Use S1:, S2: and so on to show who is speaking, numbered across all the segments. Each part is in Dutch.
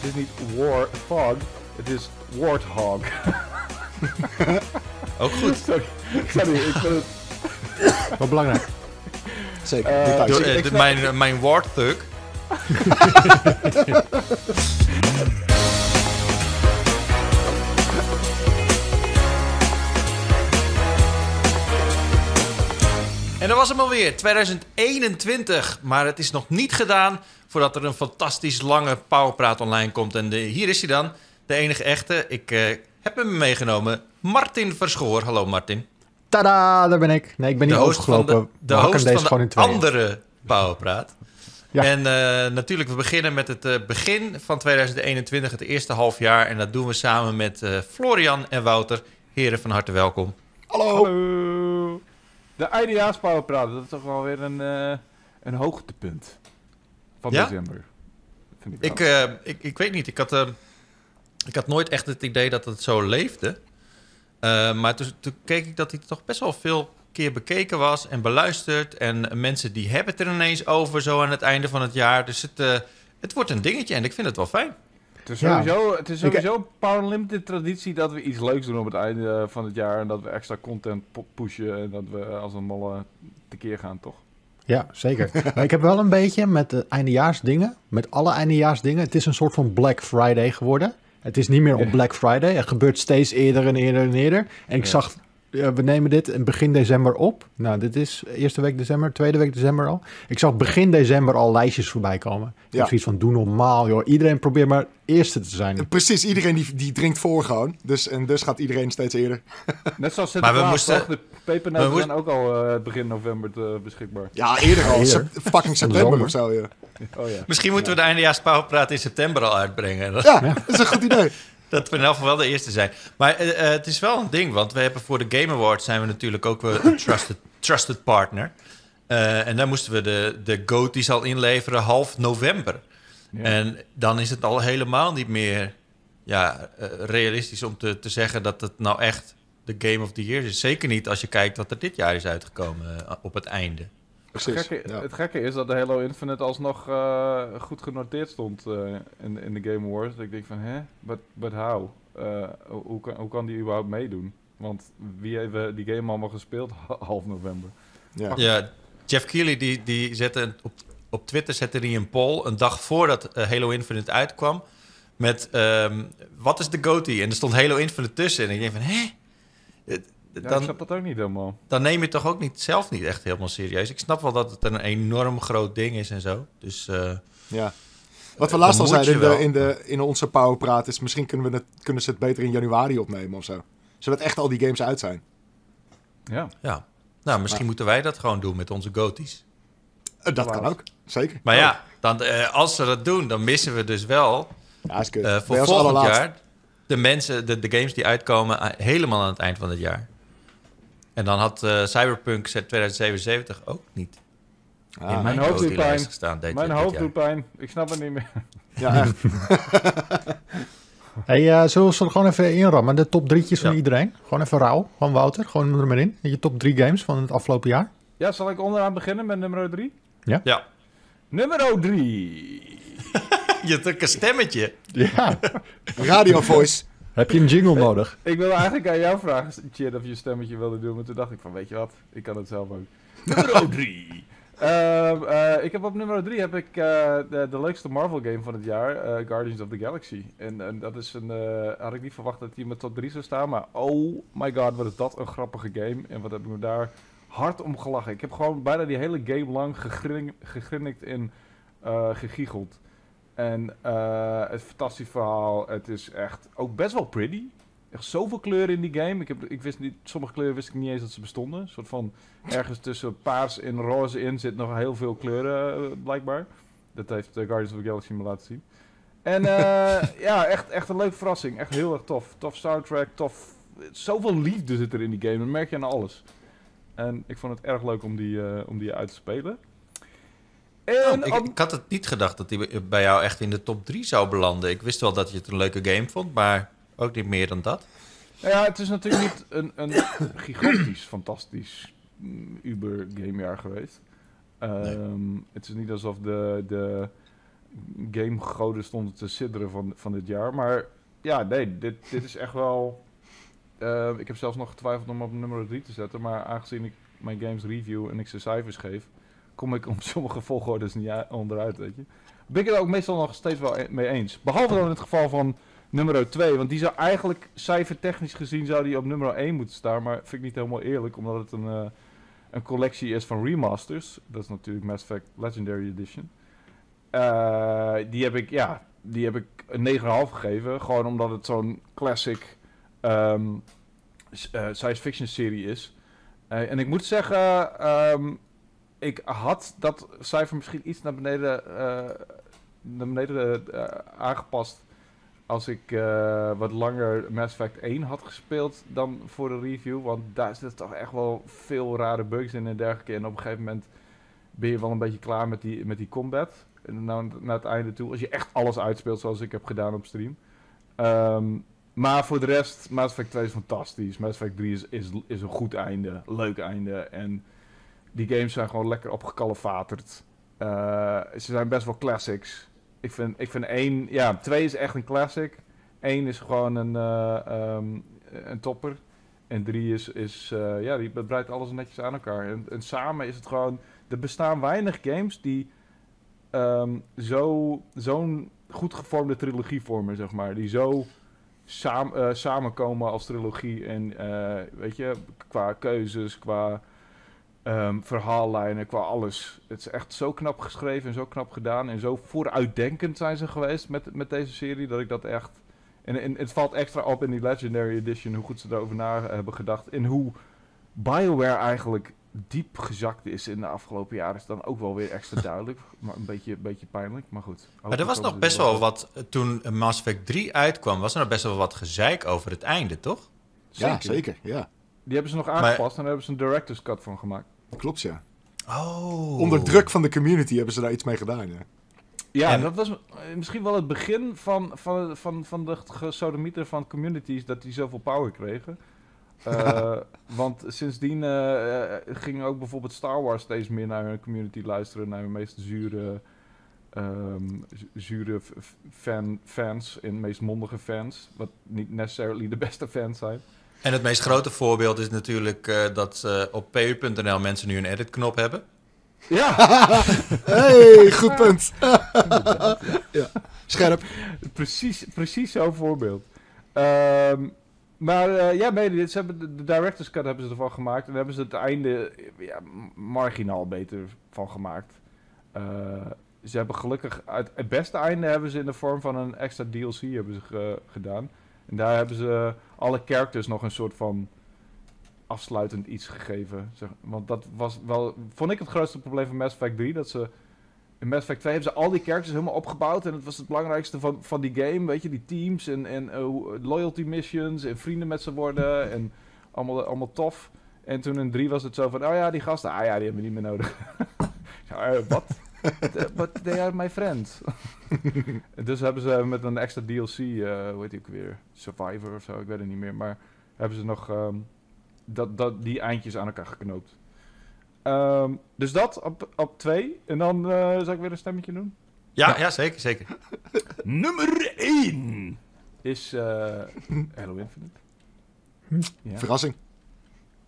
S1: Het is niet Warthog, het is Warthog.
S2: Ook goed.
S1: Sorry, sorry ik vind het...
S3: Wat belangrijk.
S4: Zeker.
S1: Eh.
S2: Door,
S1: ik-
S2: eh,
S1: ik
S2: de-
S1: snap-
S2: mijn, mijn Warthog. En dat was hem alweer, 2021. Maar het is nog niet gedaan voordat er een fantastisch lange Powerpraat online komt. En de, hier is hij dan, de enige echte. Ik eh, heb hem meegenomen, Martin Verschoor. Hallo Martin.
S3: Tada, daar ben ik. Nee, ik ben
S2: De
S3: niet
S2: host van
S3: overgelopen.
S2: de, de, host
S3: deze
S2: van
S3: gewoon in
S2: de
S3: tweeën.
S2: andere Powerpraat.
S3: Ja.
S2: En eh, natuurlijk, we beginnen met het eh, begin van 2021, het eerste half jaar. En dat doen we samen met eh, Florian en Wouter. Heren, van harte welkom.
S4: Hallo.
S1: Hallo. De eindejaarspowerpraat, dat is toch wel weer een, eh, een hoogtepunt van
S2: Ja?
S1: december. Vind ik,
S2: Ik, eh, ik, ik weet niet, ik had, eh, ik had nooit echt het idee dat het zo leefde. Eh, maar toen, toen keek ik dat hij toch best wel veel keer bekeken was en beluisterd. En mensen die hebben het er ineens over zo aan het einde van het jaar. Dus het, eh, het wordt een dingetje en ik vind het wel fijn.
S1: het is
S3: ja.
S1: sowieso, het is
S3: Ik-
S1: sowieso een Power Limited traditie dat we iets leuks doen op het einde van het jaar. En dat we extra content pushen en dat we als een malle tekeer gaan, toch?
S3: Ja, zeker. maar ik heb wel een beetje met de eindejaarsdingen, met alle eindejaarsdingen, het is een soort van Black Friday geworden. Het is niet meer op. Black Friday. Het gebeurt steeds eerder en eerder en eerder. En ik
S1: Ja.
S3: zag, eh, we nemen dit in begin december op. Nou, dit is eerste week december, tweede week december al. Ik zag begin december al lijstjes voorbij komen. Ik
S4: Ja.
S3: heb zoiets van, doe normaal joh. Iedereen probeert maar eerste te zijn.
S4: Precies, iedereen die, die drinkt voor gewoon. Dus, en dus gaat iedereen steeds eerder.
S1: Net zoals
S2: Maar we moesten-
S1: toch? De pepernoten
S2: we moesten-
S1: zijn ook al eh, begin november te, beschikbaar.
S4: Ja, eerder al. Fucking september of zo, ja.
S1: Oh ja.
S2: Misschien moeten we de eindejaars Powerpraat in september al uitbrengen.
S4: Ja, dat is een goed idee.
S2: Dat we in elk geval wel de eerste zijn. Maar eh, eh, het is wel een ding, want we hebben voor de Game Awards zijn we natuurlijk ook wel een trusted, trusted partner. Eh, en daar moesten we de, de GOTY's al inleveren half november.
S1: Ja.
S2: En dan is het al helemaal niet meer ja, realistisch om te, te zeggen dat het nou echt de Game of the Year is. Zeker niet als je kijkt wat er dit jaar is uitgekomen op het einde.
S1: Het
S4: Precies.
S1: gekke,
S4: ja.
S1: het gekke is dat de Halo Infinite alsnog eh, goed genoteerd stond eh, in, in de Game Awards. Dat ik denk van, hè? But, but how? Eh, hoe, kan, hoe kan die überhaupt meedoen? Want wie heeft die game allemaal gespeeld half november?
S4: Ja.
S2: Ja, Jeff Keighley die, die zette een- op, op Twitter zette hij een poll een dag voordat Halo Infinite uitkwam. Met ehm, wat is de GOTY? En er stond Halo Infinite tussen. En ik denk van, hè? Het-
S1: Ja, ik
S2: Dan,
S1: snap dat ook niet helemaal.
S2: dan neem je het toch ook niet, zelf niet echt helemaal serieus. Ik snap wel dat het een enorm groot ding is en zo. Dus eh,
S4: Ja. Wat we laatst al zeiden in, de, in, de, in onze powerpraat is misschien kunnen, we het, kunnen ze het beter in januari opnemen of zo. Zodat echt al die games uit zijn.
S1: Ja.
S2: ja, nou, misschien moeten wij dat gewoon doen met onze GOTY's.
S4: Eh, dat kan ook, zeker.
S2: Maar ja, dan, eh, als ze dat doen, dan missen we dus wel
S4: Ja, is kut.
S2: Voor volgend jaar de mensen, de, de games die uitkomen helemaal aan het eind van het jaar. En dan had eh, Cyberpunk 2077 ook niet
S4: Ah,
S2: in mijn
S1: hoofd doet pijn.
S2: gestaan.
S1: Mijn hoofd
S2: jaar.
S1: doet pijn. Ik snap het niet meer.
S4: Ja, echt.
S3: Hey, eh, zullen we er gewoon even inrammen? De top drietjes van
S2: Ja.
S3: iedereen. Gewoon even rauw. Gewoon Wouter. Gewoon er maar in. Je top drie games van het afgelopen jaar.
S1: Ja, zal ik onderaan beginnen met nummer 3?
S2: Ja,
S1: Nummer 3.
S2: je hebt een stemmetje.
S3: Ja.
S4: Radio voice.
S3: Heb je een jingle nodig?
S1: Ik wilde eigenlijk aan jou vragen, Chid, of je een stemmetje wilde doen. Maar toen dacht ik van, weet je wat, ik kan het zelf ook. nummer 3. ik heb op nummer 3 heb ik eh, de, de leukste Marvel game van het jaar, eh, Guardians of the Galaxy. En, en dat is een, eh, had ik niet verwacht dat die in mijn top 3 zou staan. Maar oh my god, wat is dat een grappige game. En wat heb ik me daar hard om gelachen. Ik heb gewoon bijna die hele game lang gegrin, gegrinnikt en eh gegiegeld. En eh, het fantastisch verhaal. Het is echt ook best wel pretty. Echt zoveel kleuren in die game. Ik, heb, ik wist niet, sommige kleuren wist ik niet eens dat ze bestonden. Een soort van ergens tussen paars en roze in zit nog heel veel kleuren, eh, blijkbaar. Dat heeft eh, Guardians of the Galaxy me laten zien. En ja, echt, echt een leuke verrassing. Echt heel erg tof. Tof soundtrack, tof. Zoveel liefde zit er in die game. Dat merk je aan alles. En ik vond het erg leuk om die, om die uit te spelen. En
S2: Oh, ik, had het niet gedacht dat die bij- jou echt in de top 3 zou belanden. Ik wist wel dat je het een leuke game vond, maar ook niet meer dan dat.
S1: Nou ja, het is natuurlijk niet een, een gigantisch, fantastisch mm, Uber gamejaar geweest. Ehm, Het is niet alsof de, de gamegoden stonden te sidderen van, van dit jaar. Maar ja, nee, dit, dit is echt wel... eh, ik heb zelfs nog getwijfeld om op nummer 3 te zetten. Maar aangezien ik mijn games review en ik ze cijfers geef... kom ik op sommige volgordes niet onderuit, weet je. Ben ik het ook meestal nog steeds wel e- mee eens. Behalve dan in het geval van nummer 2. Want die zou eigenlijk cijfertechnisch gezien zou die op nummer 1 moeten staan. Maar vind ik niet helemaal eerlijk, omdat het een, eh, een collectie is van remasters. Dat is natuurlijk Mass Effect Legendary Edition. Eh, die heb ik, ja, die heb ik een 9,5 gegeven. Gewoon omdat het zo'n classic ehm, eh, science fiction serie is. En ik moet zeggen, ehm, ik had dat cijfer misschien iets naar beneden, eh, naar beneden eh, aangepast. Als ik eh, wat langer Mass Effect 1 had gespeeld dan voor de review. Want daar zitten toch echt wel veel rare bugs in en dergelijke. En op een gegeven moment ben je wel een beetje klaar met die, met die combat. En nou, naar het einde toe. Als je echt alles uitspeelt zoals ik heb gedaan op stream. Ehm, maar voor de rest, Mass Effect 2 is fantastisch. Mass Effect 3 is, is, is een goed einde. Leuk einde. En die games zijn gewoon lekker opgekalefaterd. Eh, ze zijn best wel classics. Ik vind, ik vind 1... Ja, 2 is echt een classic. 1 is gewoon een, eh, ehm, een topper. En 3 is... is eh, ja, die breidt alles netjes aan elkaar. En, en samen is het gewoon... Er bestaan weinig games die ehm, zo, zo'n goed gevormde trilogie vormen, zeg maar. Die zo saam, samenkomen als trilogie. En weet je, qua keuzes, qua ehm, verhaallijnen, qua alles. Het is echt zo knap geschreven en zo knap gedaan. En zo vooruitdenkend zijn ze geweest met, met deze serie, dat ik dat echt... En, en het valt extra op in die Legendary Edition hoe goed ze erover na hebben gedacht. En hoe BioWare eigenlijk diep gezakt is in de afgelopen jaren is dan ook wel weer extra duidelijk. Maar een beetje, beetje pijnlijk, maar goed.
S2: Maar er was nog best wel wat, eh, toen Mass Effect 3 uitkwam, was er nog best wel wat gezeik over het einde, toch?
S4: Ja, zeker. Ja,
S1: Die hebben ze nog aangepast en daar hebben ze een director's cut van gemaakt.
S4: Klopt ja.
S2: Oh.
S4: Onder druk van de community hebben ze daar iets mee gedaan. Ja.
S1: Ja,
S2: En-
S1: dat was misschien wel het begin van, van, van, van de gesodemieter van communities dat die zoveel power kregen. Eh, want sindsdien eh, eh, ging ook bijvoorbeeld Star Wars steeds meer naar hun community luisteren, naar hun meest zure, ehm, zu- zure fan, fans en meest mondige fans. Wat niet necessarily de beste fans zijn.
S2: En het meest grote voorbeeld is natuurlijk eh, dat eh, op pu.nl mensen nu een edit-knop hebben.
S1: Ja,
S4: Hey, goed punt. ja. Scherp.
S1: precies, precies zo'n voorbeeld. Ehm, maar eh, ja, dit, ze hebben de, de director's cut hebben ze ervan gemaakt. En hebben ze het einde ja, marginaal beter van gemaakt. Eh, ze hebben gelukkig... uit het beste einde hebben ze in de vorm van een extra DLC hebben ze ge- gedaan. En daar hebben ze alle characters nog een soort van afsluitend iets gegeven. Zeg, want dat was wel... Vond ik het grootste probleem van Mass Effect 3. Dat ze... In Mass Effect 2 hebben ze al die characters helemaal opgebouwd. En het was het belangrijkste van, van die game. Weet je, die teams en, en eh, loyalty missions. En vrienden met ze worden. En allemaal, allemaal tof. En toen in 3 was het zo van... Oh ja, die gasten. Ah ja, die hebben we niet meer nodig. ja, eh, wat? But they are my friends. En dus hebben ze met een extra DLC... eh hoe heet die ook weer? Survivor of zo. Ik weet het niet meer. Maar hebben ze nog... ehm, dat, dat, die eindjes aan elkaar geknoopt. Ehm, dus dat op, op twee. En dan eh zal ik weer een stemmetje doen.
S2: Ja, ja. zeker, zeker.
S1: Nummer 1 is eh Halo Infinite. Ja.
S4: Verrassing.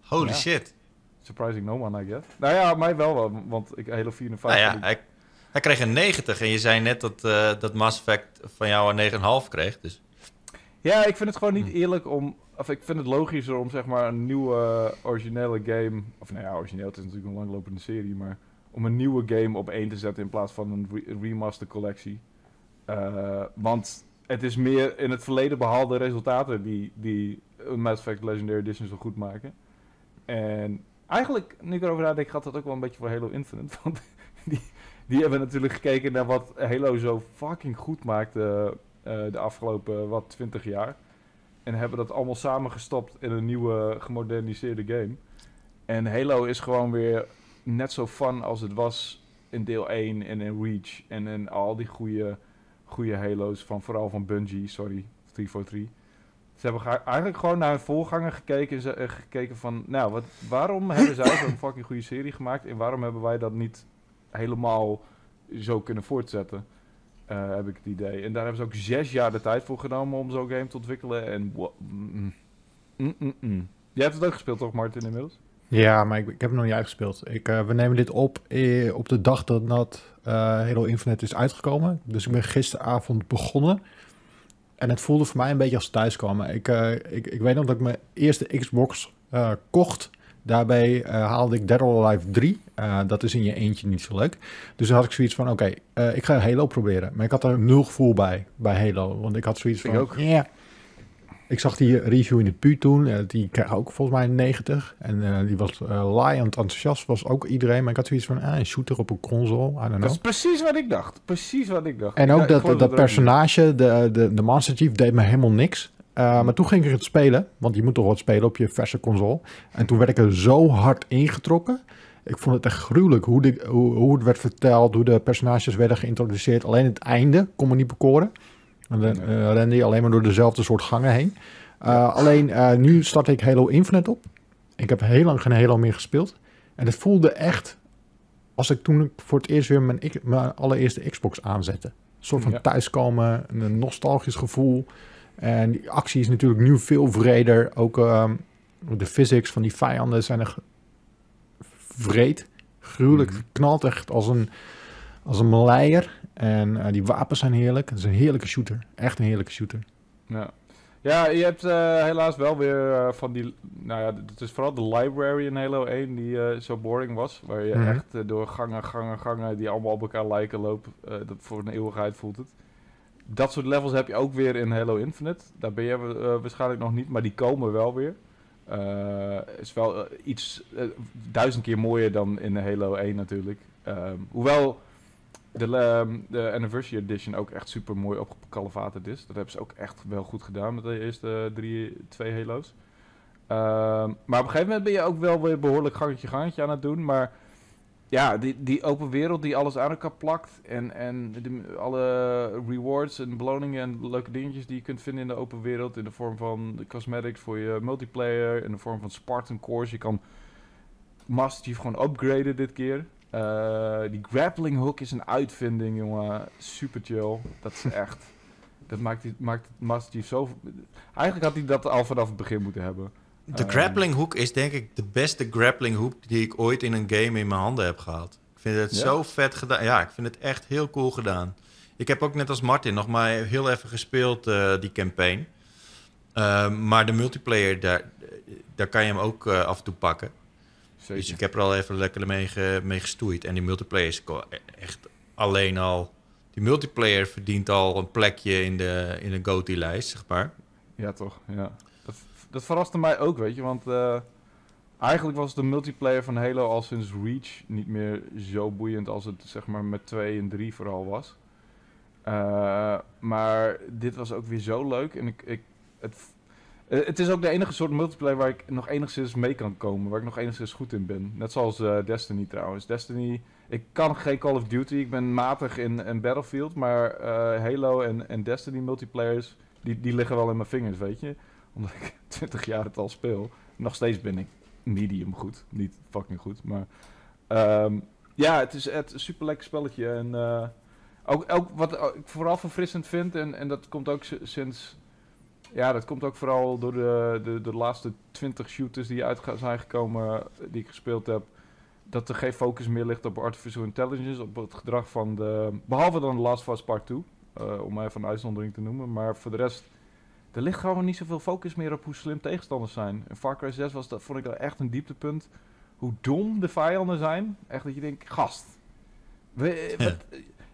S2: Holy
S1: Ja.
S2: shit.
S1: Surprising no one, I guess. Nou ja, mij wel, wel, want ik Halo 4 en 5...
S2: Nou ja,
S1: ik-
S2: hij, kreeg een 90 en je zei net dat, eh, dat Mass Effect van jou een 9,5 kreeg. Dus
S1: ja, ik vind het gewoon niet eerlijk om... Of ik vind het logischer om zeg maar een nieuwe eh, originele game... Of nou ja, origineel, het is natuurlijk een langlopende serie, maar... Om een nieuwe game op één te zetten in plaats van een re- remaster collectie. Eh, want het is meer in het verleden behaalde resultaten die, die Mass Effect Legendary Edition zo goed maken. En eigenlijk, nu ik erover nadenk, gaat dat ook wel een beetje voor Halo Infinite. Want die, die hebben natuurlijk gekeken naar wat Halo zo fucking goed maakte eh, de afgelopen, wat, 20 jaar. En hebben dat allemaal samengestopt in een nieuwe, gemoderniseerde game. En Halo is gewoon weer net zo fun als het was in deel 1 en in Reach. En in al die goede, goede Halo's, van, vooral van Bungie, sorry, 343. Ze hebben eigenlijk gewoon naar hun voorganger gekeken en ze- eh, gekeken van... Nou, wat, waarom hebben zij zo'n fucking goede serie gemaakt... en waarom hebben wij dat niet helemaal zo kunnen voortzetten? eh, heb ik het idee. En daar hebben ze ook zes jaar de tijd voor genomen om zo'n game te ontwikkelen. En mm, mm, mm. Jij hebt het ook gespeeld toch, Martin, inmiddels?
S3: Ja, maar ik, ik heb het nog niet uitgespeeld. Ik, eh, we nemen dit op eh, op de dag dat, dat eh, Halo Infinite is uitgekomen. Dus ik ben gisteravond begonnen. En het voelde voor mij een beetje als thuiskomen. Ik, ik, ik weet nog dat ik mijn eerste Xbox kocht. Daarbij eh, haalde ik Dead or Alive 3. Eh, dat is in je eentje niet zo leuk. Dus dan had ik zoiets van, oké, eh, ik ga Halo proberen. Maar ik had er nul gevoel bij, bij Halo. Want ik had zoiets
S1: Ik
S3: van,
S1: ook.
S3: ja. Ik zag die review in de pu toen. die kreeg ook volgens mij een 90. En eh, die was uh, laaiend enthousiast, was ook iedereen. Maar ik had zoiets van, ah, een shooter op een console, I don't know.
S1: Dat is precies wat ik dacht. Precies wat ik dacht.
S3: En ook dat, dat
S1: in.
S3: personage, de, de, de Master Chief, deed me helemaal niks. Uh, maar toen ging ik het spelen, want je moet toch wat spelen op je verse console. En toen werd ik er zo hard ingetrokken. Ik vond het echt gruwelijk hoe, de, hoe, hoe het werd verteld, hoe de personages werden geïntroduceerd. Alleen het einde kon me niet bekoren. En dan uh, rende je alleen maar door dezelfde soort gangen heen. Uh, alleen nu start ik Halo Infinite op. Ik heb heel lang geen Halo meer gespeeld. En het voelde echt als ik toen voor het eerst weer mijn, mijn allereerste Xbox aanzette. Een soort van thuiskomen, een nostalgisch gevoel. En die actie is natuurlijk nu veel vreder. Ook uh, de physics van die vijanden zijn echt vreed. Gruwelijk. Mm. knalt echt als een, als een maleier. En uh, die wapens zijn heerlijk. Het is een heerlijke shooter. Echt een heerlijke shooter.
S1: Ja. Ja, je hebt uh, helaas wel weer uh, van die... Nou ja, het is vooral de library in Halo 1 die zo boring was. Waar je mm -hmm. echt door gangen, gangen, gangen die allemaal op elkaar lijken lopen. dat voor een eeuwigheid voelt het. Dat soort levels heb je ook weer in Halo Infinite. Daar ben je waarschijnlijk nog niet, maar die komen wel weer. is wel iets duizend keer mooier dan in Halo 1 natuurlijk. hoewel de, um, de Anniversary Edition ook echt super mooi opgekalevaterd is. Dat hebben ze ook echt wel goed gedaan met de eerste drie, twee Halo's. Um, maar op een gegeven moment ben je ook wel weer behoorlijk gangetje gangetje aan het doen. Maar ja, die, die open wereld die alles aan elkaar plakt. En, en alle rewards en beloningen en leuke dingetjes die je kunt vinden in de open wereld. In de vorm van de cosmetics voor je multiplayer. In de vorm van Spartan Cores. Je kan Master gewoon upgraden dit keer. Uh, die grappling hook is een uitvinding, jongen. Super chill. Dat is echt. dat maakt, die, maakt Master zo. Eigenlijk had hij dat al vanaf het begin moeten hebben.
S2: De um, grappling hook is denk ik de beste grappling hook die ik ooit in een game in mijn handen heb gehad. Ik vind het ja? zo vet gedaan. Ja, ik vind het echt heel cool gedaan. Ik heb ook net als Martin nog maar heel even gespeeld, uh, die campaign. Uh, maar de multiplayer, daar, daar kan je hem ook uh, af en toe pakken. Zeker. Dus ik heb er al even lekker mee, ge, mee gestoeid. En die multiplayer is echt alleen al... Die multiplayer verdient al een plekje in de, in de GOTY-lijst, zeg maar.
S1: Ja, toch. Ja. Dat, verraste mij ook, weet je. Want uh, eigenlijk was de multiplayer van Halo al sinds Reach niet meer zo boeiend als het zeg maar met 2 en 3 vooral was. Uh, maar dit was ook weer zo leuk. En ik, ik, het, uh, het is ook de enige soort multiplayer waar ik nog enigszins mee kan komen. Waar ik nog enigszins goed in ben. Net zoals Destiny trouwens. Destiny, ik kan geen Call of Duty. Ik ben matig in, Battlefield. Maar Halo en, en Destiny multiplayers, die, die liggen wel in mijn vingers, weet je. Omdat ik 20 jaar het al speel. Nog steeds ben ik medium goed. Niet fucking goed, maar... Um, ja, het is het een super lekker spelletje. En uh, ook, wat ik vooral verfrissend vind, en, en dat komt ook sinds ja, dat komt ook vooral door de, de, de laatste 20 shooters die uit zijn gekomen, die ik gespeeld heb. Dat er geen focus meer ligt op artificial intelligence, op het gedrag van de. Behalve dan Last of Us Part 2, uh, om even een uitzondering te noemen. Maar voor de rest, er ligt gewoon niet zoveel focus meer op hoe slim tegenstanders zijn. In Far Cry 6 was dat, vond ik dat echt een dieptepunt. Hoe dom de vijanden zijn. Echt dat je denkt, gast. We, wat,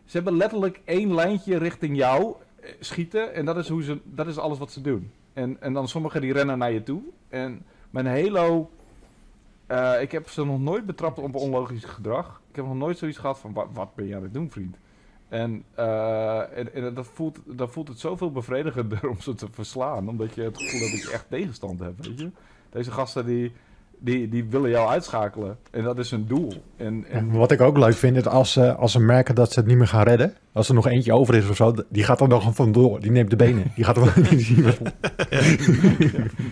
S1: ze hebben letterlijk één lijntje richting jou schieten. En dat is, hoe ze, dat is alles wat ze doen. En, en dan sommigen die rennen naar je toe. En mijn Halo... Uh, ik heb ze nog nooit betrapt op onlogisch gedrag. Ik heb nog nooit zoiets gehad van... Wat, wat ben je aan het doen, vriend? En, uh, en, en, dat, voelt, dat voelt het zoveel bevredigender om ze te verslaan. Omdat je het gevoel hebt dat je echt tegenstand hebt, weet je? Deze gasten die... Die, die willen jou uitschakelen. En dat is hun doel. En, en...
S3: Wat ik ook leuk vind, is als, uh, als ze merken dat ze het niet meer gaan redden. Als er nog eentje over is of zo, die gaat er nog vandoor. Die neemt de benen. Die gaat er die
S1: ja.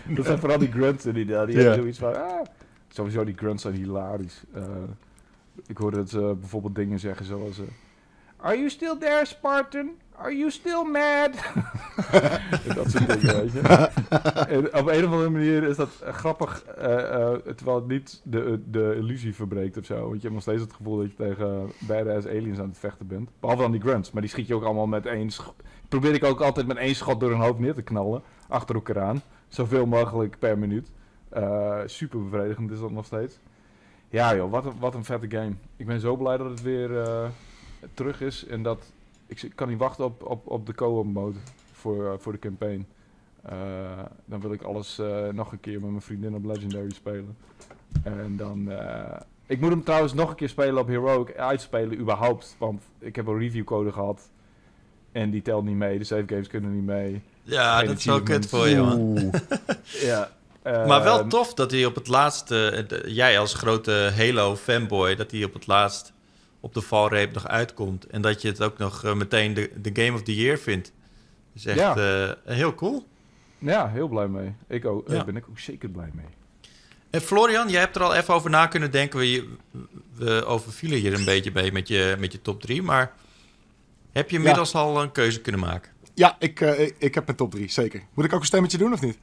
S1: Dat zijn vooral die grunts die, die, ja. hebben zoiets van... Ah, sowieso die grunts zijn hilarisch. Uh, ik hoorde het uh, bijvoorbeeld dingen zeggen zoals... Are you still there, Spartan? Are you still mad? dat soort dingen, weet je. En op een of andere manier is dat eh, grappig, eh, eh, terwijl het niet de, de illusie verbreekt of zo. Want je hebt nog steeds het gevoel dat je tegen badass aliens aan het vechten bent. Behalve dan die grunts, maar die schiet je ook allemaal met één... Probeer ik ook altijd met één schot door hun hoofd neer te knallen. Achter elkaar aan. Zoveel mogelijk per minuut. Eh, super bevredigend is dat nog steeds. Ja joh, wat een, wat een vette game. Ik ben zo blij dat het weer terug is. En dat ik kan niet wachten op, op, op de co-op mode voor, eh, voor de campaign. Eh, dan wil ik alles eh, nog een keer met mijn vriendin op Legendary spelen. En dan... eh, ik moet hem trouwens nog een keer spelen op Heroic. Uitspelen überhaupt. Want ik heb een reviewcode gehad. En die telt niet mee. De save games kunnen niet mee.
S2: Ja,
S1: Geen
S2: dat is wel kut voor je, man.
S3: Oeh.
S1: Ja.
S2: Maar wel tof dat hij op het laatste, jij als grote Halo-fanboy, dat hij op het laatst op de valreep nog uitkomt. En dat je het ook nog eh, meteen de, de Game of the Year vindt. Dus echt
S1: Ja.
S2: eh, heel cool.
S1: Ja, heel blij mee. Ik ook,
S2: Ja.
S1: Daar ben ik ook zeker blij mee.
S2: En Florian, jij hebt er al even over na kunnen denken. We, we overvielen hier een beetje mee met je, met je top 3. Maar heb je inmiddels al een keuze kunnen maken?
S4: Ja, ik, eh, ik, heb mijn top 3, zeker. Moet ik ook een stemmetje doen of niet?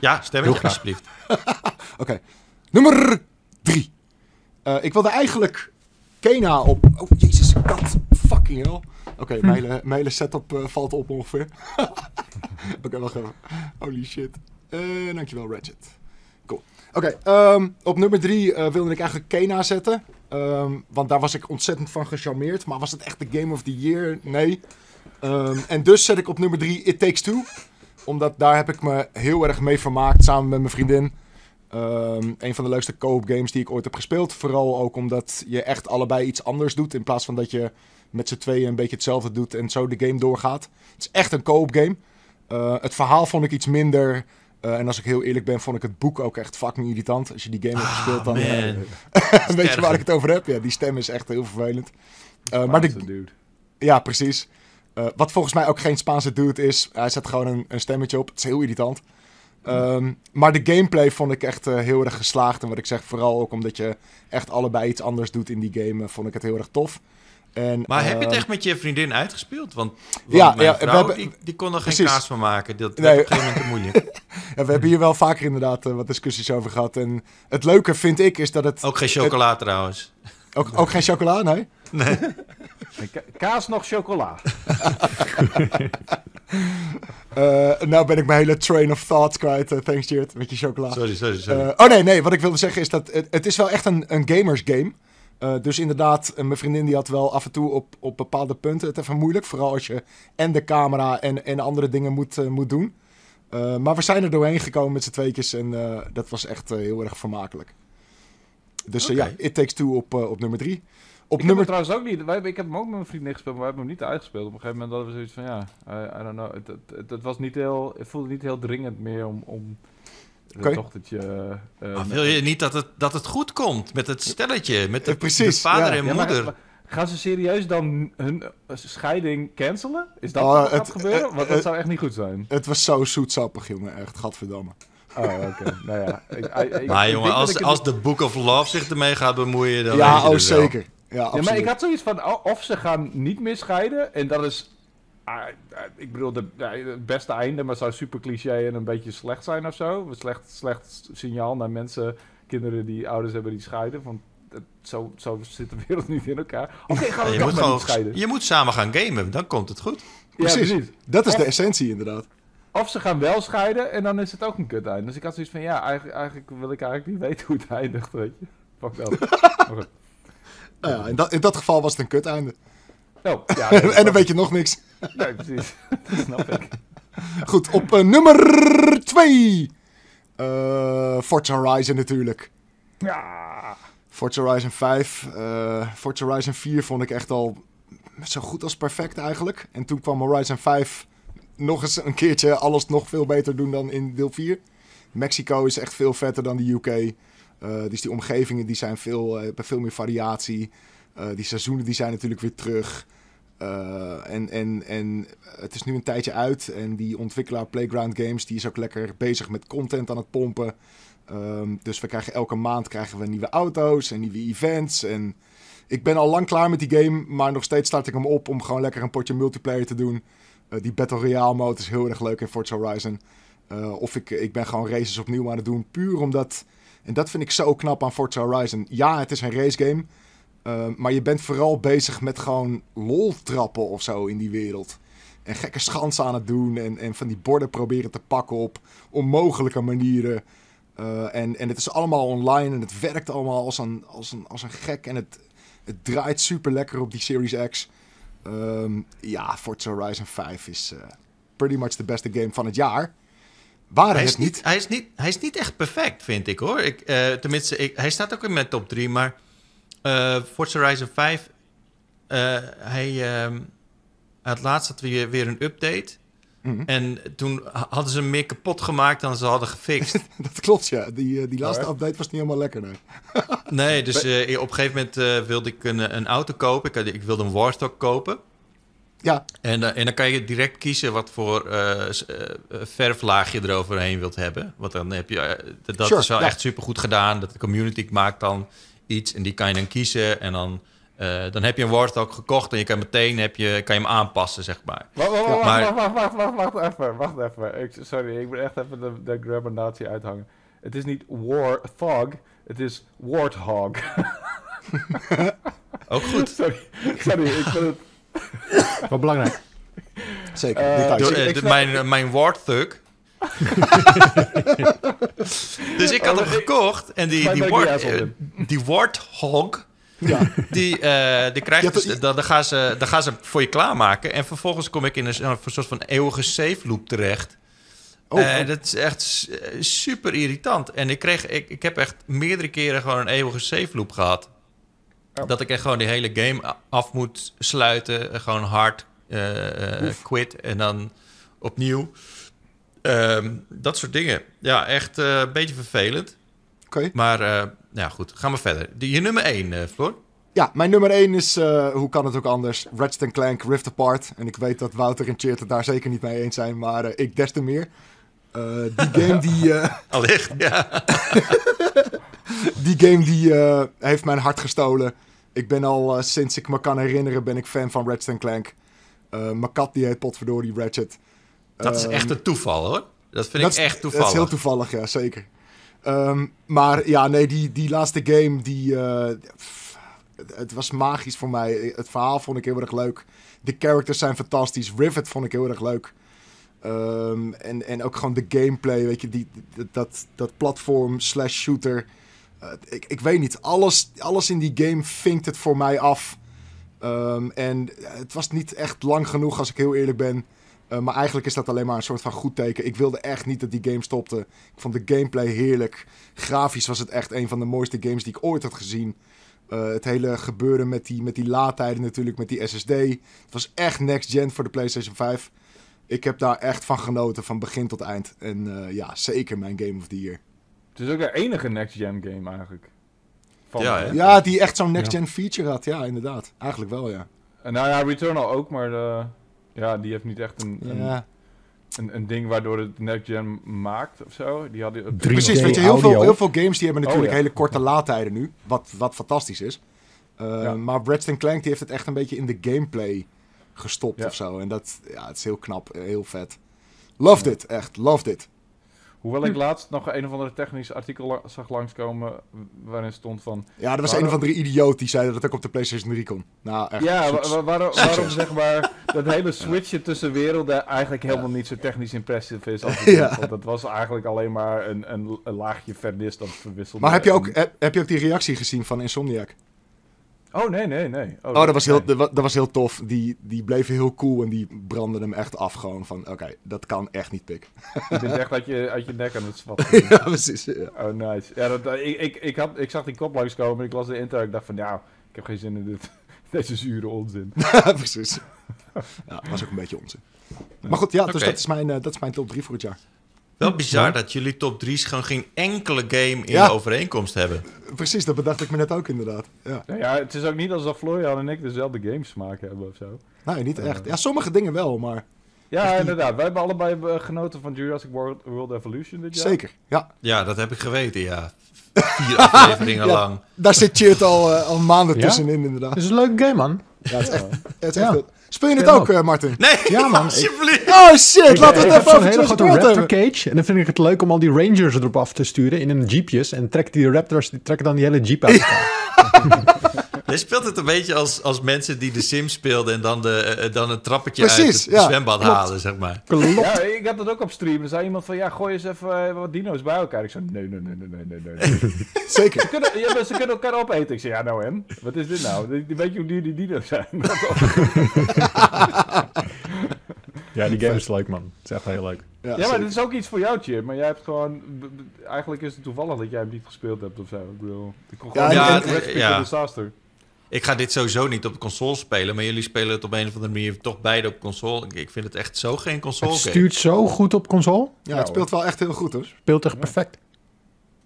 S2: Ja, stem
S3: Heel
S2: het
S3: graag.
S2: alsjeblieft.
S4: Oké. Nummer 3. ik wilde eigenlijk Kena op... Oh, jezus, kat. Fucking hell. Oké, mijn, hele, mijn hele setup eh, valt op ongeveer. Oké, wacht even. Holy shit. Eh dankjewel, Ratchet. Cool. Oké, ehm, op nummer 3 wilde ik eigenlijk Kena zetten. Ehm, want daar was ik ontzettend van gecharmeerd. Maar was het echt de Game of the Year? Nee. Ehm, en dus zet ik op nummer 3 It Takes Two. Omdat daar heb ik me heel erg mee vermaakt samen met mijn vriendin. Ehm, een van de leukste co-op games die ik ooit heb gespeeld. Vooral ook omdat je echt allebei iets anders doet. In plaats van dat je met z'n tweeën een beetje hetzelfde doet en zo de game doorgaat. Het is echt een co-op game. Eh, het verhaal vond ik iets minder. Eh, en als ik heel eerlijk ben, vond ik het boek ook echt fucking irritant. Als je die game hebt gespeeld, dan
S2: Man.
S4: weet je waar ik het over heb. Ja, die stem is echt heel vervelend. Eh, maar de,
S1: dude.
S4: ja, precies. Eh, wat volgens mij ook geen Spaanse dude is. Hij zet gewoon een, een stemmetje op. Het is heel irritant. Ehm, maar de gameplay vond ik echt eh, heel erg geslaagd. En wat ik zeg, vooral ook omdat je echt allebei iets anders doet in die game, eh, vond ik het heel erg tof. En,
S2: Maar heb je het
S4: ehm,
S2: echt met je vriendin uitgespeeld? Want, want
S4: Ja,
S2: mijn
S4: ja, we hebben-
S2: die, die kon er geen kaas van maken. Dat
S4: Nee.
S2: op een gegeven moment moeilijk.
S4: ja, we hebben hier wel vaker inderdaad eh, wat discussies over gehad. En het leuke vind ik is dat het...
S2: Ook geen chocola trouwens.
S4: Ook, ook geen chocola, nee?
S1: En ka- kaas nog chocola.
S4: Eh, nou ben ik mijn hele train of thought kwijt. eh, thanks, Jared, met je chocola.
S2: Sorry, sorry, sorry.
S4: Eh, oh nee, nee, wat ik wilde zeggen is dat het, het is wel echt een, een gamers game. Eh, dus inderdaad, mijn vriendin die had wel af en toe op, op bepaalde punten het even moeilijk. Vooral als je en de camera en, en andere dingen moet, moet doen. Eh, maar we zijn er doorheen gekomen met z'n tweetjes en eh, dat was echt heel erg vermakelijk. Dus ja, It Takes Two op, op nummer drie. Op
S1: Ik heb
S4: nummer...
S1: hem trouwens ook niet. Wij, ik heb hem ook met mijn vriendin gespeeld, maar we hebben hem niet uitgespeeld. Op een gegeven moment hadden we zoiets van ja, I, I don't know. Het, het, het, het was niet heel, het voelde niet heel dringend meer om, om eh,
S2: Maar
S1: met-
S2: wil je niet dat het, dat het goed komt met het stelletje, met de,
S4: Eh, precies,
S2: de vader
S4: ja.
S2: en
S1: Ja, maar-
S2: moeder?
S1: maar gaan ze serieus dan hun eh, scheiding cancelen? Is dat
S4: Oh,
S1: wat
S4: het-
S1: gaat gebeuren?
S4: eh,
S1: Want
S4: eh,
S1: dat zou echt niet goed zijn.
S4: Het was zo zoetsappig, jongen. Echt, gadverdamme.
S1: Oh, oké. nou ja. Ik, ik-
S2: maar
S1: ik
S2: jongen,
S1: dat
S2: als, als de Book of Love zich ermee gaat bemoeien, dan
S4: ja,
S2: je
S4: oh
S2: wel.
S4: Ja,
S1: Ja,
S4: absoluut.
S1: maar ik had zoiets van, o- of ze gaan niet meer scheiden, en dat is, ah, ah, ik bedoel, de, het beste einde, maar zou super cliché en een beetje slecht zijn of zo. Een slecht, slecht signaal naar mensen, kinderen die ouders hebben die scheiden, want het, zo, zo zit de wereld niet in elkaar. Oké, gaan
S2: Ja, je,
S1: toch
S2: moet
S1: maar
S2: gewoon,
S1: niet scheiden.
S2: je moet samen gaan gamen, dan komt het goed.
S4: Precies.
S1: Ja, precies.
S4: Dat is de essentie, inderdaad.
S1: Of ze gaan wel scheiden en dan is het ook een kut einde. Dus ik had zoiets van, ja, eigenlijk, eigenlijk wil ik eigenlijk niet weten hoe het eindigt, weet je. Fuck dat.
S4: Nou ja, in, dat, in dat geval was het een kut einde.
S1: Oh, ja,
S4: en dan weet je nog niks.
S1: ik. Nee, precies. dat snap ik.
S4: Goed, op eh, nummer 2. Forza Horizon natuurlijk.
S1: Ja.
S4: Forza Horizon 5. eh Forza Horizon 4 vond ik echt al zo goed als perfect eigenlijk. En toen kwam Horizon 5 nog eens een keertje alles nog veel beter doen dan in deel 4. Mexico is echt veel vetter dan de UK. Eh, dus die omgevingen die zijn veel, eh, hebben veel meer variatie. Eh, die seizoenen die zijn natuurlijk weer terug. En, en, en het is nu een tijdje uit. En die ontwikkelaar Playground Games die is ook lekker bezig met content aan het pompen. Ehm, dus we krijgen elke maand krijgen we nieuwe auto's en nieuwe events. En Ik ben al lang klaar met die game, maar nog steeds start ik hem op om gewoon lekker een potje multiplayer te doen. Die Battle Royale mode is heel erg leuk in Forza Horizon. Of ik, ik ben gewoon races opnieuw aan het doen, puur omdat... En dat vind ik zo knap aan Forza Horizon. Ja, het is een racegame, uh, maar je bent vooral bezig met gewoon lol trappen of zo in die wereld. En gekke schansen aan het doen en, en van die borden proberen te pakken op onmogelijke manieren. Uh, en, en het is allemaal online en het werkt allemaal als een, als een, als een gek. En het, het draait super lekker op die Series X. Um, ja, Forza Horizon 5 is uh, pretty much de beste game van het jaar. Waar
S2: hij
S4: het
S2: is niet, Hij is, niet, hij is niet echt perfect, vind ik hoor. Ik, uh, tenminste, ik, hij staat ook in mijn top 3, maar uh, Forza Horizon 5, hij, um, het laatst had we weer een update. Mm -hmm. En toen hadden ze hem meer kapot gemaakt dan ze hadden gefixt.
S4: dat klopt, ja. Die, die laatste update was niet helemaal lekker, nee.
S2: nee, dus uh, op een gegeven moment uh, wilde ik een, een, auto kopen. Ik, ik, wilde een Warthog kopen.
S4: Ja.
S2: En, en dan kan je direct kiezen wat voor verflaag je eroverheen wilt hebben. Want dan heb je... dat
S4: sure,
S2: is wel
S4: ja.
S2: echt supergoed gedaan. Dat de community maakt dan iets en die kan je dan kiezen. En dan... Uh, dan heb je een Warthog gekocht en je kan meteen heb je, kan je hem aanpassen, zeg maar.
S1: Wacht, wacht, wacht, maar... wacht, wacht, wacht, wacht, wacht, even, wacht even. Ik, sorry, ik moet echt even de, de grammar-natie uithangen. Het is niet Warthog, het is Warthog.
S2: Ook goed.
S1: sorry, sorry, ik vind het...
S3: Wat belangrijk.
S4: Zeker,
S2: uh. Door, uh, mijn, mijn Warthog... dus ik had hem gekocht en die, die, wart, die Warthog...
S4: Ja.
S2: Die, uh, die krijg je, dus, dan, dan, gaan ze, dan gaan ze voor je klaarmaken. En vervolgens kom ik in een, een soort van eeuwige save loop terecht.
S4: Oh,
S2: uh, dat is echt super irritant. En ik, kreeg, ik, ik heb echt meerdere keren gewoon een eeuwige save loop gehad. Oh. Dat ik echt gewoon die hele game af moet sluiten. Gewoon hard uh, quit en dan opnieuw. Um, dat soort dingen. Ja, echt een beetje vervelend.
S4: Okay.
S2: Maar uh, ja, goed, gaan we verder. Je nummer 1, uh, Floor?
S4: Ja, mijn nummer 1 is, hoe kan het ook anders, Ratchet Clank Rift Apart. En ik weet dat Wouter en Cheert het daar zeker niet mee eens zijn, maar ik des te meer. die game die...
S2: Allicht, ja.
S4: die game die heeft mijn hart gestolen. Ik ben al sinds ik me kan herinneren ben ik fan van Ratchet Clank. mijn kat die heet potverdorie Ratchet.
S2: Dat is echt een toeval hoor. Dat vind dat ik echt toevallig.
S4: Dat is heel toevallig, ja, zeker. Um, maar ja, nee, die, die laatste game, die, uh, pff, het was magisch voor mij. Het verhaal vond ik heel erg leuk. De characters zijn fantastisch. Rivet vond ik heel erg leuk. Um, en, en ook gewoon de gameplay, weet je, die, dat, dat platform slash shooter. Uh, ik, ik weet niet, alles, alles in die game vinkt het voor mij af. Um, en het was niet echt lang genoeg, als ik heel eerlijk ben. Uh, maar eigenlijk is dat alleen maar een soort van goed teken. Ik wilde echt niet dat die game stopte. Ik vond de gameplay heerlijk. Grafisch was het echt een van de mooiste games die ik ooit had gezien. Het hele gebeuren met die, met die laadtijden natuurlijk, met die SSD. Het was echt next gen voor de PlayStation 5. Ik heb daar echt van genoten, van begin tot eind. En ja, zeker mijn Game of the Year.
S1: Het is ook de enige next gen game eigenlijk.
S2: Van ja, hè?
S4: ja, die echt zo'n next gen ja. feature had. Ja, inderdaad. Eigenlijk wel, ja.
S1: En nou ja, Returnal ook, maar... De... Ja, die heeft niet echt een,
S4: ja.
S1: een, een, ding waardoor het next gen maakt of zo. Die hadden,
S4: Precies, weet je, heel veel, heel veel games die hebben natuurlijk oh, ja. hele korte laadtijden nu. Wat, wat fantastisch is. Uh, ja. Maar Ratchet Clank die heeft het echt een beetje in de gameplay gestopt of zo. En dat ja, het is heel knap, heel vet. Loved it, echt, loved it.
S1: Hoewel ik laatst nog een of andere technisch artikel zag langskomen waarin stond van...
S4: Ja, er was waarom... een of andere idioot die zei dat het ook op de PlayStation 3 kon. Nou, echt.
S1: Ja, wa wa waarom, waarom zeg maar dat hele switchen tussen werelden eigenlijk helemaal niet zo technisch impressive is als het ja. Want dat was eigenlijk alleen maar een, een, een laagje verdis dat verwisselde.
S4: Maar heb je, ook, heb, heb je ook die reactie gezien van Insomniac?
S1: Oh, nee, nee, nee.
S4: Oh, oh dat, was heel, nee. dat was heel tof. Die, die bleven heel cool en die brandden hem echt af gewoon van... Oké, okay, dat kan echt niet, pik.
S1: Je bent echt uit je, uit je nek aan het spatten.
S4: ja, precies. Ja.
S1: Oh, nice. Ja, dat, ik, ik, ik, had, ik zag die kop langskomen en ik las de intro. Ik dacht van, nou, ik heb geen zin in dit, deze zure onzin.
S4: precies. Ja, was ook een beetje onzin. Maar goed, ja, dus okay. dat, is mijn, uh, dat is mijn top 3 voor het jaar.
S2: Wel bizar ja. dat jullie top 3's gewoon geen enkele game in ja. de overeenkomst hebben.
S4: Precies, dat bedacht ik me net ook inderdaad. Ja,
S1: ja, ja het is ook niet alsof Florian en ik dezelfde games smaak hebben of zo.
S4: Nee, niet echt. Ja, sommige dingen wel, maar...
S1: Ja, inderdaad. Wij hebben allebei genoten van Jurassic World, World Evolution dit jaar.
S4: Zeker, ja.
S2: Ja, dat heb ik geweten, ja. vier afleveringen
S4: Ja.
S2: lang.
S4: Daar zit Cheert al, eh, al maanden
S3: Ja?
S4: tussenin, inderdaad.
S3: Het is een leuke game, man.
S4: Ja, het is echt, het is echt. Speel je het ook, eh, Martin?
S2: Nee,
S3: Ja, man.
S2: alsjeblieft.
S4: Oh shit, laten we
S3: ik
S4: het
S3: heb
S4: even
S3: zo'n
S4: over
S3: hele grote raptor
S4: hebben.
S3: cage. En dan vind ik het leuk om al die rangers erop af te sturen in een jeepjes. En trekken die raptors, die trekken dan die hele jeep uit elkaar.
S2: Je speelt het een beetje als, als mensen die de Sims speelden en dan, de, eh, dan een trappetje
S4: Precies,
S2: uit het
S4: ja,
S2: zwembad
S4: klopt.
S2: halen, zeg maar.
S3: Klopt.
S1: Ja, ik had dat ook op stream. Er zei iemand van, ja, gooi eens even eh, wat dino's bij elkaar. Ik zei, nee, nee, nee, nee, nee, nee, nee. ze,
S4: Zeker.
S1: kunnen, ja, ze kunnen elkaar opeten. Ik zei, ja, nou en? Wat is dit nou? Weet je hoe duur die dino's zijn?
S3: Ja, die game is leuk, man. Het is echt heel leuk.
S4: Ja,
S1: ja, maar
S4: zeker.
S1: dit is ook iets voor jou, Chip. Maar jij hebt gewoon... Eigenlijk is het toevallig dat jij hem niet gespeeld hebt of zo. Ik bedoel... Ik kon gewoon
S4: Ja,
S1: ja,
S2: ja.
S1: Disaster.
S2: Ik ga dit sowieso niet op de console spelen, maar jullie spelen het op een of andere manier toch beide op console. Ik- vind het echt zo geen console
S3: Het
S2: game.
S3: stuurt zo goed op console.
S4: Ja, het speelt wel echt heel goed hoor.
S3: Speelt echt perfect.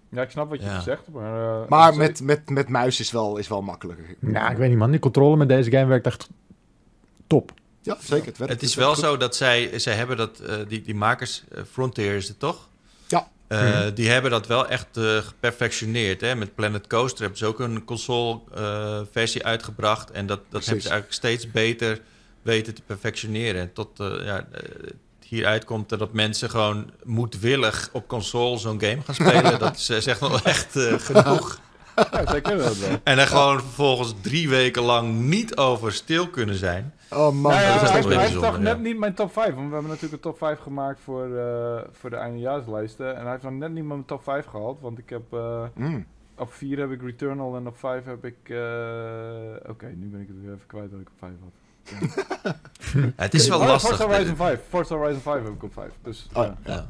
S1: Ja, ik snap wat je
S2: Ja.
S1: zegt, maar... eh,
S4: Maar met, met, met muis is wel, is wel makkelijker.
S3: Nou, ik weet niet, man. Die controle met deze game werkt echt top.
S4: Ja, zeker. Het, werkt,
S2: Het is wel
S4: goed.
S2: zo dat zij, zij hebben dat, eh, die, die makers, eh, Frontier is het toch?
S4: Ja.
S2: Eh,
S3: Mhm.
S2: Die hebben dat wel echt eh, geperfectioneerd. Hè? Met Planet Coaster hebben ze ook een console eh, versie uitgebracht. En dat, dat
S4: Precies.
S2: hebben ze eigenlijk steeds beter weten te perfectioneren. En tot ja, hieruit komt dat mensen gewoon moedwillig op console zo'n game gaan spelen. dat is, echt wel echt genoeg.
S1: Ja, zij kunnen dat wel.
S2: En er gewoon vervolgens drie weken lang niet over stil kunnen zijn.
S4: Oh man,
S1: Nou ja,
S2: dat is
S1: hij, is toch net
S2: ja.
S1: niet mijn top 5. Want we hebben natuurlijk een top 5 gemaakt voor, eh, voor de eindejaarslijsten. En hij heeft nog net niet mijn top 5 gehaald. Want ik heb... eh,
S4: Mm.
S1: op 4 heb ik Returnal en op 5 heb ik... eh, Oké, nu ben ik het weer even kwijt dat ik op 5 had.
S2: Ja, het is wel
S1: Oh,
S2: lastig.
S1: Forza Horizon 5. Forza Horizon 5 heb ik op 5. Dus,
S4: Oh,
S1: ja.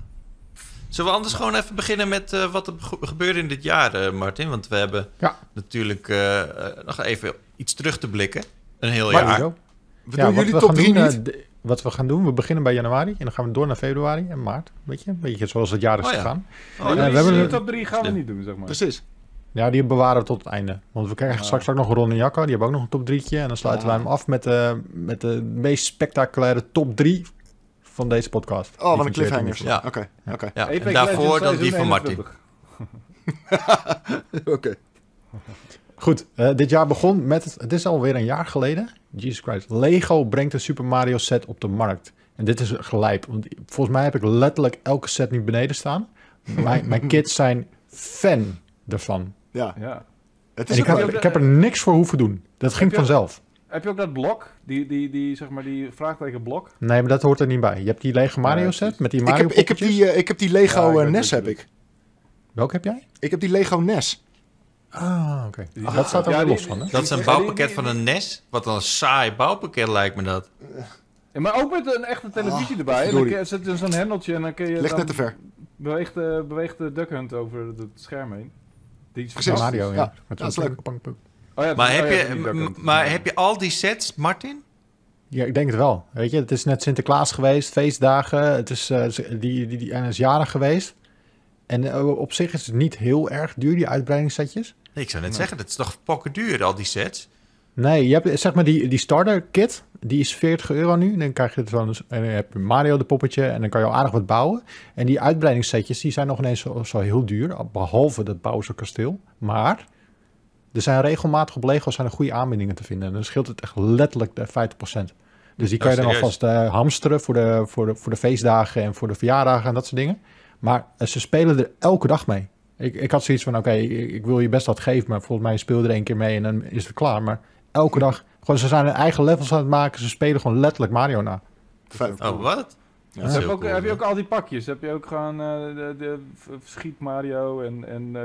S2: Zullen we anders gewoon even beginnen met eh, wat er ge- gebeurde in dit jaar, eh, Martin? Want we hebben
S3: Ja.
S2: natuurlijk eh, nog even iets terug te blikken. Een heel
S4: Maar
S2: jaar.
S3: Sowieso.
S4: We
S3: Ja,
S4: doen
S3: wat
S4: jullie
S3: we
S4: top
S3: gaan
S4: 3
S3: doen,
S4: niet?
S3: eh, de- wat we gaan doen, we beginnen bij januari en dan gaan we door naar februari en maart. Weet je, weet je zoals het jaar is
S2: Oh ja.
S3: gegaan.
S2: Oh,
S3: we
S1: we
S3: hebben
S1: de
S3: een-
S1: top 3 gaan we niet doen, zeg maar.
S4: Precies.
S3: Ja, die bewaren we tot het einde. Want we krijgen
S1: Ah.
S3: straks ook nog Ron en Jacco. Die hebben ook nog een top 3'tje. En dan sluiten
S4: Ah.
S3: wij hem af met, eh, met de meest spectaculaire top 3 van deze podcast.
S4: Oh,
S3: van Jerry
S4: cliffhangers.
S2: Ja.
S4: Oké.
S2: Ja, en daarvoor dan die van Martin.
S1: 21.
S4: Oké.
S3: Goed, eh, dit jaar begon met, het, het is alweer een jaar geleden. Jesus Christ. Lego brengt een Super Mario set op de markt. En dit is gelijp. Want volgens mij heb ik letterlijk elke set nu beneden staan. Mijn, mijn kids zijn fan ervan.
S4: Ja,
S1: Ja.
S4: het
S3: En
S4: is
S3: ik, heb,
S4: wel-
S3: ik heb er niks voor hoeven doen. Dat ging
S1: je-
S3: vanzelf.
S1: Heb je ook dat blok? Die, die, die, zeg maar, die vraagteken blok?
S3: Nee, maar dat hoort er niet bij. Je hebt die Lego Mario
S1: Ja,
S3: set met die
S4: ik,
S3: Mario
S4: heb, ik, heb die, eh, ik heb die Lego
S1: Ja, ik
S4: eh, NES heb ik.
S3: Welke heb jij?
S4: Ik heb die Lego NES.
S3: Ah, oké.
S1: Die-
S3: dat staat er
S1: Ja,
S3: los van, hè?
S2: Dat is een bouwpakket van een NES. Wat een saai bouwpakket lijkt me dat.
S1: Ja, maar ook met een echte televisie erbij. En dan zit er zo'n hendeltje en dan kun je...
S4: Ligt net te ver.
S1: Beweegt, de beweegt de Duck Hunt over het scherm heen. Die is
S4: Precies.
S1: fantastisch.
S3: Mario, ja.
S4: Ja,
S3: Met
S4: dat is
S3: zo'n
S1: Oh ja,
S2: Maar,
S1: oh
S2: heb,
S1: ja,
S2: je, maar heb je al die sets, Martin?
S3: Ja, ik denk het wel. Weet je, het is net Sinterklaas geweest, feestdagen. Het is, eh, die, die, die, en is jarig geweest. En eh, op zich is het niet heel erg duur, die uitbreidingssetjes.
S2: Nee, ik zou net zeggen, dat is toch pokken duur, al die sets?
S3: Nee, je hebt zeg maar die, die starter kit, die is 40 euro nu. Dan krijg je zo'n, en dan heb je Mario de poppetje en dan kan je al aardig wat bouwen. En die uitbreidingssetjes, die zijn nog ineens zo, zo heel duur, behalve dat Bowser kasteel. Maar er zijn regelmatig op Lego zijn er goede aanbiedingen te vinden. En dan scheelt het echt letterlijk de 50%. Dus die kan je dan alvast eh, hamsteren voor de, voor, de, voor de feestdagen en voor de verjaardagen en dat soort dingen. Maar eh, ze spelen er elke dag mee. Ik, ik had zoiets van, oké, ik, ik wil je best wat geven, maar volgens mij speel je er één keer mee en dan is het klaar. Maar elke dag, gewoon, ze zijn hun eigen levels aan het maken. Ze spelen gewoon letterlijk Mario na.
S2: Oh, wat?
S4: Ja,
S1: heb, ook,
S2: cool,
S1: heb je ook al die pakjes? Heb je ook gewoon eh, de, de v- Schiet Mario en, en eh,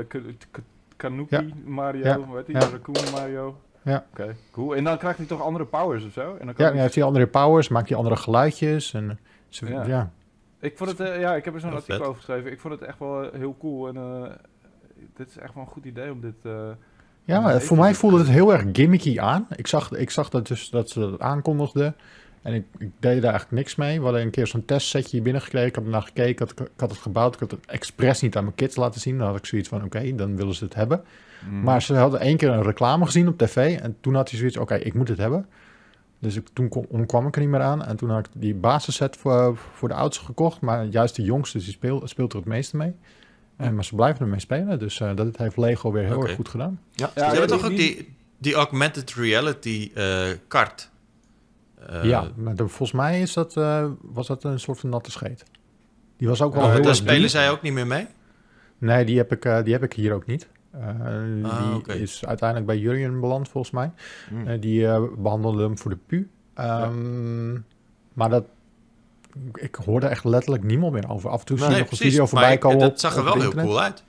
S1: Kanuki
S3: Ja.
S1: Mario,
S3: Ja.
S1: hoe heet die?
S3: Ja.
S1: Raccoon Mario.
S3: Ja.
S1: Oké, cool. En dan krijgt hij toch andere powers of zo? En dan kan
S3: Ja,
S1: hij-
S3: dan heeft hij andere powers, maakt hij andere geluidjes. En, ze,
S1: Ja.
S3: ja.
S1: Ik vond het, eh, ja, ik heb er zo'n artikel
S2: vet.
S1: over geschreven. Ik vond het echt wel eh, heel cool. En eh, dit is echt wel een goed idee om dit... eh,
S3: Ja,
S1: Nee,
S3: voor mij voelde het heel erg gimmicky aan. Ik zag, ik zag dat, dus, dat ze dat aankondigden. En ik, ik deed daar eigenlijk niks mee. We hadden een keer zo'n testsetje hier binnengekregen. Ik had ernaar gekeken. Ik had, ik had het gebouwd. Ik had het expres niet aan mijn kids laten zien. Dan had ik zoiets van, oké, dan willen ze het hebben.
S1: mm.
S3: Maar ze hadden één keer een reclame gezien op tv. En toen had hij zoiets, oké, ik moet het hebben. Dus ik, toen kon, ontkwam ik er niet meer aan. En toen had ik die basisset voor, voor de oudste gekocht. Maar juist de jongste, die speel, speelt er het meeste mee. En, maar ze blijven ermee spelen, dus eh, dat heeft Lego weer heel erg goed gedaan.
S4: Ja,
S2: Ze hebben
S1: die-
S2: toch ook die, die augmented reality eh kart. Eh,
S3: ja, maar de- volgens mij is dat, eh, was dat een soort van natte scheet. Die was ook wel
S2: oh,
S3: heel
S2: daar spelen
S3: duur.
S2: zij ook niet meer mee?
S3: Nee, die heb ik, eh, die heb ik hier ook niet. Eh,
S2: Ah,
S3: die is uiteindelijk bij Jurjen beland, volgens mij.
S4: Hmm.
S3: Eh, die eh, behandelde hem voor de pu. Ehm, Maar dat... Ik hoorde echt letterlijk niemand meer over. Af en toe zie je
S2: Nee,
S3: nog een
S2: precies.
S3: video voorbij
S2: Maar
S3: komen
S2: dat
S3: op-
S2: zag er wel heel
S3: internet.
S2: cool uit.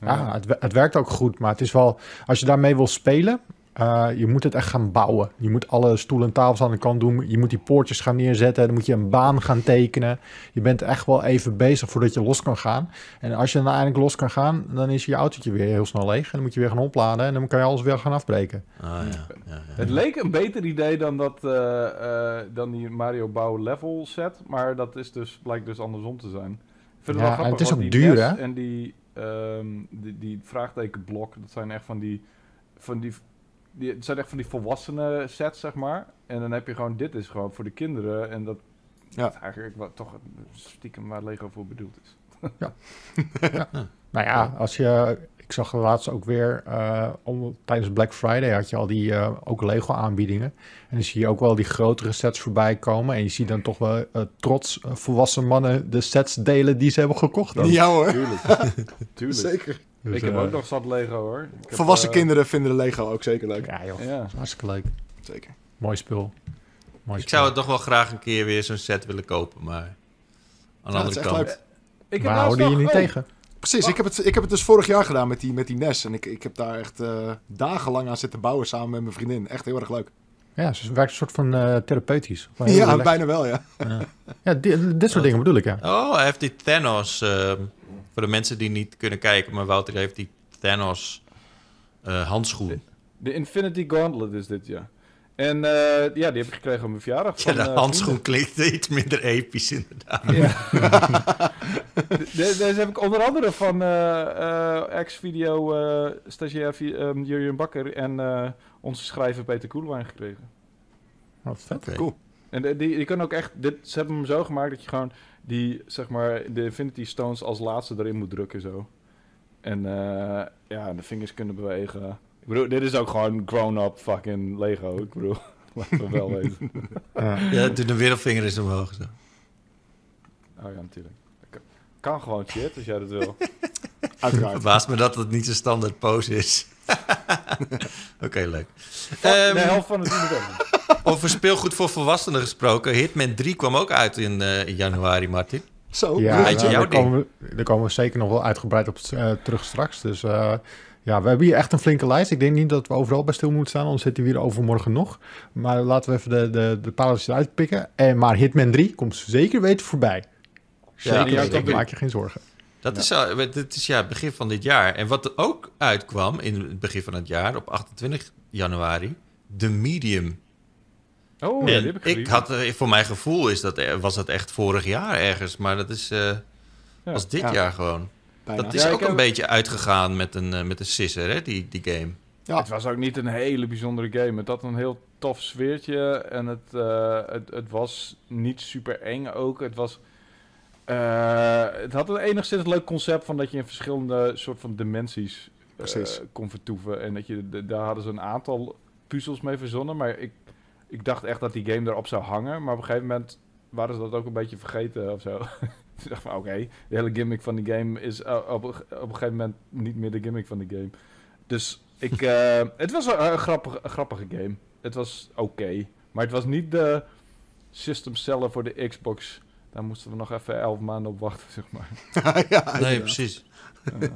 S3: Ja, het, het werkt ook goed, maar het is wel... Als je daarmee wil spelen, eh, je moet het echt gaan bouwen. Je moet alle stoelen en tafels aan de kant doen. Je moet die poortjes gaan neerzetten. Dan moet je een baan gaan tekenen. Je bent echt wel even bezig voordat je los kan gaan. En als je dan eindelijk los kan gaan, dan is je autootje weer heel snel leeg. En dan moet je weer gaan opladen en dan kan je alles weer gaan afbreken.
S2: Ah, ja, ja, ja.
S1: Het leek een beter idee dan, dat, eh, eh, dan die Mario Bouw level set, maar dat is dus, blijkt dus andersom te zijn. Ik vind
S3: Ja,
S1: wel
S3: en
S1: grappig,
S3: het is ook
S1: die
S3: duur, hè?
S1: En die, ehm, die, die vraagtekenblok, dat zijn echt van die, van die, die, het zijn echt van die volwassenen sets, zeg maar. En dan heb je gewoon, dit is gewoon voor de kinderen en dat
S4: Ja.
S1: is eigenlijk wat, toch stiekem waar Lego voor bedoeld is.
S3: Nou ja, als je... Ik zag laatst ook weer, eh, om, tijdens Black Friday had je al die eh, ook Lego aanbiedingen. En dan zie je ook wel die grotere sets voorbij komen. En je ziet dan toch wel eh, trots volwassen mannen de sets delen die ze hebben gekocht. dan.
S4: Ja hoor,
S1: Tuurlijk. Tuurlijk.
S4: zeker.
S3: Dus,
S1: ik heb
S3: eh,
S1: ook nog zat Lego hoor. Ik heb,
S4: Volwassen
S1: eh,
S4: kinderen vinden de Lego ook zeker leuk.
S3: Ja joh,
S1: Ja.
S3: hartstikke leuk.
S4: Zeker.
S3: Mooi spul. Mooi
S2: Ik
S3: spul.
S2: zou het toch wel graag een keer weer zo'n set willen kopen, maar aan de
S4: Ja,
S2: andere
S4: is echt
S2: kant.
S4: leuk.
S1: Ik heb
S3: houden je niet
S1: oh,
S3: tegen?
S4: Precies, ik heb, het, ik heb het dus vorig jaar gedaan met die, met die NES. En ik, ik heb daar echt eh, dagenlang aan zitten bouwen samen met mijn vriendin. Echt heel erg leuk.
S3: Ja, ze werkt een soort van eh, therapeutisch.
S4: Ja,
S3: relaxed.
S4: bijna wel, ja.
S3: Ja, di- dit soort dingen bedoel ik, ja.
S2: Oh, hij heeft die Thanos. ehm, voor de mensen die niet kunnen kijken, maar Wouter heeft die Thanos eh, handschoen.
S1: De Infinity Gauntlet is dit, ja. En eh, ja, die heb ik gekregen op mijn verjaardag.
S2: Ja,
S1: van,
S2: de
S1: eh,
S2: handschoen klinkt iets minder episch inderdaad.
S1: Ja. De- Deze heb ik onder andere van eh, eh, ex-video eh stagiair ehm, Jurjen Bakker en eh, onze schrijver Peter Koelewijn gekregen.
S3: Wat vet.
S4: Cool.
S1: En de- die, die kan ook echt, dit, ze hebben hem zo gemaakt dat je gewoon die, zeg maar, de Infinity Stones als laatste erin moet drukken zo. En eh, ja, de vingers kunnen bewegen. Ik bedoel, dit is ook gewoon grown-up fucking Lego. Ik bedoel, laten we wel weten.
S3: Ja.
S2: De middelvinger eens omhoog. Zo.
S1: Oh ja, natuurlijk. Kan, kan gewoon shit, als jij dat wil.
S4: Uiteraard.
S2: Verbaast me dat het niet zijn standaard pose is. Oké, leuk. Ehm,
S1: de helft van het universum.
S2: Over speelgoed voor volwassenen gesproken. Hitman 3 kwam ook uit in, eh, in januari, Martin.
S4: Zo,
S3: Ja, nou, daar, komen we, daar komen we zeker nog wel uitgebreid op eh, terug straks. Dus eh, ja, we hebben hier echt een flinke lijst. Ik denk niet dat we overal bij stil moeten staan, anders zitten we hier overmorgen nog. Maar laten we even de, de, de pareltjes eruit pikken. En, maar Hitman 3 komt zeker weten voorbij. Zeker
S2: ja,
S3: maak je geen zorgen.
S2: Dat is, al, het is ja, begin van dit jaar. En wat er ook uitkwam in het begin van het jaar, op 28 januari, The Medium.
S1: Oh, ja,
S2: en
S1: die heb ik
S2: ik had, eh, voor mijn gevoel is dat, eh, was dat echt vorig jaar ergens, maar dat is, eh,
S1: Ja.
S2: was dit
S4: Ja.
S2: jaar gewoon.
S4: bijna.
S2: Dat is ook
S1: heb-
S2: een beetje uitgegaan met een, eh, met een sisser, hè, die, die game.
S4: Ja.
S1: Het was ook niet een hele bijzondere game. Het had een heel tof sfeertje en het, eh, het, het was niet super eng ook. Het was... eh, het had een enigszins leuk concept van dat je in verschillende soort van dimensies eh, kon vertoeven. En dat je, de- daar hadden ze een aantal puzzels mee verzonnen. Maar ik, ik dacht echt dat die game erop zou hangen. Maar op een gegeven moment waren ze dat ook een beetje vergeten of zo. ik dacht van oké, de hele gimmick van die game is eh, op, een- op een gegeven moment niet meer de gimmick van de game. Dus ik, het was een, een grappige, een grappige game. Het was oké. maar het was niet de system seller voor de Xbox. Daar moesten we nog even elf maanden op wachten, zeg maar.
S4: ja,
S2: Nee, precies.
S1: Ja.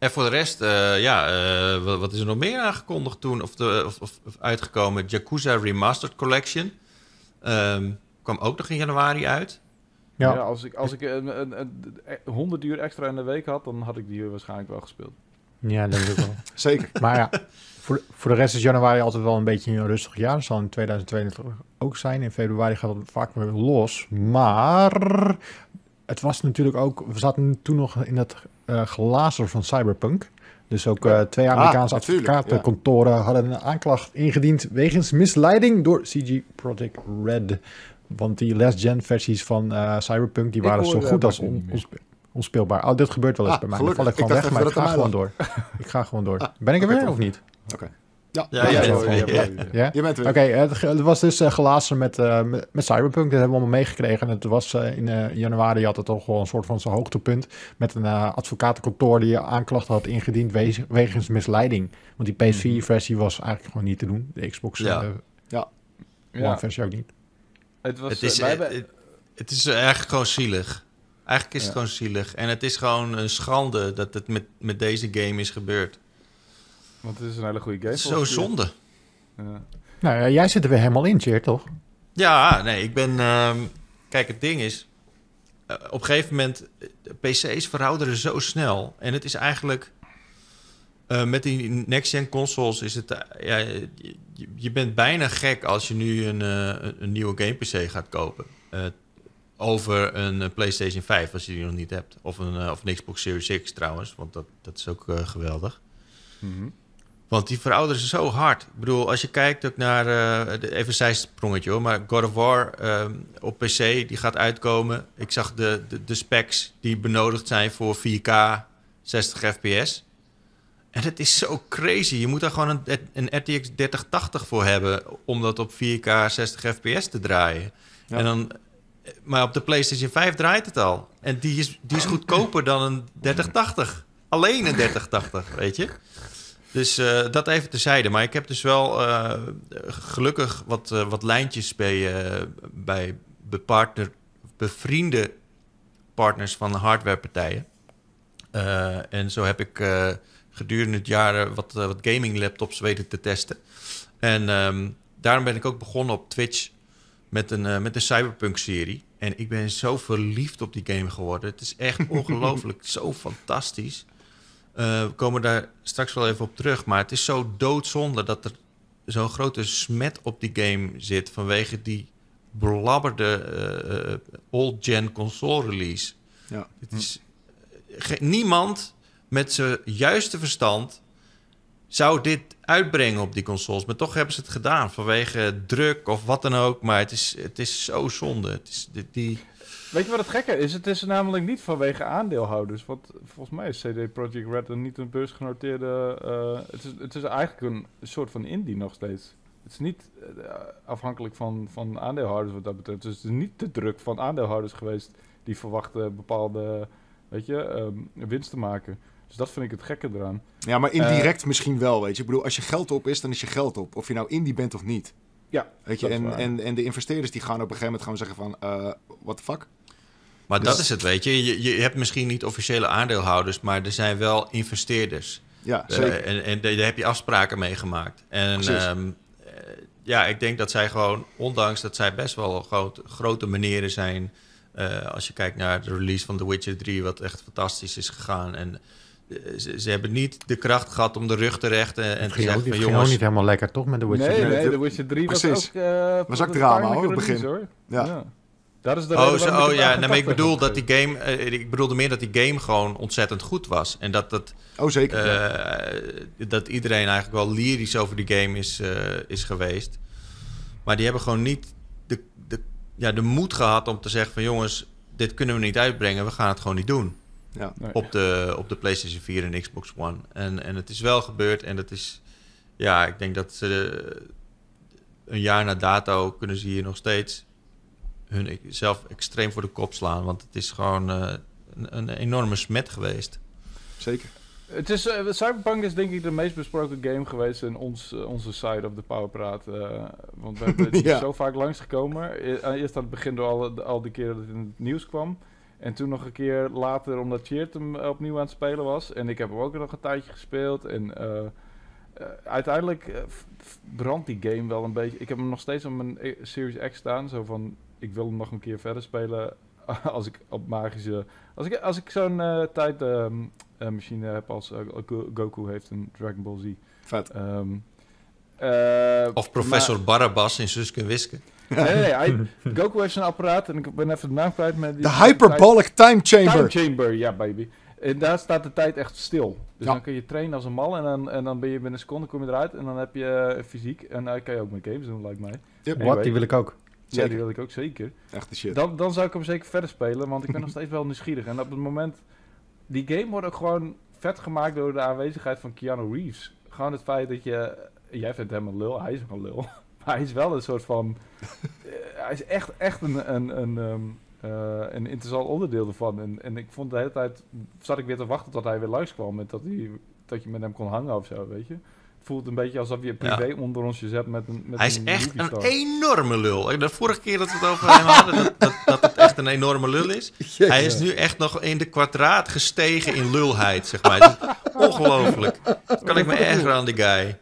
S2: En voor de rest, eh, ja, eh, wat, wat is er nog meer aangekondigd toen? Of, de, of, of, of uitgekomen? Yakuza Remastered Collection. Ehm, kwam ook nog in januari uit.
S1: Ja.
S3: Ja,
S1: als ik, als ik een, een, een, een 100 uur extra in de week had, dan had ik die waarschijnlijk wel gespeeld.
S3: ja denk ik wel.
S4: Zeker.
S3: Maar ja, voor, voor de rest is januari altijd wel een beetje een rustig jaar. Dat zal in 2022 ook zijn. In februari gaat het vaak weer los. Maar het was natuurlijk ook... We zaten toen nog in het eh glazer van Cyberpunk. Dus ook eh, twee Amerikaanse
S4: Ah, natuurlijk,
S3: advocatenkantoren hadden een aanklacht ingediend... wegens misleiding door CG Project Red. Want die last-gen versies van eh, Cyberpunk, die waren
S1: hoor,
S3: zo goed als on- onspe- onspeelbaar. Oh, dit gebeurt wel eens
S4: Ah,
S3: bij mij. Dan val ik gewoon
S4: Ik
S3: weg, maar ik ga gewoon door. ik ga gewoon door.
S4: Ah,
S3: ben ik er weer of niet?
S4: Oké. Ja,
S2: Ja,
S4: ja,
S2: ja,
S4: ja,
S2: ja,
S1: ja,
S2: ja.
S1: ja.
S3: Ja?
S4: je bent er
S3: Oké,
S4: weer.
S3: het, het was dus uh, gelazen met, uh, met, met, Cyberpunk. Dat hebben we allemaal meegekregen. En het was uh, in uh, januari had het toch wel een soort van zijn hoogtepunt. Met een advocatenkantoor die aanklachten had ingediend we wegens misleiding. Want die PS4-versie was eigenlijk gewoon niet te doen. De Xbox
S2: Ja.
S4: Ja.
S3: One-versie ook niet.
S1: Het, was,
S2: Het is, het, het is eigenlijk gewoon zielig. Eigenlijk is het gewoon zielig. En het is gewoon een schande dat het met, met deze game is gebeurd.
S1: Want het is een hele goede game.
S2: Zo zonde.
S1: Ja.
S3: Nou ja, jij zit er weer helemaal in, Cheer, toch?
S2: Ja, nee, ik ben... ehm, kijk, het ding is... eh, op een gegeven moment... eh, PC's verouderen zo snel. En het is eigenlijk... eh, met die next-gen consoles is het... ja, je, je bent bijna gek als je nu een, eh, een- nieuwe game-PC gaat kopen. Eh, over een PlayStation 5, als je die nog niet hebt. Of een, of een Xbox Series X trouwens, want dat, dat is ook eh, geweldig.
S1: Mhm.
S2: Want die verouderen zo hard. Ik bedoel, als je kijkt ook naar... de- even een zijsprongetje hoor. Maar God of War ehm, op PC, die gaat uitkomen. Ik zag de, de, de specs die benodigd zijn voor 4K 60 fps. En het is zo crazy. Je moet daar gewoon een, een RTX 3080 voor hebben... om dat op 4K 60 fps te draaien.
S4: Ja.
S2: En dan, maar op de PlayStation 5 draait het al. En die is, die is goedkoper dan een 3080. Alleen een 3080, weet je? Dus eh, dat even terzijde. Maar ik heb dus wel eh, gelukkig wat, eh, wat lijntjes bij, bij bepartner, bevriende partners van hardwarepartijen. En zo heb ik gedurende het jaar wat, wat gaming laptops weten te testen. En ehm, daarom ben ik ook begonnen op Twitch met een, met een Cyberpunk-serie. En ik ben zo verliefd op die game geworden. Het is echt ongelooflijk, zo fantastisch. Eh, we komen daar straks wel even op terug. Maar het is zo doodzonde dat er zo'n grote smet op die game zit... vanwege die belabberde eh, eh, old-gen console release.
S4: Ja.
S2: Het is, niemand met zijn juiste verstand zou dit uitbrengen op die consoles. Maar toch hebben ze het gedaan vanwege druk of wat dan ook. Maar het is, het is zo zonde. Het is, die, die,
S1: Weet je wat het gekke is? Het is namelijk niet vanwege aandeelhouders. Want volgens mij is CD Projekt Red een niet een beursgenoteerde... eh, het, is, het is eigenlijk een soort van indie nog steeds. Het is niet eh, afhankelijk van, van aandeelhouders wat dat betreft. Dus het is niet de druk van aandeelhouders geweest... die verwachten bepaalde weet je, ehm, winst te maken. Dus dat vind ik het gekke eraan.
S4: Ja, maar indirect misschien wel, weet je. Ik bedoel, als je geld op is, dan is je geld op. Of je nou indie bent of niet.
S1: Ja,
S4: Weet je, en, en, en de investeerders die gaan op een gegeven moment gewoon zeggen van... eh what the fuck?
S2: Maar
S4: Dus-
S2: dat is het, weet je. je. Je hebt misschien niet officiële aandeelhouders... maar er zijn wel investeerders.
S4: Ja,
S2: Eh,
S4: zeker.
S2: en, en daar heb je afspraken mee gemaakt. En
S4: Precies.
S2: ehm, eh, ja, ik denk dat zij gewoon, ondanks dat zij best wel groot, grote meneren zijn. eh, als je kijkt naar de release van The Witcher 3, wat echt fantastisch is gegaan. En eh, ze, ze hebben niet de kracht gehad om de rug te rechten en
S3: Het
S2: te zeggen van
S3: ging ook
S2: jongens.
S3: niet helemaal lekker, toch, met de Witcher?
S1: nee,
S4: Nee,
S1: nee,
S4: de-
S1: The Witcher 3 was
S4: precies.
S1: ook... eh,
S4: Was ook drama, hoor, op het
S1: release,
S4: begin.
S1: hoor.
S4: Ja.
S1: Dat is de
S2: Oh,
S1: reden
S2: zo, oh
S1: ik
S2: ja,
S1: het
S2: nee, maar ik
S1: 88
S2: bedoel dat die game, eh, ik bedoelde meer dat die game gewoon ontzettend goed was. En dat dat
S4: Oh, zeker. ja.
S2: Eh, dat iedereen eigenlijk wel lyrisch over die game is, eh, is geweest. Maar die hebben gewoon niet de, de, ja, de moed gehad om te zeggen van jongens, dit kunnen we niet uitbrengen, we gaan het gewoon niet doen.
S4: ja.
S1: Nee.
S2: Op de, op de PlayStation 4 en Xbox One. En, en het is wel gebeurd en het is, ja, ik denk dat ze een jaar na dato kunnen ze hier nog steeds hun zelf extreem voor de kop slaan. Want het is gewoon eh, een, een enorme smet geweest.
S4: Zeker.
S1: Het is, eh, Cyberpunk is denk ik de meest besproken game geweest in ons, eh, onze side of de Powerpraat. want we hebben het
S4: Ja.
S1: zo vaak langsgekomen. E- Eerst aan het begin door al, al die keren dat het in het nieuws kwam. En toen nog een keer later omdat Cheert hem opnieuw aan het spelen was. En ik heb hem ook nog een tijdje gespeeld. En uiteindelijk brandt die game wel een beetje. Ik heb hem nog steeds op mijn Series X staan. Zo van, ik wil hem nog een keer verder spelen. als ik op magische... Als ik, als ik zo'n eh tijd ehm, eh, machine heb als eh, Go- Goku heeft in Dragon Ball Z.
S4: Vet.
S1: Ehm, eh,
S2: Of professor Barabbas in Suske en Wiske.
S1: maar- nee, nee, nee, hij- Goku heeft zijn apparaat en ik ben even de naam kwijt. Met die-
S4: De Hyperbolic Time
S1: Time
S4: Chamber.
S1: Chamber, ja baby. En daar staat de tijd echt stil. Dus
S4: Ja.
S1: dan kun je trainen als een mal en dan, en dan ben je binnen een seconde kom je eruit en dan heb je fysiek. En dan kan je ook met games doen, lijkt mij.
S4: Yep.
S3: Wat, die wil ik ook.
S1: Ja, die wil ik ook zeker.
S4: Echt de shit.
S1: Dan, dan zou ik hem zeker verder spelen, want ik ben nog steeds wel nieuwsgierig. En op het moment... Die game wordt ook gewoon vet gemaakt door de aanwezigheid van Keanu Reeves. Gewoon het feit dat je... Jij vindt hem een lul, hij is een lul. Maar hij is wel een soort van... eh, hij is echt, echt een, een, een, ehm, eh, een interessant onderdeel ervan. En, en ik vond de hele tijd... Zat ik weer te wachten tot hij weer langskwam. Met dat, hij, dat je met hem kon hangen of zo, weet je. Het voelt een beetje alsof je privé onder ons je zet met een met
S2: Hij is
S1: een
S2: echt een enorme lul. De vorige keer dat we het over hem hadden, dat, dat, dat het echt een enorme lul is. Hij is nu echt nog in de kwadraat gestegen in lulheid, zeg maar. Ongelooflijk. Kan ik me ergeren aan die guy.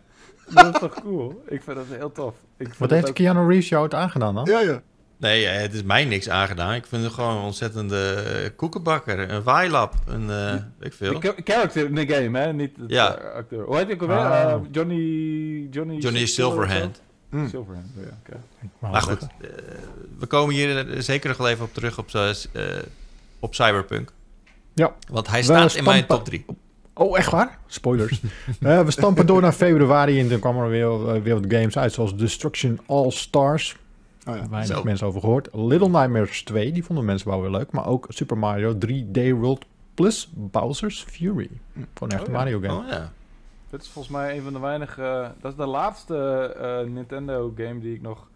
S1: Dat is toch cool? Ik vind dat heel tof. Ik vind
S3: Wat heeft
S1: ook-
S3: Keanu Reeves jou het aangedaan dan?
S4: Ja, ja.
S2: Nee, eh, het is mij niks aangedaan. Ik vind hem gewoon een ontzettende eh, koekenbakker. Een waailap. Een, eh ik veel.
S1: De cha- character in de game, hè? Niet de
S2: Ja.
S1: acteur. Hoe heet hij ook alweer?
S3: Ah.
S1: Eh, Johnny... Johnny...
S2: Johnny? Silverhand.
S4: Mm.
S1: Silverhand, oh ja, oké.
S3: Maar
S2: Maar goed, we komen hier zeker nog wel even op terug op, eh, op Cyberpunk.
S3: Ja.
S2: Want hij staat in mijn top 3.
S3: Oh, echt waar? Spoilers. We stampen door naar februari en toen kwamen er weer, weer wat games uit, zoals Destruction All Stars.
S4: Oh ja.
S3: Weinig
S2: Zo.
S3: mensen over gehoord. Little Nightmares 2, die vonden mensen wel weer leuk. Maar ook Super Mario 3D World plus Bowser's Fury. Voor een echte
S1: Oh ja.
S3: Mario game.
S2: Oh ja.
S1: Dit is volgens mij een van de weinige... eh, dat is de laatste eh, Nintendo game die ik nog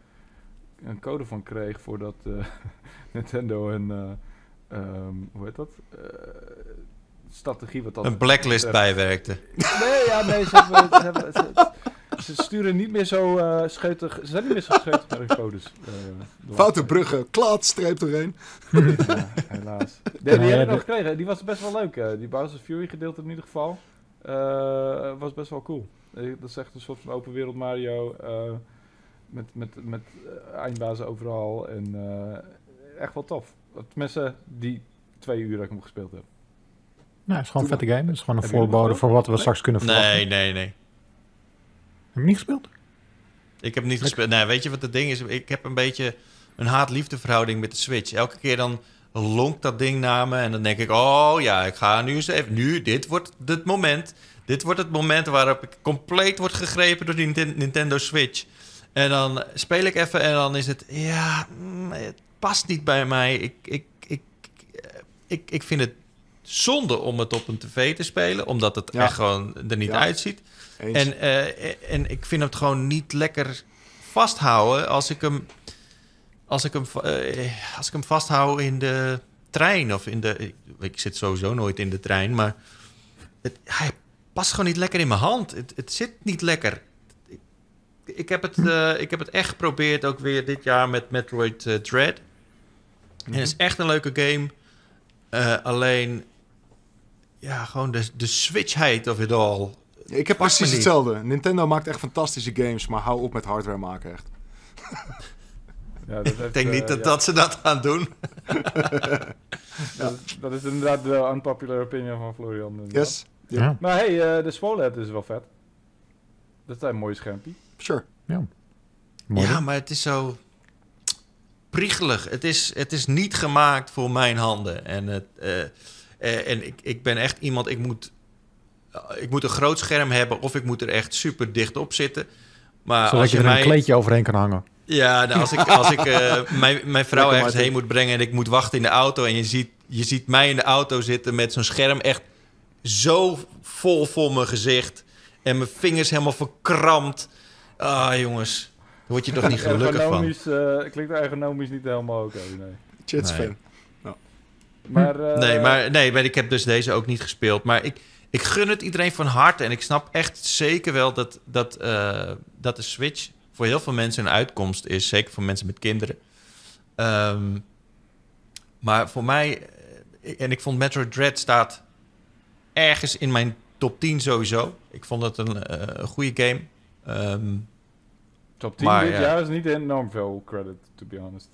S1: een code van kreeg voordat eh, Nintendo een... eh, ehm, hoe heet dat? Eh, strategie wat dat...
S2: Een blacklist bijwerkte.
S1: Nee, ja, nee, ze, hebben, ze, hebben- ze- ze sturen niet meer zo eh scheutig... Ze zijn niet meer zo scheutig met hun codes. eh, de
S4: Foute bruggen, klaat, streep doorheen.
S1: Ja, helaas. Nee, die
S3: Ja,
S1: heb ik
S3: de-
S1: nog gekregen. Die was best wel leuk. eh. die Bowser's Fury gedeelte in ieder geval. eh, was best wel cool. Eh, dat is echt een soort van open wereld Mario. eh, met met, met eh, eindbazen overal. En eh, echt wel tof. Tenminste, die twee uur dat ik hem gespeeld heb.
S3: Nou, het is gewoon een vette game. Het is gewoon een voorbode voor wat we
S1: Nee?
S3: straks kunnen verwachten.
S2: Nee, nee, nee.
S3: Heb je niet gespeeld?
S2: Ik heb niet gespeeld. Nee, weet je wat het ding is? Ik heb een beetje een haat-liefde verhouding met de Switch. Elke keer dan lonkt dat ding naar me en dan denk ik... Oh ja, ik ga nu eens even... Nu, dit wordt het moment. Dit wordt het moment waarop ik compleet word gegrepen door die Ninten- Nintendo Switch. En dan speel ik even en dan is het... Ja, mm, het past niet bij mij. Ik, ik, ik, ik, ik vind het zonde om het op een tv te spelen. Omdat het
S4: Ja.
S2: echt gewoon er niet
S4: Ja.
S2: uitziet.
S4: Eens.
S2: En, eh, en ik vind het gewoon niet lekker vasthouden als ik hem, als ik hem, eh, als ik hem vasthoud in de trein of in de. Ik, zit sowieso nooit in de trein, maar het, hij past gewoon niet lekker in mijn hand. Het, het zit niet lekker. Ik, ik, heb het, eh, ik heb het echt geprobeerd ook weer dit jaar met Metroid Dread. En het is echt een leuke game. Alleen, ja, gewoon de, de switchheid of it all.
S4: Ik heb precies hetzelfde. Nintendo maakt echt fantastische games, maar hou op met hardware maken echt.
S1: Ja, dat heeft,
S2: Ik denk
S1: eh,
S2: niet dat,
S1: ja,
S2: dat ze dat gaan doen.
S1: dat, dat is inderdaad de unpopular opinion van Florian. inderdaad.
S4: Yes?
S3: Ja.
S1: Maar hey, eh, de Swoled is wel vet. Dat is een mooi schermpje.
S4: Sure.
S3: Mooi.
S2: Ja, maar het is zo priegelig. Het is, het is niet gemaakt voor mijn handen. En, het, eh, eh, en ik, ik ben echt iemand, ik moet, eh, ik moet een groot scherm hebben of ik moet er echt super dicht op zitten. Maar
S3: Zodat
S2: als
S3: je
S2: je
S3: er een kleedje overheen kan hangen.
S2: Ja, nou, als ik, als ik eh, mijn, mijn vrouw
S4: Lekker,
S2: ergens heen moet brengen en ik moet wachten in de auto... en je ziet, je ziet mij in de auto zitten met zo'n scherm echt zo vol voor mijn gezicht... en mijn vingers helemaal verkrampt. Ah, jongens, daar word je toch niet gelukkig van.
S1: Ergonomisch, eh, klinkt ergonomisch niet helemaal oké, nee.
S4: Chits
S2: Nee.
S4: fan.
S1: Maar, eh,
S2: Nee, maar, nee, maar ik heb dus deze ook niet gespeeld. Maar ik, ik gun het iedereen van harte. En ik snap echt zeker wel dat, dat, eh, dat de Switch voor heel veel mensen een uitkomst is. Zeker voor mensen met kinderen. Ehm, maar voor mij... eh, En ik vond Metroid Dread staat ergens in mijn top 10 sowieso. Ik vond het een eh, goede game. Ehm,
S1: Top 10
S2: maar,
S1: dit
S2: ja.
S1: jaar is niet enorm veel credit, to be honest.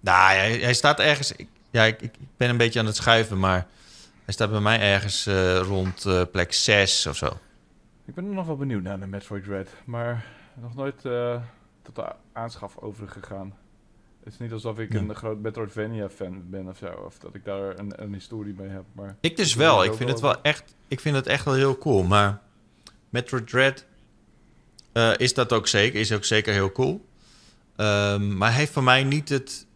S2: nou, hij, hij staat ergens... Ik, ja, ik, ik ben een beetje aan het schuiven, maar... Hij staat bij mij ergens eh, rond eh, plek 6 of zo.
S1: Ik ben nog wel benieuwd naar de Metroid Dread, maar nog nooit eh, tot de aanschaf overgegaan. Het is niet alsof ik
S2: Ja.
S1: een groot Metroidvania-fan ben of zo, of dat ik daar een, een historie mee heb. Maar
S2: Ik dus
S1: Ik
S2: wel. Ik vind het
S1: wel
S2: echt. Ik vind het echt wel heel cool. Maar Metroid Dread is dat ook zeker. Is ook zeker heel cool. Ehm, maar hij heeft voor mij niet het,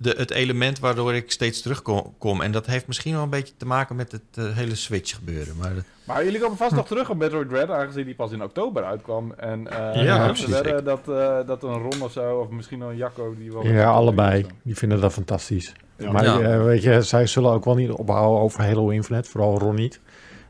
S2: de, het element waardoor ik steeds terugkom. kom. En dat heeft misschien wel een beetje te maken met het eh, hele Switch gebeuren. Maar dat-
S1: Maar jullie komen vast nog terug op Metroid Dread, aangezien die pas in oktober uitkwam. En eh
S2: Ja,
S1: wedden dat, eh, dat een Ron of zo, of misschien wel een Jacco, die wel...
S3: Ja, allebei. Die vinden dat fantastisch.
S4: Ja.
S3: Maar
S2: Ja.
S3: eh, weet je, zij zullen ook wel niet ophouden over Halo Infinite. Vooral Ron niet.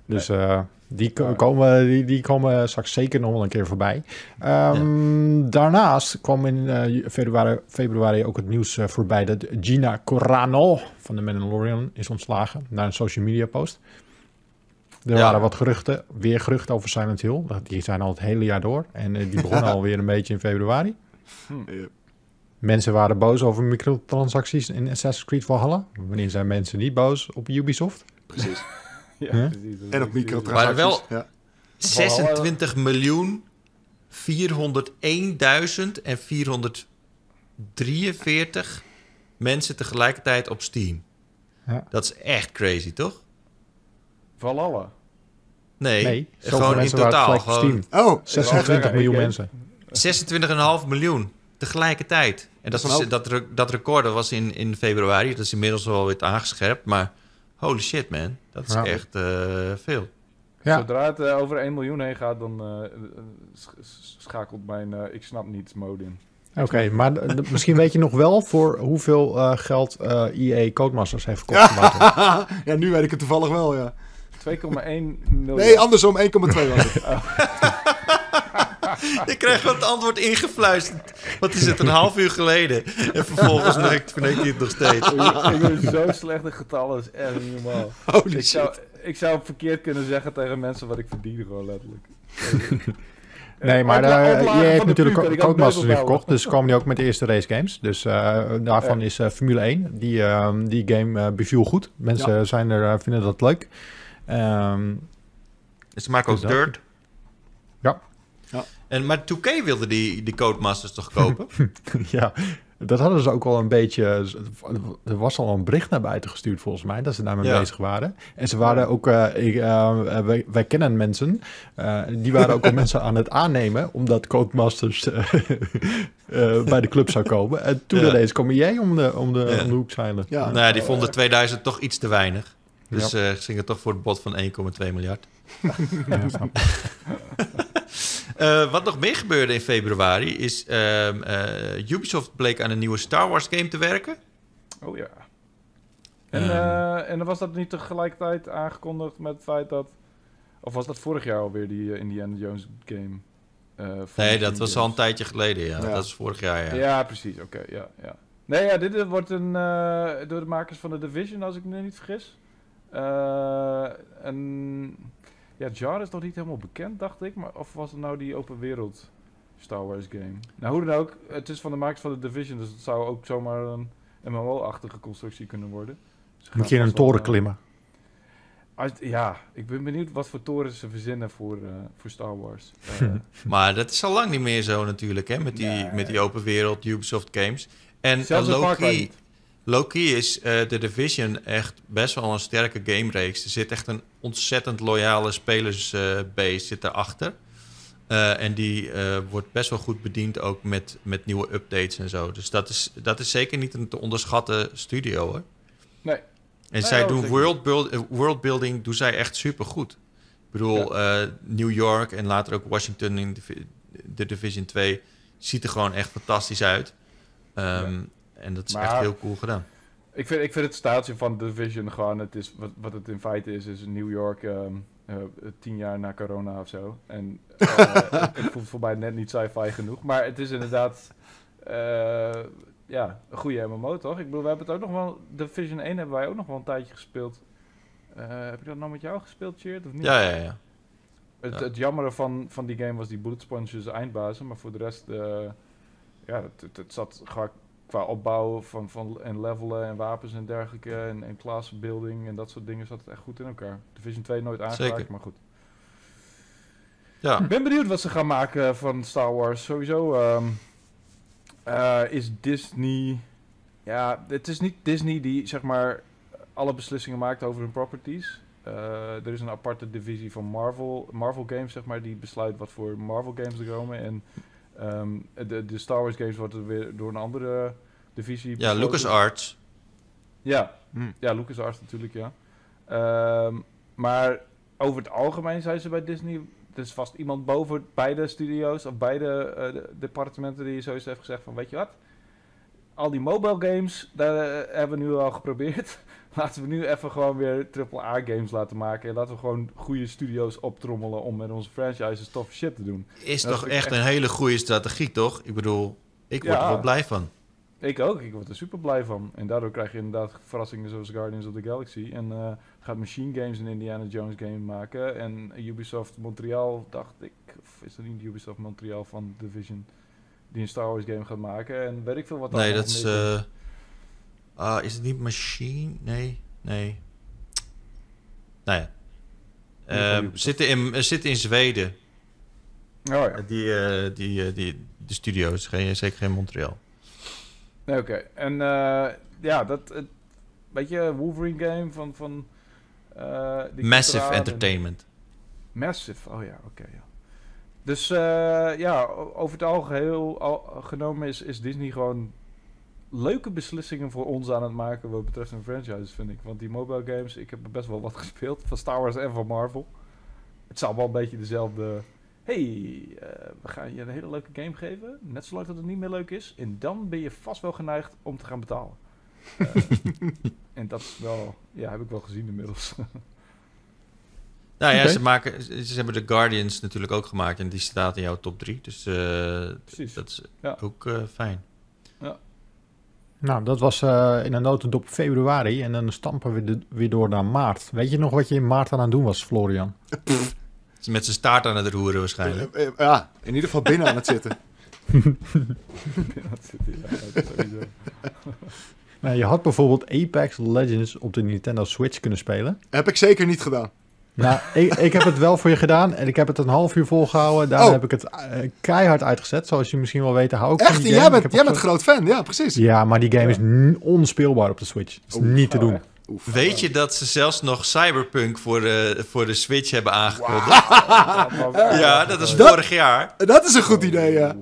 S3: Dus eh, die, komen, die, die komen straks zeker nog wel een keer voorbij. Ehm, Daarnaast kwam in eh, februari, februari ook het nieuws eh, voorbij... dat Gina Carano van de Mandalorian is ontslagen... na een social media post. Er
S2: Ja.
S3: waren wat geruchten, weer geruchten over Silent Hill. Dat- Die zijn al het hele jaar door. En eh, die begonnen alweer een beetje in februari.
S4: Ja.
S3: Mensen waren boos over microtransacties in Assassin's Creed Valhalla. Wanneer zijn mensen niet boos op Ubisoft?
S4: Precies.
S1: Ja,
S3: Huh?
S1: precies.
S4: En op microtransacties.
S2: Maar wel-
S4: Ja.
S2: 26 miljoen 401.000 en 443 mensen tegelijkertijd op Steam.
S3: Ja.
S2: Dat is echt crazy, toch?
S1: Valhalla.
S2: Nee,
S3: Nee,
S2: gewoon in totaal. Gewoon.
S4: Oh,
S3: 26
S1: zeggen,
S3: miljoen mensen.
S2: 26,5 miljoen tegelijkertijd. En dat,
S4: een
S2: dat, re- dat record dat was in, in februari. Dat is inmiddels wel weer aangescherpt. Maar holy shit, man. Dat is
S3: Ja.
S2: echt eh, veel.
S3: Ja.
S1: Zodra het eh, over 1 miljoen heen gaat, dan eh, sch- sch- schakelt mijn eh, ik snap niets mode in.
S3: Oké, maar misschien weet je nog wel voor hoeveel eh, geld eh EA Codemasters heeft verkocht. Maarten.
S4: ja, nu weet ik het toevallig wel, ja.
S1: 2,1 miljoen.
S4: Nee, andersom 1,2 was het.
S2: Ik krijg gewoon het antwoord ingefluisterd. Wat is het, een half uur geleden? En vervolgens verneekt hij het nog steeds.
S1: ik, ben zo slecht in getallen, dat is echt niet normaal.
S4: Holy
S1: Ik zou,
S4: shit.
S1: ik zou verkeerd kunnen zeggen tegen mensen wat ik verdien, gewoon letterlijk.
S3: Nee, maar
S1: Opla-
S3: eh, heeft
S1: van de
S3: natuurlijk Codemasters weer verkocht. Dus komen die ook met de eerste race games. Dus eh, daarvan
S1: Ja.
S3: is eh, Formule 1. Die, ehm, die game eh, beviel goed. Mensen zijn er, eh, vinden dat leuk. Ehm,
S2: Ze maken ook
S3: Dus dat-
S2: dirt. En, maar 2K wilde die, die Codemasters toch kopen?
S3: ja, dat hadden ze ook al een beetje. Er was al een bericht naar buiten gestuurd, volgens mij, dat ze daarmee
S2: Ja.
S3: bezig waren. En ze waren ook. eh, ik, eh, wij, wij kennen mensen. eh, die waren ook al mensen aan het aannemen. omdat Codemasters eh, eh, bij de club zou komen. En toen
S2: Ja.
S3: ineens kwam jij om de, om de,
S2: Ja.
S3: om de hoek zeilen.
S4: Ja.
S2: nou ja, die vonden 2000 toch iets te weinig. Dus eh ze gingen toch voor het bod van 1,2 miljard.
S3: Ja,
S2: Eh, wat nog meer gebeurde in februari is... ehm, eh, Ubisoft bleek aan een nieuwe Star Wars game te werken.
S1: Oh ja. En, eh, en dan was dat niet tegelijkertijd aangekondigd met het feit dat... Of was dat vorig jaar alweer, die Indiana Jones game? eh,
S2: Nee, dat was al een tijdje geleden, ja.
S4: Ja.
S2: Dat is vorig jaar, ja.
S1: Ja, precies. Oké, ja, ja. Nee, ja, dit wordt een, eh, door de makers van de Division, als ik me niet vergis. Eh en ja, Jar is nog niet helemaal bekend, dacht ik. Maar of was het nou die open wereld Star Wars game? Nou, hoe dan ook, het is van de makers van de Division, dus het zou ook zomaar een MMO-achtige constructie kunnen worden. Dus
S3: Moet je in een toren
S1: eh,
S3: klimmen.
S1: uit- ja, ik ben benieuwd wat voor toren ze verzinnen voor, eh, voor Star Wars. Eh,
S2: Maar dat is al lang niet meer zo natuurlijk, hè. Met die,
S1: Nee.
S2: met die open wereld Ubisoft games. En
S1: Zelfs
S2: Loki,
S1: niet.
S2: Loki is eh de Division echt best wel een sterke gamereeks. Er zit echt een ontzettend loyale spelersbase zit erachter. Eh en die eh, wordt best wel goed bediend ook met, met nieuwe updates en zo. Dus dat is, dat is zeker niet een te onderschatten studio hoor.
S1: Nee.
S2: En
S1: Nee,
S2: zij doen
S1: zeker niet.
S2: world build, eh, worldbuilding doen zij echt super goed. Ik bedoel, eh, New York en later ook Washington in de Division 2 ziet er gewoon echt fantastisch uit. Ehm, En dat is echt heel cool gedaan.
S1: Ik vind, ik vind het staaltje van Division gewoon, het is, wat, wat het in feite is, is New York ehm, eh, tien jaar na corona of zo. En eh, het, het voelt voor mij net niet sci-fi genoeg. Maar het is inderdaad, eh, ja, een goede MMO toch? Ik bedoel, we hebben het ook nog wel, Division 1 hebben wij ook nog wel een tijdje gespeeld. Heb ik dat nou met jou gespeeld, Cheert, of niet?
S2: Ja, ja, ja.
S1: Het,
S2: Ja.
S1: het jammere van, van die game was die bullet sponges eindbazen, maar voor de rest, ja, het, het, het zat qua, opbouw van, van, en levelen en wapens en dergelijke en, en en dat soort dingen zat het echt goed in elkaar. Division 2 nooit aangeraakt,
S2: Zeker.
S1: maar goed.
S2: ja.
S1: Ik ben benieuwd wat ze gaan maken van Star Wars. Sowieso ehm, eh, is Disney, ja, het is niet Disney die zeg maar alle beslissingen maakt over hun properties. Eh, er is een aparte divisie van Marvel, Marvel Games, zeg maar, die besluit wat voor Marvel games er komen. En Ehm, de, de Star Wars games worden weer door een andere divisie
S2: Ja. LucasArts.
S1: Ja,
S4: Hm.
S1: ja LucasArts natuurlijk, ja. Ehm, maar over het algemeen zijn ze bij Disney... Er is vast iemand boven beide studio's of beide eh, de- departementen die zoiets heeft gezegd van... Weet je wat? Al die mobile games, daar eh, hebben we nu al geprobeerd. Laten we nu even gewoon weer AAA-games laten maken. En laten we gewoon goede studio's optrommelen om met onze franchises toffe shit te doen.
S2: Is toch echt
S1: echt-
S2: een hele goede strategie, toch? Ik bedoel, ik word
S1: Ja.
S2: er wel blij van.
S1: Ik ook, ik word er super blij van. En daardoor krijg je inderdaad verrassingen zoals Guardians of the Galaxy. En eh, gaat Machine Games een Indiana Jones game maken. En Ubisoft Montreal, dacht ik, of is dat niet Ubisoft Montreal van Division, die een Star Wars game gaat maken. En weet ik veel wat
S2: Nee, dat is... ah, is het niet Machine? Nee, nee. Nou ja. Ehm, zitten, in, eh, zitten in Zweden.
S1: Oh ja.
S2: Die, eh, die, eh, die, de studio's, geen, zeker geen Montreal.
S1: Nee, oké. En ja, dat, het, weet je, Wolverine game van... van die
S2: Massive
S1: en-
S2: Entertainment.
S1: Massive, oh ja, oké. ja. Dus ja, over het algeheel al, genomen is, is Disney gewoon leuke beslissingen voor ons aan het maken wat betreft een franchise, vind ik. Want die mobile games, ik heb er best wel wat gespeeld, van Star Wars en van Marvel. Het is allemaal een beetje dezelfde... hey, eh, we gaan je een hele leuke game geven, net zolang dat het niet meer leuk is. En dan ben je vast wel geneigd om te gaan betalen. Eh, en dat is wel, ja, heb ik wel gezien inmiddels.
S2: Nou ja, ze, maken, ze ze hebben de Guardians natuurlijk ook gemaakt en die staat in jouw top 3. Dus eh,
S1: Precies.
S2: dat is
S1: Ja.
S2: ook eh, fijn.
S3: Nou, dat was eh, in een notendop februari en dan stampen we de- weer door naar maart. Weet je nog wat je in maart aan het doen was, Florian?
S2: Met zijn staart aan het roeren waarschijnlijk.
S4: Eh, eh, ja, in ieder geval binnen aan het zitten.
S1: dat zit hier, ja, dat is sowieso.
S3: Nou, je had bijvoorbeeld Apex Legends op de Nintendo Switch kunnen spelen.
S4: Heb ik zeker niet gedaan.
S3: Nou, ik, ik heb het wel voor je gedaan en ik heb het een half uur volgehouden. Daarna
S4: Oh.
S3: heb ik het eh, keihard uitgezet. Zoals je misschien wel weet, hou ik
S4: Echt?
S3: van die
S4: Jij bent, jij bent groot fan, ja, precies.
S3: Ja, maar die game
S1: Ja.
S3: is onspeelbaar op de Switch. Het is niet te
S1: Oh,
S3: doen.
S4: Oef.
S2: Weet je dat ze zelfs nog Cyberpunk voor de, voor de Switch hebben aangekondigd? Ja, dat is
S4: Dat-
S2: vorig jaar.
S4: Dat is een goed idee, ja.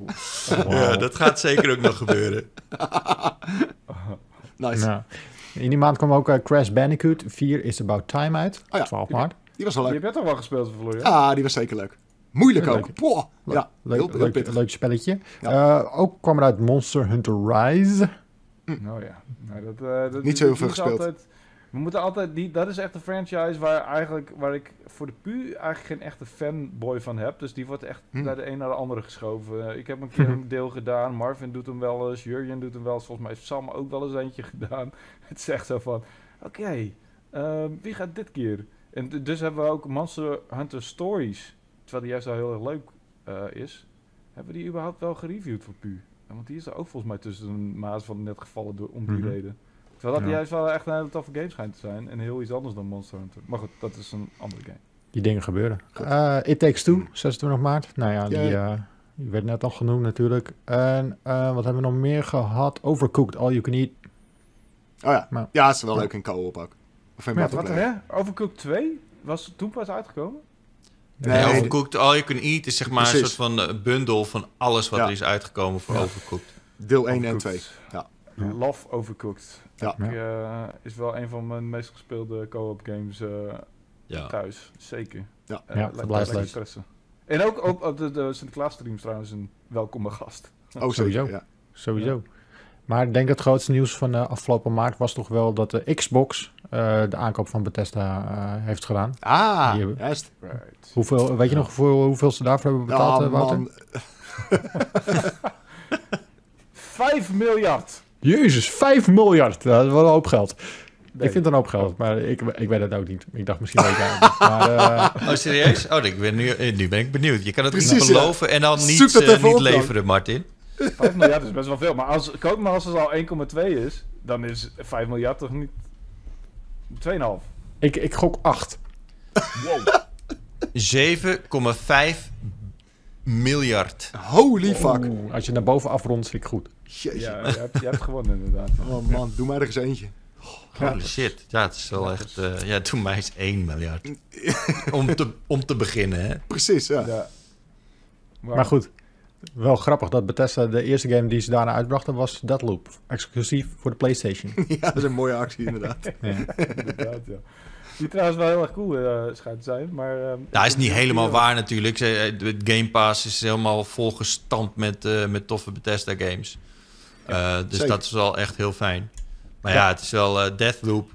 S2: Ja, dat gaat zeker ook nog gebeuren.
S4: Nice.
S3: Nou, in die maand kwam ook eh, Crash Bandicoot 4 is About Time uit.
S4: Oh ja.
S3: 12 maart.
S4: Die was wel
S1: Die
S4: leuk.
S1: heb jij toch wel gespeeld, Florian?
S4: Ja, die was zeker leuk. Moeilijk
S3: Ja,
S4: ook.
S3: leuk.
S4: Poh. Ja,
S3: Leuk,
S4: heel, heel
S3: leuk,
S4: pittig.
S3: leuk spelletje.
S4: Ja.
S3: Eh, ook kwam er uit Monster Hunter Rise.
S1: Nou ja. Nou, dat, eh, dat,
S4: Niet zo heel
S1: die
S4: veel gespeeld.
S1: Altijd, we moeten altijd, die, dat is echt een franchise waar, eigenlijk, waar ik voor de pu eigenlijk geen echte fanboy van heb. Dus die wordt echt
S4: Hm.
S1: naar de een naar de andere geschoven. Eh, ik heb een keer een deel gedaan. Marvin doet hem wel eens. Jurjen doet hem wel eens. Volgens mij heeft Sam ook wel eens eentje gedaan. Het is echt zo van, oké, ehm, wie gaat dit keer? En dus hebben we ook Monster Hunter Stories. Terwijl die juist wel heel erg leuk eh, is. Hebben we die überhaupt wel gereviewd voor pu? Want die is er ook volgens mij tussen een maas van net gevallen door, om die
S3: Mhm.
S1: reden. Terwijl dat
S3: Ja.
S1: juist wel echt een hele toffe game schijnt te zijn. En heel iets anders dan Monster Hunter. Maar goed, dat is een andere game.
S3: Die dingen gebeuren. Eh, It Takes Two, 26 maart. Nou ja, die, eh, die werd net al genoemd natuurlijk. En eh, wat hebben we nog meer gehad? Overcooked, All You Can Eat.
S4: Oh ja.
S3: Maar-
S4: Ja, is wel
S3: Ja.
S4: leuk in co-op ook. Of in
S3: Ja,
S1: Wat,
S4: multiplayer.
S1: hè? Overcooked 2? Was toen pas uitgekomen?
S4: Nee,
S2: Overcooked All You Can Eat is zeg maar
S4: Precies.
S2: een soort van eh, bundel van alles wat
S4: Ja.
S2: er is uitgekomen voor
S3: Ja.
S2: Overcooked.
S4: Deel 1 en 2.
S1: Overcooked.
S4: Ja.
S3: Ja.
S1: Love Overcooked.
S4: Ja.
S1: Ik, eh, is wel een van mijn meest gespeelde co-op games eh,
S2: Ja.
S1: thuis. Zeker.
S4: Ja.
S3: Ja,
S1: lekker-
S3: dat blijft
S1: lekker
S3: leuk.
S1: stressen. En ook op, op de, de Sinterklaas streams trouwens een welkome gast.
S4: Oh,
S3: Sowieso.
S4: sowieso. Ja.
S3: Sowieso. Maar ik denk het grootste nieuws van de afgelopen maart was toch wel dat de Xbox eh, de aankoop van Bethesda eh, heeft gedaan.
S4: Ah, juist.
S1: Right.
S3: Hoeveel, weet je nog voor, hoeveel ze daarvoor hebben betaald, eh, Wouter?
S4: man.
S1: 5 miljard!
S3: Jezus, 5 miljard. Dat is wel een hoop geld.
S1: Nee.
S3: Ik vind het een hoop geld, maar ik, ik weet het ook niet. Ik dacht misschien weet jij het niet. Maar eh,
S2: Oh, serieus? Oh, ik ben nu, nu ben ik benieuwd. Je kan het
S4: Precies,
S2: niet
S4: ja.
S2: beloven en dan niet, niet
S4: dan.
S2: leveren, Martin.
S1: 5 miljard is best wel veel. Maar als Codemasters al 1,2 is, dan is 5 miljard toch niet... 2,5.
S3: ik, ik gok 8.
S1: Wow.
S2: 7,5 miljard.
S4: Holy fuck.
S3: Oeh, als je naar boven afrondt, vind ik goed.
S4: Jeetje.
S1: Ja, je hebt, je hebt gewonnen inderdaad.
S4: Oh man, doe mij er eens eentje.
S2: Holy shit. Ja, het is wel echt... eh, ja, doe mij eens 1 miljard. om, te, om te beginnen, hè.
S4: Precies, ja.
S1: Ja.
S3: Maar goed, Wel grappig dat Bethesda de eerste game die ze daarna uitbrachten was Deadloop. Exclusief voor de PlayStation.
S4: ja, dat is een mooie actie inderdaad.
S3: ja.
S1: Inderdaad, ja. Die trouwens wel heel erg cool eh, schijnt te zijn, maar... ehm,
S2: Ja, is niet helemaal waar natuurlijk. Ze- eh, De Game Pass is helemaal volgestampt met, eh, met toffe Bethesda games. Eh, dus
S4: zeker.
S2: dat is wel echt heel fijn. Maar ja, het is wel Deathloop.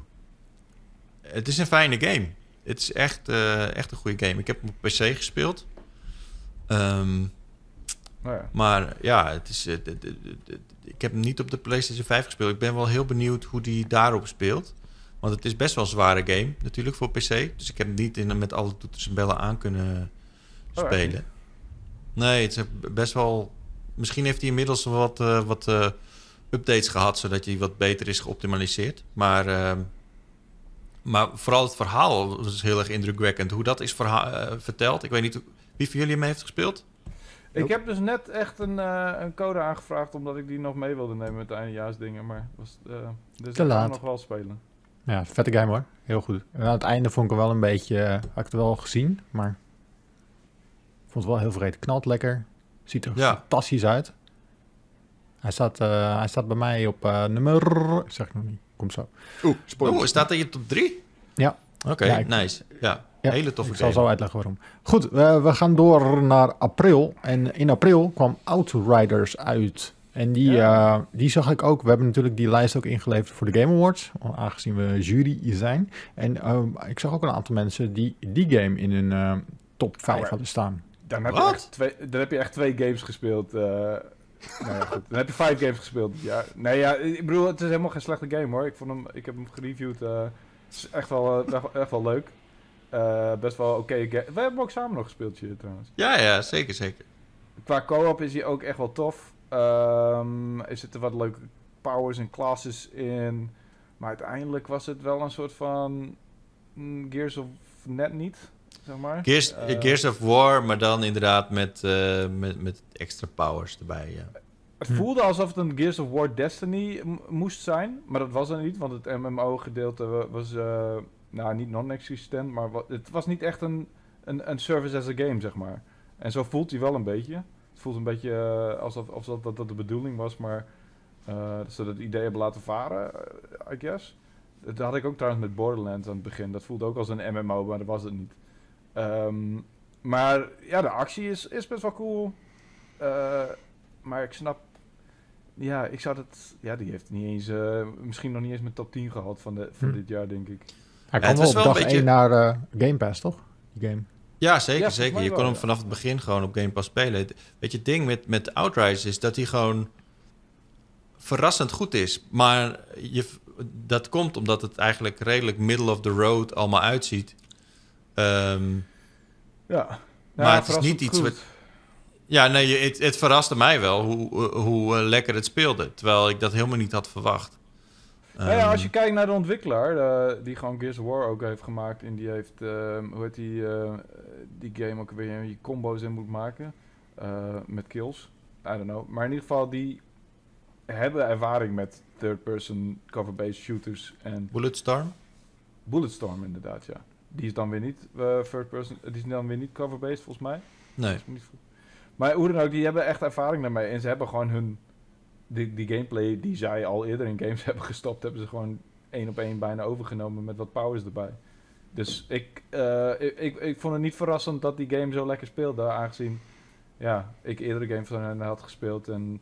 S2: Het is een fijne game. Het is echt, eh, echt een goede game. Ik heb hem op PC gespeeld. Ehm,
S1: Ja.
S2: maar ja, het is, ik heb hem niet op de PlayStation 5 gespeeld. Ik ben wel heel benieuwd hoe die daarop speelt. Want het is best wel een zware game natuurlijk voor PC. Dus ik heb hem niet in, met alle toeters en bellen aan kunnen
S1: Oh,
S2: spelen. Nee, het is best wel... Misschien heeft hij inmiddels wat, eh, wat eh, updates gehad... zodat hij wat beter is geoptimaliseerd. Maar, ehm, maar vooral het verhaal was heel erg indrukwekkend. Hoe dat is eh, verteld. Ik weet niet wie van jullie hem heeft gespeeld.
S1: Ik heb dus net echt een, eh, een code aangevraagd omdat ik die nog mee wilde nemen met de eindejaarsdingen, maar was, eh dus
S3: Te laat.
S1: nog wel spelen.
S3: ja, vette game hoor. Heel goed. En aan het einde vond ik hem wel een beetje... eh, had ik het wel gezien, maar... Vond het wel heel vreed. Knalt lekker. Ziet er
S2: Ja.
S3: fantastisch uit. Hij staat, eh, hij staat bij mij op eh, nummer... Zeg ik nog niet. Komt zo.
S4: Oeh, spoiler.
S2: Oh, staat er in je top 3?
S3: Ja.
S2: Oké,
S3: Ja,
S2: nice. Ja,
S3: Ja,
S2: hele toffe
S3: Ik zal zo uitleggen waarom. Goed, we, we gaan door naar april. En in april kwam Outriders uit. En die,
S1: Ja.
S3: eh, die zag ik ook. We hebben natuurlijk die lijst ook ingeleverd voor de Game Awards. Aangezien we jury zijn. En ehm, ik zag ook een aantal mensen die die game in hun eh, top 5
S1: Oh, ja.
S3: hadden staan.
S1: Dan heb, je
S2: Wat?
S1: echt twee, dan heb je echt twee games gespeeld. eh nou ja, goed. Dan heb je vijf games gespeeld. Ja, nee, ja, ik bedoel, het is helemaal geen slechte game hoor. Ik, vond hem, ik heb hem gereviewd. eh, het is echt wel, eh, echt, wel- echt wel leuk. Eh, best wel oké. We hebben ook samen nog gespeeld hier trouwens.
S2: Ja, ja, zeker, zeker.
S1: Qua co-op is hij ook echt wel tof. Ehm, er zitten wat leuke powers en classes in. Maar uiteindelijk was het wel een soort van mm, Gears of net niet, zeg maar.
S2: Gears,
S1: Eh,
S2: Gears of War, maar dan inderdaad met, eh, met, met extra powers erbij. Ja.
S1: Het
S3: Hm.
S1: voelde alsof het een Gears of War Destiny moest zijn, maar dat was er niet, want het MMO-gedeelte wa- was, eh, nou niet non-existent, maar wa- het was niet echt een, een, een service as a game, zeg maar. En zo voelt hij wel een beetje. Het voelt een beetje eh, alsof, alsof dat, dat de bedoeling was, maar eh, dat ze dat idee hebben laten varen, eh, I guess. Dat had ik ook trouwens met Borderlands aan het begin. Dat voelde ook als een MMO, maar dat was het niet. Ehm, maar ja, de actie is, is best wel cool. Maar ik snap ja, ik zou dat. Ja, die heeft niet eens. misschien nog niet eens mijn top 10 gehad van, de, van
S3: Hm.
S1: dit jaar, denk ik.
S3: Hij
S2: het
S3: kwam
S2: was
S3: wel op
S2: wel
S3: dag
S2: een beetje-
S3: 1 naar eh, Game Pass, toch? Die game.
S2: Ja, zeker,
S1: Ja,
S2: zeker. Je
S1: wel,
S2: kon hem
S1: ja.
S2: vanaf het begin gewoon op Game Pass spelen. Weet je, het ding met, met Outriders is dat hij gewoon verrassend goed is. Maar je, dat komt omdat het eigenlijk redelijk middle of the road allemaal uitziet. Ehm,
S1: Ja.
S2: Maar het is niet iets wat- ja, nee, je- het, het verraste mij wel hoe, hoe, hoe, eh, lekker het speelde. Terwijl ik dat helemaal niet had verwacht.
S1: Nou ja, als je
S2: Ehm,
S1: kijkt naar de ontwikkelaar, eh, die gewoon Gears of War ook heeft gemaakt. En die heeft, ehm, hoe heet die, eh, die game ook weer, je combo's in moet maken. eh, met kills. I don't know. Maar in ieder geval, die hebben ervaring met third-person cover-based shooters. En
S2: Bulletstorm?
S1: Bulletstorm inderdaad, ja. Die is dan weer niet third-person, die is dan weer niet cover-based volgens mij.
S2: Nee.
S1: Maar hoe dan ook, die hebben echt ervaring daarmee. En ze hebben gewoon hun... Die, die gameplay die zij al eerder in games hebben gestopt... hebben ze gewoon één op één bijna overgenomen met wat powers erbij. Dus ik, eh, ik, ik, ik vond het niet verrassend dat die game zo lekker speelde. Aangezien ja, ik eerdere games van hen had gespeeld. En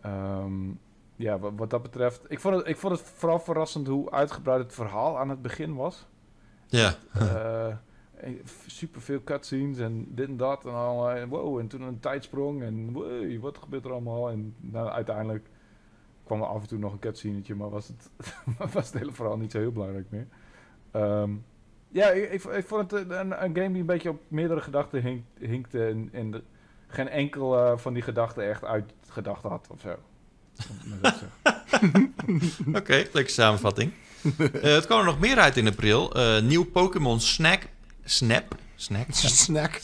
S1: ehm, ja, wat, wat dat betreft... Ik vond, het, ik vond het vooral verrassend hoe uitgebreid het verhaal aan het begin was.
S2: Ja.
S1: Eh, super veel cutscenes en dit en dat en al. En wow, en toen een tijdsprong en wow, wat gebeurt er allemaal? En nou, uiteindelijk kwam er af en toe nog een cutscenetje, maar was het, was het niet zo heel belangrijk meer. Ehm, ja, ik, ik, vond het een, game die een beetje op meerdere gedachten hink, hinkte en, en geen enkel eh, van die gedachten echt uitgedacht had of zo.
S2: Oké, leuke samenvatting. Eh, het kwam er nog meer uit in april. Eh, nieuw Pokémon Snack. Snap? Snack?
S4: Snack.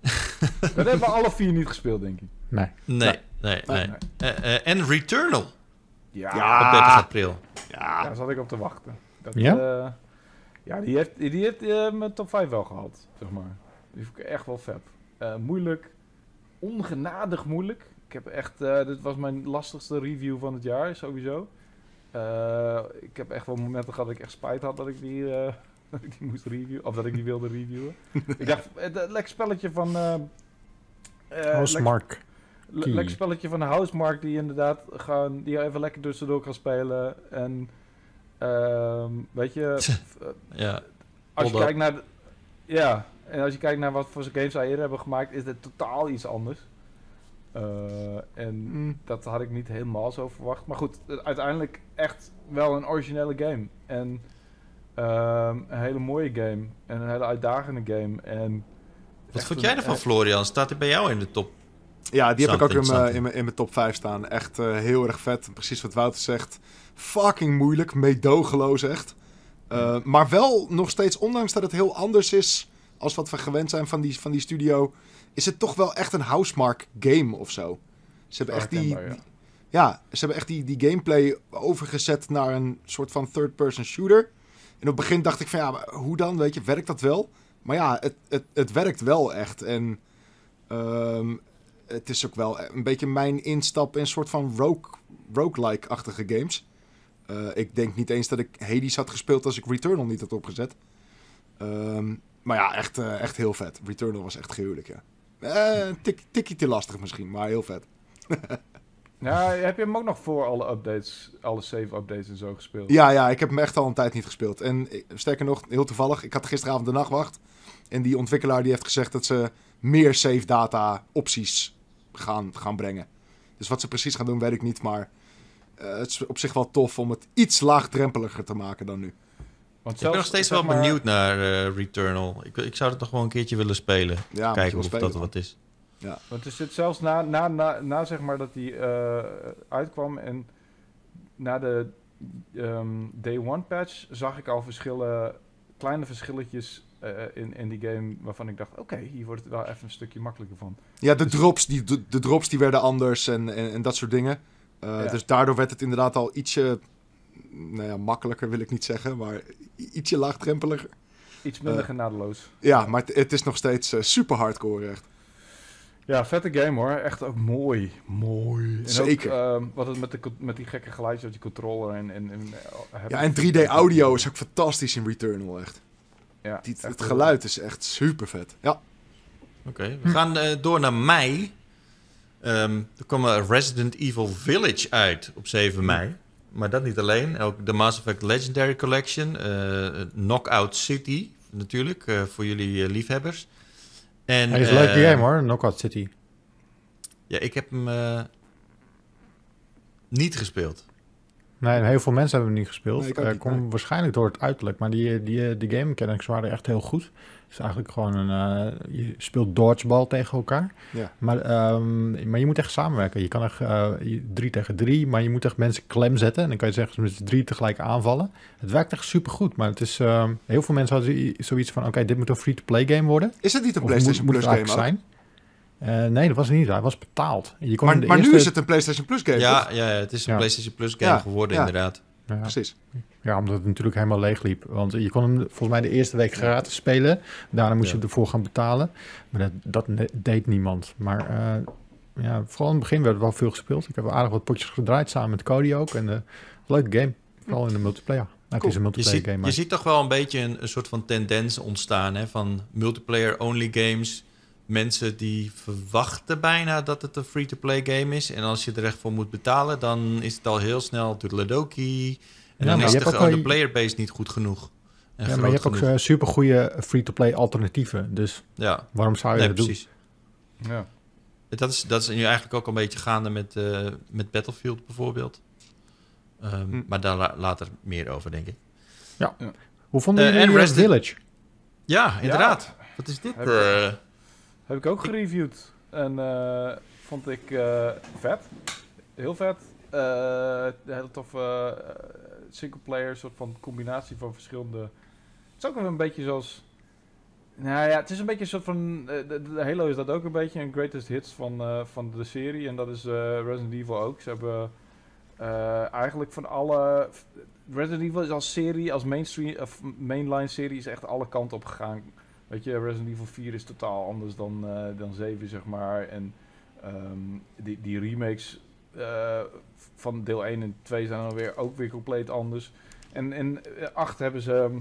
S1: Dat hebben we alle vier niet gespeeld, denk ik.
S3: Nee.
S2: Nee, nee, nee.
S1: Nee.
S2: Eh, eh, en Returnal
S1: Ja,
S4: Ja.
S2: op 30 april.
S4: Ja.
S1: Daar zat ik op te wachten. Dat,
S3: Ja?
S1: eh, ja, die heeft, die heeft mijn top 5 wel gehaald, zeg maar. Die vond ik echt wel vet. Eh, moeilijk, ongenadig moeilijk. Ik heb echt, eh, dit was mijn lastigste review van het jaar, sowieso. Eh, ik heb echt wel momenten gehad dat ik echt spijt had dat ik die, eh, dat ik die moest reviewen. Of dat ik die wilde reviewen. ik dacht, het het lekker spelletje van... eh eh,
S3: Housemark.
S1: Lekker spelletje van de Housemark die inderdaad gewoon die je even lekker tussendoor kan spelen. En ehm, weet je, eh,
S2: Ja,
S1: als je kijkt naar de- ja, en als je kijkt naar wat voor games zij eerder hebben gemaakt, is dit totaal iets anders. Eh, en
S4: Mm.
S1: dat had ik niet helemaal zo verwacht. Maar goed, eh, uiteindelijk echt wel een originele game. En ehm, een hele mooie game. En een hele uitdagende game. En
S2: wat vond jij ervan, Florian? Staat hij bij jou in de top?
S4: Ja, die heb ik ook in mijn, top 5 staan. Echt eh, heel erg vet. Precies wat Wouter zegt. Fucking moeilijk. Meedogenloos echt. Eh, maar wel nog steeds, ondanks dat het heel anders is... als wat we gewend zijn van die, van die studio... is het toch wel echt een housemark game of zo. Ze hebben echt die,
S1: herkenbaar, ja.
S4: die- ja, ze hebben echt die, die gameplay overgezet naar een soort van third-person shooter. Op het begin dacht ik van ja, hoe dan? Weet je, werkt dat wel? Maar ja, het, het, het werkt wel echt. En ehm, het is ook wel een beetje mijn instap in een soort van rogue, roguelike-achtige games. Eh, ik denk niet eens dat ik Hades had gespeeld als ik Returnal niet had opgezet. Ehm, maar ja, echt, eh, echt heel vet. Returnal was echt gruwelijk, ja. Een tik, tikje te lastig misschien, maar heel vet.
S1: Ja, heb je hem ook nog voor alle updates, alle save updates en zo gespeeld?
S4: Ja, ja, ik heb hem echt al een tijd niet gespeeld. En eh, sterker nog, heel toevallig, ik had gisteravond de nachtwacht. En die ontwikkelaar die heeft gezegd dat ze meer save data opties gaan, gaan brengen. Dus wat ze precies gaan doen, weet ik niet. Maar eh, het is op zich wel tof om het iets laagdrempeliger te maken dan nu.
S1: Want
S2: ik ben nog steeds
S1: zeg
S2: wel
S1: maar-
S2: benieuwd naar eh, Returnal. Ik, ik zou het nog wel een keertje willen spelen.
S4: Ja,
S2: Kijken of
S4: spelen
S2: dat wat is.
S1: Want er zit zelfs na, na, na, na zeg maar dat die eh, uitkwam en na de ehm, day one patch zag ik al verschillen, kleine verschilletjes eh, in, in die game waarvan ik dacht, oké, hier wordt het wel even een stukje makkelijker van.
S4: Ja, de
S1: Dus-
S4: drops, die, de, de drops die werden anders en, en, en dat soort dingen. Eh,
S1: Ja.
S4: Dus daardoor werd het inderdaad al ietsje... Nou ja, makkelijker wil ik niet zeggen, maar ietsje laagdrempeliger.
S1: Iets minder genadeloos.
S4: Ja, maar het, het is nog steeds super hardcore echt.
S1: Ja, vette game hoor. Echt ook mooi. Mooi. En
S4: Zeker.
S1: Ook, ehm, wat het met, de, met die gekke geluidjes uit die controller en... en, en eh, heb
S4: Ja, en 3D audio is ook fantastisch in Returnal, echt.
S1: Ja,
S4: Die,
S1: echt
S4: het geluid is echt super vet. Ja,
S2: Oké, we gaan eh, door naar mei. Ehm, er kwam Resident Evil Village uit op 7 mei. Maar dat niet alleen. Ook de Mass Effect Legendary Collection. eh, Knockout City, natuurlijk, eh, voor jullie liefhebbers. En,
S3: Hij is een leuke
S2: eh,
S3: game hoor, Knockout City.
S2: Ja, ik heb hem eh, niet gespeeld.
S3: Nee, heel veel mensen hebben hem niet gespeeld.
S4: Nee, ik
S3: Eh,
S4: niet,
S3: komt
S4: nee.
S3: waarschijnlijk door het uiterlijk. Maar die, die, die game mechanics waren echt heel goed. Het is eigenlijk gewoon een... eh, je speelt dodgeball tegen elkaar.
S4: Ja.
S3: Maar, ehm, maar je moet echt samenwerken. Je kan echt eh, drie tegen drie, maar je moet echt mensen klem zetten. En dan kan je zeggen, met drie tegelijk aanvallen. Het werkt echt supergoed. Maar het is... ehm, heel veel mensen hadden zoiets van... Oké, dit moet een free-to-play game worden.
S4: is het niet een
S3: Of
S4: PlayStation
S3: moet,
S4: Plus
S3: moet
S4: game
S3: zijn? Eh, nee, dat was het niet. Hij was betaald. Je kon
S4: Maar,
S3: de
S4: maar nu is het een PlayStation Plus game,
S2: Ja,
S4: toch?
S2: ja, het is een
S3: Ja.
S2: PlayStation Plus game
S4: Ja,
S2: geworden,
S4: ja.
S2: inderdaad.
S3: Ja.
S4: Precies.
S3: Ja, omdat het natuurlijk helemaal leeg liep. Want je kon hem volgens mij de eerste week gratis spelen. Daarna moest
S2: Ja.
S3: je ervoor gaan betalen. Maar dat, dat deed niemand. Maar eh, ja, vooral in het begin werd er wel veel gespeeld. Ik heb aardig wat potjes gedraaid samen met Cody ook. En eh leuke game. Vooral in de multiplayer. Nou, het is een
S2: Je
S3: multiplayer
S2: ziet,
S3: game.
S2: je
S3: Maar
S2: ziet toch wel een beetje een, een soort van tendens ontstaan hè, van multiplayer-only games. Mensen die verwachten bijna dat het een free-to-play game is. En als je er echt voor moet betalen, dan is het al heel snel toedeledoki. En
S3: Ja,
S2: dan is
S3: je
S2: de,
S3: hebt ook
S2: gewoon
S3: wel-
S2: de playerbase niet goed genoeg. En
S3: ja, maar je hebt ook
S2: genoeg.
S3: uh, super goede free-to-play alternatieven. Dus
S2: ja,
S3: waarom zou je
S2: nee,
S3: dat doen?
S2: precies.
S1: Ja.
S2: Dat is, dat is nu eigenlijk ook een beetje gaande met, eh, met Battlefield bijvoorbeeld. Ehm,
S4: Hm.
S2: Maar daar la- later meer over, denk ik.
S3: Hoe vonden
S2: Eh,
S3: jullie
S2: en
S3: uh,
S2: Resident-
S3: Village?
S2: Ja, inderdaad. Wat is dit?
S1: Heb- ik ook gereviewd. En eh, vond ik eh, vet. Heel vet. Eh een hele toffe singleplayer, soort van combinatie van verschillende... Het is ook een beetje zoals... Nou ja, het is een beetje een soort van... Halo is dat ook een beetje, een greatest hits van, van de serie. En dat is Resident Evil ook. Ze hebben eigenlijk van alle... Resident Evil is als serie, als mainstream, of mainline serie, is echt alle kanten op gegaan. Weet je, Resident Evil 4 is totaal anders dan, eh, dan 7, zeg maar. En Ehm, die, die remakes eh, van deel 1 en 2 zijn dan weer, ook weer compleet anders. En in 8 hebben ze, ehm,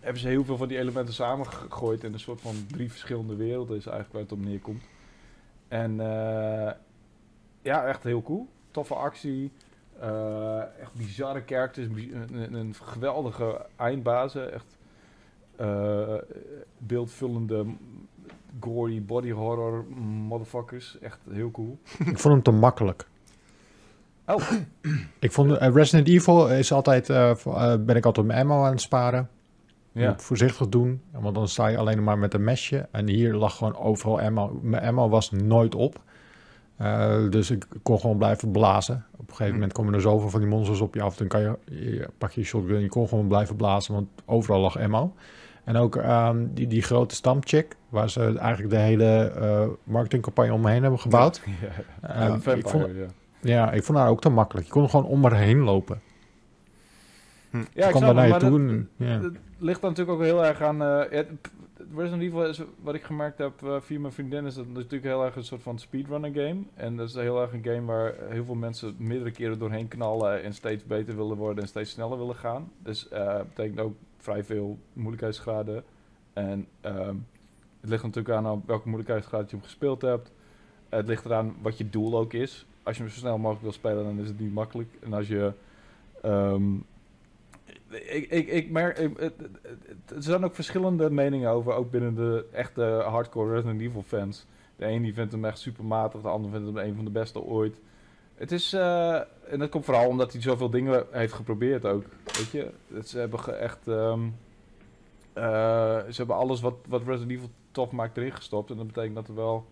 S1: hebben ze heel veel van die elementen samengegooid in een soort van drie verschillende werelden, is eigenlijk waar het op neerkomt. En eh, ja, echt heel cool. Toffe actie. eh, echt bizarre characters. een- een geweldige eindbazen. Echt eh, beeldvullende, gory body horror motherfuckers. Echt heel cool.
S3: Ik vond hem te makkelijk.
S1: Oh.
S3: Ik vond eh, Resident Evil is altijd, eh, ben ik altijd mijn ammo aan het sparen.
S1: Ja.
S3: Moet voorzichtig doen, want dan sta je alleen maar met een mesje. En hier lag gewoon overal ammo. Mijn ammo was nooit op. Dus ik kon gewoon blijven blazen. Op een gegeven
S4: Hm.
S3: moment komen er zoveel van die monsters op je af. Dan kan je, je pak je shotgun. Je kon gewoon blijven blazen, want overal lag ammo. En ook ehm, die, die grote stamchick, waar ze eigenlijk de hele eh, marketingcampagne omheen hebben gebouwd.
S1: Ja,
S3: Eh,
S1: ja,
S3: ik, vond,
S1: ja.
S3: ja, ik vond haar ook te makkelijk. Je kon gewoon om haar heen lopen.
S1: Ja,
S3: je
S1: ik
S3: kwam daar naar je toe.
S1: dat-
S3: ja.
S1: Het ligt dan natuurlijk ook heel erg aan. eh het, Resident Evil is wat ik gemerkt heb via mijn vriendin, is dat het natuurlijk heel erg een soort van speedrunner game. En dat is heel erg een game waar heel veel mensen meerdere keren doorheen knallen en steeds beter willen worden en steeds sneller willen gaan. Dus eh betekent ook vrij veel moeilijkheidsgraden. En ehm, het ligt natuurlijk aan welke moeilijkheidsgraad je hem gespeeld hebt. het ligt eraan wat je doel ook is. Als je hem zo snel mogelijk wil spelen, dan is het niet makkelijk. En als je ehm, ik, ik, ik merk, het- er zijn ook verschillende meningen over, ook binnen de echte hardcore Resident Evil fans. De een die vindt hem echt supermatig, de ander vindt hem een van de beste ooit. Het is, eh, en dat komt vooral omdat hij zoveel dingen heeft geprobeerd ook, weet je. Het, ze hebben echt, ehm, eh, ze hebben alles wat, wat Resident Evil tof maakt erin gestopt. En dat betekent dat er wel,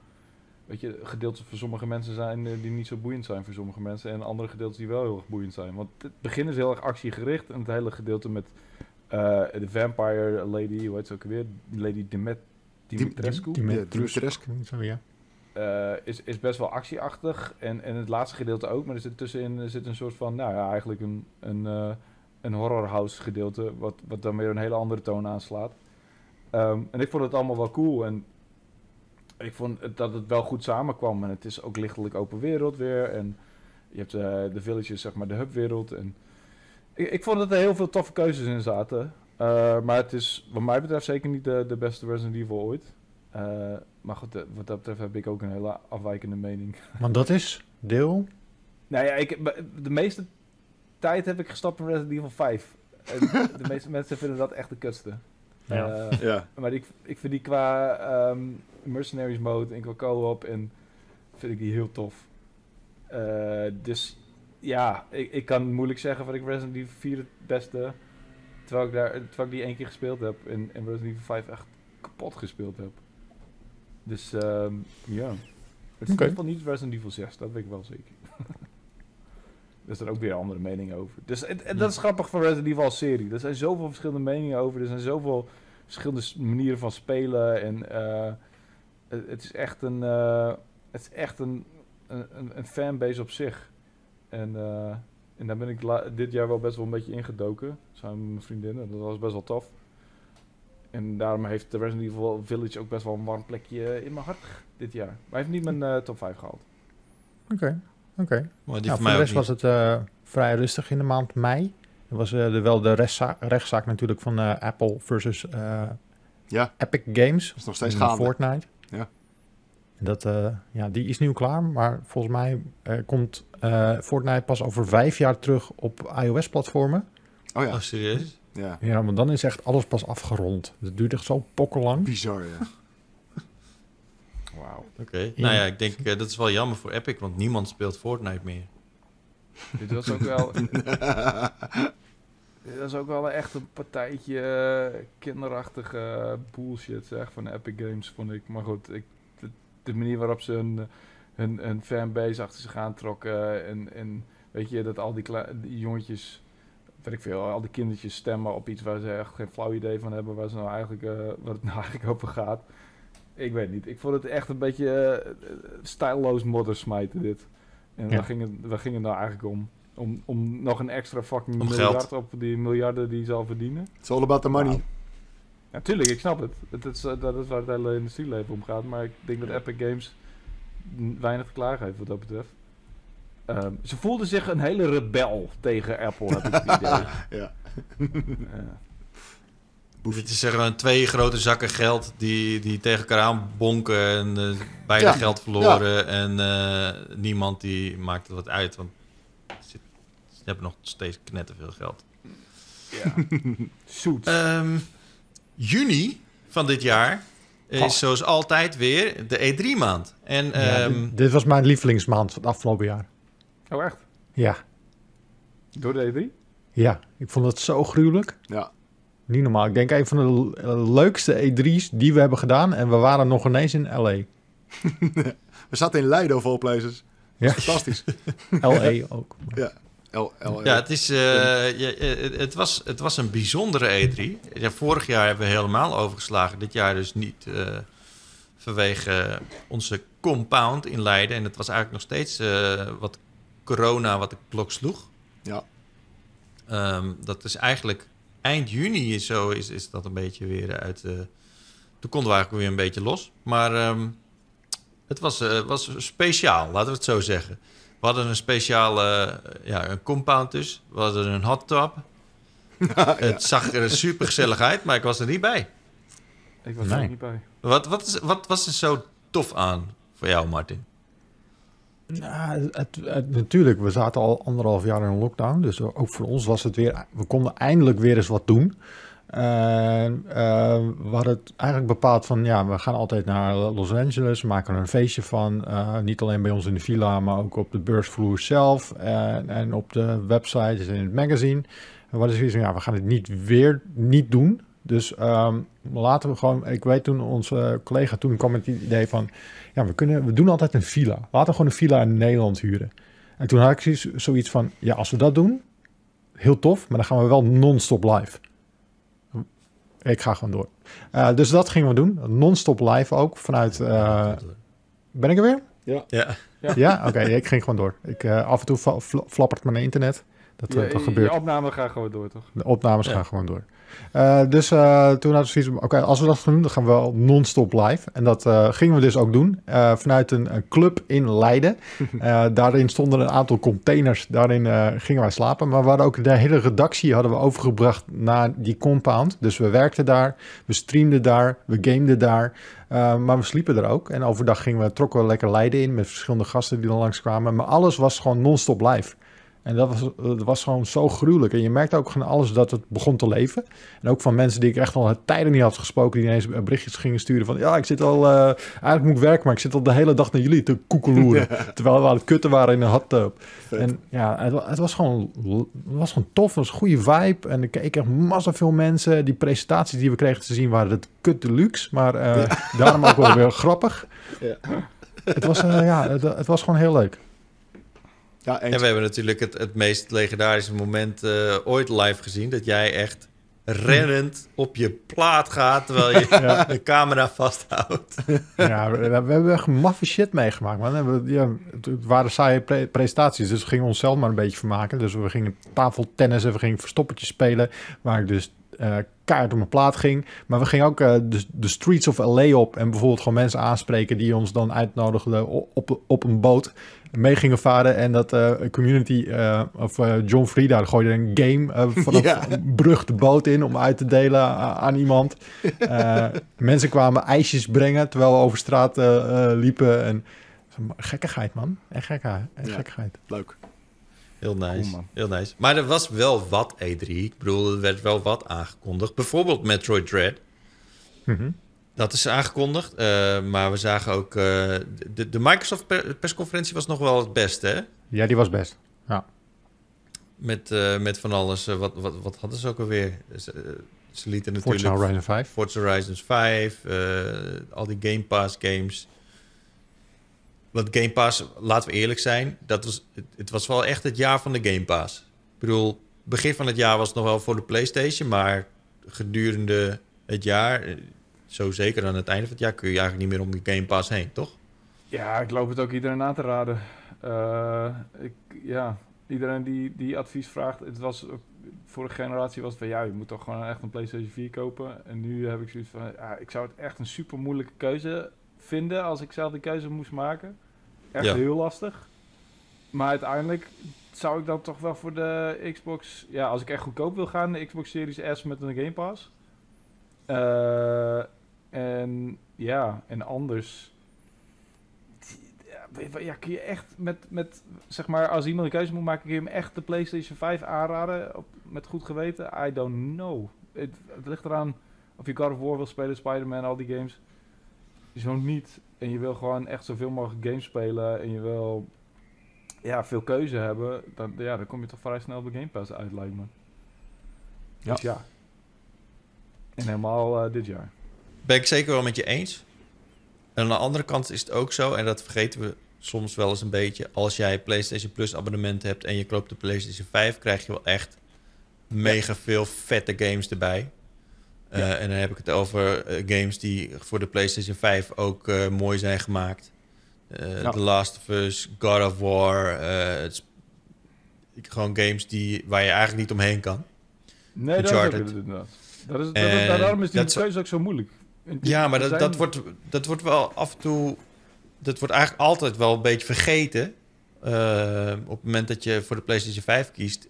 S1: weet je, gedeeltes voor sommige mensen zijn eh, die niet zo boeiend zijn voor sommige mensen. En andere gedeeltes die wel heel erg boeiend zijn. Want het begin is heel erg actiegericht. En het hele gedeelte met eh, de Vampire Lady, hoe heet ze ook weer? Lady Demet Dimitrescu.
S4: Dimitrescu.
S3: Ja.
S1: Eh, is, is best wel actieachtig. En, en het laatste gedeelte ook. Maar er zit tussenin zit een soort van, nou ja, eigenlijk een, een, eh, een horror house gedeelte. Wat, wat dan weer een hele andere toon aanslaat. Ehm, en ik vond het allemaal wel cool. En ik vond dat het wel goed samenkwam. En het is ook lichtelijk open wereld weer. En je hebt eh, de villages, zeg maar, de hubwereld. En ik, ik vond dat er heel veel toffe keuzes in zaten. Maar het is, wat mij betreft, zeker niet de, de beste Resident Evil ooit. Eh, maar goed, eh, wat dat betreft heb ik ook een hele afwijkende mening.
S3: Want dat is deel.
S1: nou ja, ik, de meeste tijd heb ik gestapt in Resident Evil 5. En de meeste mensen vinden dat echt de kutste.
S3: Ja.
S1: Eh,
S4: Ja.
S1: maar ik, ik vind die qua ehm, Mercenaries mode en qua co-op en vind ik die heel tof. Eh, dus ja, ik, ik kan moeilijk zeggen van ik Resident Evil 4 het beste. Terwijl ik, daar, terwijl ik die één keer gespeeld heb en, en Resident Evil 5 echt kapot gespeeld heb. Dus ehm, ja. Het is in ieder geval niet Resident Evil 6, dat weet ik wel zeker. er zijn ook weer andere meningen over. Dus en, en dat is grappig van Resident Evil als serie. Er zijn zoveel verschillende meningen over. Er zijn zoveel verschillende manieren van spelen. En eh, het, het is echt een, eh, het is echt een, een, een- fanbase op zich. En, eh, en daar ben ik dit jaar wel best wel een beetje ingedoken. Samen met mijn vriendinnen. Dat was best wel tof. En daarom heeft de Resident Evil Village ook best wel een warm plekje in mijn hart dit jaar. Maar hij heeft niet mijn eh, top 5 gehaald.
S3: Oké, oké.
S2: Maar die
S3: Nou,
S2: voor
S3: voor
S2: mij
S3: de rest
S2: niet.
S3: was het eh, vrij rustig in de maand mei. Er was eh, er wel de rechtszaak, rechtszaak natuurlijk van eh, Apple versus eh,
S4: Ja.
S3: Epic Games.
S4: Dat is nog steeds gaande.
S3: Fortnite.
S4: Ja.
S3: En Dat, eh, ja, die is nu klaar, maar volgens mij eh, komt eh, Fortnite pas over vijf jaar terug op iOS-platformen.
S4: Oh ja.
S2: Oh, serieus?
S4: Ja.
S3: Ja, want dan is echt alles pas afgerond. Het duurt echt zo pokkenlang.
S4: Bizar, ja.
S1: Wauw.
S2: Oké.
S3: Ja.
S2: Nou ja, ik denk eh, dat is wel jammer voor Epic, want niemand speelt Fortnite meer.
S1: Dit was ook wel... Dit was ook wel echt een partijtje eh, kinderachtige bullshit zeg, van Epic Games, vond ik. Maar goed, ik, de, de manier waarop ze hun, hun, hun fanbase achter zich aantrokken en, en weet je, dat al die, die jongetjes, weet ik veel, al die kindertjes stemmen op iets waar ze echt geen flauw idee van hebben, waar ze nou eigenlijk, eh, waar het nou eigenlijk over gaat. Ik weet niet, ik vond het echt een beetje eh, stijlloos modder smijten dit. En
S3: Ja.
S1: waar, ging het, waar ging het nou eigenlijk om? Om, om nog een extra fucking
S2: Om
S1: miljard
S2: geld.
S1: op die miljarden die ze al verdienen?
S4: It's all about the money.
S1: Natuurlijk, ik snap het. het is, eh, dat is waar het hele industrieleven om gaat. Maar ik denk dat Epic Games weinig te klagen heeft wat dat betreft. Ehm, ze voelde zich een hele rebel tegen Apple, heb ik het idee.
S4: Ja.
S1: Ja.
S2: Dit is zeg maar twee grote zakken geld die, die tegen elkaar aanbonken en eh, beide
S4: Ja,
S2: geld verloren. En eh, niemand die maakt er wat uit, want ze, ze hebben nog steeds knetterveel geld.
S1: ja. Zoet.
S2: Ehm, juni van dit jaar is
S3: Oh.
S2: zoals altijd weer de E3-maand. En
S3: Ja,
S2: ehm,
S3: dit, dit was mijn lievelingsmaand van het afgelopen jaar.
S1: Oh, echt?
S3: Ja,
S1: Door de E3?
S3: ja. Ik vond het zo gruwelijk.
S4: Ja.
S3: Niet normaal. Ik denk een van de leukste E3's die we hebben gedaan. En we waren nog ineens in LA.
S4: We zaten in Leiden of all places.
S3: Ja,
S4: Fantastisch.
S3: LA ook.
S4: L, L,
S2: Ja, het, is, eh, ja, eh, het, was, het was een bijzondere E3. Ja, vorig jaar hebben we helemaal overgeslagen. Dit jaar dus niet eh, vanwege onze compound in Leiden. En het was eigenlijk nog steeds eh, wat corona wat de klok sloeg.
S4: Ja.
S2: Ehm, dat is eigenlijk eind juni is zo is, is dat een beetje weer uit... eh, toen konden we eigenlijk weer een beetje los. Maar ehm, het was, eh, was speciaal, laten we het zo zeggen. We hadden een speciale eh, ja, een compound dus. We hadden een hot tub. Het zag er super gezellig uit, maar ik was er niet bij.
S1: Ik was
S3: Nee.
S1: er niet bij.
S2: Wat, wat, is, wat was er zo tof aan voor jou, Martin?
S3: Nou, het, het- natuurlijk, we zaten al anderhalf jaar in lockdown. Dus ook voor ons was het weer... We konden eindelijk weer eens wat doen. En eh, we hadden het eigenlijk bepaald van... Ja, we gaan altijd naar Los Angeles. Maken er een feestje van. Eh, niet alleen bij ons in de villa, maar ook op de beursvloer zelf. En, en op de website en in het magazine. En we hadden zoiets van... Ja, we gaan het niet weer niet doen. Dus ehm, laten we gewoon... Ik weet toen onze collega toen kwam met het idee van... Ja, we, kunnen, we doen altijd een villa. Laten we gewoon een villa in Nederland huren. En toen had ik zoiets- van, ja, als we dat doen, heel tof, maar dan gaan we wel non-stop live. Ik ga gewoon door. Eh, dus dat gingen we doen. Non-stop live ook, vanuit... eh, ben ik er weer?
S2: ja.
S3: Ja, oké, ik ging gewoon door. Ik, eh, af en toe fla- fla- flappert mijn internet. Dat, eh,
S1: Je-
S3: dat gebeurt.
S1: Je opname gaat gewoon door, toch?
S3: De opnames
S2: Ja.
S3: gaan gewoon door. Eh, dus eh, toen hadden we zoiets oké, als we dat gaan doen, dan gaan we wel non-stop live. En dat eh, gingen we dus ook doen, vanuit een, een club in Leiden. Daarin stonden een aantal containers, daarin gingen wij slapen. Maar we hadden ook de hele redactie hadden we overgebracht naar die compound. Dus we werkten daar, we streamden daar, we gameden daar. Maar we sliepen er ook. En overdag gingen we, trokken we lekker Leiden in met verschillende gasten die dan langskwamen. Maar alles was gewoon non-stop live. En dat was, dat was gewoon zo gruwelijk. En je merkte ook van alles dat het begon te leven. En ook van mensen die ik echt al tijden niet had gesproken... die ineens berichtjes gingen sturen van... ja, ik zit al... eh, eigenlijk moet ik werken, maar ik zit al de hele dag naar jullie te koekeloeren. Terwijl we aan het kutten waren in een hot tub. En ja, het, het was gewoon, het was gewoon tof. Het was een goede vibe. En ik keek echt massa veel mensen. Die presentaties die we kregen te zien waren het kut deluxe. Maar eh, daarom ook wel weer grappig.
S4: Ja.
S3: Het was, eh, ja, het, het was gewoon heel leuk.
S4: Ja.
S2: En we hebben natuurlijk het, het meest legendarische moment eh, ooit live gezien. Dat jij echt rennend op je plaat gaat terwijl je
S3: Ja.
S2: de camera vasthoudt.
S3: Ja, we, we hebben echt maffe shit meegemaakt, man. We, ja, het waren saaie pre- presentaties, dus we gingen onszelf maar een beetje vermaken. Dus we gingen tafeltennis en we gingen verstoppertjes spelen, waar ik dus eh kaart op mijn plaat ging. Maar we gingen ook eh, de, de streets of LA op en bijvoorbeeld gewoon mensen aanspreken die ons dan uitnodigden op, op een boot mee gingen varen. En dat eh community, eh, of eh, John Frieda gooide een game vanaf
S4: Ja.
S3: een brug de boot in om uit te delen aan iemand. Eh, mensen kwamen ijsjes brengen terwijl we over straat liepen. En, gekkigheid, man. Echt gekkigheid. Echt
S4: Ja.
S3: gekkigheid.
S4: Leuk.
S2: Heel nice,
S1: Cool, man.
S2: heel nice. Maar er was wel wat E3. Ik bedoel, er werd wel wat aangekondigd. Bijvoorbeeld Metroid Dread.
S3: Mhm.
S2: Dat is aangekondigd. eh, maar we zagen ook... eh, de, de Microsoft per- persconferentie was nog wel het beste, hè?
S3: Ja, die was best.
S2: Met, eh, met van alles. wat, wat, wat hadden ze ook alweer? Ze, ze lieten natuurlijk...
S3: Forza Horizon 5.
S2: Forza Horizon 5, eh, al die Game Pass games. Want Game Pass, laten we eerlijk zijn, dat was, het, het was wel echt het jaar van de Game Pass. Ik bedoel, begin van het jaar was het nog wel voor de PlayStation, maar gedurende het jaar, zo zeker aan het einde van het jaar, kun je eigenlijk niet meer om die Game Pass heen, toch?
S1: Ja, ik loop het ook iedereen aan te raden. Eh, ik, ja, iedereen die, die advies vraagt. Het was ook, vorige generatie was het van ja, je moet toch gewoon echt een PlayStation 4 kopen. En nu heb ik zoiets van ja, ik zou het echt een super moeilijke keuze vinden als ik zelf die keuze moest maken. Echt
S2: Ja.
S1: heel lastig. Maar uiteindelijk zou ik dan toch wel voor de Xbox... Ja, als ik echt goedkoop wil gaan, de Xbox Series S met een Game Pass. Eh, en ja, en anders... Ja, kun je echt met, met, zeg maar, als iemand een keuze moet maken, kun je hem echt de PlayStation 5 aanraden, op, met goed geweten? I don't know. Het, het ligt eraan of je God of War wil spelen, Spider-Man, al die games. Zo niet. En je wil gewoon echt zoveel mogelijk games spelen en je wil ja, veel keuze hebben, dan, ja, dan kom je toch vrij snel de Game Pass uit, lijkt me.
S4: Ja.
S1: Dus ja. En helemaal eh, dit jaar.
S2: Ben ik zeker wel met je eens. En aan de andere kant is het ook zo, en dat vergeten we soms wel eens een beetje. Als jij PlayStation Plus abonnement hebt en je koopt de PlayStation 5, krijg je wel echt mega veel vette games erbij. Eh, en dan heb ik het over eh, games die voor de PlayStation 5 ook eh, mooi zijn gemaakt.
S4: Ja.
S2: The Last of Us, God of War. gewoon games die, waar je eigenlijk niet omheen kan.
S1: Nee, dat is het. Dat is, dat, daarom is die keuze ook zo moeilijk.
S2: Ja, maar dat,
S1: zijn-
S2: dat, wordt, dat wordt wel af en toe... Dat wordt eigenlijk altijd wel een beetje vergeten. Eh, op het moment dat je voor de PlayStation 5 kiest...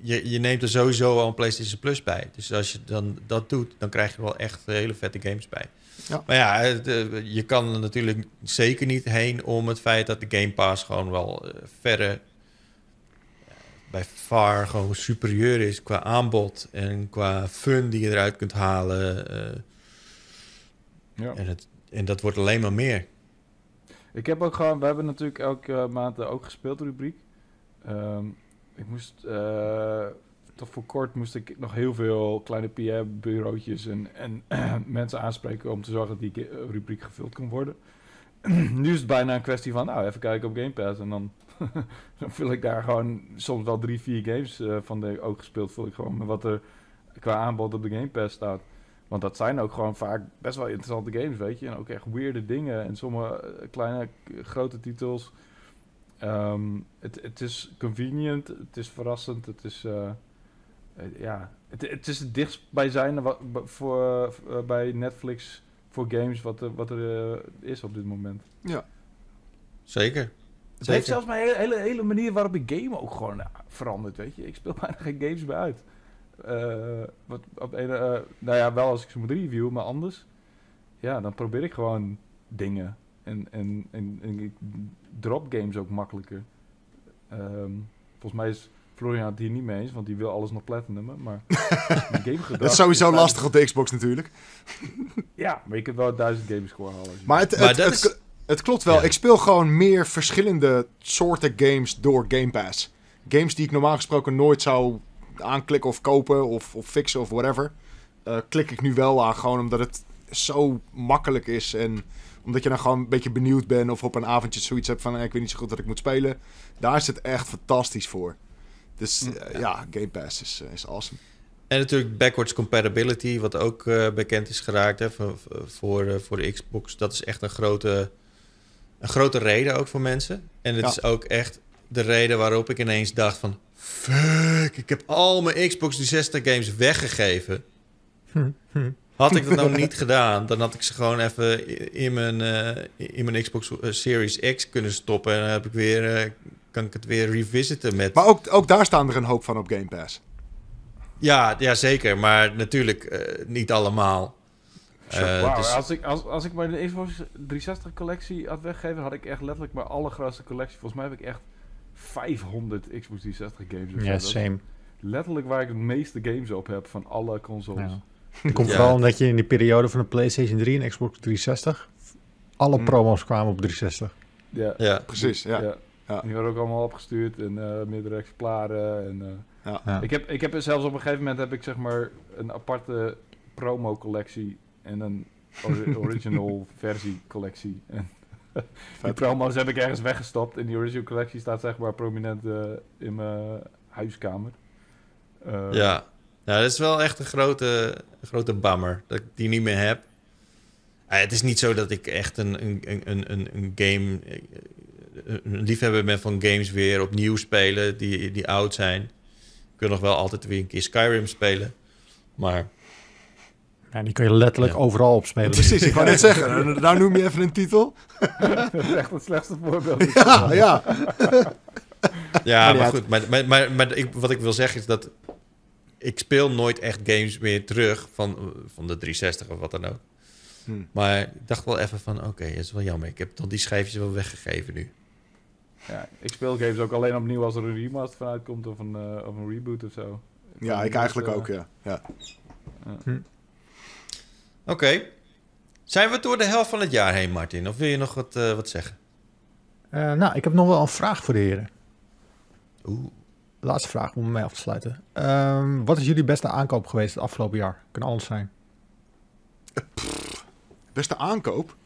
S2: Je, je neemt er sowieso al een PlayStation Plus bij. Dus als je dan dat doet, dan krijg je wel echt hele vette games bij.
S4: Ja.
S2: Maar ja, eh, je kan er natuurlijk zeker niet heen om het feit dat de Game Pass gewoon wel eh, verre... bij far gewoon superieur is qua aanbod en qua fun die je eruit kunt halen. eh,
S1: Ja.
S2: en, het, en dat wordt alleen maar meer.
S1: Ik heb ook gewoon, we hebben natuurlijk elke maand ook gespeeld, de rubriek. Ehm, ik moest, eh, tot voor kort moest ik nog heel veel kleine PR-bureautjes en, en mensen aanspreken om te zorgen dat die rubriek gevuld kon worden. nu is het bijna een kwestie van, nou, even kijken op Game Pass en dan, dan vul ik daar gewoon soms wel drie, vier games eh, van de ook gespeeld, vul ik gewoon met wat er qua aanbod op de Game Pass staat. Want dat zijn ook gewoon vaak best wel interessante games, weet je. En ook echt weirde dingen. En sommige eh, kleine, grote titels. Ehm, het, het is convenient, het is verrassend, het is... eh, eh, ja, het, het is het dichtstbijzijnde wat, ba- voor, bij Netflix voor games wat, er- wat er is op dit moment.
S2: Zeker.
S1: Het
S2: Zeker.
S1: heeft zelfs mijn hele, hele, hele manier waarop ik game ook gewoon veranderd, weet je. Ik speel bijna geen games meer uit. Eh, wat, op een, eh, nou ja, wel als ik ze moet reviewen, maar anders. Ja, dan probeer ik gewoon dingen. En, en, en, en ik drop games ook makkelijker. Ehm, volgens mij is Florian het hier niet mee eens, want die wil alles nog platinum. Maar
S4: Dat is sowieso
S1: is-
S4: lastig op de Xbox natuurlijk.
S1: Ja, maar je kunt wel duizend games score halen.
S4: Maar het,
S2: Maar
S4: het,
S2: dat
S4: het,
S2: is-
S4: het klopt wel.
S2: Ja.
S4: Ik speel gewoon meer verschillende soorten games door Game Pass. Games die ik normaal gesproken nooit zou aanklikken of kopen of, of fixen of whatever. eh, klik ik nu wel aan gewoon omdat het zo makkelijk is. En omdat je dan gewoon een beetje benieuwd bent of op een avondje zoiets hebt van... eh, ik weet niet zo goed wat ik moet spelen. Daar is het echt fantastisch voor. Dus
S1: Mm,
S4: eh, ja, Game Pass is, is awesome.
S2: En natuurlijk backwards compatibility, wat ook bekend is geraakt hè, voor, voor, voor de Xbox. Dat is echt een grote, een grote reden ook voor mensen. En het
S4: Ja.
S2: is ook echt de reden waarop ik ineens dacht van... Fuck, ik heb al mijn Xbox 360 games weggegeven. Had ik dat nou niet gedaan, dan had ik ze gewoon even in mijn, eh, in mijn Xbox eh, Series X kunnen stoppen. En dan heb ik weer, eh, kan ik het weer revisiten met...
S4: Maar ook, ook daar staan er een hoop van op Game Pass.
S2: Ja, ja, zeker. Maar natuurlijk eh, niet allemaal. Eh, dus-
S1: als, ik, als, als ik mijn Xbox 360 collectie had weggegeven, had ik echt letterlijk mijn allergrootste collectie. Volgens mij heb ik echt 500 Xbox 360 games.
S3: Ja, same.
S1: Letterlijk waar ik het meeste games op heb van alle consoles.
S3: Ja. Het komt
S2: Ja.
S3: vooral omdat je in die periode van de PlayStation 3 en Xbox 360 alle
S1: Hm.
S3: promo's kwamen op 360.
S1: Ja,
S2: ja.
S4: Precies, ja.
S1: ja.
S4: Ja.
S1: Die werden ook allemaal opgestuurd in eh meerdere exemplaren. En, eh,
S4: Ja.
S3: Ja.
S1: ik, heb, ik heb zelfs op een gegeven moment heb ik zeg maar een aparte promo collectie en een ori- original versie collectie. En die promo's heb ik ergens weggestopt. En die original collectie staat zeg maar prominent eh, in mijn huiskamer. Eh,
S2: ja. Nou, dat is wel echt een grote, grote bummer dat ik die niet meer heb. Eh, het is niet zo dat ik echt een, een, een, een, een game... een liefhebber ben van games weer opnieuw spelen die, die oud zijn. Ik wil nog wel altijd weer een keer Skyrim spelen. Maar
S3: En die kun je letterlijk
S2: Ja.
S3: overal op spelen.
S4: Precies, ik wou net zeggen. Nou- Nou noem je even een titel.
S1: dat is echt het slechtste voorbeeld.
S4: Ja, ja.
S2: Ja, maar goed. Maar, maar, maar, maar ik, wat ik wil zeggen is dat... Ik speel nooit echt games meer terug van, van de 360 of wat dan ook.
S4: Hmm.
S2: Maar ik dacht wel even van... Oké, dat is wel jammer. Ik heb toch die schijfjes wel weggegeven nu.
S1: Ja, ik speel games ook alleen opnieuw als er een remaster vanuit komt of een, eh, of een reboot of zo.
S4: Ja, ik eigenlijk ook, ja. ja.
S2: Oké. Zijn we door de helft van het jaar heen, Martin? Of wil je nog wat, eh, wat zeggen?
S3: Eh, nou, ik heb nog wel een vraag voor de heren.
S2: Oeh.
S3: Laatste vraag om mee af te sluiten. Ehm, wat is jullie beste aankoop geweest het afgelopen jaar? Kan alles zijn.
S4: Beste aankoop.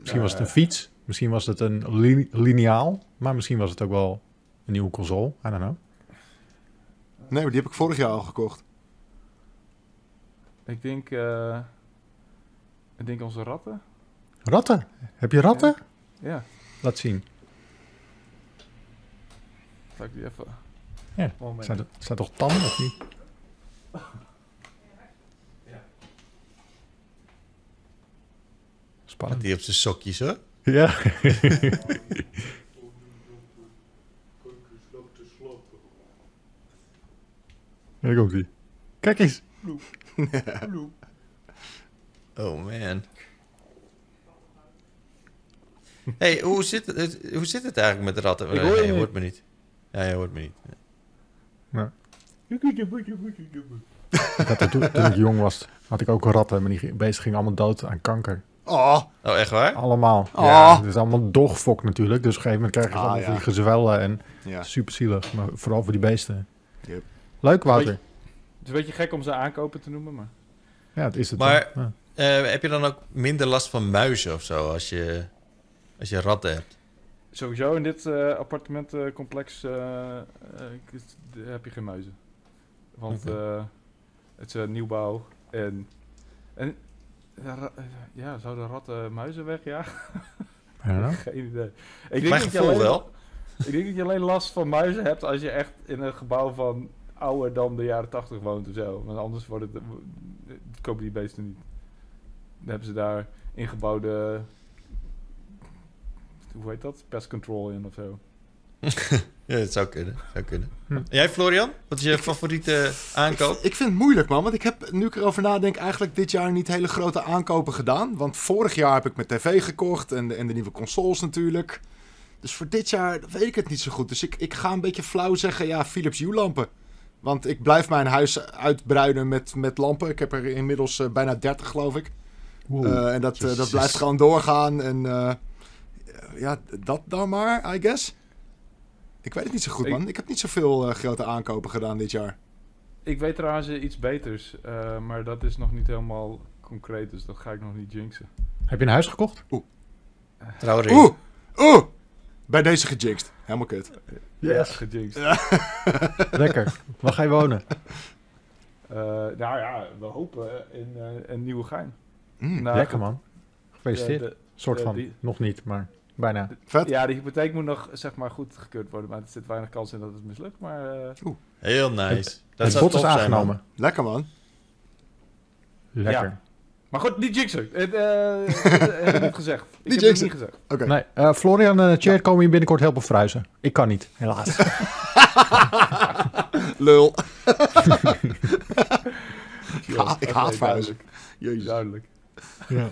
S3: Misschien was het een fiets. Misschien was het een li- lineaal. Maar misschien was het ook wel een nieuwe console. I don't know.
S4: Nee, maar die heb ik vorig jaar al gekocht.
S1: Ik denk, eh, ik denk onze ratten.
S3: Ratten. Heb je ratten?
S1: Ja,
S3: Laat zien.
S1: zal ik die even...
S3: Ja,
S1: Moment.
S3: Zijn, er- zijn toch tanden of niet? Spannend.
S2: die op zijn sokjes, hoor.
S3: Ja. Daar komt hij. Kijk eens.
S2: Oh, man. hey, hoe zit, het, hoe zit het eigenlijk met de ratten?
S1: Ik hoor je
S2: hoort me niet. Ja, je hoort me niet.
S3: Ik had toen, toen ik jong was, had ik ook ratten. Maar die beesten gingen allemaal dood aan kanker.
S4: Oh,
S2: Oh, echt waar?
S3: Allemaal.
S4: Oh.
S3: Ja, het is allemaal dogfok natuurlijk. Dus op een gegeven moment krijgen ze
S4: Ah,
S3: allemaal
S4: ja.
S3: van die gezwellen. En
S4: ja.
S3: super zielig. Maar vooral voor die beesten.
S4: Yep.
S3: Leuk, Wouter.
S1: Het is een beetje gek om ze aankopen te noemen, maar...
S3: Ja, het is het.
S2: Maar-.
S3: Ja.
S2: Eh, heb je dan ook minder last van muizen of zo als je, als je ratten hebt?
S1: Sowieso in dit eh, appartementencomplex eh, eh, heb je geen muizen. Want eh, het is een nieuwbouw en... en ja, ja, zouden ratten muizen wegjagen?
S3: Know.
S1: Geen idee. Ik
S2: Mijn
S1: dat je
S2: gevoel
S1: alleen-
S2: wel.
S1: Ik denk dat je alleen last van muizen hebt als je echt in een gebouw van ouder dan de jaren 80 woont of zo. Want anders wordt het, kopen die beesten niet. Dan hebben ze daar ingebouwde, hoe heet dat? Pest control in of zo.
S2: Ja, dat zou kunnen. Zou kunnen.
S3: Hm.
S2: Jij, Florian? Wat is je favoriete aankoop?
S4: Ik vind het moeilijk, man. Want ik heb, nu ik erover nadenk, eigenlijk dit jaar niet hele grote aankopen gedaan. Want vorig jaar heb ik mijn tv gekocht en de, en de nieuwe consoles natuurlijk. Dus voor dit jaar weet ik het niet zo goed. Dus ik, ik ga een beetje flauw zeggen, ja, Philips Hue lampen. Want ik blijf mijn huis uitbreiden met, met lampen. Ik heb er inmiddels eh, bijna 30, geloof ik.
S3: Oeh.
S4: Eh, en dat, eh, dat blijft gewoon doorgaan. En eh, ja, dat dan maar, I guess. Ik weet het niet zo goed, man. Ik heb niet zoveel eh, grote aankopen gedaan dit jaar.
S1: Ik weet trouwens iets beters, eh, maar dat is nog niet helemaal concreet, dus dat ga ik nog niet jinxen.
S3: Heb je een huis gekocht?
S2: Trouwring.
S4: Oeh, oeh. Bij deze gejinxed. Helemaal kut.
S3: Yes.
S1: Ja, gejinxed.
S3: Lekker. Waar ga je wonen?
S1: Eh, nou ja, we hopen in eh, een nieuwe gein.
S4: Mm,
S1: Nou,
S3: Lekker man. Gefeliciteerd.
S1: de- de-
S3: soort
S1: eh,
S3: van.
S1: die-
S3: Nog niet, maar bijna.
S4: vet.
S1: Ja, de hypotheek moet nog zeg maar goed gekeurd worden, maar er zit weinig kans in dat het mislukt. Maar eh,
S2: Heel nice. dat
S3: het
S2: zou
S3: bod is
S2: tof zijn, man.
S3: aangenomen.
S4: Lekker, man.
S3: Lekker.
S1: Maar goed, niet jinxen. Het eh, dat heb ik niet gezegd. Ik
S4: Niet
S1: heb het niet gezegd.
S4: Oké.
S3: Nee, eh, Florian en Chert komen je binnenkort helpen verhuizen. Ik kan niet, helaas.
S4: Lul. Ha- ik haat verhuizen. Jezus.
S1: Duidelijk.
S3: ja.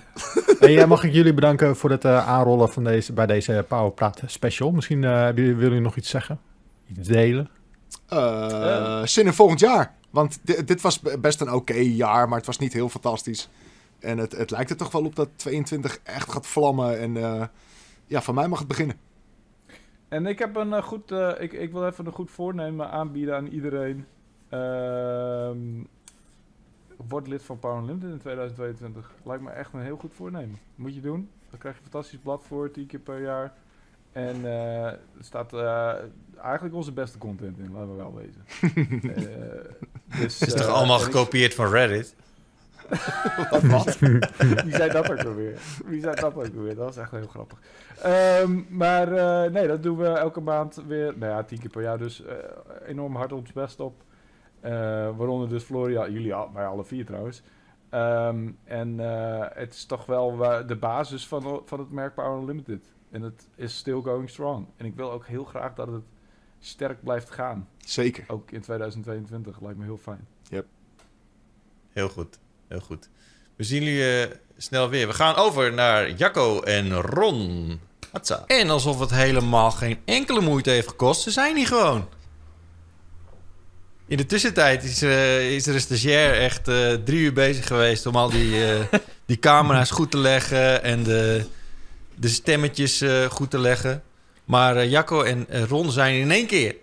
S3: En eh, mag ik jullie bedanken voor het eh, aanrollen van deze, bij deze Powerpraat special. Misschien eh, jullie- willen jullie nog iets zeggen? Iets delen?
S4: Eh, Zin in volgend jaar. Want di- dit was best een oké jaar, maar het was niet heel fantastisch. En het, het lijkt er toch wel op dat 22 echt gaat vlammen. En eh, ja, van mij mag het beginnen.
S1: En ik heb een eh, goed, eh, ik, ik wil even een goed voornemen aanbieden aan iedereen. Ehm word lid van Power Unlimited in 2022. Lijkt me echt een heel goed voornemen. Moet je doen. Dan krijg je een fantastisch blad voor, 10 keer per jaar. En eh, er staat eh, eigenlijk onze beste content in, laten we wel wezen. Eh, dus,
S2: Het is toch allemaal
S1: ik-
S2: gekopieerd van Reddit?
S4: Wat?
S1: Wie zei dat ook alweer? Wie zei dat ook alweer? Dat was echt heel grappig. Ehm, maar eh, nee, dat doen we elke maand weer. Nou ja, tien keer per jaar. Dus eh, enorm hard ons best op. Eh, waaronder dus Floria, jullie al, wij alle vier trouwens. Ehm, en het is toch wel de basis van, van het merk Power Unlimited. En het is still going strong. En ik wil ook heel graag dat het sterk blijft gaan.
S4: Zeker.
S1: Ook in 2022. Lijkt me heel fijn.
S2: Heel goed, heel goed. We zien jullie eh, snel weer. We gaan over naar Jacco en Ron. Hatsa. En alsof het helemaal geen enkele moeite heeft gekost, ze zijn hier gewoon. In de tussentijd is, eh, is er een stagiair echt eh, drie uur bezig geweest om al die, eh, die camera's goed te leggen en de, de stemmetjes eh, goed te leggen. Maar eh, Jacco en Ron zijn in één keer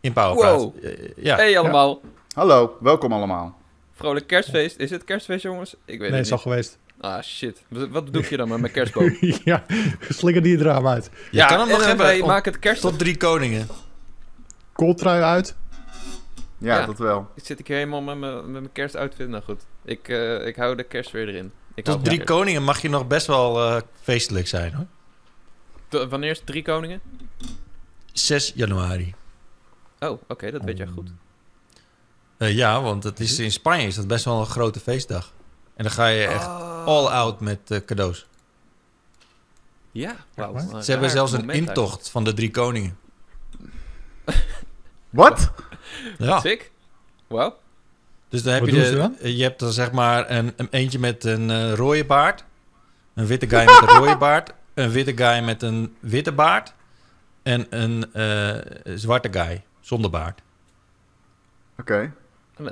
S2: in.
S5: Wow.
S2: Eh, ja.
S5: Hey allemaal.
S6: Hallo, welkom allemaal.
S5: Vrolijk kerstfeest. Is het kerstfeest, jongens? Ik weet
S3: Nee,
S5: het
S3: is al geweest.
S5: Ah, shit. Wat doe je dan met mijn kerstboom?
S3: ja, slinger die het raam uit.
S2: Je kan hem nog
S5: dan
S2: hebben om-
S5: maken het kerst...
S2: tot drie koningen.
S3: Kooltrui uit.
S6: Ja,
S5: Ja.
S6: dat wel.
S5: Ik zit ik hier helemaal met mijn, met mijn kerstoutfit. Nou goed. Ik, eh, ik hou de kerst weer erin. Ik
S2: Tot drie
S5: kerst.
S2: koningen mag je nog best wel eh, feestelijk zijn hoor.
S5: To- Wanneer is drie koningen?
S2: 6 januari.
S5: Oh, oké. dat weet jij goed.
S2: Eh, ja, want het is, in Spanje is dat best wel een grote feestdag. En dan ga je echt
S5: Oh.
S2: all out met eh, cadeaus.
S5: Ja? Een
S2: Ze hebben zelfs een intocht van de drie koningen.
S6: Wat?
S2: Ja.
S5: Sick. Wauw.
S2: Dus dan heb
S3: Wat
S2: je,
S3: doen
S2: de,
S3: ze dan?
S2: eh, je hebt dan zeg maar een, een eentje met een eh, rode baard. Een witte guy met een rode baard. Een witte guy met een witte baard. En een eh, zwarte guy zonder baard.
S6: Oké.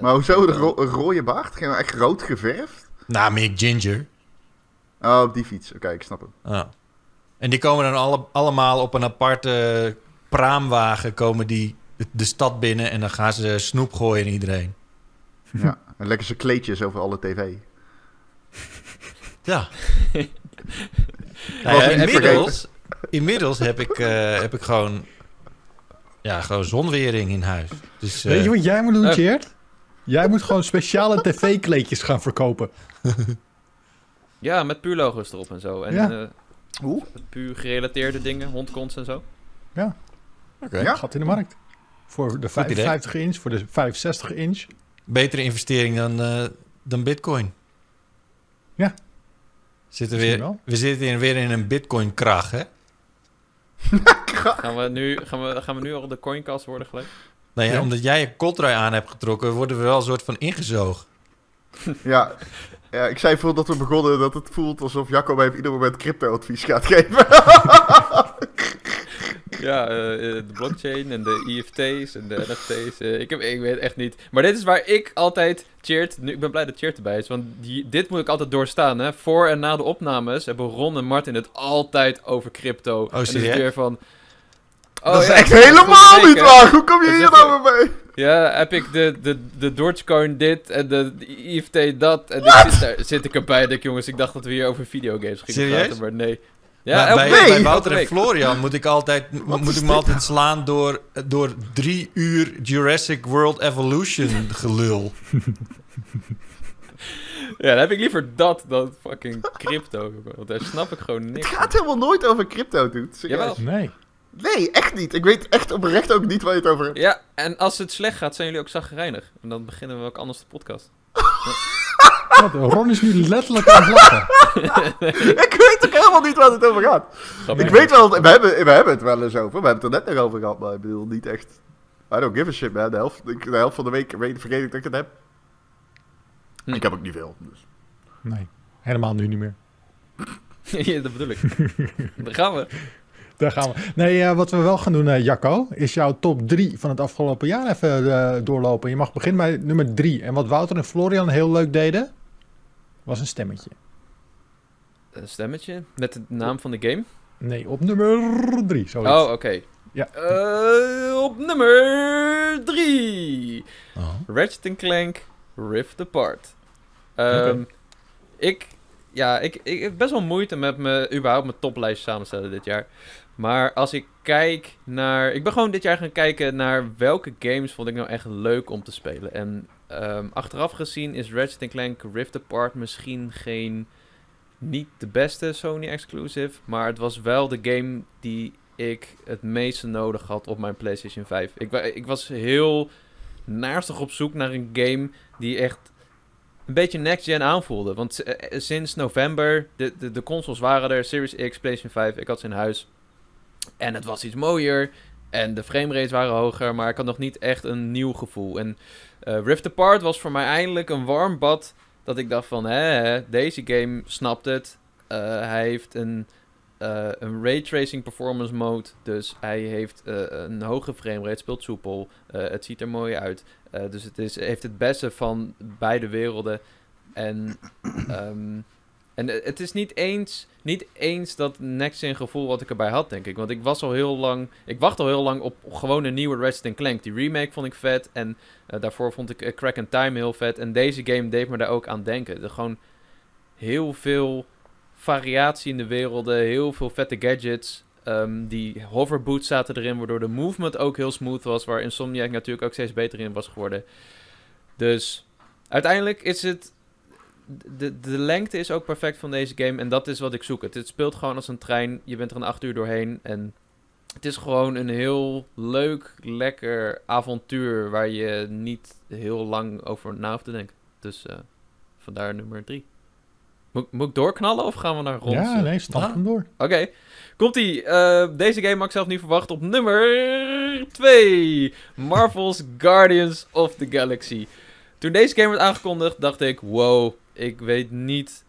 S6: Maar hoezo de ro- een rode baard? Geen echt rood geverfd?
S2: Nou, meer ginger.
S6: Oh, op die fiets. Oké, ik snap hem.
S2: Ja. En die komen dan alle, allemaal op een aparte praamwagen komen die de, de stad binnen en dan gaan ze snoep gooien in iedereen.
S6: Ja. En lekker zijn kleedjes over alle tv.
S2: Ja. Inmiddels, inmiddels heb ik, eh, heb ik gewoon, ja, gewoon zonwering in huis. Dus, eh,
S3: Weet je wat jij moet doen,
S5: Eh.
S3: Tjeerd? Jij moet gewoon speciale tv-kleedjes gaan verkopen.
S5: Ja, met puur logo's erop en zo. En
S3: Ja.
S5: eh,
S6: Hoe?
S5: puur gerelateerde dingen. Hondkons en zo.
S2: oké.
S6: Ja.
S3: Gaat in de markt. Voor de 55 inch, voor de 65 inch.
S2: Betere investering dan, eh, dan bitcoin.
S3: Ja.
S2: Zitten
S3: Misschien
S2: weer,
S3: wel.
S2: we zitten in- weer in een bitcoin kracht, hè?
S5: Gaan we nu, gaan we, gaan we nu al de coincast worden gelijk?
S2: Nee,
S3: Ja.
S2: omdat jij je koltrui aan hebt getrokken, worden we wel een soort van ingezogen.
S6: Ja. ja, ik zei voordat we begonnen dat het voelt alsof Jacco mij op ieder moment crypto-advies gaat geven.
S5: Ja, eh, eh, de blockchain en de IFT's en de NFT's. eh, ik, heb, ik weet echt niet. Maar dit is waar ik altijd cheert. Nu, ik ben blij dat Cheert erbij is, want die, dit moet ik altijd doorstaan. Hè. Voor en na de opnames hebben Ron en Martin het altijd over crypto. en is het
S2: serieus?
S5: weer van... Oh,
S6: dat is
S5: ja,
S6: echt helemaal niet waar. Hoe kom je
S5: Dat
S6: hier nou weer mee?
S5: Ja, heb ik de, de, de Dogecoin dit en de, de IFT dat. En ik zit, daar, zit ik erbij. Denk, jongens, ik dacht dat we hier over videogames gingen
S2: Serieus?
S5: praten, maar nee. Ja,
S2: bij, bij
S5: elke
S2: Wouter en. Florian moet ik altijd, moet ik me altijd slaan door, door drie uur Jurassic World Evolution gelul.
S5: Ja, dan heb ik liever dat dan fucking crypto. Want daar snap ik gewoon niks
S6: Het gaat helemaal nooit over crypto, dude. Serieus.
S5: Jawel.
S3: Nee.
S6: Nee, echt niet. Ik weet echt oprecht ook niet waar je het over hebt.
S5: Ja, en als het slecht gaat, zijn jullie ook zagrijnig. En dan beginnen we ook anders de podcast.
S3: Wat, Ron is nu letterlijk aan het lachen.
S6: ik weet ook helemaal niet waar het over gaat.
S5: Grappig.
S6: Ik weet wel, we hebben, we hebben het wel eens over. We hebben het er net nog over gehad, maar ik bedoel niet echt. I don't give a shit, man. De helft, de helft van de week weet, vergeet ik dat ik het heb.
S5: Hm.
S6: Ik heb ook niet veel. Dus.
S3: Nee, helemaal nu niet meer.
S5: ja, dat bedoel ik. Daar gaan we.
S3: Daar gaan we. Nee, eh, wat we wel gaan doen, eh, Jacco, is jouw top 3 van het afgelopen jaar even eh, doorlopen. Je mag beginnen bij nummer 3. En wat Wouter en Florian heel leuk deden, was een stemmetje.
S5: Een stemmetje met de naam van de game.
S3: Nee, op nummer 3. Zoiets.
S5: Oh, oké.
S3: Ja.
S5: Op nummer 3.
S2: Oh.
S5: Ratchet Clank Rift Apart. Ehm. Ik, ja, ik, ik heb best wel moeite met me, überhaupt mijn toplijst samenstellen dit jaar. Maar als ik kijk naar... Ik ben gewoon dit jaar gaan kijken naar welke games vond ik nou echt leuk om te spelen. En ehm, achteraf gezien is Ratchet Clank Rift Apart misschien geen... Niet de beste Sony exclusive, maar het was wel de game die ik het meeste nodig had op mijn PlayStation 5. Ik, ik was heel naarstig op zoek naar een game die echt een beetje next-gen aanvoelde. Want eh, eh, sinds november, de, de, de consoles waren er, Series X, PlayStation 5, ik had ze in huis. En het was iets mooier. En de framerates waren hoger, maar ik had nog niet echt een nieuw gevoel. En eh, Rift Apart was voor mij eindelijk een warm bad. Dat ik dacht van, hè, deze game snapt het. Eh, hij heeft een, eh een raytracing performance mode. Dus hij heeft een hoge framerate, speelt soepel. Het ziet er mooi uit. Dus het is, heeft het beste van beide werelden. En, ehm, en eh, het is niet eens, niet eens dat next-gen gevoel wat ik erbij had, denk ik. Want ik was al heel lang... Ik wacht al heel lang op gewoon een nieuwe Ratchet Clank. Die remake vond ik vet. En eh, daarvoor vond ik eh, Crack and Time heel vet. En deze game deed me daar ook aan denken. Er gewoon heel veel variatie in de werelden. Heel veel vette gadgets. Ehm, die hoverboots zaten erin, waardoor de movement ook heel smooth was. Waar Insomniac natuurlijk ook steeds beter in was geworden. Dus uiteindelijk is het... De, de lengte is ook perfect van deze game. En dat is wat ik zoek. Het, het speelt gewoon als een trein. Je bent er een acht uur doorheen. En het is gewoon een heel leuk, lekker avontuur. Waar je niet heel lang over na hoeft te denken. Dus eh, vandaar nummer drie. Moet, moet ik doorknallen of gaan we naar rond?
S3: Ja, nee, stap
S2: Ah.
S3: hem door.
S5: Oké, komt-ie. Eh, deze game had ik zelf niet verwacht op nummer 2. Marvel's Guardians of the Galaxy. Toen deze game werd aangekondigd, dacht ik... Wow, ik weet niet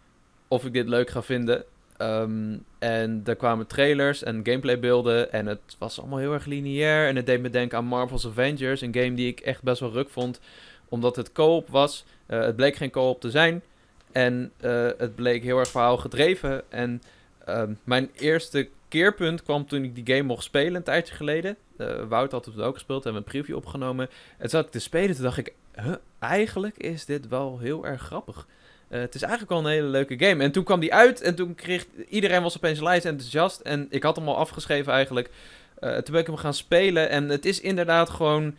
S5: of ik dit leuk ga vinden. Ehm, en er kwamen trailers en gameplaybeelden. En het was allemaal heel erg lineair. En het deed me denken aan Marvel's Avengers. Een game die ik echt best wel ruk vond. Omdat het co-op was. Eh, het bleek geen co-op te zijn. En eh, het bleek heel erg verhaal gedreven. En Ehm, mijn eerste keerpunt kwam toen ik die game mocht spelen een tijdje geleden. Eh, Wout had het ook gespeeld, we een preview opgenomen. En zat ik te spelen, toen dacht ik, eigenlijk is dit wel heel erg grappig. Eh, het is eigenlijk wel een hele leuke game. En toen kwam die uit en toen kreeg iedereen was opeens lijst enthousiast. En ik had hem al afgeschreven eigenlijk. Eh, toen ben ik hem gaan spelen en het is inderdaad gewoon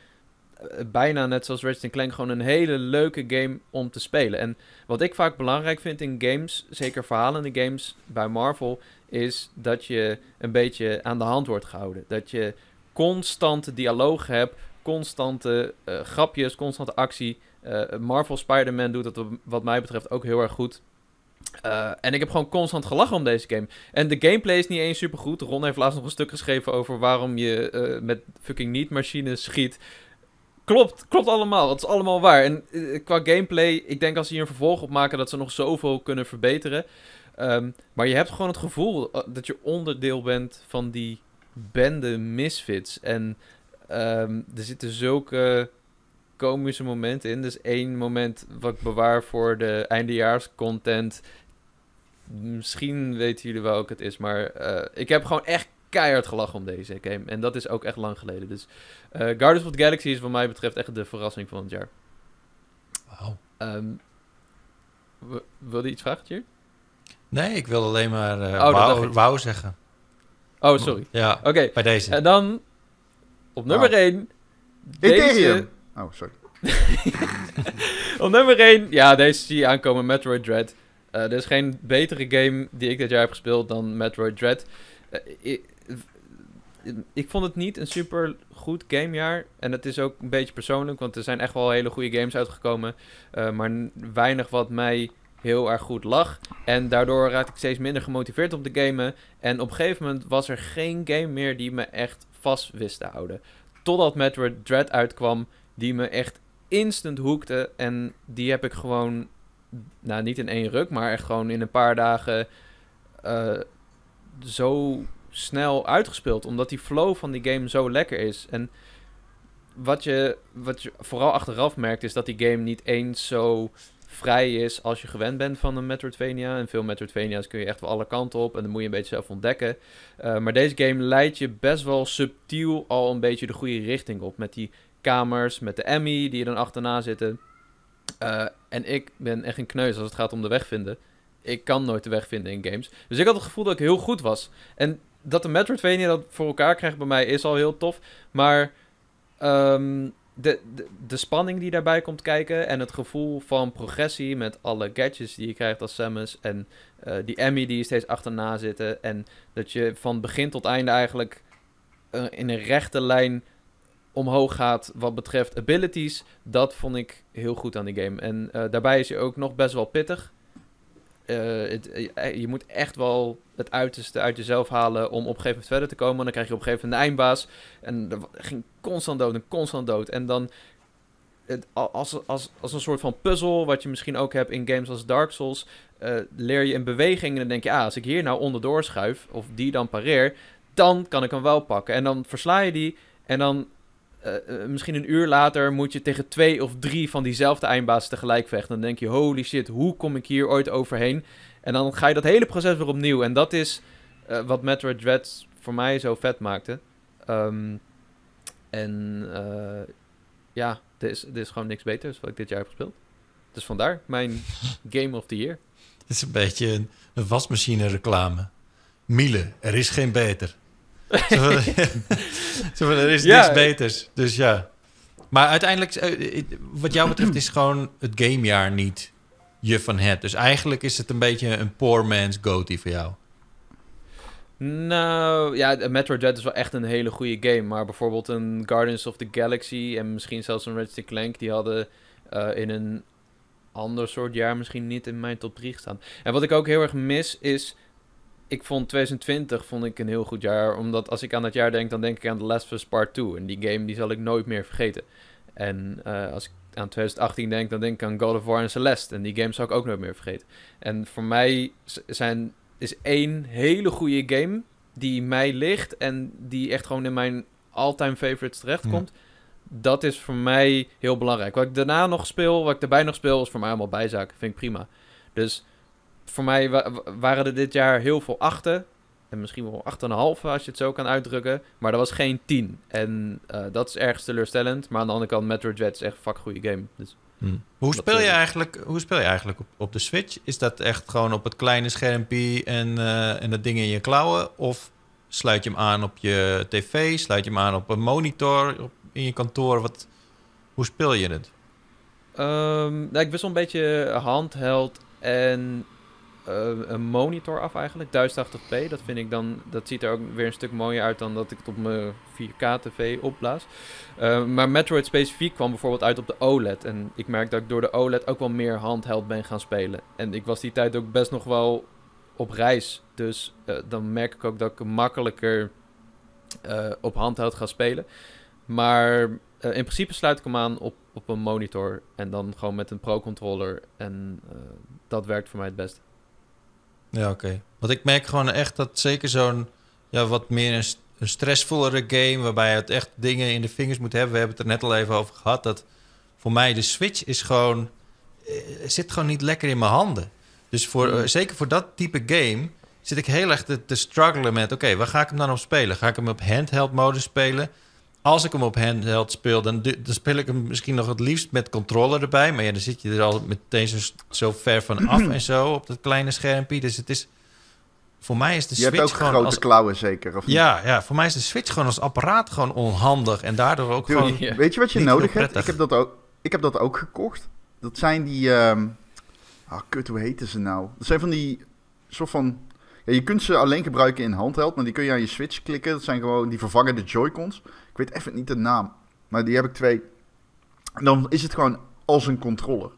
S5: eh, bijna net zoals Ratchet Clank gewoon een hele leuke game om te spelen. En wat ik vaak belangrijk vind in games, zeker verhalende games bij Marvel, is dat je een beetje aan de hand wordt gehouden. Dat je constante dialoog hebt, constante eh, grapjes, constante actie. Eh, Marvel Spider-Man doet dat wat mij betreft ook heel erg goed. Eh, en ik heb gewoon constant gelachen om deze game. En de gameplay is niet eens super goed. Ron heeft laatst nog een stuk geschreven over waarom je met fucking niet-machines schiet. Klopt, klopt allemaal. Het is allemaal waar. En qua gameplay, ik denk als ze hier een vervolg op maken, dat ze nog zoveel kunnen verbeteren. Ehm, maar je hebt gewoon het gevoel dat je onderdeel bent van die bende misfits. En ehm, er zitten zulke komische momenten in. Dus één moment wat ik bewaar voor de eindejaarscontent. Misschien weten jullie wel welke het is, maar eh, ik heb gewoon echt keihard gelachen om deze game. En dat is ook echt lang geleden. Dus eh, Guardians of the Galaxy is wat mij betreft echt de verrassing van het jaar.
S2: Wauw.
S5: W- wilde je iets vragen, Tjeer?
S2: Nee, ik wil alleen maar eh
S5: Oh,
S2: wauw zeggen.
S5: Oh, sorry.
S2: Ja,
S5: Oké,
S2: bij deze.
S5: en dan op nummer 1.
S6: Ethereum. Oh, sorry.
S5: Op nummer 1, ja, deze zie je aankomen, Metroid Dread. Eh, er is geen betere game die ik dit jaar heb gespeeld dan Metroid Dread. Eh, ik, ik vond het niet een super goed gamejaar. En het is ook een beetje persoonlijk, want er zijn echt wel hele goede games uitgekomen. eh, maar weinig wat mij heel erg goed lag. En daardoor raakte ik steeds minder gemotiveerd op de gamen. En op een gegeven moment was er geen game meer die me echt vast wist te houden. Totdat Metroid Dread uitkwam, die me echt instant hoekte. En die heb ik gewoon, nou niet in één ruk, maar echt gewoon in een paar dagen eh, zo snel uitgespeeld. Omdat die flow van die game zo lekker is. En wat je, wat je vooral achteraf merkt, is dat die game niet eens zo vrij is als je gewend bent van een Metroidvania. En veel Metroidvania's kun je echt wel alle kanten op en dan moet je een beetje zelf ontdekken. Eh, maar deze game leidt je best wel subtiel al een beetje de goede richting op. Met die kamers, met de Emmy die er dan achterna zitten. Eh, en ik ben echt een kneus als het gaat om de weg vinden. Ik kan nooit de weg vinden in games. Dus ik had het gevoel dat ik heel goed was. En dat de Metroidvania dat voor elkaar krijgt bij mij is al heel tof. Maar ehm, de, de, spanning die daarbij komt kijken en het gevoel van progressie met alle gadgets die je krijgt als Samus en eh, die Emmy die je steeds achterna zitten en dat je van begin tot einde eigenlijk eh, in een rechte lijn omhoog gaat wat betreft abilities. Dat vond ik heel goed aan die game. En eh, daarbij is hij ook nog best wel pittig. Eh, eh, je moet echt wel het uiterste uit jezelf halen om op een gegeven moment verder te komen. Dan krijg je op een gegeven moment een eindbaas. En er ging constant dood en constant dood. En dan als, als, als een soort van puzzel, wat je misschien ook hebt in games als Dark Souls, eh, leer je een beweging en dan denk je, ah, als ik hier nou onderdoor schuif, of die dan pareer, dan kan ik hem wel pakken. En dan versla je die en dan eh, eh, misschien een uur later moet je tegen twee of drie van diezelfde eindbazen tegelijk vechten. Dan denk je, holy shit, hoe kom ik hier ooit overheen? En dan ga je dat hele proces weer opnieuw. En dat is eh, wat Metroid Dread voor mij zo vet maakte. Ehm, en ja, er is, er is gewoon niks beters wat ik dit jaar heb gespeeld. Dus vandaar mijn Game of the Year.
S2: Het is een beetje een, een wasmachine reclame. Miele, er is geen beter. Zo van- er is
S5: Ja.
S2: niks beters. Dus ja. Maar uiteindelijk, eh, wat jou betreft, is gewoon het gamejaar niet je van het. Dus eigenlijk is het een beetje een poor man's goatee voor jou.
S5: Nou, ja, Metroid Dread is wel echt een hele goede game. Maar bijvoorbeeld een Guardians of the Galaxy en misschien zelfs een Ratchet Clank... die hadden eh, in een ander soort jaar misschien niet in mijn top 3 gestaan. En wat ik ook heel erg mis is... Ik vond 2020 vond ik een heel goed jaar. Omdat als ik aan dat jaar denk, dan denk ik aan The Last of Us Part 2. En die game die zal ik nooit meer vergeten. En eh, als ik aan 2018 denk, dan denk ik aan God of War en Celeste. En die games zal ik ook nooit meer vergeten. En voor mij zijn is één hele goede game die mij ligt en die echt gewoon in mijn all-time favorites terechtkomt. Dat is voor mij heel belangrijk. Wat ik daarna nog speel, wat ik daarbij nog speel, is voor mij allemaal bijzaak. Vind ik prima. Dus voor mij wa- wa- waren er dit jaar heel veel achten. En misschien wel 8,5 als je het zo kan uitdrukken. Maar dat was geen 10. En eh, dat is ergens teleurstellend. Maar aan de andere kant, Metroid Dread is echt een fuck goede game. Dus
S2: Hm. Hoe, speel je
S5: eh,
S2: eigenlijk, hoe speel je eigenlijk op, op de Switch? Is dat echt gewoon op het kleine schermpje en, eh, en dat ding in je klauwen? Of sluit je hem aan op je tv? Sluit je hem aan op een monitor op, in je kantoor? Wat, hoe speel je het?
S5: Ehm, nou, ik wissel een beetje handheld en een monitor af eigenlijk. 1080p, dat vind ik dan, dat ziet er ook weer een stuk mooier uit dan dat ik het op mijn 4K tv opblaas. Eh, maar Metroid specifiek kwam bijvoorbeeld uit op de OLED. En ik merk dat ik door de OLED ook wel meer handheld ben gaan spelen. En ik was die tijd ook best nog wel op reis. Dus eh, dan merk ik ook dat ik makkelijker eh, op handheld ga spelen. Maar eh, in principe sluit ik hem aan op, op een monitor en dan gewoon met een pro-controller. En eh, dat werkt voor mij het beste.
S2: Ja, oké. Want ik merk gewoon echt dat zeker zo'n ja, wat meer een, st- een stressvollere game... waarbij je het echt dingen in de vingers moet hebben. We hebben het er net al even over gehad. Dat voor mij de Switch is gewoon... eh, zit gewoon niet lekker in mijn handen. Dus voor, eh, zeker voor dat type game zit ik heel erg te, te struggelen met... oké, waar ga ik hem dan op spelen? Ga ik hem op handheld modus spelen? Als ik hem op handheld speel, dan, dan speel ik hem misschien nog het liefst met controller erbij. Maar ja, dan zit je er al meteen zo, zo ver van af en zo op dat kleine schermpje. Dus het is... Voor mij is de
S6: Je hebt
S2: Switch
S6: ook
S2: gewoon
S6: grote
S2: als...
S6: klauwen zeker, of niet?
S2: Ja, ja, voor mij is de Switch gewoon als apparaat gewoon onhandig. En daardoor ook
S6: Dude,
S2: gewoon...
S6: Weet je wat je nodig hebt? Ik heb, dat ook, ik heb dat ook gekocht. Dat zijn die... ehm Ah, kut, hoe heten ze nou? Dat zijn van die soort van... Ja, je kunt ze alleen gebruiken in handheld, maar die kun je aan je Switch klikken. Dat zijn gewoon die vervangende Joy-Cons. Ik weet even niet de naam, maar die heb ik twee. En dan is het gewoon als een controller.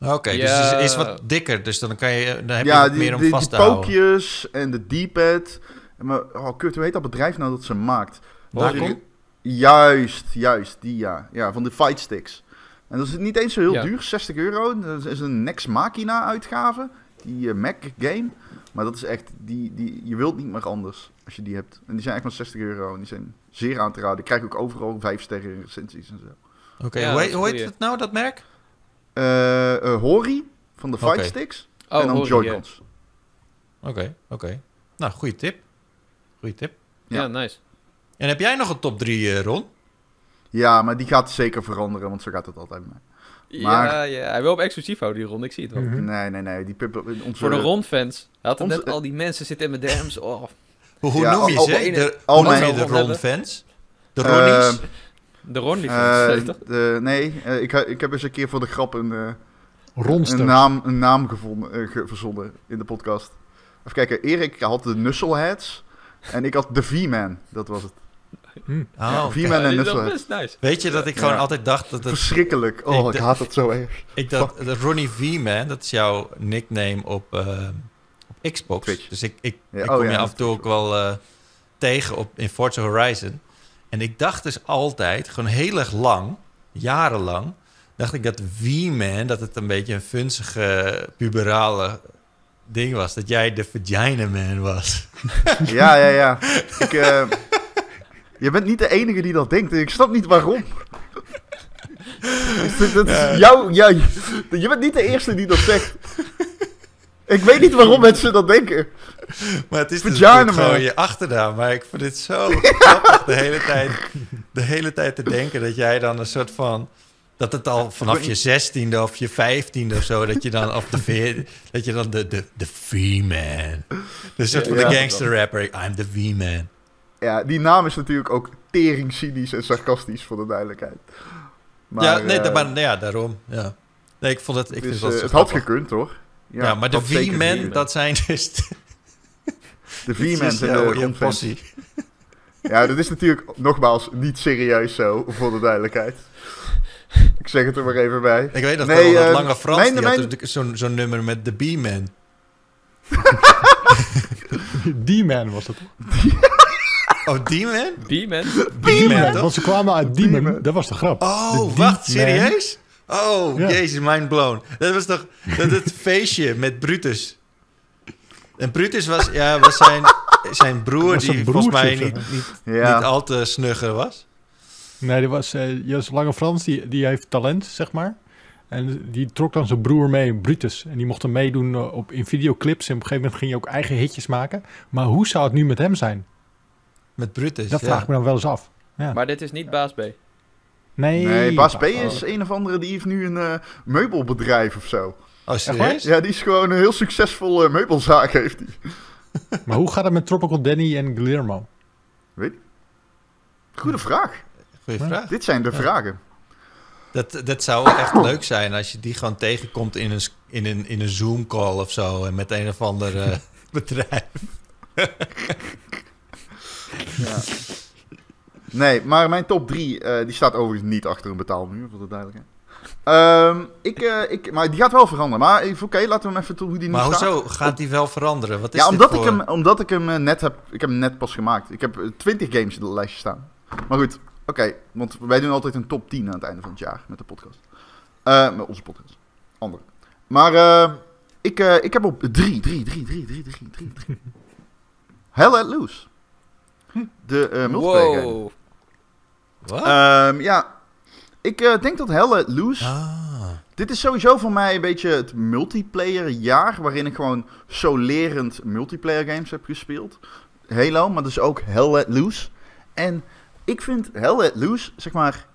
S2: Oké, dus
S5: Ja.
S2: het is, is wat dikker. Dus dan, kan je, dan heb je
S6: ja,
S2: wat
S6: die,
S2: meer om
S6: die,
S2: vast
S6: die
S2: te houden.
S6: pookjes en de D-pad. Maar, oh kut, hoe heet dat bedrijf nou dat ze maakt?
S2: Wacom?
S6: Juist, juist, die ja. Ja, van de Fight Sticks. En dat is niet eens zo heel
S5: Ja.
S6: duur, 60 euro. Dat is een Nex Machina uitgave, die eh, Mac game. Maar dat is echt, die, die, je wilt niet meer anders als je die hebt. En die zijn echt maar 60 euro en die zijn zeer aan te raden. Ik krijg ook overal 5 sterren recensies en zo.
S2: Oké,
S5: Ja,
S2: hoe, hoe heet het nou, dat merk?
S6: Eh eh, Hori van de Fight
S2: Oké.
S6: Sticks
S5: Oh,
S6: en dan. Joy-Cons.
S2: Oké, oké. Nou, goede tip. Goeie tip.
S5: Ja,
S6: Ja.
S5: nice.
S2: En heb jij nog een top 3, Ron?
S6: Ja, maar die gaat zeker veranderen, want zo gaat het altijd mee. Maar-
S5: Ja, ja, hij wil op exclusief houden, die Ron. Ik zie het wel.
S3: Mhm.
S6: Nee, nee, nee. Die pip, onze,
S5: Voor de Ron-fans. Hij had
S6: Onze-
S5: net al die mensen zitten in mijn DM's. Oh,
S2: Hoe, hoe
S6: Ja,
S2: noem je
S6: al-
S2: ze?
S5: al-
S2: De,
S6: al
S2: hoe noem
S6: mijn-
S2: je de. Ron-fans? De
S6: Eh,
S2: Ronnies?
S5: de Ron-fans,
S6: Eh,
S5: weet je toch?
S6: de- nee, eh, ik, ik heb eens een keer voor de grap een, eh, een, naam, een naam gevonden, eh, ge- verzonnen in de podcast. Even kijken, Erik had de Nusselheads en ik had de V-Man, dat was het.
S2: Oh,
S6: V-Man
S5: Ja,
S6: en
S5: nice.
S2: Weet je dat ik gewoon
S6: Ja.
S2: altijd dacht dat het
S6: Verschrikkelijk. Oh,
S2: Ik
S6: haat dat zo erg.
S2: Ik dat, dat Ronnie V-Man, dat is jouw nickname op, eh, op Xbox.
S6: Twitch.
S2: Dus ik, ik,
S6: Ja,
S2: ik
S6: oh
S2: kom
S6: ja,
S2: je af en toe ook wel eh, tegen op, in Forza Horizon. En ik dacht dus altijd, gewoon heel erg lang, jarenlang, dacht ik dat V-Man, dat het een beetje een funzige, puberale ding was. Dat jij de Vagina Man was.
S6: Ja, ja, ja. Ik, eh, je bent niet de enige die dat denkt. Ik snap niet waarom. Dus dat is jou, ja, je bent niet de eerste die dat zegt. Ik weet niet waarom mensen dat denken.
S2: Maar het is dus gewoon je achternaam. Maar ik vind het zo grappig de hele, tijd, de hele tijd te denken dat jij dan een soort van... Dat het al vanaf je zestiende of je vijftiende of zo... dat je dan, of de, veer- dat je dan de, de, de V-Man... De soort van de gangster rapper. I'm the V-Man.
S6: Ja, die naam is natuurlijk ook tering cynisch en sarcastisch, voor de duidelijkheid. Maar,
S2: ja, nee,
S6: eh,
S2: maar, ja, daarom. Ja. Nee, ik vond het... Ik
S6: het,
S2: vind
S6: eh,
S2: zo
S6: het had gekund, hoor.
S2: Ja, maar de
S6: gekund.
S2: dat zijn dus... de-
S6: De
S2: dat is
S6: V-Man zijn
S2: jouw-
S6: de
S2: jouw
S6: grondfans.
S2: possie.
S6: Ja, dat is natuurlijk nogmaals niet serieus zo, voor de duidelijkheid. Ik zeg het er maar even bij.
S2: Ik weet nog
S6: Nee,
S2: wel, dat
S6: eh,
S2: lange Frans,
S6: mijn-
S2: die
S6: mijn-
S2: had natuurlijk zo'n zo'n nummer met de B-Man.
S3: Die man was het.
S2: Oh, die man?
S5: B-Man?
S2: B-Man, toch?
S3: Want ze kwamen uit Demon. Dat was de grap.
S2: Oh,
S3: De
S2: wacht,
S3: D-Man.
S2: serieus? Oh,
S3: Ja.
S2: jezus, mind blown. Dat was toch dat het feestje met Brutus. En Brutus was, ja, was zijn, zijn broer,
S3: Was
S2: die volgens mij niet, niet,
S6: Ja,
S2: niet al te snugger was.
S3: Nee, die was eh Jos Lange Frans, die, die heeft talent, zeg maar. En die trok dan zijn broer mee, Brutus. En die mocht hem meedoen eh, op, in videoclips. En op een gegeven moment ging hij ook eigen hitjes maken. Maar hoe zou het nu met hem zijn?
S2: Met Brutus,
S3: Dat
S2: ja.
S3: vraag ik me dan wel eens af. Ja.
S5: Maar dit is niet baas B.
S3: Nee,
S6: nee, Bas B
S3: Oh.
S6: is een of andere, die heeft nu een eh, meubelbedrijf of zo.
S2: Oh, serieus?
S6: Ja, die is gewoon een heel succesvol eh, meubelzaak, heeft hij.
S3: Maar hoe gaat het met Tropical Danny en Guillermo?
S6: Goede vraag.
S2: Goeie
S3: Ja.
S2: vraag.
S6: Dit zijn de vragen.
S2: Dat, dat zou echt leuk zijn als je die gewoon tegenkomt in een, in een, in een Zoom-call of zo. En met een of ander eh, bedrijf.
S6: Ja. Nee, maar mijn top 3, die staat overigens niet achter een betaalmuur, voor de duidelijkheid. Ehm, ik, eh, ik, maar die gaat wel veranderen. Maar oké, laten we hem even toe hoe die nu
S2: Maar
S6: staat.
S2: hoezo gaat die wel veranderen? Wat is
S6: Ja, omdat ik, hem, omdat ik hem eh, net heb, ik heb hem net pas gemaakt. Ik heb eh, 20 games in de lijstje staan. Maar goed, oké, want wij doen altijd een top 10 aan het einde van het jaar met de podcast. Eh, met onze podcast. Andere. Maar eh, ik, eh, ik heb op 3, 3, 3, 3, 3, 3, 3, 3. Hell Let Loose. De eh multiplayer.
S5: Wow.
S6: Ehm, ja, ik eh, denk dat Hell Let Loose...
S2: ah.
S6: Dit is sowieso voor mij een beetje het multiplayer jaar waarin ik gewoon zo lerend multiplayer games heb gespeeld. Halo, maar dus ook Hell Let Loose. En ik vind Hell Let Loose, zeg maar...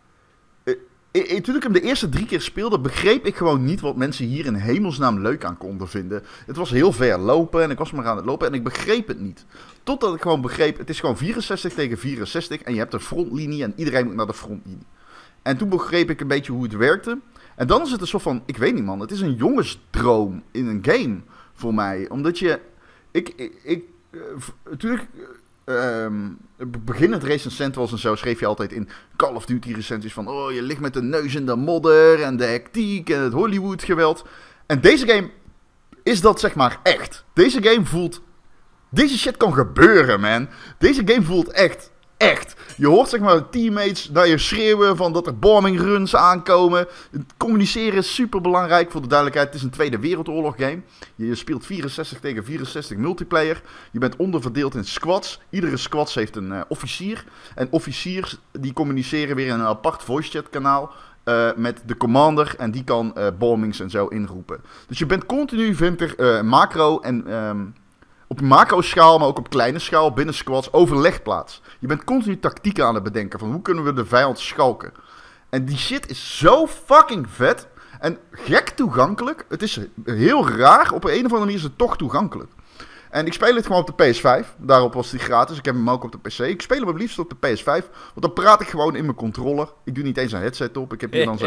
S6: eh, eh, eh, toen ik hem de eerste drie keer speelde, begreep ik gewoon niet wat mensen hier in hemelsnaam leuk aan konden vinden. Het was heel ver lopen en ik was maar aan het lopen en ik begreep het niet. Totdat ik gewoon begreep, het is gewoon 64 tegen 64 en je hebt een frontlinie en iedereen moet naar de frontlinie. En toen begreep ik een beetje hoe het werkte. En dan is het een soort van, ik weet niet man, het is een jongensdroom in een game voor mij. Omdat je, ik, ik, ik eh, ik beginnend recensent was en zo, schreef je altijd in Call of Duty recensies van, oh je ligt met de neus in de modder en de hectiek en het Hollywood geweld. En deze game is dat zeg maar echt. Deze game voelt, deze shit kan gebeuren man. Deze game voelt echt echt. Je hoort zeg maar teammates naar je schreeuwen van dat er bombing runs aankomen. Communiceren is super belangrijk voor de duidelijkheid. Het is een Tweede Wereldoorlog game. Je speelt 64 tegen 64 multiplayer. Je bent onderverdeeld in squads. Iedere squad heeft een eh, officier. En officiers die communiceren weer in een apart voice chat kanaal. eh, met de commander en die kan eh bombings en zo inroepen. Dus je bent continu, vindt er macro en ehm, op macro-schaal, maar ook op kleine schaal binnen squads overleg plaats. Je bent continu tactieken aan het bedenken van hoe kunnen we de vijand schalken. En die shit is zo fucking vet en gek toegankelijk. Het is heel raar, op een, een of andere manier is het toch toegankelijk. En ik speel het gewoon op de PS5. Daarop was die gratis. Ik heb hem ook op de PC. Ik speel hem het liefst op de PS5. Want dan praat ik gewoon in mijn controller. Ik doe niet eens een headset op. Ik heb hier dan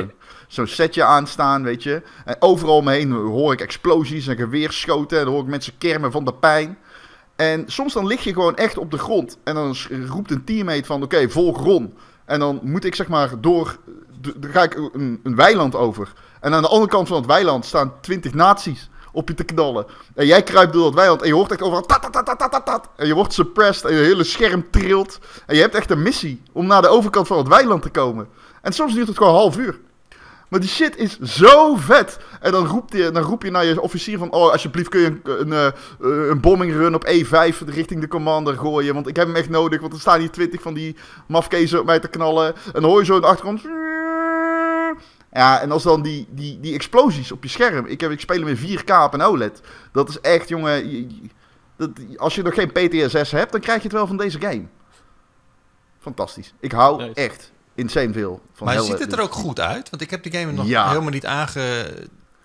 S6: zo'n setje aanstaan, weet je. En overal om me heen hoor ik explosies en geweerschoten. En dan hoor ik mensen kermen van de pijn. En soms dan lig je gewoon echt op de grond. En dan roept een teammate van, oké, volg Ron. En dan moet ik zeg maar door... Dan ga ik een, een weiland over. En aan de andere kant van het weiland staan twintig nazi's op je te knallen. En jij kruipt door dat weiland en je hoort echt overal tat, tat, tat, tat, tat. En je wordt suppressed en je hele scherm trilt. En je hebt echt een missie om naar de overkant van het weiland te komen. En soms duurt het gewoon half uur. Maar die shit is zo vet. En dan, roept je, dan roep je naar je officier van... Oh, alsjeblieft kun je een, een, eh, een bombing run op E5 richting de commander gooien. Want ik heb hem echt nodig. Want er staan hier twintig van die mafkezen op mij te knallen. En dan hoor je zo in de achtergrond... Ja, en als dan die, die, die explosies op je scherm... Ik, heb, ik speel hem in 4K op een OLED. Dat is echt, jongen... je- je- dat, als je nog geen PTSS hebt, dan krijg je het wel van deze game. Fantastisch. Ik hou
S5: Nice.
S6: echt insane veel van
S2: maar ziet het er ook goed uit? Want ik heb die game nog
S6: Ja.
S2: helemaal niet aange,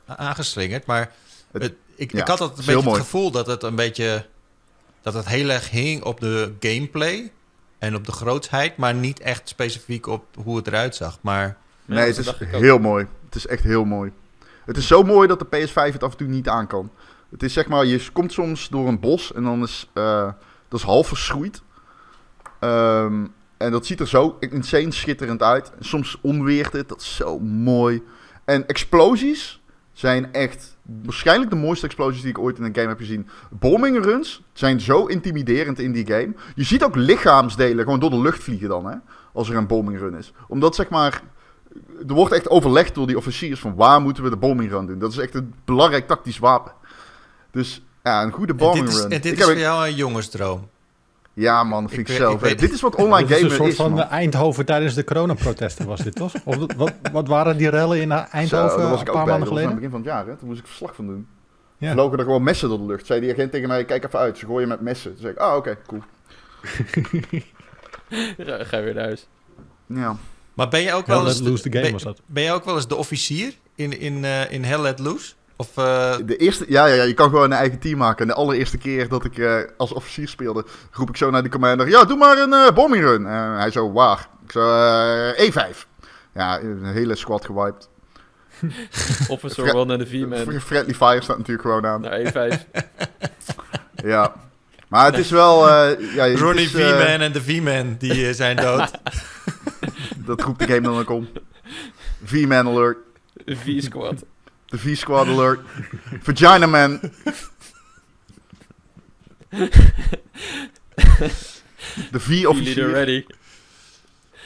S2: aangeslingerd. Maar
S6: Het-
S2: het- ik,
S6: ja,
S2: ik had altijd een beetje het gevoel dat het een beetje... Dat het heel erg hing op de gameplay en op de grootsheid. Maar niet echt specifiek op hoe het eruit zag. Maar
S6: Nee, het is heel mooi. Het is echt heel mooi. Het is zo mooi dat de PS5 het af en toe niet aan kan. Het is zeg maar, je komt soms door een bos en dan is eh, dat is half verschroeid. Ehm, en dat ziet er zo insane schitterend uit. Soms onweert het, dat is zo mooi. En explosies zijn echt waarschijnlijk de mooiste explosies die ik ooit in een game heb gezien. Bombing runs zijn zo intimiderend in die game. Je ziet ook lichaamsdelen gewoon door de lucht vliegen dan, hè. Als er een bombing run is. Omdat zeg maar er wordt echt overlegd door die officiers van waar moeten we de bombing run doen. Dat is echt een belangrijk tactisch wapen. Dus ja, een goede
S2: en
S6: bombing
S2: dit is,
S6: run.
S2: en dit
S6: Ik
S2: is
S6: heb
S2: voor jou een jongensdroom.
S6: Ja man, vind
S2: Ik
S6: zelf.
S2: ik weet-
S6: vet. Dit is wat online
S3: Dit is een
S6: gamen
S3: soort
S6: is,
S3: van
S6: man.
S3: eh, Eindhoven tijdens de coronaprotesten was dit, toch? Of wat, wat waren die rellen in eh,
S6: Zo,
S3: Eindhoven
S6: was
S3: een
S6: ook
S3: paar
S6: bij.
S3: maanden
S6: Dat was aan het
S3: geleden?
S6: begin van het jaar, hè. Toen moest ik verslag van doen.
S3: Ja.
S6: Vlogen er gewoon messen door de lucht. Zei die agent tegen mij, kijk even uit. Ze gooien met messen. Toen zei ik, ah oké, cool.
S5: Ga je weer naar huis.
S6: Ja.
S2: Maar ben je ook
S3: Hell
S2: wel
S3: Let
S2: eens...
S3: Loose the game
S2: ben,
S3: was dat.
S2: ben je ook wel eens de officier in, in, eh, in Hell Let Loose? Of... eh,
S6: De eerste, ja, ja, ja, je kan gewoon een eigen team maken. En de allereerste keer dat ik eh, als officier speelde, roep ik zo naar die commander. Ja, doe maar een eh, bombing run. En hij zo, waar? Ik zo, eh, E5. Ja, een hele squad gewiped.
S5: Officer One en de V-Man.
S6: Fr- Friendly Fire staat natuurlijk gewoon aan.
S5: Naar E5.
S6: Ja. Maar het is wel... eh, ja, het
S2: Ronnie
S6: is, eh,
S2: V-Man en de V-Man, die eh, zijn dood.
S6: Dat roept de game dan ook om. V-Man alert.
S5: V-Squad.
S6: De V-squad alert. Vagina man. De V-officier.
S5: ready.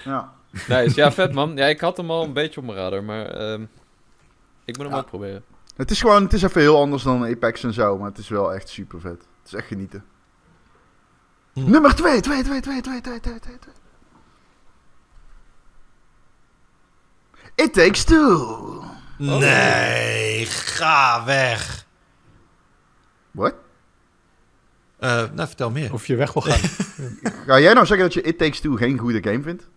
S6: Ja.
S5: Nice, ja vet man. Ja, ik had hem al een beetje op mijn radar, maar ehm, ik moet hem
S6: Ja.
S5: ook proberen.
S6: Het is gewoon, het is even heel anders dan Apex en zo, maar het is wel echt super vet. Het is echt genieten.
S2: Hm.
S6: Nummer 2, 2, 2, 2, 2, 2, 2, 2. It Takes Two.
S2: Nee, ga weg.
S6: Wat?
S2: Eh, nou, vertel meer.
S3: Of je weg wil gaan.
S6: Ga jij nou zeggen dat je It Takes Two geen goede game vindt?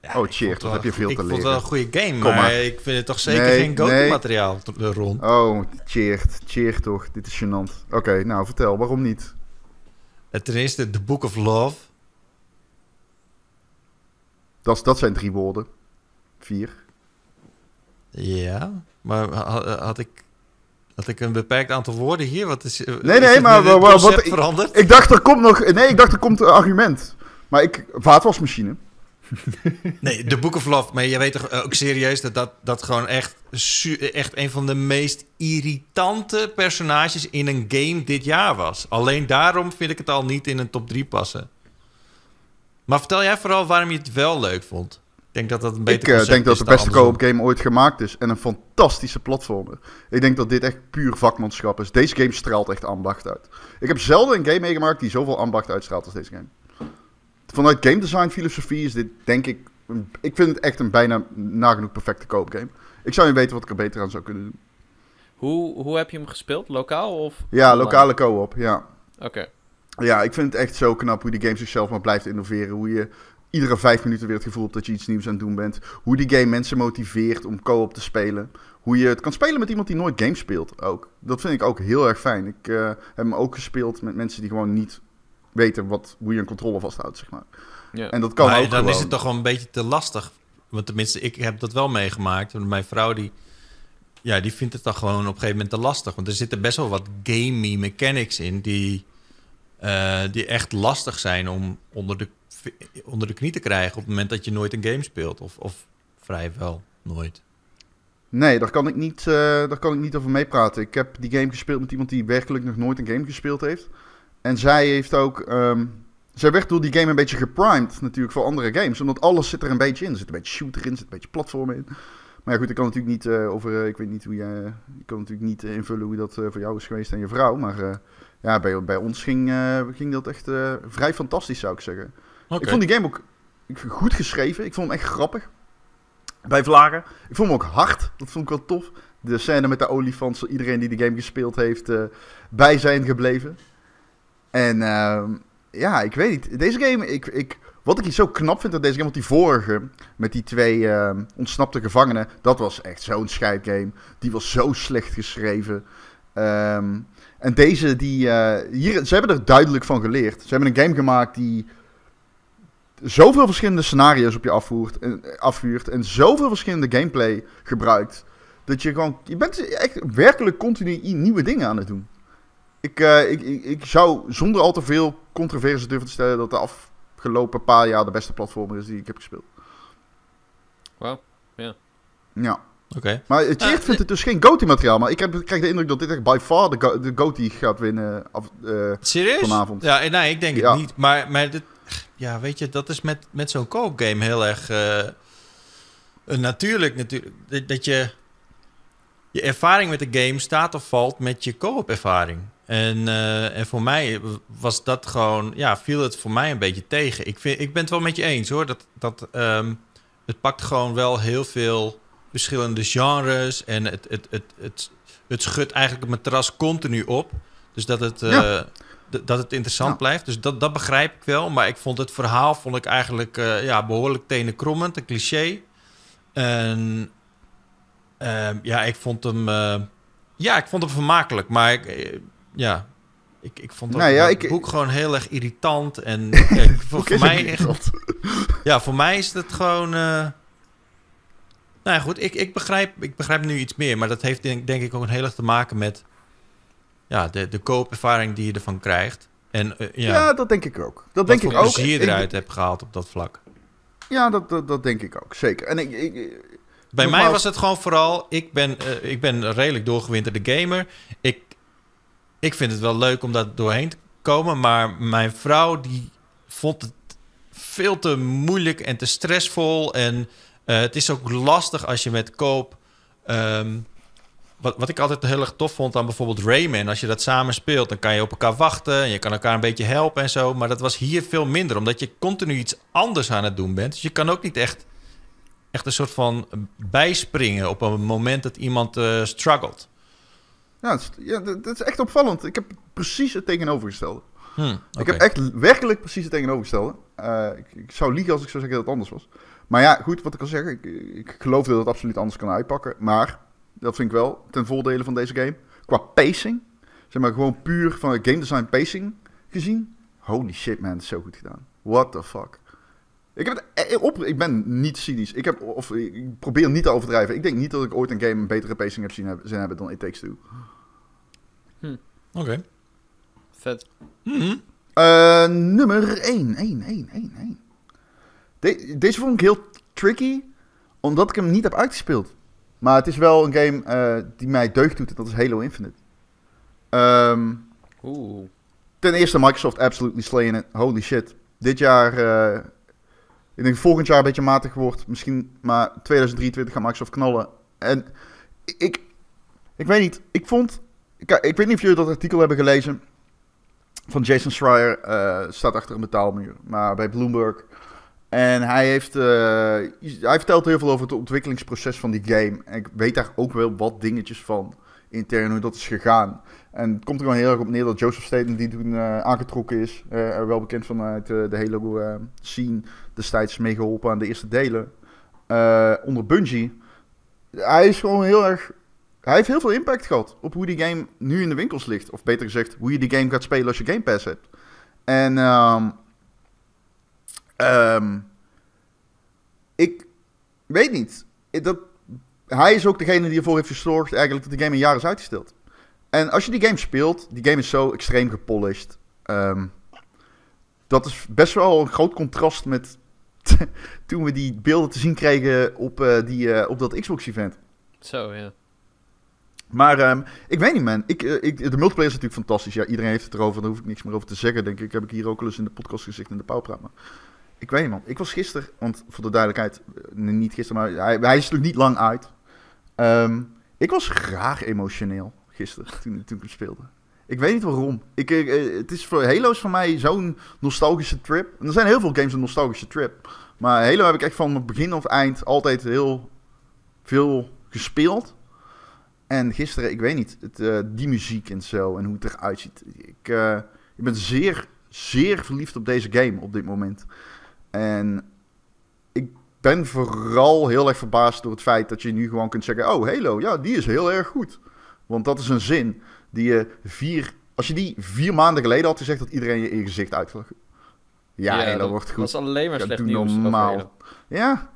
S2: Ja,
S6: Oh,
S2: ik vond
S6: wat
S2: het
S6: heb je veel
S2: ik
S6: te
S2: vond het
S6: leren.
S2: wel een goede game,
S6: Kom
S2: maar,
S6: maar.
S2: ik vind het toch zeker
S6: Nee,
S2: geen
S6: nee.
S2: go-to-materiaal, t- eh, Ron.
S6: Oh, cheert, cheert toch. Dit is gênant. Oké, nou vertel, waarom niet?
S2: Ten eerste, The Book of Love.
S6: Dat, is- dat zijn drie woorden. Vier.
S2: Ja, maar ha- had ik, had ik een beperkt aantal woorden hier? Wat is,
S6: Nee,
S2: is
S6: nee, maar wat
S2: concept
S6: ik-
S2: veranderd?
S6: Ik dacht er komt nog... Nee, ik dacht er komt een argument. Maar ik... Vaatwasmachine.
S2: Nee, The Book of Love. Maar je weet toch ook serieus dat dat, dat gewoon echt, echt een van de meest irritante personages in een game dit jaar was. Alleen daarom vind ik het al niet in een top 3 passen. Maar vertel jij vooral waarom je het wel leuk vond. Ik denk dat dat een beter
S6: Ik eh, denk dat de beste co-op game ooit gemaakt is. En een fantastische platformer. Ik denk dat dit echt puur vakmanschap is. Deze game straalt echt ambacht uit. Ik heb zelden een game meegemaakt die zoveel ambacht uitstraalt als deze game. Vanuit game design filosofie is dit denk ik... Ik vind het echt een bijna nagenoeg perfecte co-op game. Ik zou niet weten wat ik er beter aan zou kunnen doen.
S5: Hoe, hoe heb je hem gespeeld? Lokaal of?
S6: Ja, lokale co-op, ja.
S5: Oké.
S6: Ja, ik vind het echt zo knap hoe die game zichzelf maar blijft innoveren. Hoe je iedere vijf minuten weer het gevoel hebt dat je iets nieuws aan het doen bent. Hoe die game mensen motiveert om co-op te spelen. Hoe je het kan spelen met iemand die nooit games speelt ook. Dat vind ik ook heel erg fijn. Ik eh, heb hem ook gespeeld met mensen die gewoon niet weten wat, hoe je een controle vasthoudt, zeg maar.
S5: Ja.
S6: En dat kan
S2: maar
S6: ook
S2: dan
S6: gewoon.
S2: is het toch wel een beetje te lastig. Want tenminste, ik heb dat wel meegemaakt. Want mijn vrouw, die, ja, die vindt het dan gewoon op een gegeven moment te lastig. Want er zitten best wel wat gamey mechanics in die eh, die echt lastig zijn om onder de, onder de knie te krijgen op het moment dat je nooit een game speelt. Of, of vrijwel nooit.
S6: Nee, daar kan, ik niet, eh, daar kan ik niet over meepraten. Ik heb die game gespeeld met iemand die werkelijk nog nooit een game gespeeld heeft. En zij heeft ook... ehm, zij werd door die game een beetje geprimed natuurlijk voor andere games. Omdat alles zit er een beetje in. Er zit een beetje shooter in, er zit een beetje platform in. Maar ja goed, ik kan natuurlijk niet eh, over... eh, ik weet niet hoe jij... ik kan natuurlijk niet eh, invullen hoe dat voor jou is geweest en je vrouw. Maar ja, bij, bij ons ging, ging dat echt vrij fantastisch zou ik zeggen. Ik vond die game ook goed geschreven. Ik vond hem echt grappig. Bij Vlagen. Ik vond hem ook hard. Dat vond ik wel tof. De scène met de olifant. Iedereen die de game gespeeld heeft bij zijn gebleven. En ehm, ja, ik weet niet. Deze game, ik, ik, wat ik hier zo knap vind aan deze game, want die vorige, met die twee ehm, ontsnapte gevangenen, dat was echt zo'n scheidgame. Die was zo slecht geschreven. Ehm, en deze, die, eh, hier, ze hebben er duidelijk van geleerd. Ze hebben een game gemaakt die zoveel verschillende scenario's op je afvoert, en, eh, afvuurt en zoveel verschillende gameplay gebruikt. Dat je gewoon, je bent echt werkelijk continu nieuwe dingen aan het doen. Ik, eh, ik, ik, ik zou zonder al te veel controverse durven te stellen dat de afgelopen paar jaar de beste platformer is die ik heb gespeeld.
S5: Wauw.
S6: Ja.
S2: Oké.
S6: Maar Cheert
S2: Ah,
S6: vindt het dus geen GOTY-materiaal. Maar ik heb, ik krijg de indruk dat dit echt by far de, go- de GOTY gaat winnen af, eh,
S2: Serieus?
S6: vanavond.
S2: Ja, nee, ik denk
S6: Ja.
S2: het niet. Maar, maar dit, ja, weet je, dat is met, met zo'n co-op game heel erg eh, natuurlijk, natuurlijk. Dat je je ervaring met de game staat of valt met je co-op ervaring. En, eh, en voor mij was dat gewoon, ja, viel het voor mij een beetje tegen. Ik, vind, ik ben het wel met je eens hoor. Dat, dat, ehm, het pakt gewoon wel heel veel verschillende genres. En het, het, het, het, het schudt eigenlijk het matras continu op. Dus dat het, eh,
S6: Ja.
S2: dat het interessant
S6: Ja.
S2: blijft. Dus dat, dat begrijp ik wel. Maar ik vond het verhaal vond ik eigenlijk eh, ja, behoorlijk tenenkrommend, een cliché. En ja, ik vond hem. eh, ja, ik vond hem vermakelijk. Maar ik, eh, ja, ik, ik vond dat
S6: Nou ja,
S2: het
S6: ik-
S2: boek gewoon heel erg irritant. En ja, ik- voor, mij echt, ja, voor mij is het gewoon. eh, nou ja, goed, ik, ik, begrijp, ik begrijp nu iets meer. Maar dat heeft denk, denk ik ook heel erg te maken met. Ja, de, de koopervaring die je ervan krijgt. En ja,
S6: Ja, dat denk ik ook. Dat
S2: wat
S6: denk ik ook.
S2: plezier je
S6: Ik-
S2: eruit hebt gehaald op dat vlak.
S6: Ja, dat, dat, dat denk ik ook. Zeker. En ik, ik,
S2: Bij
S6: Nogmaals-
S2: mij was het gewoon vooral, ik ben, eh, ik ben een redelijk doorgewinterde gamer. Ik, ik vind het wel leuk om daar doorheen te komen, maar mijn vrouw die vond het veel te moeilijk en te stressvol. En eh, het is ook lastig als je met koop... ehm, wat, wat ik altijd heel erg tof vond aan bijvoorbeeld Rayman, als je dat samen speelt, dan kan je op elkaar wachten en je kan elkaar een beetje helpen en zo. Maar dat was hier veel minder, omdat je continu iets anders aan het doen bent. Dus je kan ook niet echt echt een soort van bijspringen op een moment dat iemand struggelt.
S6: ja, het is, ja, dat, dat is echt opvallend. Ik heb precies het tegenovergestelde.
S2: Hm,
S6: Ik heb echt werkelijk precies het tegenovergestelde. Eh, ik, ik zou liegen als ik zou zeggen dat het anders was. Maar ja, goed, wat ik al zeg, ik, ik geloof dat het absoluut anders kan uitpakken. Maar, dat vind ik wel ten voordele van deze game. Qua pacing, zeg maar gewoon puur van game design pacing gezien. Holy shit man, het is zo goed gedaan. What the fuck. Ik, heb het, eh, op, ik ben niet cynisch. Ik, heb, of, ik probeer niet te overdrijven. Ik denk niet dat ik ooit een game een betere pacing heb zien hebben, zien hebben dan It Takes Two.
S2: Oké.
S5: Vet.
S2: Mhm.
S6: Eh, nummer 1. 1, 1, 1, 1. De- deze vond ik heel tricky, omdat ik hem niet heb uitgespeeld. Maar het is wel een game eh, die mij deugd doet, en dat is Halo Infinite. Ehm,
S5: Oeh.
S6: ten eerste Microsoft absolutely slaying it. Holy shit. Dit jaar, eh, ik denk volgend jaar een beetje matig wordt. Misschien, maar 2023 gaat Microsoft knallen. En ik, ik weet niet, ik vond... Ik weet niet of jullie dat artikel hebben gelezen van Jason Schreier. eh, staat achter een betaalmuur, maar bij Bloomberg. En hij heeft, eh, hij vertelt heel veel over het ontwikkelingsproces van die game. En ik weet daar ook wel wat dingetjes van intern, hoe dat is gegaan. En het komt er gewoon heel erg op neer dat Joseph Staten, die toen eh, aangetrokken is, eh, wel bekend vanuit eh, de Halo eh, scene, destijds meegeholpen aan de eerste delen, onder Bungie. Hij is gewoon heel erg... Hij heeft heel veel impact gehad op hoe die game nu in de winkels ligt. Of beter gezegd, hoe je die game gaat spelen als je Game Pass hebt. En ehm, ehm, ik weet niet. Dat, hij is ook degene die ervoor heeft gezorgd eigenlijk dat de game een jaar is uitgesteld. En als je die game speelt, die game is zo extreem gepolished. Ehm, dat is best wel een groot contrast met toen we die beelden te zien kregen op, eh, die, eh, op dat Xbox-event.
S5: Zo, ja.
S6: Maar ehm, ik weet niet, man. Ik, eh, ik, de multiplayer is natuurlijk fantastisch. Ja, iedereen heeft het erover. Daar hoef ik niks meer over te zeggen, denk ik. Heb ik hier ook al eens in de podcast gezegd in de pauwpraat. Maar ik weet niet, man. Ik was gisteren, want voor de duidelijkheid, niet gisteren, maar hij, hij is natuurlijk niet lang uit. Ehm, ik was graag emotioneel gisteren, toen, toen ik speelde. Ik weet niet waarom. Ik, ik, eh, het is voor Halo is voor mij zo'n nostalgische trip. En er zijn heel veel games een nostalgische trip. Maar Halo heb ik echt van begin of eind altijd heel veel gespeeld. En gisteren, ik weet niet, het, eh, die muziek en zo en hoe het eruit ziet. Ik, eh, ik ben zeer, zeer verliefd op deze game op dit moment. En ben vooral heel erg verbaasd door het feit dat je nu gewoon kunt zeggen: Oh, Halo, ja, die is heel erg goed. Want dat is een zin die je vier. Als je die vier maanden geleden had gezegd, dat iedereen je in je gezicht uitgelachen. Ja,
S5: dat
S6: wordt goed.
S5: was alleen maar
S6: Ja,
S5: slecht
S6: doe
S5: nieuws.
S6: normaal. Ja.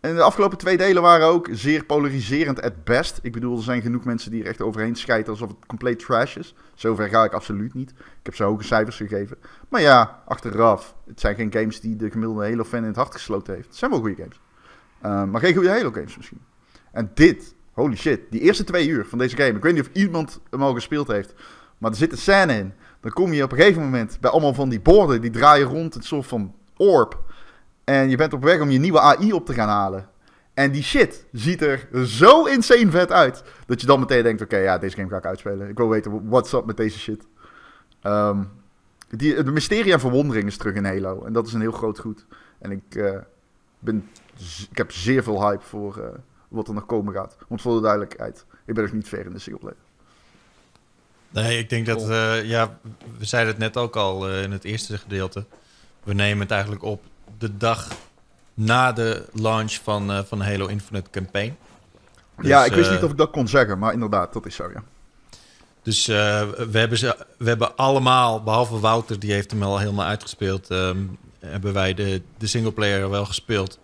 S6: En de afgelopen twee delen waren ook zeer polariserend at best. Ik bedoel, er zijn genoeg mensen die er echt overheen schijten alsof het compleet trash is. Zover ga ik absoluut niet. Ik heb ze hoge cijfers gegeven. Maar ja, achteraf, het zijn geen games die de gemiddelde Halo-fan in het hart gesloten heeft. Het zijn wel goede games. Uh, maar geen goede Halo-games misschien. En dit, holy shit, die eerste twee uur van deze game. Ik weet niet of iemand hem al gespeeld heeft. Maar er zit een scène in. Dan kom je op een gegeven moment bij allemaal van die borden. Die draaien rond een soort van orb. En je bent op weg om je nieuwe AI op te gaan halen. En die shit ziet er zo insane vet uit. Dat je dan meteen denkt: oké, ja, deze game ga ik uitspelen. Ik wil weten, what's up met deze shit. Um, die, de mysterie en verwondering is terug in Halo. En dat is een heel groot goed. En ik, uh, ben, ik heb zeer veel hype voor uh, wat er nog komen gaat. Want voor de duidelijkheid, ik ben nog niet ver in de singleplayer.
S2: Nee, ik denk dat, uh, ja, we zeiden het net ook al in het eerste gedeelte. We nemen het eigenlijk op de dag na de launch van, uh, van Halo Infinite Campaign.
S6: Dus, ja, ik wist uh, niet of ik dat kon zeggen, maar inderdaad, dat is zo, ja.
S2: Dus uh, we, hebben ze, we hebben allemaal, behalve Wouter, die heeft hem al helemaal uitgespeeld, um, hebben wij de, de singleplayer wel gespeeld.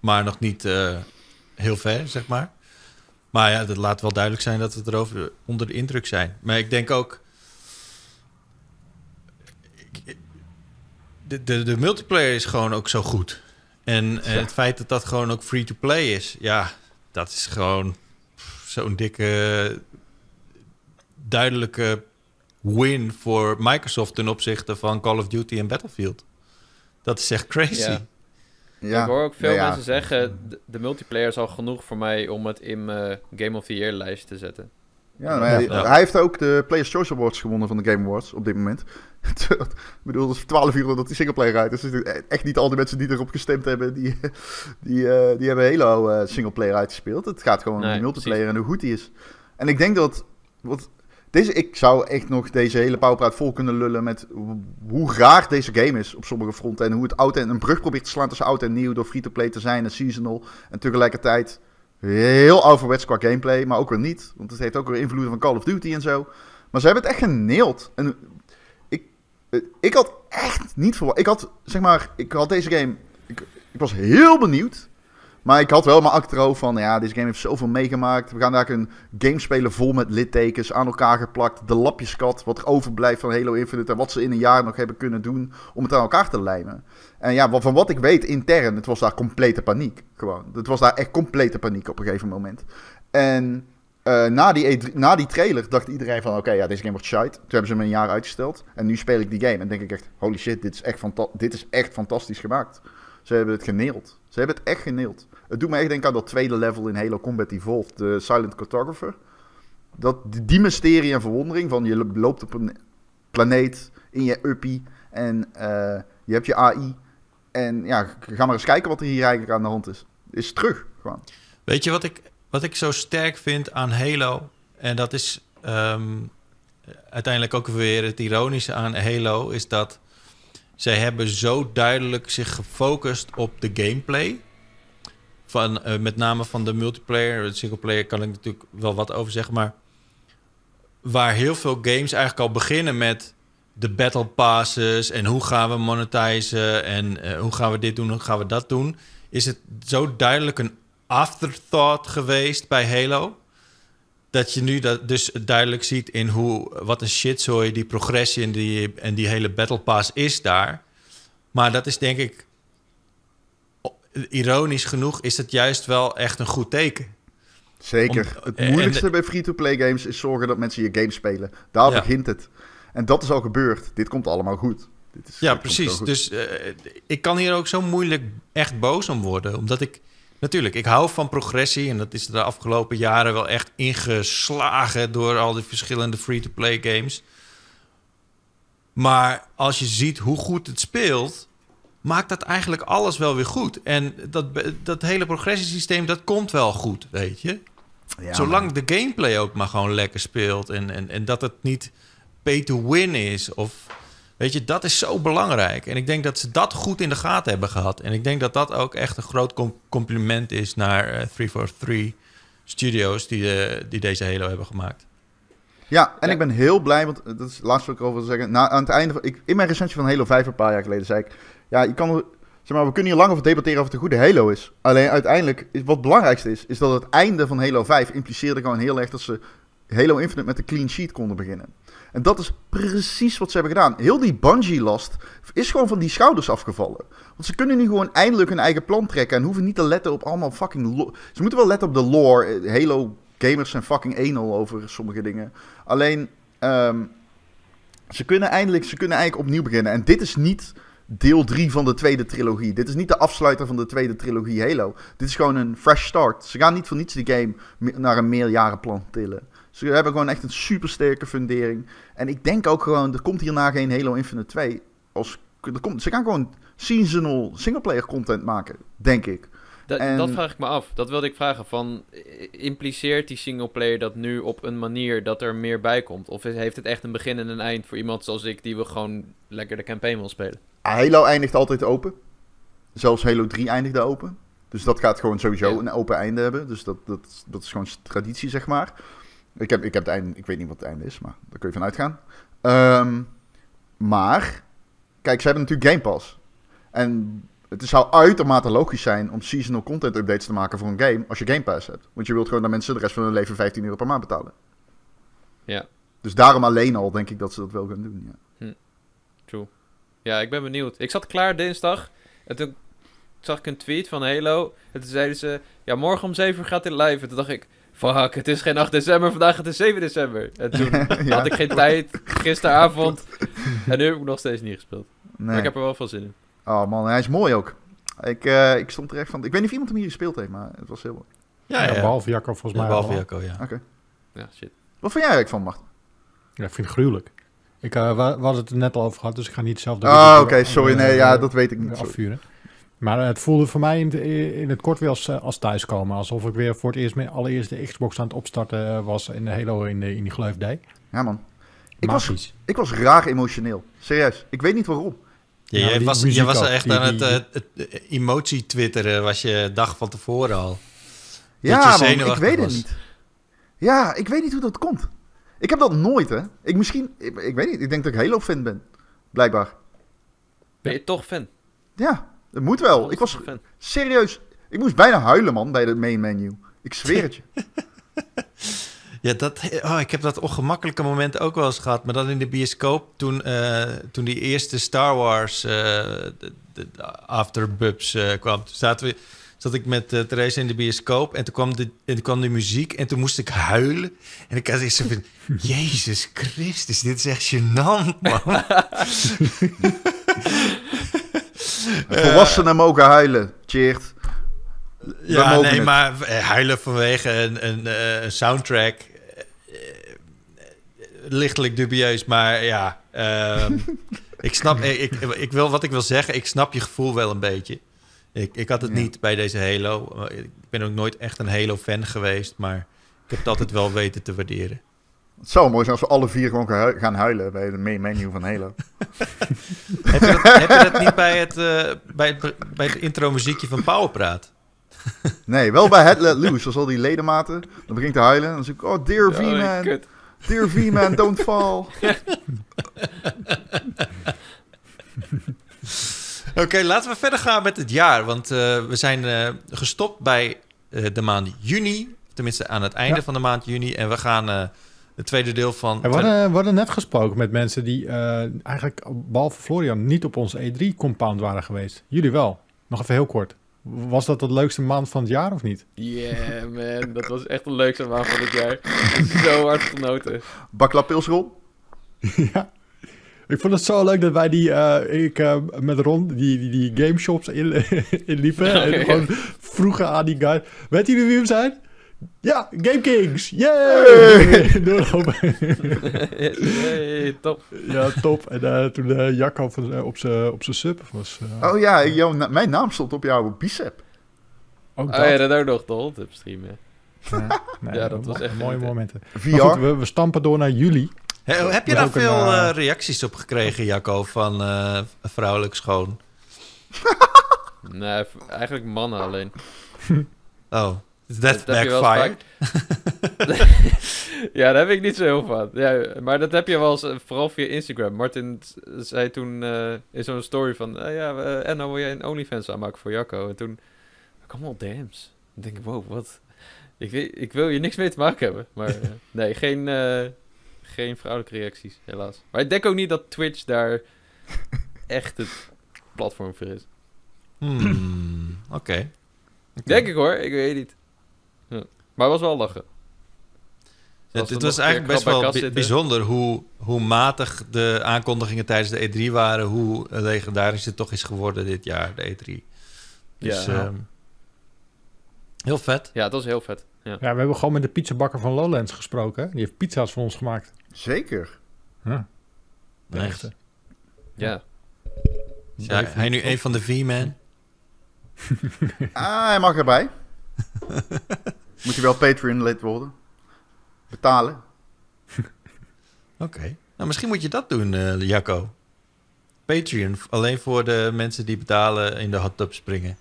S2: Maar nog niet heel ver, zeg maar. Maar ja, dat laat wel duidelijk zijn dat we erover onder de indruk zijn. Maar ik denk ook... De, de, de multiplayer is gewoon ook zo goed. En, ja. het feit dat dat gewoon ook free-to-play is, ja, dat is gewoon zo'n dikke, duidelijke win voor Microsoft ten opzichte van Call of Duty en Battlefield. Dat is echt crazy.
S5: Ja. Ja. Ik hoor ook veel ja, mensen zeggen, de, de, multiplayer is al genoeg voor mij om het in mijn Game of the Year lijst te zetten.
S6: Ja, maar hij, hij, heeft ook de Players Choice Awards gewonnen van de Game Awards op dit moment. ik bedoel, dat is 12 uur dat die singleplayer uit is. Dus echt niet al die mensen die erop gestemd hebben, die, die, uh, die hebben Halo uh, singleplayer uitgespeeld. Het gaat gewoon nee, om de multiplayer precies. en hoe goed die is. En ik denk dat, wat, deze, ik zou echt nog deze hele pauwpraat vol kunnen lullen met hoe graag deze game is op sommige fronten. En hoe het oud en een brug probeert te slaan tussen oud en nieuw door free-to-play te zijn en seasonal. En tegelijkertijd heel ouderwets qua gameplay, maar ook weer niet. Want het heeft ook weer invloeden van Call of Duty en zo. Maar ze hebben het echt geneeld. En ik, ik had echt niet verwacht. Ik had, zeg maar, ik had deze game. Ik, ik was heel benieuwd. Maar ik had wel mijn achterhoofd van, ja, deze game heeft zoveel meegemaakt. We gaan daar een game spelen vol met littekens aan elkaar geplakt. De lapjeskat, wat er overblijft van Halo Infinite. En wat ze in een jaar nog hebben kunnen doen om het aan elkaar te lijmen. En ja, van wat ik weet intern, het was daar complete paniek. Gewoon. Het was daar echt complete paniek op een gegeven moment. En uh, na, die E3, na die trailer dacht iedereen van, oké, ja, deze game wordt shite. Toen hebben ze hem een jaar uitgesteld. En nu speel ik die game en denk ik echt, holy shit, dit is echt, dit is echt fantastisch gemaakt. Ze hebben het geneeld. Ze hebben het echt geneeld. Het doet me echt denken aan dat tweede level in Halo Combat Evolved, de Silent Cartographer. Dat, die mysterie en verwondering van je loopt op een planeet in je uppie en uh, je hebt je AI. En ja, ga maar eens kijken wat er hier eigenlijk aan de hand is. Is terug, gewoon.
S2: Weet je wat ik, wat ik zo sterk vind aan Halo? En dat is um, uiteindelijk ook weer het ironische aan Halo, is dat zij hebben zo duidelijk zich gefocust op de gameplay. Van, uh, met name van de multiplayer. De singleplayer kan ik natuurlijk wel wat over zeggen. Maar waar heel veel games eigenlijk al beginnen met de battle passes. En hoe gaan we monetizen. En uh, hoe gaan we dit doen, hoe gaan we dat doen. Is het zo duidelijk een afterthought geweest bij Halo. Dat je nu dat dus duidelijk ziet in hoe, wat een shitzooi die progressie en die, en die hele Battle Pass is daar. Maar dat is denk ik, ironisch genoeg, is het juist wel echt een goed teken.
S6: Zeker.
S2: Om-
S6: het moeilijkste bij free-to-play games is zorgen dat mensen je game spelen. Daar
S2: Ja.
S6: begint het. En dat is al gebeurd. Dit komt allemaal goed. Dit is,
S2: Ja, precies.
S6: goed.
S2: Dus eh, ik kan hier ook zo moeilijk echt boos om worden. Omdat ik, natuurlijk, ik hou van progressie. En dat is de afgelopen jaren wel echt ingeslagen door al die verschillende free-to-play games. Maar als je ziet hoe goed het speelt, maakt dat eigenlijk alles wel weer goed. En dat, dat hele progressiesysteem, dat komt wel goed, weet je.
S6: Ja,
S2: Zolang de gameplay ook maar gewoon lekker speelt en, en, en dat het niet pay to win is. Of, weet je, dat is zo belangrijk. En ik denk dat ze dat goed in de gaten hebben gehad. En ik denk dat dat ook echt een groot com- compliment is naar eh 343 Studios die, eh, die deze Halo hebben gemaakt.
S6: Ja, en
S5: Ja.
S6: ik ben heel blij, want dat is het laatste wat ik erover wil zeggen. Na, aan het einde van, ik, in mijn recensie van Halo 5 een paar jaar geleden zei ik... Ja, je kan, zeg maar, we kunnen hier lang over debatteren of het een goede Halo is. Alleen uiteindelijk, is, wat het belangrijkste is, is dat het einde van Halo 5 impliceerde gewoon heel erg dat ze Halo Infinite met een clean sheet konden beginnen. En dat is precies wat ze hebben gedaan. Heel die Bungie-last is gewoon van die schouders afgevallen. Want ze kunnen nu gewoon eindelijk hun eigen plan trekken en hoeven niet te letten op allemaal fucking... Ze moeten wel letten op de lore. Eh, Halo gamers zijn fucking anal over sommige dingen. Alleen, ehm, ze kunnen eindelijk, ze kunnen eigenlijk opnieuw beginnen. En dit is niet deel 3 van de tweede trilogie. Dit is niet de afsluiter van de tweede trilogie Halo. Dit is gewoon een fresh start. Ze gaan niet voor niets die game me- naar een meerjarenplan tillen. Ze hebben gewoon echt een super sterke fundering. En ik denk ook gewoon, er komt hierna geen Halo Infinite 2. Als, er komt, ze gaan gewoon seasonal singleplayer content maken, denk ik.
S5: Dat,
S6: En-
S5: dat vraag ik me af. Dat wilde ik vragen. Van, impliceert die singleplayer dat nu op een manier dat er meer bij komt? Of heeft het echt een begin en een eind voor iemand zoals ik die we gewoon lekker de campaign wil spelen?
S6: Halo eindigt altijd open. Zelfs Halo 3 eindigde open. Dus dat gaat gewoon sowieso
S5: Ja.
S6: een open einde hebben. Dus dat, dat, dat is gewoon traditie, zeg maar. Ik, heb, ik, heb het einde, ik weet niet wat het einde is, maar daar kun je van uitgaan. Ehm, maar, kijk, ze hebben natuurlijk Game Pass. En het zou uitermate logisch zijn om seasonal content updates te maken voor een game als je Game Pass hebt. Want je wilt gewoon dat mensen de rest van hun leven 15 euro per maand betalen.
S5: Ja,
S6: Dus daarom alleen al denk ik dat ze dat wel gaan doen. Ja.
S5: true. Ja, ik ben benieuwd. Ik zat klaar dinsdag. En toen zag ik een tweet van Halo. En toen zeiden ze... Ja, morgen om 7 uur gaat dit live. En toen dacht ik... Fuck, het is geen 8 december. Vandaag het is 7 december. En toen
S6: Ja.
S5: had ik geen tijd. Gisteravond. En nu heb ik nog steeds niet gespeeld. Maar
S6: Nee.
S5: ik heb er wel veel zin in.
S6: Oh man, hij is mooi ook. Ik, eh, ik stond er echt van. Ik weet niet of iemand hem hier gespeeld heeft, maar het was heel mooi.
S2: Ja,
S3: Ja,
S2: ja.
S3: Behalve Jacco volgens
S2: Ja,
S3: mij.
S2: behalve. Jacco, ja.
S6: Oké.
S5: Ja, shit.
S6: Wat vind jij eigenlijk van, Martin?
S3: Ja, ik vind het gruwelijk. Ik, eh, hadden het er net al over gehad, dus ik ga niet zelf...
S6: Ah,
S3: review,
S6: oké, sorry.
S3: eh,
S6: Nee, ja, dat weet ik niet. Sorry.
S3: Maar het voelde voor mij in, het- in het kort weer als, eh, als thuiskomen. Alsof ik weer voor het eerst mijn allereerste Xbox aan het opstarten eh, was in de Halo in, de, in die gleufdij.
S6: Ja, man. Ik was,
S3: Magisch.
S6: ik was raar emotioneel. Serieus. Ik weet niet waarom.
S2: Ja,
S3: Nou, die
S2: was, jij was
S3: ook,
S2: echt
S3: die-
S2: aan het,
S3: die-
S2: eh, het, het emotie-twitteren, was je dag van tevoren al. je
S6: Ja, man. Ik weet het niet. Ja, ik weet niet hoe dat komt. Ik heb dat nooit, hè. Ik misschien... Ik, ik weet niet. Ik denk dat ik Halo-fan ben. Blijkbaar.
S5: Ben je toch fan?
S6: Ja, dat moet wel. Ik was serieus... Ik moest bijna huilen, man, bij de main menu. Ik zweer het je.
S2: Ja, dat, oh, ik heb dat ongemakkelijke moment ook wel eens gehad. Maar dan in de bioscoop, toen, eh, toen die eerste Star Wars eh, de, de, de Afterbubs eh, kwam. Toen zaten we, zat ik met uh, Therese in de bioscoop en toen, kwam de, en toen kwam de muziek en toen moest ik huilen. En ik had zo van, Jezus Christus, dit is echt gênant, man.
S6: Volwassenen mogen huilen. Cheert.
S2: Ja, nee,
S6: het.
S2: maar eh, huilen vanwege een, een, eh, een soundtrack. eh, eh, lichtelijk dubieus, maar ja. ehm, ik snap, ik, ik, ik wil, wat ik wil zeggen, ik snap je gevoel wel een beetje. Ik, ik had het
S6: Ja.
S2: niet bij deze Halo. Ik ben ook nooit echt een Halo-fan geweest, maar ik heb het altijd wel weten te waarderen.
S6: Het zou mooi zijn als we alle vier gewoon gaan hui- gaan huilen bij de main menu van Halo.
S2: heb, je dat, heb je dat niet bij het, eh, bij het, bij het intro-muziekje van Powerpraat?
S6: Nee, wel bij Head Let Loose. Als al die ledematen. Dan begin ik te huilen. Dan zeg ik, oh, dear
S5: Oh,
S6: V-man. Dear V-man, don't fall.
S2: Oké, laten we verder gaan met het jaar. Want eh, we zijn eh, gestopt bij eh, de maand juni. Tenminste, aan het einde
S3: Ja.
S2: van de maand juni. En we gaan eh, het tweede deel van...
S3: We, hadden, we hadden net gesproken met mensen die eh, eigenlijk, behalve Florian, niet op onze E3-compound waren geweest. Jullie wel. Nog even heel kort. Was dat de leukste maand van het jaar of niet?
S1: Yeah, man. Dat was echt de leukste maand van het jaar. Zo hard genoten.
S6: Bakla Pilsrol.
S3: ja. Ik vond het zo leuk dat wij die, eh, ik eh, met Ron, die, die, die game shops in, inliepen.
S1: Oh,
S3: en
S1: ja.
S3: gewoon vroegen aan die guy. Weet jullie wie we zijn? Ja, Game Kings! Yay!
S6: Hey!
S3: Doorlopen.
S1: hey, top.
S3: ja, top. En eh, toen eh Jacco van- eh, op zijn op zijn sub was... eh,
S6: Oh ja, jouw na- mijn naam stond op jouw bicep.
S3: ook
S1: Oh
S3: dat.
S1: ja, dat ook nog de hond op streamen.
S3: Ja, nee,
S1: Ja, dat was echt
S3: mooie momenten.
S6: VR.
S3: Goed, we, we stampen door naar juli.
S2: He- heb je daar
S3: een,
S2: veel reacties op gekregen, Jacco, van eh, vrouwelijk schoon?
S1: Nee, eigenlijk mannen alleen.
S2: Oh, is that
S1: Dat je ja, daar heb ik niet zo heel van. Ja, maar dat heb je wel eens, eh, vooral via Instagram. Martin zei toen eh, in zo'n story van... eh, ja, en dan wil jij een OnlyFans aanmaken voor Jacco. En toen kwam al DM's. Dan denk ik, wow, wat? Ik, weet, ik wil hier niks mee te maken hebben. Maar nee, geen, geen vrouwelijke reacties, helaas. Maar ik denk ook niet dat Twitch daar echt het platform voor is.
S2: Hmm, Oké. Oké.
S1: Denk ik hoor, ik weet niet. Ja. Maar het was wel lachen.
S2: Het, was eigenlijk best
S1: bij
S2: wel bijzonder hoe, hoe matig de aankondigingen tijdens de E3 waren. Hoe legendarisch het toch is geworden dit jaar, de E3. Dus
S1: Ja.
S2: ehm, heel vet.
S1: Ja, het was heel vet. Ja.
S3: Ja, we hebben gewoon met de pizzabakker van Lowlands gesproken. hè. Die heeft pizza's voor ons gemaakt.
S6: Zeker.
S3: Ja, de
S2: Nice.
S3: echte.
S1: ja.
S2: Is hij, hij nu een van de V-man?
S6: Ah, hij mag erbij. Moet je wel Patreon-lid worden. Betalen.
S2: Oké. Nou, misschien moet je dat doen, eh Jacco. Patreon, alleen voor de mensen die betalen in de hot tub springen.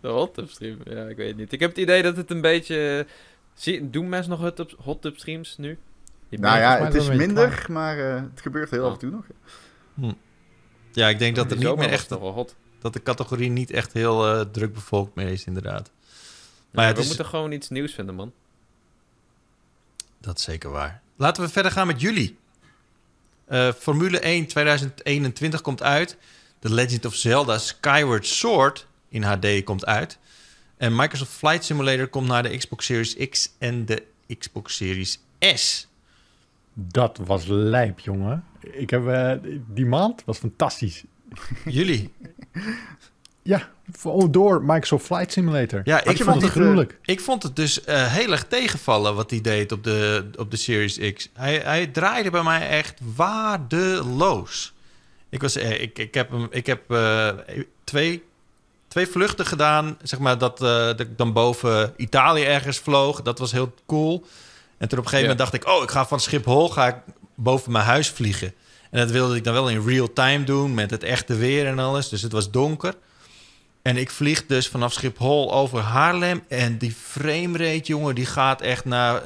S1: De hot tub stream. Ja, ik weet het niet. Ik heb het idee dat het een beetje... Zie, doen mensen nog hot tub, hot tub streams nu?
S6: Nou ja, het is minder, maar eh, het gebeurt heel
S1: Oh.
S6: af en toe nog.
S2: Ja, ik denk dat, het niet meer echt,
S1: hot.
S2: dat de categorie niet echt heel eh, druk bevolkt meer is, inderdaad. Maar ja,
S1: we
S2: is-
S1: moeten gewoon iets nieuws vinden, man.
S2: Dat is zeker waar. Laten we verder gaan met jullie. Eh, Formule 1 2021 komt uit. The Legend of Zelda Skyward Sword in HD komt uit. En Microsoft Flight Simulator komt naar de Xbox Series X en de Xbox Series S.
S3: Dat was lijp, jongen. Ik heb, eh, die maand was fantastisch.
S2: Jullie?
S3: Ja, voor- door Microsoft Flight Simulator.
S2: Ja, ik vond,
S3: het
S2: het,
S6: eh,
S3: gruwelijk.
S2: ik vond het dus eh, heel erg tegenvallen wat hij deed op de, op de Series X. Hij, hij draaide bij mij echt waardeloos. Ik, was, eh, ik, ik heb, hem, ik heb eh, twee, twee vluchten gedaan. Zeg maar dat, eh, dat ik dan boven Italië ergens vloog. Dat was heel cool. En toen op een gegeven
S1: Ja.
S2: moment dacht ik... oh, ik ga van Schiphol ga ik boven mijn huis vliegen. En dat wilde ik dan wel in real time doen... met het echte weer en alles. Dus het was donker. En ik vlieg dus vanaf Schiphol over Haarlem. En die framerate, jongen, die gaat echt naar,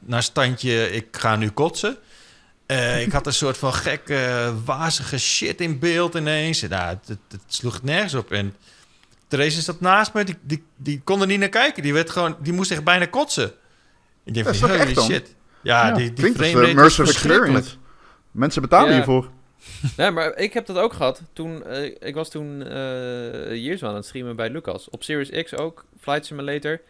S2: naar standje... ik ga nu kotsen. Eh, ik had een soort van gekke, wazige shit in beeld ineens. Nou, het, het, het sloeg nergens op. En Therese zat naast me, die, die, die kon er niet naar kijken. Die, werd gewoon, die moest echt bijna kotsen. Ik denk
S6: is
S2: van, holy shit. Ja,
S3: Ja,
S2: die, die
S6: Klinkt als
S2: framerate was
S6: immersive
S2: verschrikkelijk.
S6: Mensen betalen
S1: Ja.
S6: hiervoor.
S1: Nee, maar ik heb dat ook gehad. Toen, eh, ik was toen eh Years aan het streamen bij Lucas. Op Series X ook, Flight Simulator.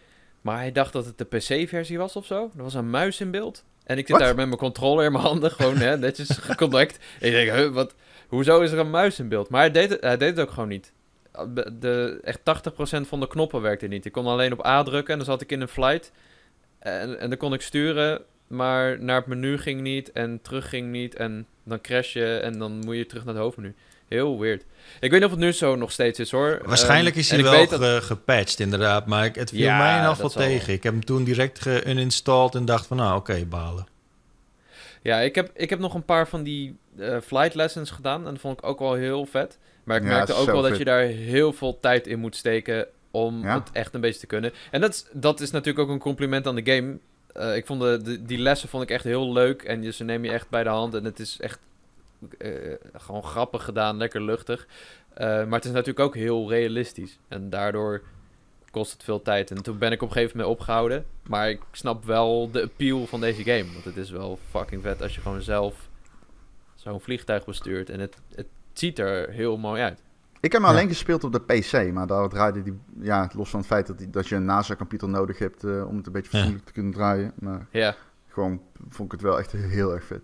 S1: Maar hij dacht dat het de PC-versie was of zo. Er was een muis in beeld. En ik zit daar met mijn controller in mijn handen, gewoon hè, netjes geconnect. En ik denk, huh, wat, hoezo is er een muis in beeld? Maar hij deed het, hij deed het ook gewoon niet. De, echt 80% van de knoppen werkte niet. Ik kon alleen op A drukken en dan zat ik in een flight. En, en dan kon ik sturen, maar naar het menu ging niet en terug ging niet. En dan crash je en dan moet je terug naar het hoofdmenu. Heel weird. Ik weet niet of het nu zo nog steeds is hoor.
S2: Waarschijnlijk
S1: Ehm,
S2: is
S1: en
S2: hij wel
S1: weet dat-
S2: ge- gepatcht, inderdaad. Maar ik, het viel
S1: Ja,
S2: mij in ieder geval
S1: dat zal
S2: tegen. Ik heb hem toen direct ge-uninstalled en dacht van, nou, oké, balen.
S1: Ja, ik heb, ik heb nog een paar van die eh, flight lessons gedaan. En dat vond ik ook wel heel vet. Maar ik
S6: Ja,
S1: merkte ook wel dat je daar heel veel tijd in moet steken om
S6: Ja.
S1: het echt een beetje te kunnen. En dat is, dat is natuurlijk ook een compliment aan de game. Eh, ik vond de, die lessen vond ik echt heel leuk. En ze nemen je echt bij de hand. En het is echt eh, gewoon grappig gedaan, lekker luchtig. Eh, maar het is natuurlijk ook heel realistisch. En daardoor kost het veel tijd. En toen ben ik op een gegeven moment opgehouden. Maar ik snap wel de appeal van deze game. Want het is wel fucking vet als je gewoon zelf zo'n vliegtuig bestuurt. En het, het ziet er heel mooi uit.
S6: Ik heb hem
S3: Ja.
S6: alleen gespeeld op de PC, maar daar draaide die, ja, los van het feit dat, die, dat je een NASA-computer nodig hebt eh, om het een beetje
S2: Ja.
S6: fatsoenlijk te kunnen draaien. Maar
S1: Ja,
S6: gewoon vond ik het wel echt heel erg vet.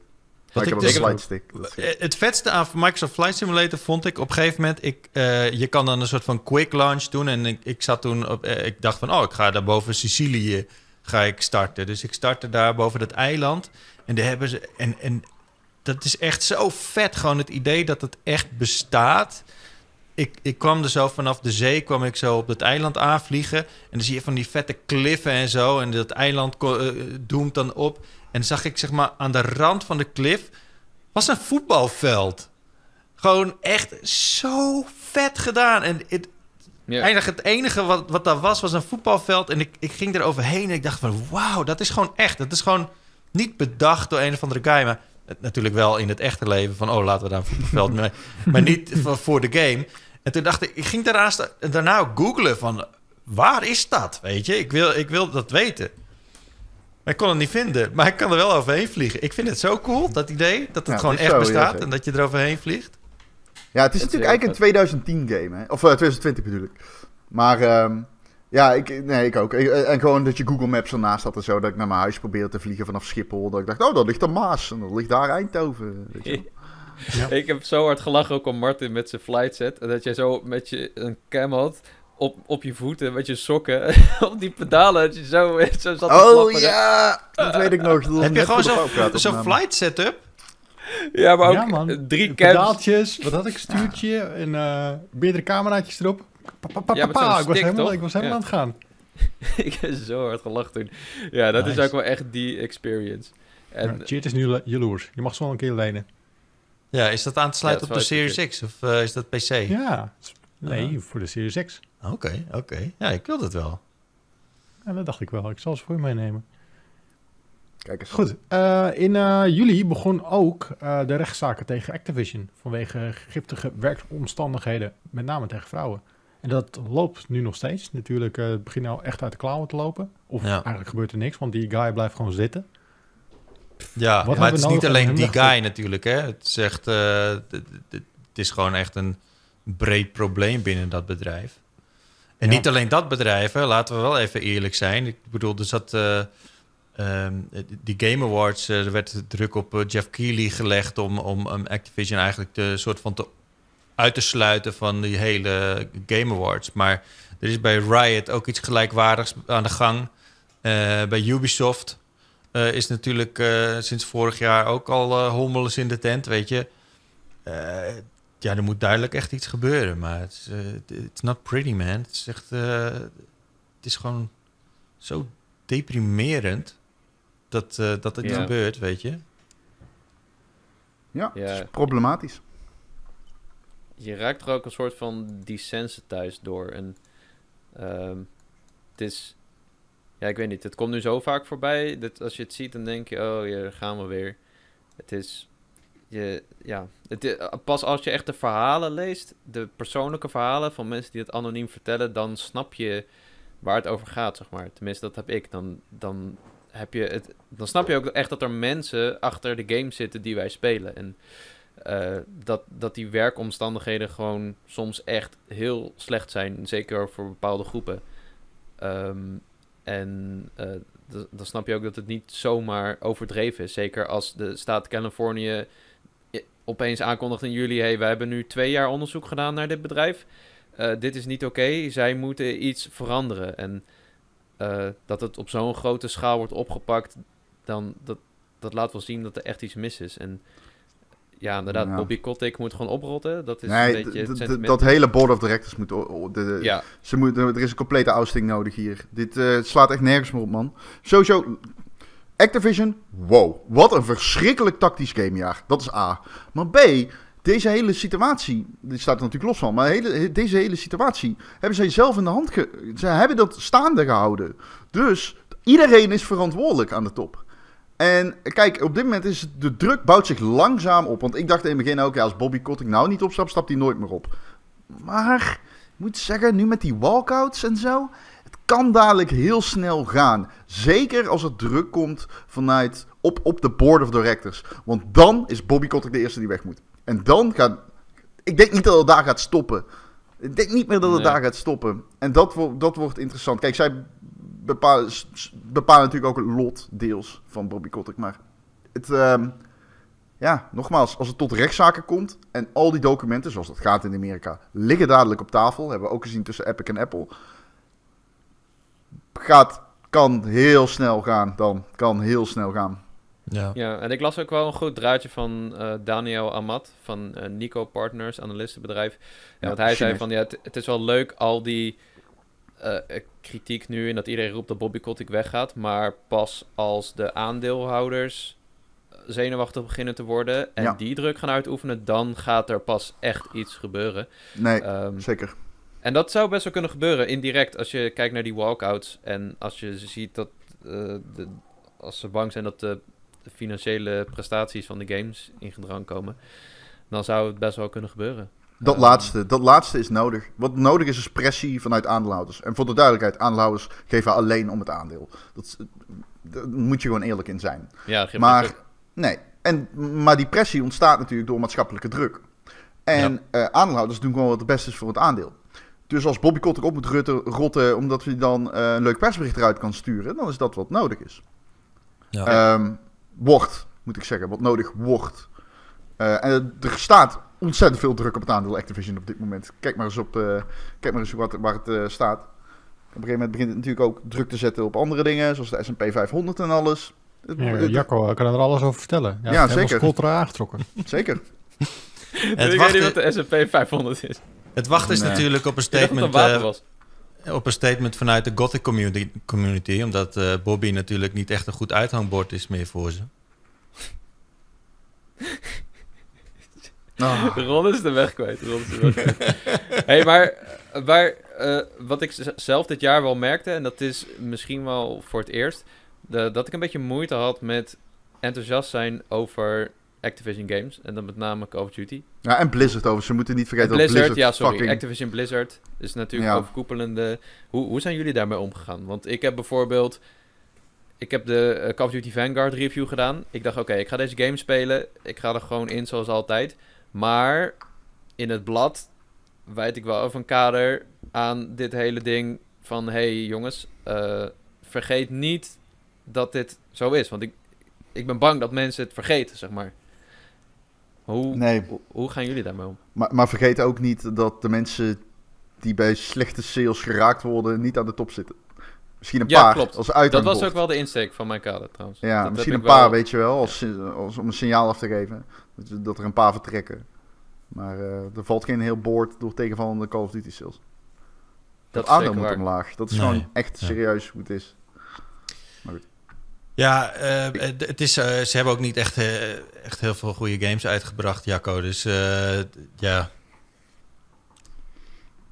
S2: Wat
S6: ik
S2: ik
S6: heb ook
S2: dus-
S6: een is-
S2: Eh, Het vetste aan Microsoft Flight Simulator vond ik op een gegeven moment... Ik, eh, je kan dan een soort van quick launch doen. En ik, ik zat toen op... ik dacht van, oh, ik ga daar boven Sicilië ga ik starten. Dus ik startte daar boven dat eiland. En daar hebben ze... En, en dat is echt zo vet. Gewoon het idee dat het echt bestaat. Ik, ik kwam er zo vanaf de zee, kwam ik zo op dat eiland aanvliegen. En dan zie je van die vette kliffen en zo. En dat eiland eh, doemt dan op. En dan zag ik zeg maar aan de rand van de klif was een voetbalveld. Gewoon echt zo vet gedaan. En het,
S1: ja.
S2: het enige wat, wat daar was, was een voetbalveld. En ik, ik ging er overheen en ik dacht van... Wauw, dat is gewoon echt. Dat is gewoon niet bedacht door een of andere guy. Maar natuurlijk wel in het echte leven van... Oh, laten we daar een voetbalveld mee. Maar niet voor, voor de game. En toen dacht ik... Ik ging daarnaast, daarna ook googlen van... Waar is dat? Weet je, ik wil, ik wil dat weten. Maar ik kon het niet vinden. Maar ik kan er wel overheen vliegen. Ik vind het zo cool, dat idee. Dat het
S6: Ja,
S2: gewoon echt
S6: zo,
S2: bestaat. en dat je er overheen vliegt.
S6: Ja, het is natuurlijk eigenlijk een 2010 game, hè? Of eh, 2020 bedoel ik. Maar ehm, ja, ik, nee, ik ook. Ik- En gewoon dat je Google Maps ernaast had en zo. Dat ik naar mijn huis probeerde te vliegen vanaf Schiphol. Dat ik dacht, oh, dat ligt er Maas. En dat ligt daar Eindhoven. Weet je. wel.
S1: Ik heb zo hard gelachen ook om Martin met zijn flight set. En dat jij zo met je een cam had op, op je voeten, met je sokken, op die pedalen. Dat je zo, zo zat te
S6: Oh ja, dat weet ik nog.
S2: Heb je gewoon
S6: de
S2: zo'n
S6: opname.
S2: flight setup?
S1: Ja, maar ook
S3: Ja, man.
S1: drie cams.
S3: Pedaaltjes, wat had ik? Stuurtje en eh meerdere cameraatjes erop. Pa,
S1: Ja,
S3: pa, ik, was
S1: stick,
S3: helemaal,
S1: toch?
S3: ik was helemaal
S1: Ja.
S3: aan het gaan.
S1: ik heb zo hard gelachen toen. Ja, dat is ook wel echt die experience. En
S3: Ja, Cheert is nu jaloers. Je mag ze wel een keer lenen.
S2: Ja, is dat aan te sluiten op de Series X of eh, is dat PC?
S3: Ja. Nee, voor de Series X.
S2: Oké, oké. Ja, ik wil dat wel.
S3: Ja, dat dacht ik wel. Ik zal ze voor je meenemen.
S6: Kijk eens.
S3: Goed. eh, in eh, juli begon ook eh, de rechtszaken tegen Activision. Vanwege giftige werkomstandigheden. Met name tegen vrouwen. En dat loopt nu nog steeds. Natuurlijk, eh, het begint nou echt uit de klauwen te lopen. Of
S2: Ja.
S3: eigenlijk gebeurt er niks, want die guy blijft gewoon zitten.
S2: Ja,
S3: Wat
S2: maar het is niet alleen die
S3: te-
S2: guy natuurlijk, hè. Het is echt... eh, het is gewoon echt een breed probleem binnen dat bedrijf. En
S3: Ja.
S2: niet alleen dat bedrijf, hè. Laten we wel even eerlijk zijn. Ik bedoel, er zat... eh, ehm, die Game Awards, er werd druk op Jeff Keighley gelegd... om, om um, Activision eigenlijk de soort van te, uit te sluiten van die hele Game Awards. Maar er is bij Riot ook iets gelijkwaardigs aan de gang. Eh, bij Ubisoft eh, is natuurlijk eh, sinds vorig jaar ook al hommeles in de tent, weet je. Eh, ja, er moet duidelijk echt iets gebeuren, maar het is it's not pretty, man. Het is echt, eh, het is gewoon zo deprimerend dat, eh, dat het
S1: Ja.
S2: gebeurt, weet je.
S6: Ja,
S1: Ja.
S6: het is problematisch.
S1: Je raakt er ook een soort van desensitized door. En ehm, het is... Ja, ik weet niet. Het komt nu zo vaak voorbij. Dat als je het ziet, dan denk je... Oh, daar gaan we weer. Het is... Je, ja, het, pas als je echt de verhalen leest... De persoonlijke verhalen van mensen die het anoniem vertellen... Dan snap je waar het over gaat, zeg maar. Tenminste, dat heb ik. Dan, dan, heb je het, dan snap je ook echt dat er mensen achter de game zitten die wij spelen. En eh, dat, dat die werkomstandigheden gewoon soms echt heel slecht zijn. Zeker voor bepaalde groepen. Ehm, en eh, dan snap je ook dat het niet zomaar overdreven is. Zeker als de staat Californië opeens aankondigt in juli... hey, wij hebben nu twee jaar onderzoek gedaan naar dit bedrijf. Eh, dit is niet oké, zij moeten iets veranderen. En dat het op zo'n grote schaal wordt opgepakt... dan dat, dat laat wel zien dat er echt iets mis is. En ja, inderdaad,
S6: Ja.
S1: Bobby Kotick moet gewoon oprotten. Dat is
S6: Nee,
S1: een beetje
S6: dat hele board of directors moet... de,
S1: Ja,
S6: Ze moet, er is een complete ousting nodig hier. Dit eh, slaat echt nergens meer op, man. Sowieso, Activision, wow. Wat een verschrikkelijk tactisch gamejaar. Dat is A. Maar B, deze hele situatie, dit staat er natuurlijk los van, maar hele, deze hele situatie hebben zij zelf in de hand. Ze hebben dat staande gehouden. Dus iedereen is verantwoordelijk aan de top. En kijk, op dit moment is het- de druk bouwt zich langzaam op. Want ik dacht in het begin ook, ja, als Bobby Kotick nou niet opstapt, stapt hij nooit meer op. Maar ik moet zeggen, nu met die walkouts en zo. kan dadelijk heel snel gaan. Zeker als er druk komt vanuit op, op de board of directors. Want dan is Bobby Kotick de eerste die weg moet. En dan gaat... Ik denk niet dat het daar gaat stoppen. Ik denk niet meer dat het
S1: Nee.
S6: daar gaat stoppen. En dat, wordt dat wordt interessant. Kijk, zij bepalen, bepalen natuurlijk ook het lot deels van Bobby Kotick. Maar het... ehm, ja, nogmaals, als het tot rechtszaken komt en al die documenten, zoals dat gaat in Amerika, liggen dadelijk op tafel, hebben we ook gezien tussen Epic en Apple, gaat, kan heel snel gaan dan, kan heel snel gaan.
S2: Ja.
S1: Ja, en ik las ook wel een goed draadje van eh, Daniel Amat van eh, Nico Partners, analistenbedrijf. Ja,
S6: Ja,
S1: want hij zei van, ja, het, het is wel leuk al die eh, eh, kritiek nu en dat iedereen roept dat Bobby Kotick weggaat, maar pas als de aandeelhouders zenuwachtig beginnen te worden en
S6: Ja.
S1: die druk gaan uitoefenen, dan gaat er pas echt iets gebeuren.
S6: Nee,
S1: Ehm,
S6: zeker.
S1: en dat zou best wel kunnen gebeuren, indirect, als je kijkt naar die walkouts. En als je ziet dat, eh, de, als ze bang zijn dat de financiële prestaties van de games in gedrang komen, dan zou het best wel kunnen gebeuren.
S6: Dat
S1: Ehm,
S6: laatste, dat laatste is nodig. Wat nodig is, is pressie vanuit aandeelhouders. En voor de duidelijkheid, aandeelhouders geven alleen om het aandeel. Dat, daar moet je gewoon eerlijk in zijn.
S1: Ja,
S6: Maar, nee. En, maar die pressie ontstaat natuurlijk door maatschappelijke druk. En eh, aandeelhouders doen gewoon wat het beste is voor het aandeel. Dus als Bobby Kotick op moet rutten, rotten omdat hij dan eh, een leuk persbericht eruit kan sturen, dan is dat wat nodig is.
S2: Ja.
S6: Ehm, wordt, moet ik zeggen, wat nodig wordt. Eh, en er staat ontzettend veel druk op het aandeel Activision op dit moment. Kijk maar eens, op, eh, kijk maar eens wat, waar het eh, staat. Op een gegeven moment begint het natuurlijk ook druk te zetten op andere dingen, zoals de S&P 500 en alles. Het-
S3: Ja,
S6: het-
S3: Jacco kan er alles over vertellen. Ja,
S6: Ja, zeker.
S3: Scoltra aangetrokken.
S6: Zeker.
S1: ik
S2: Het,
S1: weet niet
S2: wachten,
S1: wat de S&P 500 is.
S2: het wachten is
S6: Nee.
S2: natuurlijk op een
S1: Ik dacht dat het een
S2: statement, eh,
S1: was.
S2: op een statement vanuit de Gothic community, community omdat eh, Bobby natuurlijk niet echt een goed uithangbord is meer voor ze.
S6: Ah,
S1: Ron is de weg kwijt. Ron is de weg kwijt. hey, maar waar, eh, wat ik zelf dit jaar wel merkte, en dat is misschien wel voor het eerst, de, dat ik een beetje moeite had met enthousiast zijn over Activision Games. En dan met name Call of Duty.
S6: ja, en Blizzard over. Ze moeten niet vergeten
S1: Blizzard,
S6: dat Blizzard
S1: ja, sorry.
S6: fucking...
S1: Activision Blizzard is natuurlijk
S6: Ja.
S1: overkoepelende. Hoe, hoe zijn jullie daarmee omgegaan? Want ik heb bijvoorbeeld. Ik heb de eh, Call of Duty Vanguard review gedaan. Ik dacht, oké, ik ga deze game spelen. Ik ga er gewoon in zoals altijd. Maar in het blad wijd ik wel over een kader aan dit hele ding van... hey, jongens, eh, vergeet niet dat dit zo is. Want ik, ik ben bang dat mensen het vergeten, zeg maar. Hoe,
S6: Nee,
S1: hoe, hoe gaan jullie daarmee om?
S6: maar, maar vergeet ook niet dat de mensen die bij slechte sales geraakt worden, niet aan de top zitten. Misschien een
S1: Ja,
S6: paar,
S1: klopt.
S6: als
S1: Dat
S6: uithangbord.
S1: was ook wel de insteek van mijn kader trouwens.
S6: Ja,
S1: Dat
S6: misschien een paar,
S1: wel-
S6: weet je wel, als, als, om een signaal af te geven. Dat, er een paar vertrekken. Maar eh, er valt geen heel boord door tegenvallende Call of Duty sales. Dat, moet
S1: waar.
S6: omlaag. Dat is
S2: Nee,
S6: gewoon echt
S2: ja.
S6: serieus hoe het is.
S2: Ja, eh, het- het is, eh, ze hebben ook niet echt, eh, echt heel veel goede games uitgebracht, Jacco. Dus eh, ja.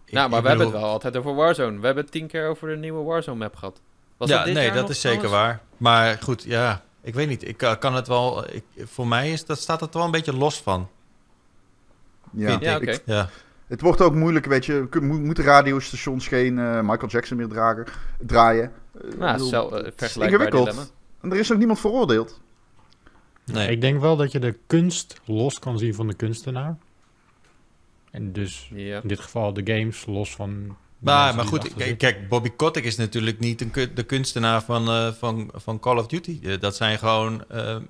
S2: Ik-
S1: Nou, maar we hebben het wel altijd over Warzone. We hebben het tien keer over de nieuwe Warzone map gehad. Was
S2: ja,
S1: dat dit
S2: nee,
S1: jaar
S2: dat
S1: nog
S2: is zeker waar. Maar goed, ja, ik weet niet. Ik eh, kan het wel. Ik, voor mij is, dat staat het wel een beetje los van.
S6: Ja.
S1: Ja.
S2: Ja.
S6: Het wordt ook moeilijk, weet je. Moeten radiostations geen eh, Michael Jackson meer dragen, draaien? Eh, ik
S1: Nou,
S6: bedoel,
S1: zo, eh,
S6: het is ingewikkeld. En er is ook niemand veroordeeld.
S2: Nee.
S3: Ik denk wel dat je de kunst los kan zien van de kunstenaar. En dus
S1: Ja.
S3: in dit geval de games los van...
S2: Maar, maar goed, kijk, Bobby Kotick is natuurlijk niet een de kunstenaar van, eh, van, van Call of Duty. Eh, dat zijn gewoon eh, mensen,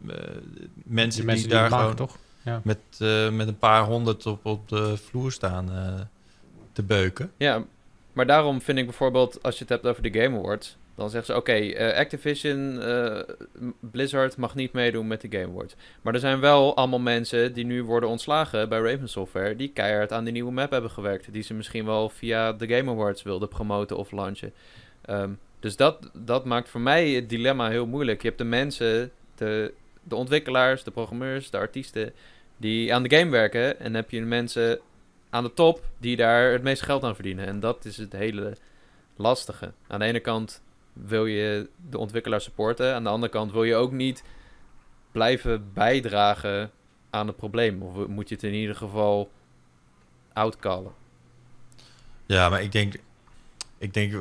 S3: Die mensen
S2: die
S3: die
S2: daar
S3: maken,
S2: gewoon
S3: toch? Ja.
S2: met, eh, met een paar honderd op, op de vloer staan eh, te beuken.
S1: ja, maar daarom vind ik bijvoorbeeld, als je het hebt over de Game Awards, dan zeggen ze, oké, eh, Activision, eh, Blizzard mag niet meedoen met de Game Awards. Maar er zijn wel allemaal mensen die nu worden ontslagen bij Raven Software, die keihard aan die nieuwe map hebben gewerkt, die ze misschien wel via de Game Awards wilden promoten of launchen. Ehm, dus dat, dat maakt voor mij het dilemma heel moeilijk. Je hebt de mensen, de, de ontwikkelaars, de programmeurs, de artiesten, die aan de game werken. En dan heb je mensen aan de top die daar het meeste geld aan verdienen. En dat is het hele lastige. Aan de ene kant wil je de ontwikkelaar supporten. Aan de andere kant wil je ook niet blijven bijdragen aan het probleem. Of moet je het in ieder geval outcallen.
S2: Ja, maar ik denk... ik denk,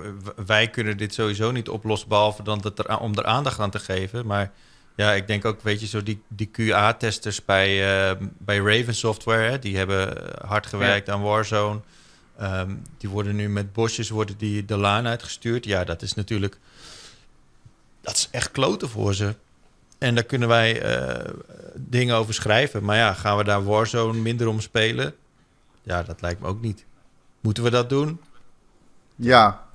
S2: wij kunnen dit sowieso niet oplossen, behalve dan dat er, om er aandacht aan te geven. Maar ja, ik denk ook, weet je, zo die, die QA-testers bij, eh, bij Raven Software, hè, die hebben eh, hard gewerkt aan Warzone. Ehm, die worden nu met bosjes worden die de laan uitgestuurd. Ja, dat is natuurlijk, dat is echt kloten voor ze. En daar kunnen wij eh, dingen over schrijven. Maar ja, gaan we daar Warzone minder om spelen? Ja, dat lijkt me ook niet. Moeten we dat doen?
S6: Ja,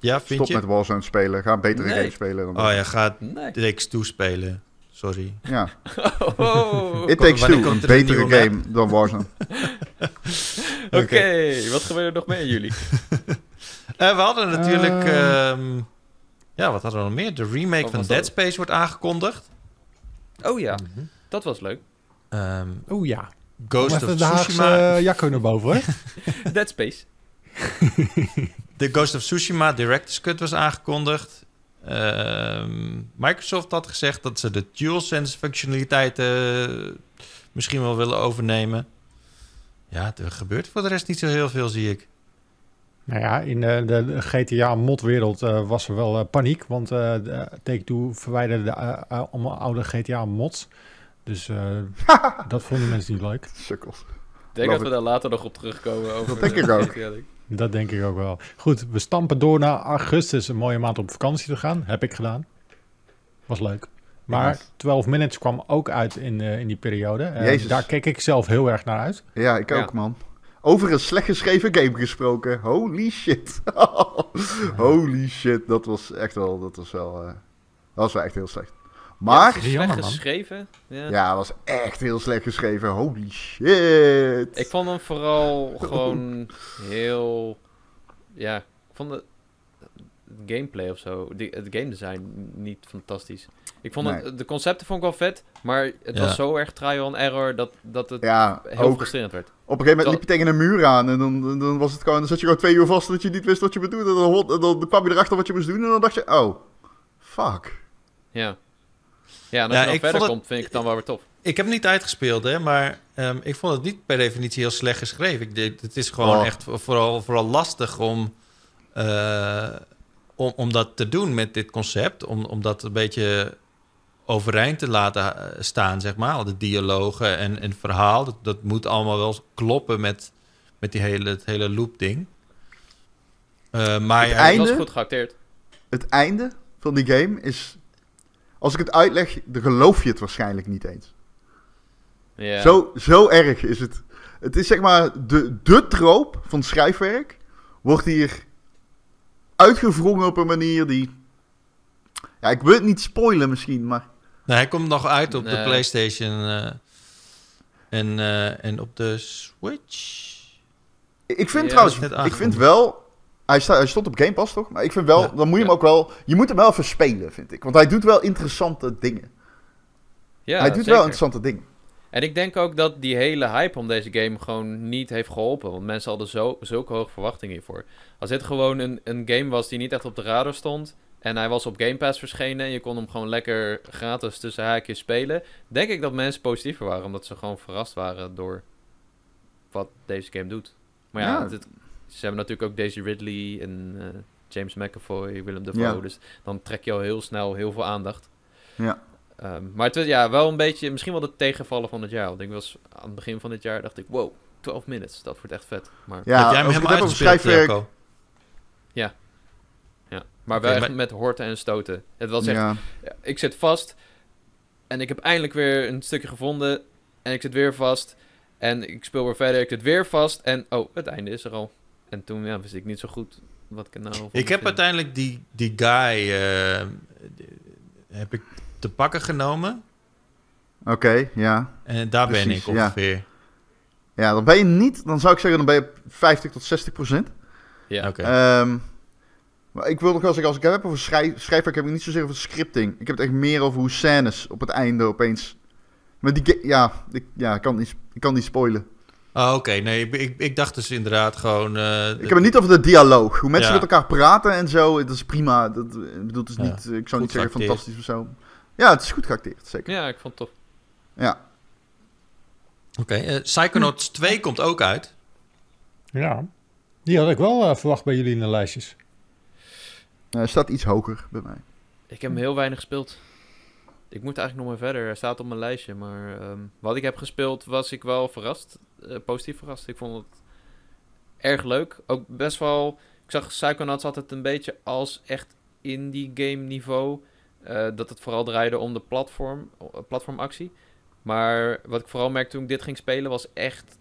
S2: Ja, vind
S6: stop
S2: je?
S6: met Warzone spelen. Ga een betere
S1: Nee.
S6: game spelen. Dan
S2: Oh ja, ga
S1: Nee.
S2: Takes toespelen. Sorry.
S6: ja.
S1: Oh,
S6: It Takes Two, een
S2: er
S6: betere game dan Warzone.
S1: Oké, wat gebeurt er nog meer in jullie?
S2: Eh, we hadden natuurlijk...
S3: Eh.
S2: ehm, ja, wat hadden we nog meer? De remake van Dead? Space wordt aangekondigd.
S1: Oh ja,
S3: Mhm.
S1: dat was leuk.
S2: Ehm,
S3: Oeh ja.
S2: Ghost of Tsushima.
S3: uh, jacco naar boven, hè?
S1: Dead Space.
S2: De Ghost of Tsushima Director's Cut was aangekondigd. Ehm, Microsoft had gezegd dat ze de DualSense functionaliteiten misschien wel willen overnemen. Ja, er gebeurt voor de rest niet zo heel veel, zie ik.
S3: Nou ja, in eh, de, de GTA-modwereld eh was er wel eh, paniek. Want eh de- Take-Two verwijderde de, eh, eh, allemaal oude GTA-mods. Dus eh, dat vonden mensen niet leuk.
S6: Sukkels.
S1: Ik denk
S6: Love
S1: dat we daar later nog op terugkomen. Over
S6: Dat denk
S1: eh,
S6: ik ook.
S3: Dat denk ik ook wel. Goed, we stampen door naar augustus. Een mooie maand om vakantie te gaan. Heb ik gedaan. Was leuk. Maar
S6: Nice.
S3: 12 Minutes kwam ook uit in, eh, in die periode. Eh,
S6: Jezus.
S3: daar keek ik zelf heel erg naar uit.
S6: Ja, ik
S1: Ja.
S6: ook, man. Over een slecht geschreven game gesproken. Holy shit. Holy shit. Dat was echt wel... Dat was wel... eh, dat was wel echt heel slecht. Maar...
S1: Ja, slecht
S3: man.
S1: geschreven. Ja.
S6: Ja, het was echt heel slecht geschreven. Holy shit.
S1: Ik vond hem vooral gewoon heel... Ja, ik vond het gameplay of zo, die, het game design niet fantastisch. Ik vond
S6: Nee.
S1: het, de concepten vond ik wel vet, maar het
S2: Ja.
S1: was zo erg trial and error dat, dat het
S6: Ja,
S1: heel frustrerend werd.
S6: Op een gegeven moment liep je tegen een muur aan en dan, dan, was het gewoon, dan zat je gewoon twee uur vast dat je niet wist wat je bedoelde. En dan, en dan kwam je erachter wat je moest doen en dan dacht je, oh, fuck.
S1: Ja. Ja, en als
S2: Ja,
S1: je dan verder
S2: het-
S1: komt, vind ik het dan wel weer tof.
S2: Ik heb het niet uitgespeeld, hè, maar ehm, ik vond het niet per definitie heel slecht geschreven. Ik denk, het is gewoon
S6: Oh.
S2: echt vooral, vooral lastig om, eh, om, om dat te doen met dit concept. Om, om dat een beetje overeind te laten eh, staan, zeg maar. Al de dialogen en, en het verhaal, dat, dat moet allemaal wel kloppen met, met die hele, het hele loop-ding. Eh, maar
S6: Het
S2: ja,
S6: einde?
S1: was goed geacteerd.
S6: Het einde van die game is, als ik het uitleg, dan geloof je het waarschijnlijk niet eens.
S1: Ja.
S6: Zo, zo erg is het. Het is zeg maar, de, de troop van schrijfwerk wordt hier uitgewrongen op een manier die... Ja, ik wil het niet spoilen misschien, maar...
S2: nou, hij komt nog uit op de
S1: Nee.
S2: PlayStation eh, en, eh, en op de Switch.
S6: Ik vind
S1: Ja,
S6: trouwens, ik vind wel... Hij, sta, hij stond op Game Pass, toch? Maar ik vind wel,
S2: Ja.
S6: dan moet je hem ook wel... Je moet hem wel even spelen, vind ik. Want hij doet wel interessante dingen.
S1: ja,
S6: hij doet
S1: zeker.
S6: wel interessante dingen.
S1: En ik denk ook dat die hele hype om deze game gewoon niet heeft geholpen. Want mensen hadden zo, zulke hoge verwachtingen hiervoor. Als dit gewoon een, een game was die niet echt op de radar stond. En hij was op Game Pass verschenen. En je kon hem gewoon lekker gratis tussen haakjes spelen. Denk ik dat mensen positiever waren. Omdat ze gewoon verrast waren door wat deze game doet. Maar ja, ze hebben natuurlijk ook Daisy Ridley en eh, James McAvoy, Willem Dafoe.
S6: Ja.
S1: Dus dan trek je al heel snel heel veel aandacht.
S6: Ja.
S1: Ehm, maar het was ja, wel een beetje, misschien wel de tegenvallen van het jaar. Want ik was aan het begin van dit jaar, dacht ik, wow, 12 minutes, dat wordt echt vet. Maar,
S6: Ja,
S2: heb jij hem helemaal uitgespeeld,
S6: schrijfwerk...
S2: Jacco?
S1: ja. maar wel echt
S2: maar-
S1: met horten en stoten. Het was echt,
S6: Ja,
S1: ja, ik zit vast en ik heb eindelijk weer een stukje gevonden en ik zit weer vast en ik speel weer verder, ik zit weer vast en oh, het einde is er al. En toen ja, wist ik niet zo goed wat ik er nou
S2: Ik heb uiteindelijk die, die guy eh, die- heb ik te pakken genomen.
S6: oké, ja.
S2: En daar ben ik ongeveer.
S6: Ja, dan ben je niet... Dan zou ik zeggen, dan ben je op 50 tot 60 procent.
S1: Ja,
S2: Oké.
S6: Ehm, maar ik wil nog wel zeggen, als ik het heb over schrijf, schrijfwerk, heb ik niet zozeer over scripting. Ik heb het echt meer over hoe scènes op het einde opeens... Maar die... Ja, ik, ja, ik, kan niet, ik kan niet spoilen.
S2: Oh, Oké, nee, ik, ik, ik dacht dus inderdaad gewoon... eh,
S6: Ik heb het niet over de dialoog. Hoe mensen
S2: Ja.
S6: met elkaar praten en zo, dat is prima. Dat, ik bedoel, het is
S2: Ja.
S6: niet, ik zou
S2: Goed
S6: niet zeggen
S2: geacteerd.
S6: fantastisch of zo. Ja, het is goed geacteerd, zeker.
S1: ja, ik vond het tof.
S6: Ja.
S2: Oké, eh, Psychonauts 2 komt ook uit.
S3: Ja. Die had ik wel eh, verwacht bij jullie in de lijstjes.
S6: Eh, staat iets hoger bij mij.
S1: Ik heb hem heel weinig gespeeld. Ik moet eigenlijk nog maar verder. Hij staat op mijn lijstje. Maar ehm, wat ik heb gespeeld was ik wel verrast. Eh, positief verrast. Ik vond het erg leuk. Ook best wel... Ik zag Psychonauts altijd een beetje als echt indie game niveau. Eh, dat het vooral draaide om de platform, platformactie. Maar wat ik vooral merkte toen ik dit ging spelen was echt...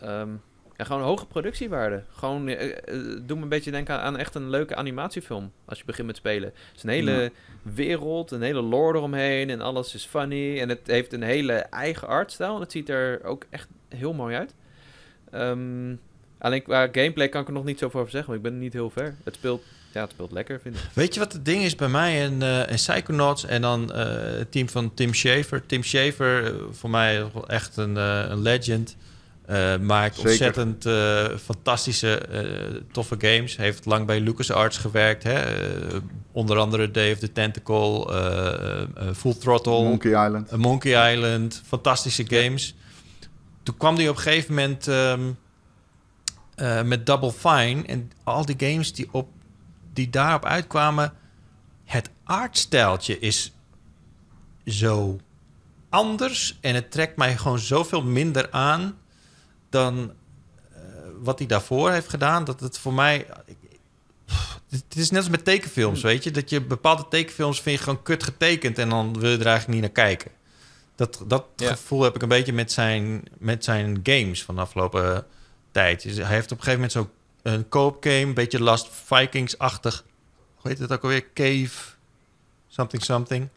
S1: ehm, ja, gewoon hoge productiewaarde. Gewoon, eh, eh, doe me een beetje denken aan, aan echt een leuke animatiefilm. Als je begint met spelen. Het is een hele
S6: Ja.
S1: wereld, een hele lore eromheen. En alles is funny. En het heeft een hele eigen artstijl. En het ziet er ook echt heel mooi uit. Ehm, alleen qua gameplay kan ik er nog niet zoveel over zeggen. Want ik ben niet heel ver. Het speelt, ja, het speelt lekker, vind ik.
S2: Weet je wat het ding is bij mij en, eh en Psychonauts en dan het team van Tim Schafer. Tim Schafer, voor mij echt een, een legend. Eh, maakt
S6: Zeker.
S2: ontzettend eh, fantastische, eh, toffe games. Heeft lang bij LucasArts gewerkt. Hè? Onder andere Day of the Tentacle, Full Throttle,
S6: Monkey Island.
S2: Monkey Island. Fantastische games. Toen kwam hij op een gegeven moment ehm, eh, met Double Fine. En al die games die, op, die daarop uitkwamen... Het artstijltje is zo anders. En het trekt mij gewoon zoveel minder aan... dan eh, wat hij daarvoor heeft gedaan. Dat het voor mij... Het is net als met tekenfilms, weet je? Dat je bepaalde tekenfilms vind je gewoon kut getekend... en dan wil je er eigenlijk niet naar kijken. Dat, dat
S1: Ja.
S2: gevoel heb ik een beetje met zijn, met zijn games van de afgelopen tijd. Dus hij heeft op een gegeven moment zo'n een co-op game... een beetje Last Vikings-achtig... hoe heet het ook alweer? Cave... Something something.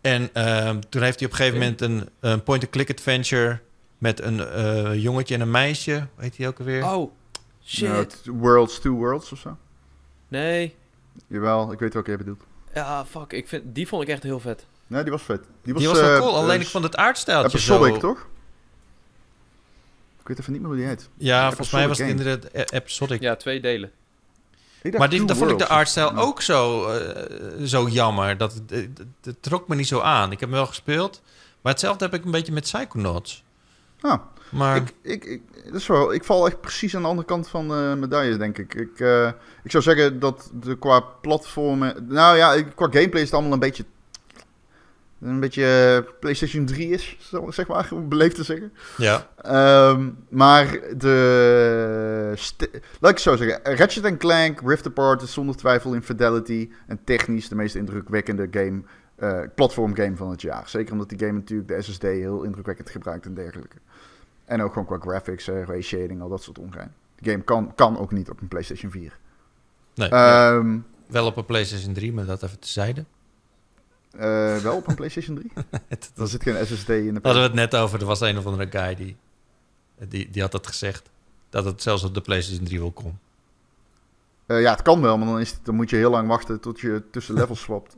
S2: En ehm, toen heeft hij op een gegeven moment een, een point-and-click adventure... met een eh, jongetje en een meisje. Heet hij ook alweer?
S1: Oh, shit.
S6: T- Worlds, Two Worlds of zo.
S1: Nee.
S6: Jawel, ik weet welke je bedoelt.
S1: Ja, fuck. Ik vind, die vond ik echt heel vet.
S6: Nee, die was vet. Die was,
S2: die was wel
S6: eh,
S2: cool, alleen
S6: eh,
S2: ik vond het aardstijltje
S6: Episodic,
S2: zo...
S6: toch? Ik weet even niet meer hoe die heet.
S2: Ja, volgens mij was het inderdaad e- episodic.
S1: Ja, twee delen.
S2: Maar die,
S6: Two
S2: daar vond ik de artstijl
S6: Ja.
S2: ook zo, eh, zo jammer. Dat, het- het, het trok me niet zo aan. Ik heb hem wel gespeeld. Maar hetzelfde heb ik een beetje met Psychonauts.
S6: Ah,
S2: Maar
S6: ik, ik, ik, dat is wel, ik val echt precies aan de andere kant van de medaille, denk ik. Ik, eh, ik zou zeggen dat de, qua platformen... Nou ja, qua gameplay is het allemaal een beetje... Een beetje eh, PlayStation 3 is, zeg maar, beleefd te zeggen.
S2: ja,
S6: Ehm, maar de... Laat ik het zo zeggen. Ratchet Clank, Rift Apart is zonder twijfel in fidelity en technisch de meest indrukwekkende game, eh platform game van het jaar. Zeker omdat die game natuurlijk de SSD heel indrukwekkend gebruikt en dergelijke. En ook gewoon qua graphics, eh, ray shading, al dat soort ongein. De game kan, kan ook niet op een PlayStation 4.
S2: nee,
S6: Ehm,
S2: wel op een PlayStation 3, maar dat even tezijde.
S6: eh, wel op een PlayStation 3?
S2: Het-
S6: Dan zit geen SSD in de
S2: hadden we het net over. Er was een of andere guy die, die, die had dat gezegd. Dat het zelfs op de PlayStation 3 wil komen.
S6: Ja, het kan wel, maar dan, is het, dan moet je heel lang wachten tot je tussen levels swapt.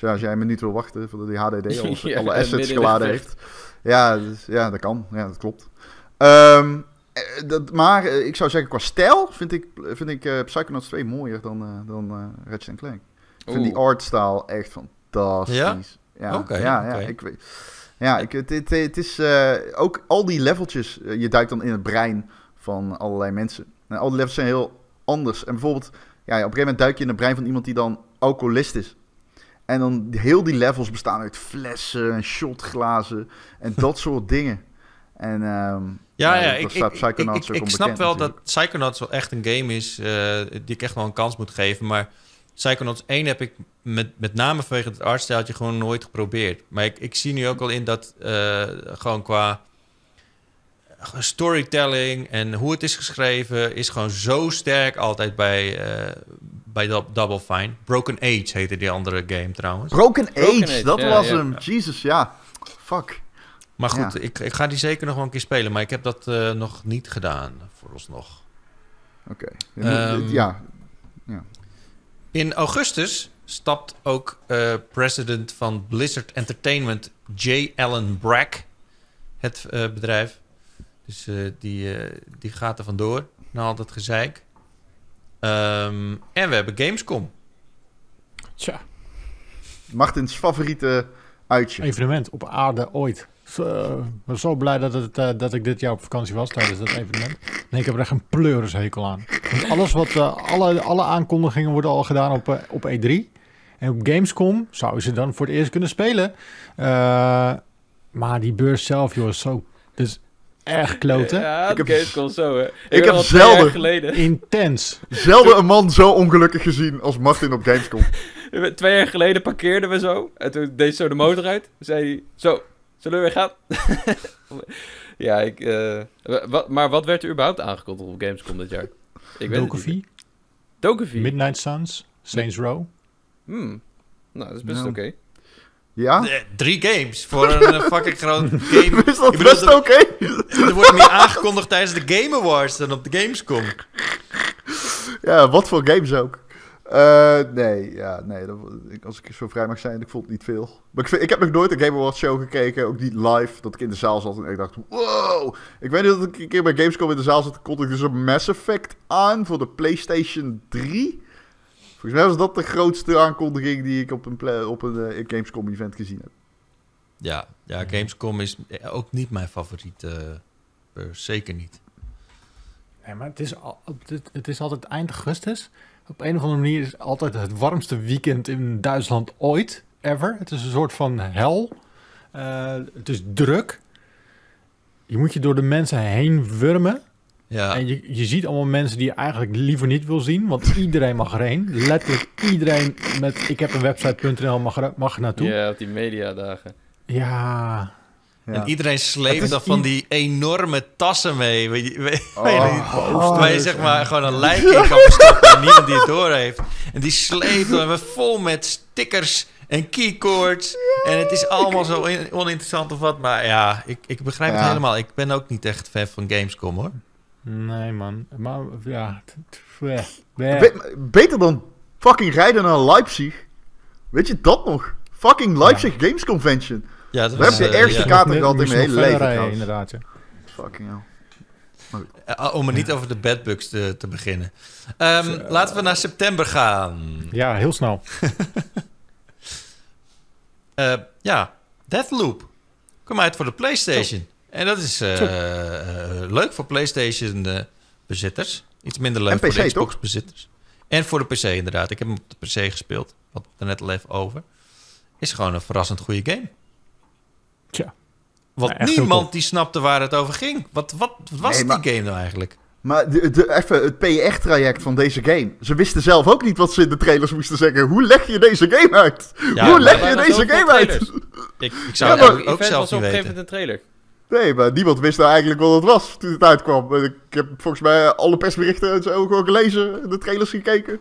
S6: Dus als jij een minuut wil wachten voordat die HDD
S1: Ja,
S6: alle assets geladen heeft. Ja, dus, ja, dat kan. Ja, dat klopt. Ehm, eh, dat, maar eh, ik zou zeggen, qua stijl vind ik, vind ik eh, Psychonauts 2 mooier dan, eh dan eh Ratchet Clank. Ik vind die artstyle echt fantastisch.
S2: Ja?
S6: Ja,
S2: Oké,
S6: ja, ja, ik weet. Ja, ik, het, het, het is ook al die leveltjes. je duikt dan in het brein van allerlei mensen. En al die levels zijn heel anders. En bijvoorbeeld, ja, op een gegeven moment duik je in het brein van iemand die dan alcoholist is. En dan heel die levels bestaan uit flessen en shotglazen en dat soort dingen. En ehm,
S2: Ja, ja, ik, ik, snap wel
S6: natuurlijk.
S2: dat Psychonauts wel echt een game is eh, die ik echt wel een kans moet geven. Maar Psychonauts 1 heb ik met, met name vanwege het artstijltje gewoon nooit geprobeerd. Maar ik, ik zie nu ook al in dat eh, gewoon qua storytelling en hoe het is geschreven... is gewoon zo sterk altijd bij, eh, bij Dou- Double Fine. Broken Age heette die andere game trouwens.
S6: Broken Age,
S1: Broken Age,
S6: dat
S1: ja,
S6: was
S1: ja.
S6: hem. Jesus, ja. Fuck.
S2: Maar goed,
S6: Ja.
S2: ik, ik ga die zeker nog wel een keer spelen. Maar ik heb dat eh, nog niet gedaan, vooralsnog.
S6: Oké.
S2: Ehm,
S6: ja,
S2: In augustus stapt ook eh, president van Blizzard Entertainment, J. Allen Brack, het eh, bedrijf. Dus eh, die, eh, die gaat er vandoor na al dat gezeik. Ehm, en we hebben Gamescom.
S3: Tja,
S6: Martins favoriete uitje.
S3: evenement op aarde ooit. Zo, ik ben zo blij dat, het, eh, dat ik dit jaar op vakantie was tijdens dat evenement. Nee, ik heb er echt een pleurishekel aan. Want alles wat, eh, alle, alle aankondigingen worden al gedaan op, op E3. En op Gamescom zouden ze dan voor het eerst kunnen spelen. Eh, maar die beurs zelf, joh, is zo... Dus echt kloten.
S5: Ja,
S6: Ik heb-
S5: Gamescom zo, hè. Ik,
S6: heb zelden-.
S3: Intens.
S6: Zelden een man zo ongelukkig gezien als Martin op Gamescom.
S5: Twee jaar geleden parkeerden we zo. En toen deed zo de motor uit. Zei hij, zo, zullen we weer gaan? ja, ik... eh, wa- wat, maar wat werd er überhaupt aangekondigd op Gamescom dit jaar? Ik
S3: Dokevie? Midnight Suns, Saints Row.
S5: Hmm. Nou, dat is best
S6: Nou.
S5: oké.
S6: Ja?
S2: Eh, Drie games voor een eh, fucking groot game.
S6: Is dat best oké?
S2: Er wordt meer aangekondigd tijdens de Game Awards dan op de Gamescom.
S6: Ja, wat voor games ook. Eh, nee, ja, nee. Dat, ik- als ik zo vrij mag zijn, ik vond het niet veel. Maar ik, vind- ik heb nog nooit een Game Awards show gekeken, ook niet live, dat ik in de zaal zat en ik dacht, wow. Ik weet niet dat ik een keer bij Gamescom in de zaal zat, kon ik dus een Mass Effect aan voor de PlayStation 3. Volgens mij was dat de grootste aankondiging die ik op een, op een eh, Gamescom event gezien heb.
S2: Ja, ja, Gamescom is ook niet mijn favoriet. eh, beurs. zeker niet.
S3: Nee, maar het is, al, het, het is altijd eind augustus. Op een of andere manier is het altijd het warmste weekend in Duitsland ooit, ever. Het is een soort van hel. Eh, het is druk. Je moet je door de mensen heen wurmen.
S2: Ja,
S3: En je, je ziet allemaal mensen die je eigenlijk liever niet wil zien. Want iedereen mag erheen. Letterlijk iedereen met ik heb een website.nl mag, er, mag er naartoe.
S5: Ja, op die mediadagen.
S3: Ja.
S6: Ja.
S2: En iedereen
S3: Het
S2: sleept dan van
S3: i-
S2: die enorme tassen mee. Weet je, weet,
S6: Oh.
S2: weet je,
S3: Oh,
S2: waar je
S3: dus,
S2: zeg maar gewoon een lijk in kan verstoppen en niemand die het door heeft. En die sleept dan weer vol met stickers en keycords. En het is allemaal zo in- oninteressant of wat. Maar ja, ik, ik begrijp het helemaal. Ik ben ook niet echt fan van Gamescom hoor.
S3: Nee man. Maar ja.
S6: Be- beter dan fucking rijden naar Leipzig. Weet je dat nog? Fucking Leipzig Games Convention.
S2: Ja, dat
S6: We hebben
S2: eh,
S6: de eerste
S2: ja.
S6: kaart
S3: Moest
S6: gehad in mijn hele leven
S3: rijden. Inderdaad, ja.
S6: Fucking hell.
S2: Eh, Om er niet over de badbugs te, te beginnen. Ehm, laten we naar september gaan.
S3: Ja, heel snel.
S2: Eh, ja, Deathloop. Kom uit voor de PlayStation. En dat is eh, eh, leuk voor PlayStation-bezitters. Iets minder leuk voor de Xbox-bezitters. En voor de PC, inderdaad. Ik heb hem op de PC gespeeld. Het er net al even over. Is gewoon een verrassend goede game.
S3: Tja.
S2: Want
S3: Ja,
S2: niemand die snapte waar het over ging. Wat, wat, wat was
S6: Nee, maar-
S2: die game nou eigenlijk?
S6: Maar de, de, even het PR-traject van deze game. Ze wisten zelf ook niet wat ze in de trailers moesten zeggen. Hoe leg je deze game uit?
S2: Ja,
S6: Hoe leg je deze game uit?
S2: Ik, ik
S6: Ja,
S2: zou
S6: maar-
S2: het ook, zelf
S5: was
S2: niet
S5: op een gegeven moment een trailer.
S6: Nee, maar niemand wist nou eigenlijk wat het was toen het uitkwam. Ik heb volgens mij alle persberichten en zo gewoon gelezen. De trailers gekeken.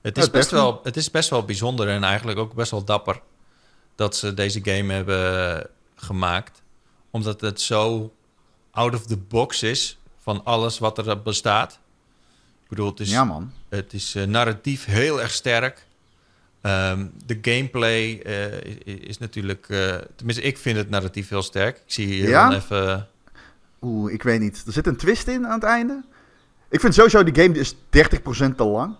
S2: Het
S6: Ja,
S2: is, best
S6: Deathloop.
S2: wel, het is best wel bijzonder en eigenlijk ook best wel dapper dat ze deze game hebben gemaakt. Omdat het zo out of the box is van alles wat er bestaat. Ik bedoel, het is,
S6: Ja, man.
S2: het is eh, narratief heel erg sterk. Ehm, de gameplay eh, is, is natuurlijk... eh, tenminste, ik vind het narratief heel sterk. Ik zie hier
S6: Ja?
S2: dan even...
S6: Oeh, ik weet niet. Er zit een twist in aan het einde. Ik vind sowieso, die game is 30% te lang.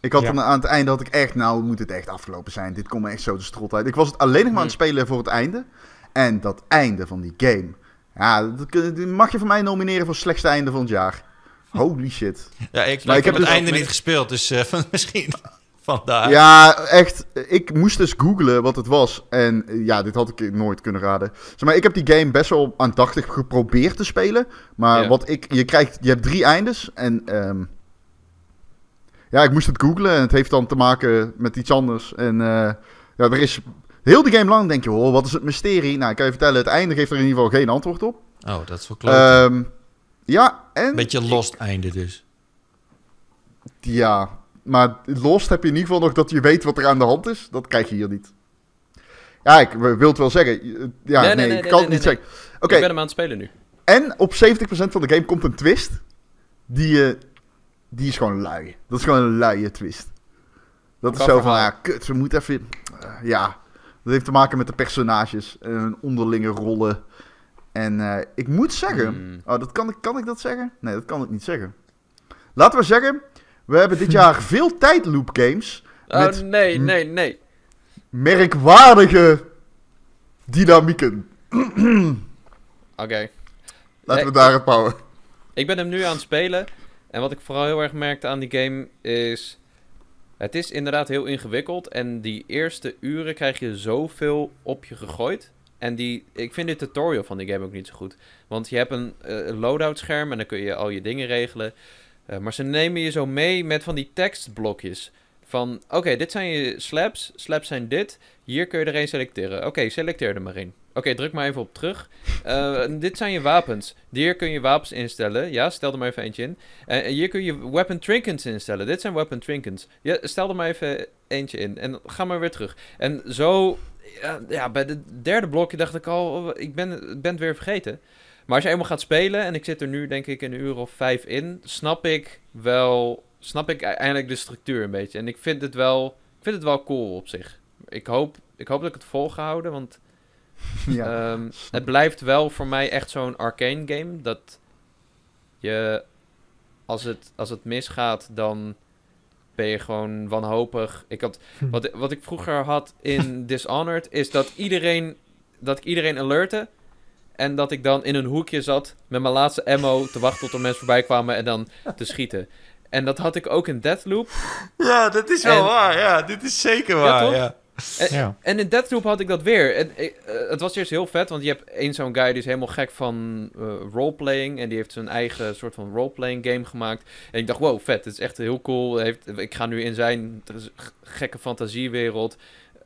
S6: Ik had
S3: Ja.
S6: dan aan het einde dat ik echt, nou moet het echt afgelopen zijn. Dit komt me echt zo de strot uit. Ik was het alleen nog maar aan het spelen voor het einde. En dat einde van die game. Ja, dat mag je van mij nomineren voor slechtste einde van het jaar. Holy shit.
S2: Ja, ik,
S6: Maar
S2: ik
S6: ik
S2: heb het
S6: dus-
S2: einde niet gespeeld, dus eh, misschien
S6: Ja, echt. Ik moest dus googlen wat het was. En eh, ja, dit had ik nooit kunnen raden. Zeg maar, ik heb die game best wel aandachtig geprobeerd te spelen. Maar
S5: Ja.
S6: wat ik, je krijgt, je hebt drie eindes. En ehm, ja, ik moest het googlen. En het heeft dan te maken met iets anders. En eh, ja, er is heel de game lang denk je, oh, wat is het mysterie? Nou, ik kan je vertellen, het einde geeft er in ieder geval geen antwoord op.
S2: Oh, dat is wel klopt.
S6: Ehm, ja, en...
S2: Beetje lost einde dus.
S6: Ja, maar Lost heb je in ieder geval nog dat je weet wat er aan de hand is. Dat krijg je hier niet. Ja, ik wil het wel zeggen. Ja, nee,
S5: Nee, nee, nee,
S6: ik kan het niet zeggen. Oké,
S5: Ik ben hem aan het spelen nu.
S6: en op 70% van de game komt een twist. Die, eh, die is gewoon lui. Dat is gewoon een luie twist. Dat is zo van, ja, kut, we moeten even... eh, ja, dat heeft te maken met de personages en hun onderlinge rollen. En eh, ik moet zeggen...
S5: Hmm.
S6: Oh, dat kan, ik, kan ik dat zeggen? Nee, dat kan ik niet zeggen. Laten we zeggen, we hebben dit jaar veel tijdloop games
S5: Oh,
S6: Met-
S5: nee, nee, nee.
S6: merkwaardige dynamieken.
S1: Oké.
S6: Laten we
S1: Nee,
S6: daar het bouwen.
S1: Ik ben hem nu aan het spelen. En wat ik vooral heel erg merkte aan die game is... Het is inderdaad heel ingewikkeld. En die eerste uren krijg je zoveel op je gegooid. En die, ik vind de tutorial van die game ook niet zo goed. Want je hebt een eh, loadout scherm en dan kun je al je dingen regelen. Eh, maar ze nemen je zo mee met van die tekstblokjes. Van, oké, dit zijn je slabs. Slabs zijn dit. Hier kun je er een selecteren. Oké, selecteer er maar in. Oké, druk maar even op terug. Eh, dit zijn je wapens. Hier kun je wapens instellen. Ja, stel er maar even eentje in. Eh, En hier kun je weapon trinkets instellen. Dit zijn weapon trinkets. Ja, stel er maar even eentje in. En ga maar weer terug. En zo... Ja, ja bij de derde blokje dacht ik al... oh, Ik ben, ben het weer vergeten. Maar als je eenmaal gaat spelen... En ik zit er nu denk ik een uur of vijf in... Snap ik wel... Snap ik eindelijk de structuur een beetje. En ik vind het wel... Ik vind het wel cool op zich. Ik hoop, ik hoop dat ik het vol ga houden. Want
S6: Ja.
S1: Ehm, het blijft wel voor mij echt zo'n arcane game. Dat je, als het, als het misgaat, dan ben je gewoon wanhopig. Ik had, wat, wat ik vroeger had in Dishonored, is dat iedereen, dat ik iedereen alerte. En dat ik dan in een hoekje zat met mijn laatste ammo te wachten tot er mensen voorbij kwamen en dan te schieten. En dat had ik ook in Deathloop.
S2: Ja, dat is
S1: wel
S2: waar. Ja, dit is zeker
S1: waar, toch?
S2: Ja.
S3: Ja.
S1: En in Deathloop had ik dat weer. En, eh, het was eerst heel vet, want je hebt één zo'n guy die is helemaal gek van eh, roleplaying. En die heeft zijn eigen soort van roleplaying game gemaakt. En ik dacht, wow, vet. Het is echt heel cool. Heeft, ik ga nu in zijn gekke fantasiewereld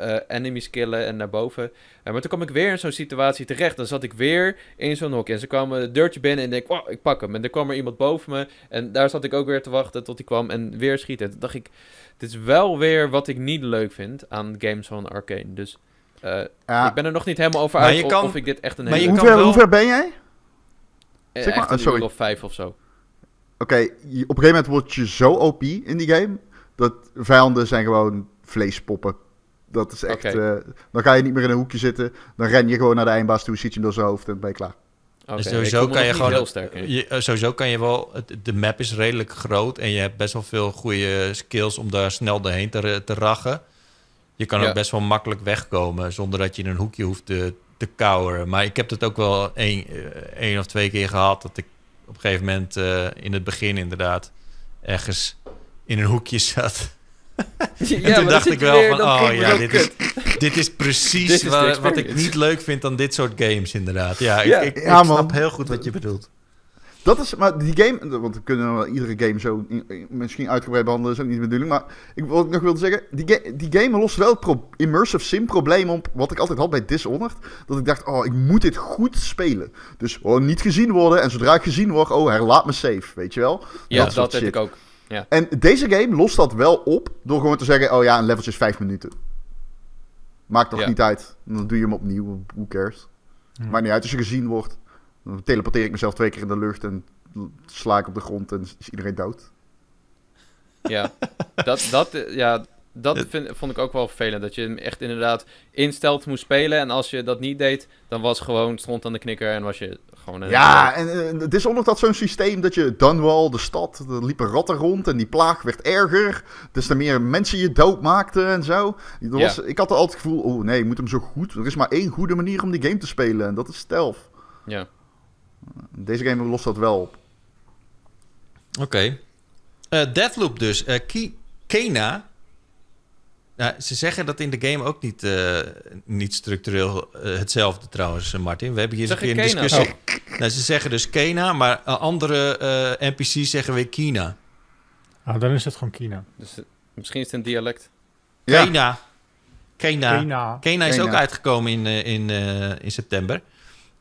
S1: eh, enemies killen en naar boven. Eh, maar toen kwam ik weer in zo'n situatie terecht. Dan zat ik weer in zo'n hok. En ze kwamen het deurtje binnen en ik denk, wow, ik pak hem. En er kwam er iemand boven me. En daar zat ik ook weer te wachten tot hij kwam en weer schieten. Toen dacht ik, dit is wel weer wat ik niet leuk vind aan games van Arcane. Dus eh,
S6: Ja.
S1: ik ben er nog niet helemaal over
S2: Maar
S1: uit of,
S2: kan-
S1: of ik dit echt een
S2: maar je
S1: hele...
S2: kan
S6: hoe, ver,
S2: wel-
S6: hoe ver ben jij?
S1: eh,
S6: zeg maar-
S1: echt een
S6: oh, sorry.
S1: of vijf of zo.
S6: Oké, je- op een gegeven moment word je zo OP in die game. Dat vijanden zijn gewoon vleespoppen. Dat is echt. Eh, dan ga je niet meer in een hoekje zitten. Dan ren je gewoon naar de eindbaas toe, ziet je hem door zijn hoofd en ben je klaar.
S1: Oké,
S2: Dus sowieso kan je gewoon...
S1: heel sterk in.
S2: je, eh, sowieso kan je wel... het- De map is redelijk groot en je hebt best wel veel goede skills om daar snel doorheen te, te rachen. Je kan
S1: Ja.
S2: ook best wel makkelijk wegkomen zonder dat je in een hoekje hoeft te, te kauwen. Maar ik heb het ook wel één, eh, één of twee keer gehad dat ik op een gegeven moment eh, in het begin inderdaad ergens in een hoekje zat.
S1: Ja,
S2: en toen
S1: dan
S2: dacht ik wel
S1: weer,
S2: van, oh ja, dit is, dit is precies
S1: is
S2: wat ik niet leuk vind aan dit soort games inderdaad. Ja,
S1: Ja.
S2: ik, ik,
S6: Ja,
S2: ik snap
S6: man.
S2: heel goed wat je bedoelt.
S6: Dat is, maar die game, want we kunnen wel iedere game zo in- in- misschien uitgebreid behandelen, is ook niet de bedoeling. Maar ik, wat ik nog wilde zeggen, die, ga- die game lost wel het pro- immersive sim probleem op, wat ik altijd had bij Dishonored. Dat ik dacht, oh, ik moet dit goed spelen. Dus oh, niet gezien worden en zodra ik gezien word, oh, herlaat me safe, weet je wel.
S1: Ja,
S6: Dat
S1: dat, heb ik ook.
S6: En deze game lost dat wel op door gewoon te zeggen, oh ja, een leveltje is vijf minuten. Maakt toch
S1: Ja.
S6: niet uit. Dan doe je hem opnieuw, who cares.
S3: Ja.
S6: Maakt niet uit als je gezien wordt. Dan teleporteer ik mezelf twee keer in de lucht en sla ik op de grond en is iedereen dood.
S1: Ja, dat, dat, ja, dat vind, vond ik ook wel vervelend. Dat je hem echt inderdaad instelt moest spelen. En als je dat niet deed, dan was gewoon stond aan de knikker en was je gewoon... een-
S6: Ja, en eh, het is ook nog dat zo'n systeem dat je Dunwall, de stad, er liepen ratten rond en die plaag werd erger. Dus er meer mensen je dood maakten en zo. Was, Ik had er altijd het gevoel, oh nee, ik moet hem zo goed. Er is maar één goede manier om die game te spelen en dat is stealth.
S1: Ja.
S6: Deze game lost dat wel op.
S2: Oké. Eh, Deathloop dus. Eh Ki- Kena. Nou, ze zeggen dat in de game ook niet, eh, niet structureel eh, hetzelfde trouwens, eh, Martin. We hebben hier eens een keer een discussie. Nou, ze zeggen dus Kena, maar andere eh, NPC's zeggen weer Kina.
S3: Ah, dan is het gewoon Kina.
S1: Dus misschien is het een dialect.
S6: Ja.
S2: Kena. Kena. Kena is
S6: Kena.
S2: ook uitgekomen in, eh, in, eh, in september.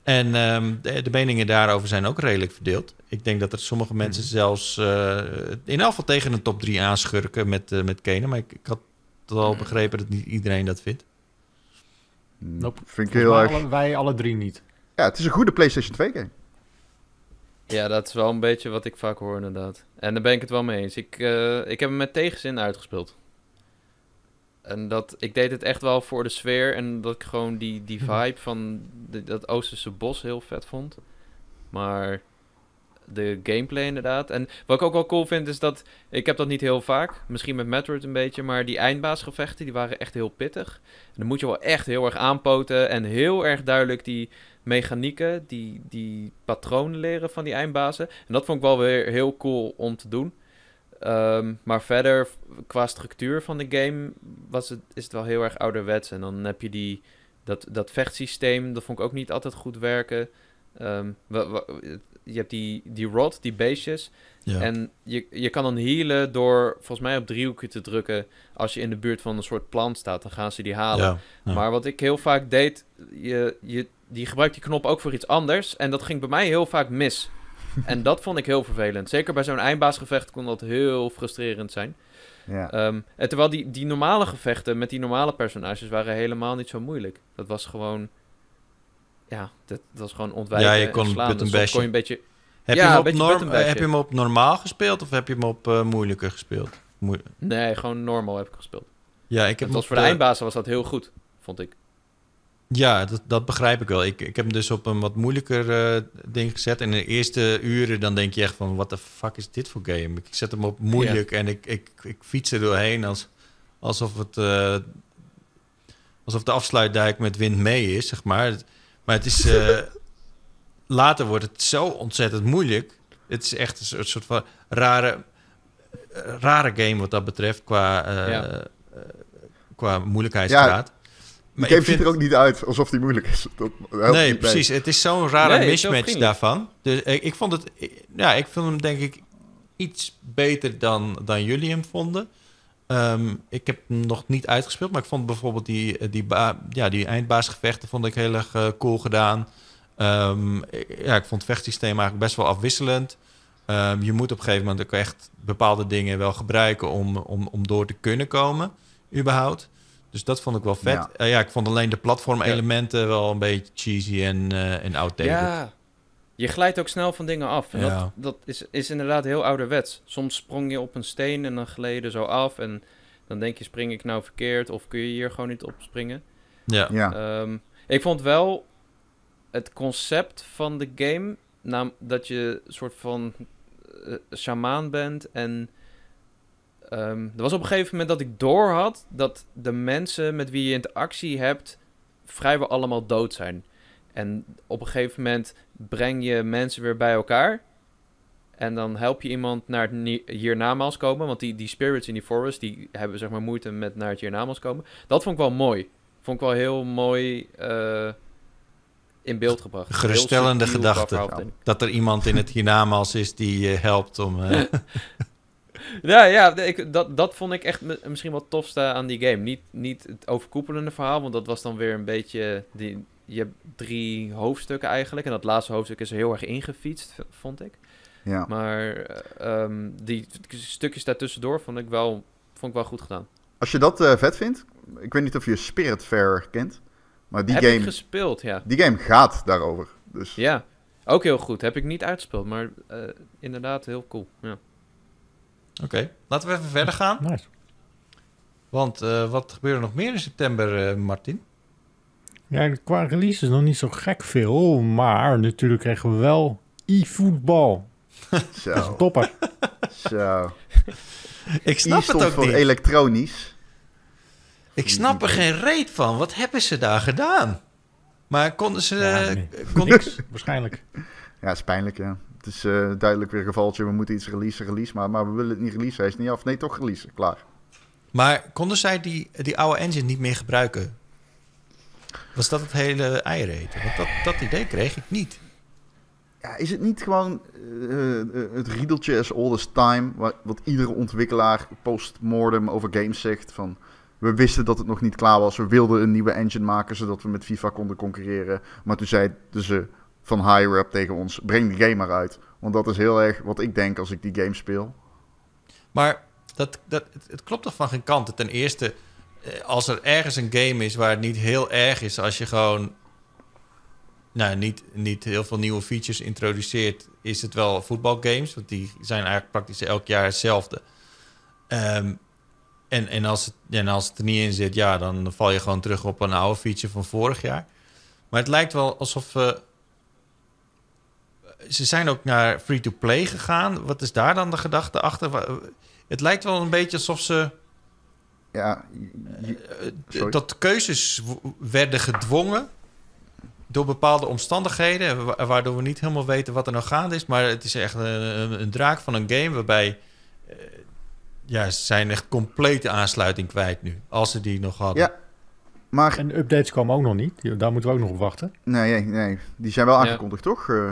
S2: En ehm, de, de meningen daarover zijn ook redelijk verdeeld. Ik denk dat er sommige mensen zelfs eh, in elk geval tegen een top 3 aanschurken met, met Kena. Maar ik, ik had al begrepen dat niet iedereen dat vindt.
S3: Nope.
S6: Vind ik heel erg.
S3: alle- wij alle drie niet.
S6: Ja, het is een goede PlayStation 2 game.
S1: Ja, dat is wel een beetje wat ik vaak hoor inderdaad. En daar ben ik het wel mee eens. Ik, eh, ik heb hem met tegenzin uitgespeeld. En dat, ik deed het echt wel voor de sfeer en dat ik gewoon die, die vibe van de- dat Oosterse bos heel vet vond. Maar de gameplay inderdaad. En wat ik ook wel cool vind is dat, ik heb dat niet heel vaak, misschien met Metroid een beetje, maar die eindbaasgevechten die waren echt heel pittig. En dan moet je wel echt heel erg aanpoten en heel erg duidelijk die,
S7: mechanieken, die, die patronen leren van die eindbazen. En dat vond ik wel weer heel cool om te doen. Ehm, maar verder, qua structuur van de game, was het, is het wel heel erg ouderwets. En dan heb je die, dat, dat vechtsysteem, dat vond ik ook niet altijd goed werken. Wa- je hebt die, die rod, die beestjes.
S2: Ja.
S7: En je, je kan dan healen door volgens mij op driehoekje te drukken. Als je in de buurt van een soort plant staat, dan gaan ze die halen.
S2: ja. Ja.
S7: Maar wat ik heel vaak deed, je, je, die gebruikt die knop ook voor iets anders. En dat ging bij mij heel vaak mis. en dat vond ik heel vervelend. Zeker bij zo'n eindbaasgevecht kon dat heel frustrerend zijn.
S6: Ja.
S7: Ehm, en terwijl die, die normale gevechten met die normale personages waren helemaal niet zo moeilijk. Dat was gewoon... Ja, dat, dat was gewoon ontwijken
S2: Ja, je kon button
S7: je een beetje...
S2: Heb,
S7: Ja,
S2: je hem op norm- heb je hem op normaal gespeeld of heb je hem op eh, moeilijker gespeeld? Moe-
S7: Nee, gewoon normal heb ik gespeeld.
S2: ja, ik heb
S7: Het was voor de
S2: de-
S7: eindbazen was dat heel goed, vond ik.
S2: Ja, dat, dat begrijp ik wel. Ik, ik heb hem dus op een wat moeilijker eh, ding gezet. En in de eerste uren dan denk je echt van... wat de fuck is dit voor game? Ik zet hem op moeilijk en ik, ik, ik fiets er doorheen... Als, alsof, het, eh, alsof de afsluitdijk met wind mee is, zeg maar. Maar het is... eh, later wordt het zo ontzettend moeilijk. Het is echt een soort, soort van rare, rare game wat dat betreft... qua, eh,
S7: Ja.
S2: eh, qua moeilijkheidsgraad.
S6: Die
S2: ik
S6: game
S2: vind-
S6: ziet er ook niet uit alsof die moeilijk is. Dat helpt
S2: Nee,
S6: mee.
S2: precies. Het is zo'n rare
S7: Nee,
S2: mismatch daarvan. Dus ik, ik vond het... Ja, ik vond hem denk ik iets beter dan, dan jullie hem vonden. Ehm, ik heb hem nog niet uitgespeeld, maar ik vond bijvoorbeeld die, eh, die, ja, die eindbaasgevechten vond ik heel erg eh, cool gedaan. Ehm, ik- ja, ik vond het vechtsysteem eigenlijk best wel afwisselend. Ehm, je moet op een gegeven moment ook echt bepaalde dingen wel gebruiken om, om, om door te kunnen komen, überhaupt. Dus dat vond ik wel vet.
S6: Ja.
S2: Ja ik vond alleen de platformelementen wel een beetje cheesy en, eh en outdated.
S7: Ja, je glijdt ook snel van dingen af. En
S2: Ja.
S7: dat, dat is, is inderdaad heel ouderwets. Soms sprong je op een steen en dan gleed je er zo af. En dan denk je, spring ik nou verkeerd? Of kun je hier gewoon niet op springen?
S2: Ja.
S6: Ja.
S7: Ehm, ik vond wel het concept van de game... Nam, dat je een soort van uh, shamaan bent en... ehm, er was op een gegeven moment dat ik door had dat de mensen met wie je interactie hebt vrijwel allemaal dood zijn. En op een gegeven moment breng je mensen weer bij elkaar. En dan help je iemand naar het hiernamaals komen. Want die, die spirits in die forest, die hebben zeg maar moeite met naar het hiernamaals komen. Dat vond ik wel mooi. Vond ik wel heel mooi eh, in beeld gebracht.
S2: Geruststellende gedachte. Dat er iemand in het hiernamaals is die je helpt om... eh,
S7: Ja, ja ik, dat, dat vond ik echt mi- misschien wel het tofste aan die game. Niet, niet het overkoepelende verhaal, want dat was dan weer een beetje... Die, je hebt drie hoofdstukken eigenlijk. En dat laatste hoofdstuk is heel erg ingefietst, vond ik.
S6: ja.
S7: Maar eh, ehm, die stukjes daartussendoor vond ik wel, vond ik wel goed gedaan.
S6: Als je dat eh, vet vindt, ik weet niet of je Spirit Fair kent, maar die
S7: Heb ik
S6: game,
S7: gespeeld, ja.
S6: die game gaat daarover. Dus
S7: Ja, ook heel goed. Heb ik niet uitgespeeld, maar eh, inderdaad heel cool. Ja.
S2: Oké, laten we even verder gaan.
S3: Nice.
S2: Want eh, wat gebeurt er nog meer in september, eh, Martin?
S3: Ja, qua release is nog niet zo gek veel, maar natuurlijk kregen we wel e-voetbal. Dat is een
S6: zo,
S3: topper.
S6: zo.
S2: Ik snap het ook
S6: voor
S2: niet.
S6: elektronisch.
S2: Ik snap er geen reet van. Wat hebben ze daar gedaan? Maar konden ze...
S3: Ja,
S2: eh,
S3: nee.
S2: konden-
S3: Niks, waarschijnlijk.
S6: Ja, is pijnlijk, ja. Het is eh, duidelijk weer een gevaltje, we moeten iets releasen, release, maar, maar we willen het niet releasen, hij is niet af. Nee, toch releasen, klaar.
S2: Maar konden zij die, die oude engine niet meer gebruiken? Was dat het hele eiereten? Want dat, dat idee kreeg ik niet.
S6: Ja, is het niet gewoon eh, eh, het riedeltje as old as time, wat, wat iedere ontwikkelaar post-mortem over games zegt van... We wisten dat het nog niet klaar was. We wilden een nieuwe engine maken zodat we met FIFA konden concurreren. Maar toen zeiden ze van higher up tegen ons: breng die game maar uit. Want dat is heel erg wat ik denk als ik die game speel.
S2: Maar dat, dat, het, het klopt toch van geen kanten. Ten eerste, als er ergens een game is waar het niet heel erg is... als je gewoon nou, niet, niet heel veel nieuwe features introduceert... is het wel voetbalgames. Want die zijn eigenlijk praktisch elk jaar hetzelfde. Ehm, en, en, als het, en als het er niet in zit, ja, dan val je gewoon terug op een oude feature van vorig jaar. Maar het lijkt wel alsof... eh, ze zijn ook naar free-to-play gegaan. Wat is daar dan de gedachte achter? Het lijkt wel een beetje alsof ze
S6: Ja, je-
S2: eh,
S6: Sorry.
S2: dat keuzes werden gedwongen door bepaalde omstandigheden, wa- waardoor we niet helemaal weten wat er nou gaande is. Maar het is echt een, een, draak van een game waarbij eh, ja, ze zijn echt complete aansluiting kwijt nu. Als ze die nog hadden.
S6: Ja. Maar
S3: En updates komen ook nog niet. Daar moeten we ook nog op wachten.
S6: nee, nee, nee, die zijn wel
S5: Ja.
S6: aangekondigd, toch? Eh,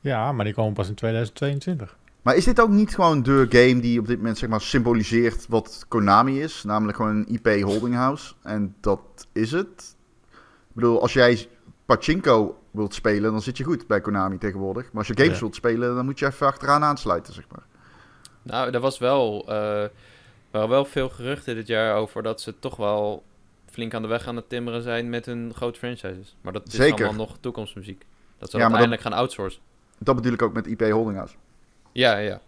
S3: Ja, maar die komen pas in 2022.
S6: Maar is dit ook niet gewoon de game die op dit moment zeg maar symboliseert wat Konami is? Namelijk gewoon een IP holding house. En dat is het. Ik bedoel, als jij Pachinko wilt spelen, dan zit je goed bij Konami tegenwoordig. Maar als je games
S2: Ja.
S6: wilt spelen, dan moet je even achteraan aansluiten, zeg maar.
S5: Nou, er was wel, eh, waren wel veel geruchten dit jaar over dat ze toch wel flink aan de weg aan het timmeren zijn met hun grote franchises. Maar dat is
S6: Zeker.
S5: allemaal nog toekomstmuziek. Dat ze
S6: Ja,
S5: uiteindelijk gaan outsourcen.
S6: Dat bedoel ik ook met IP holding house.
S5: Ja, ja.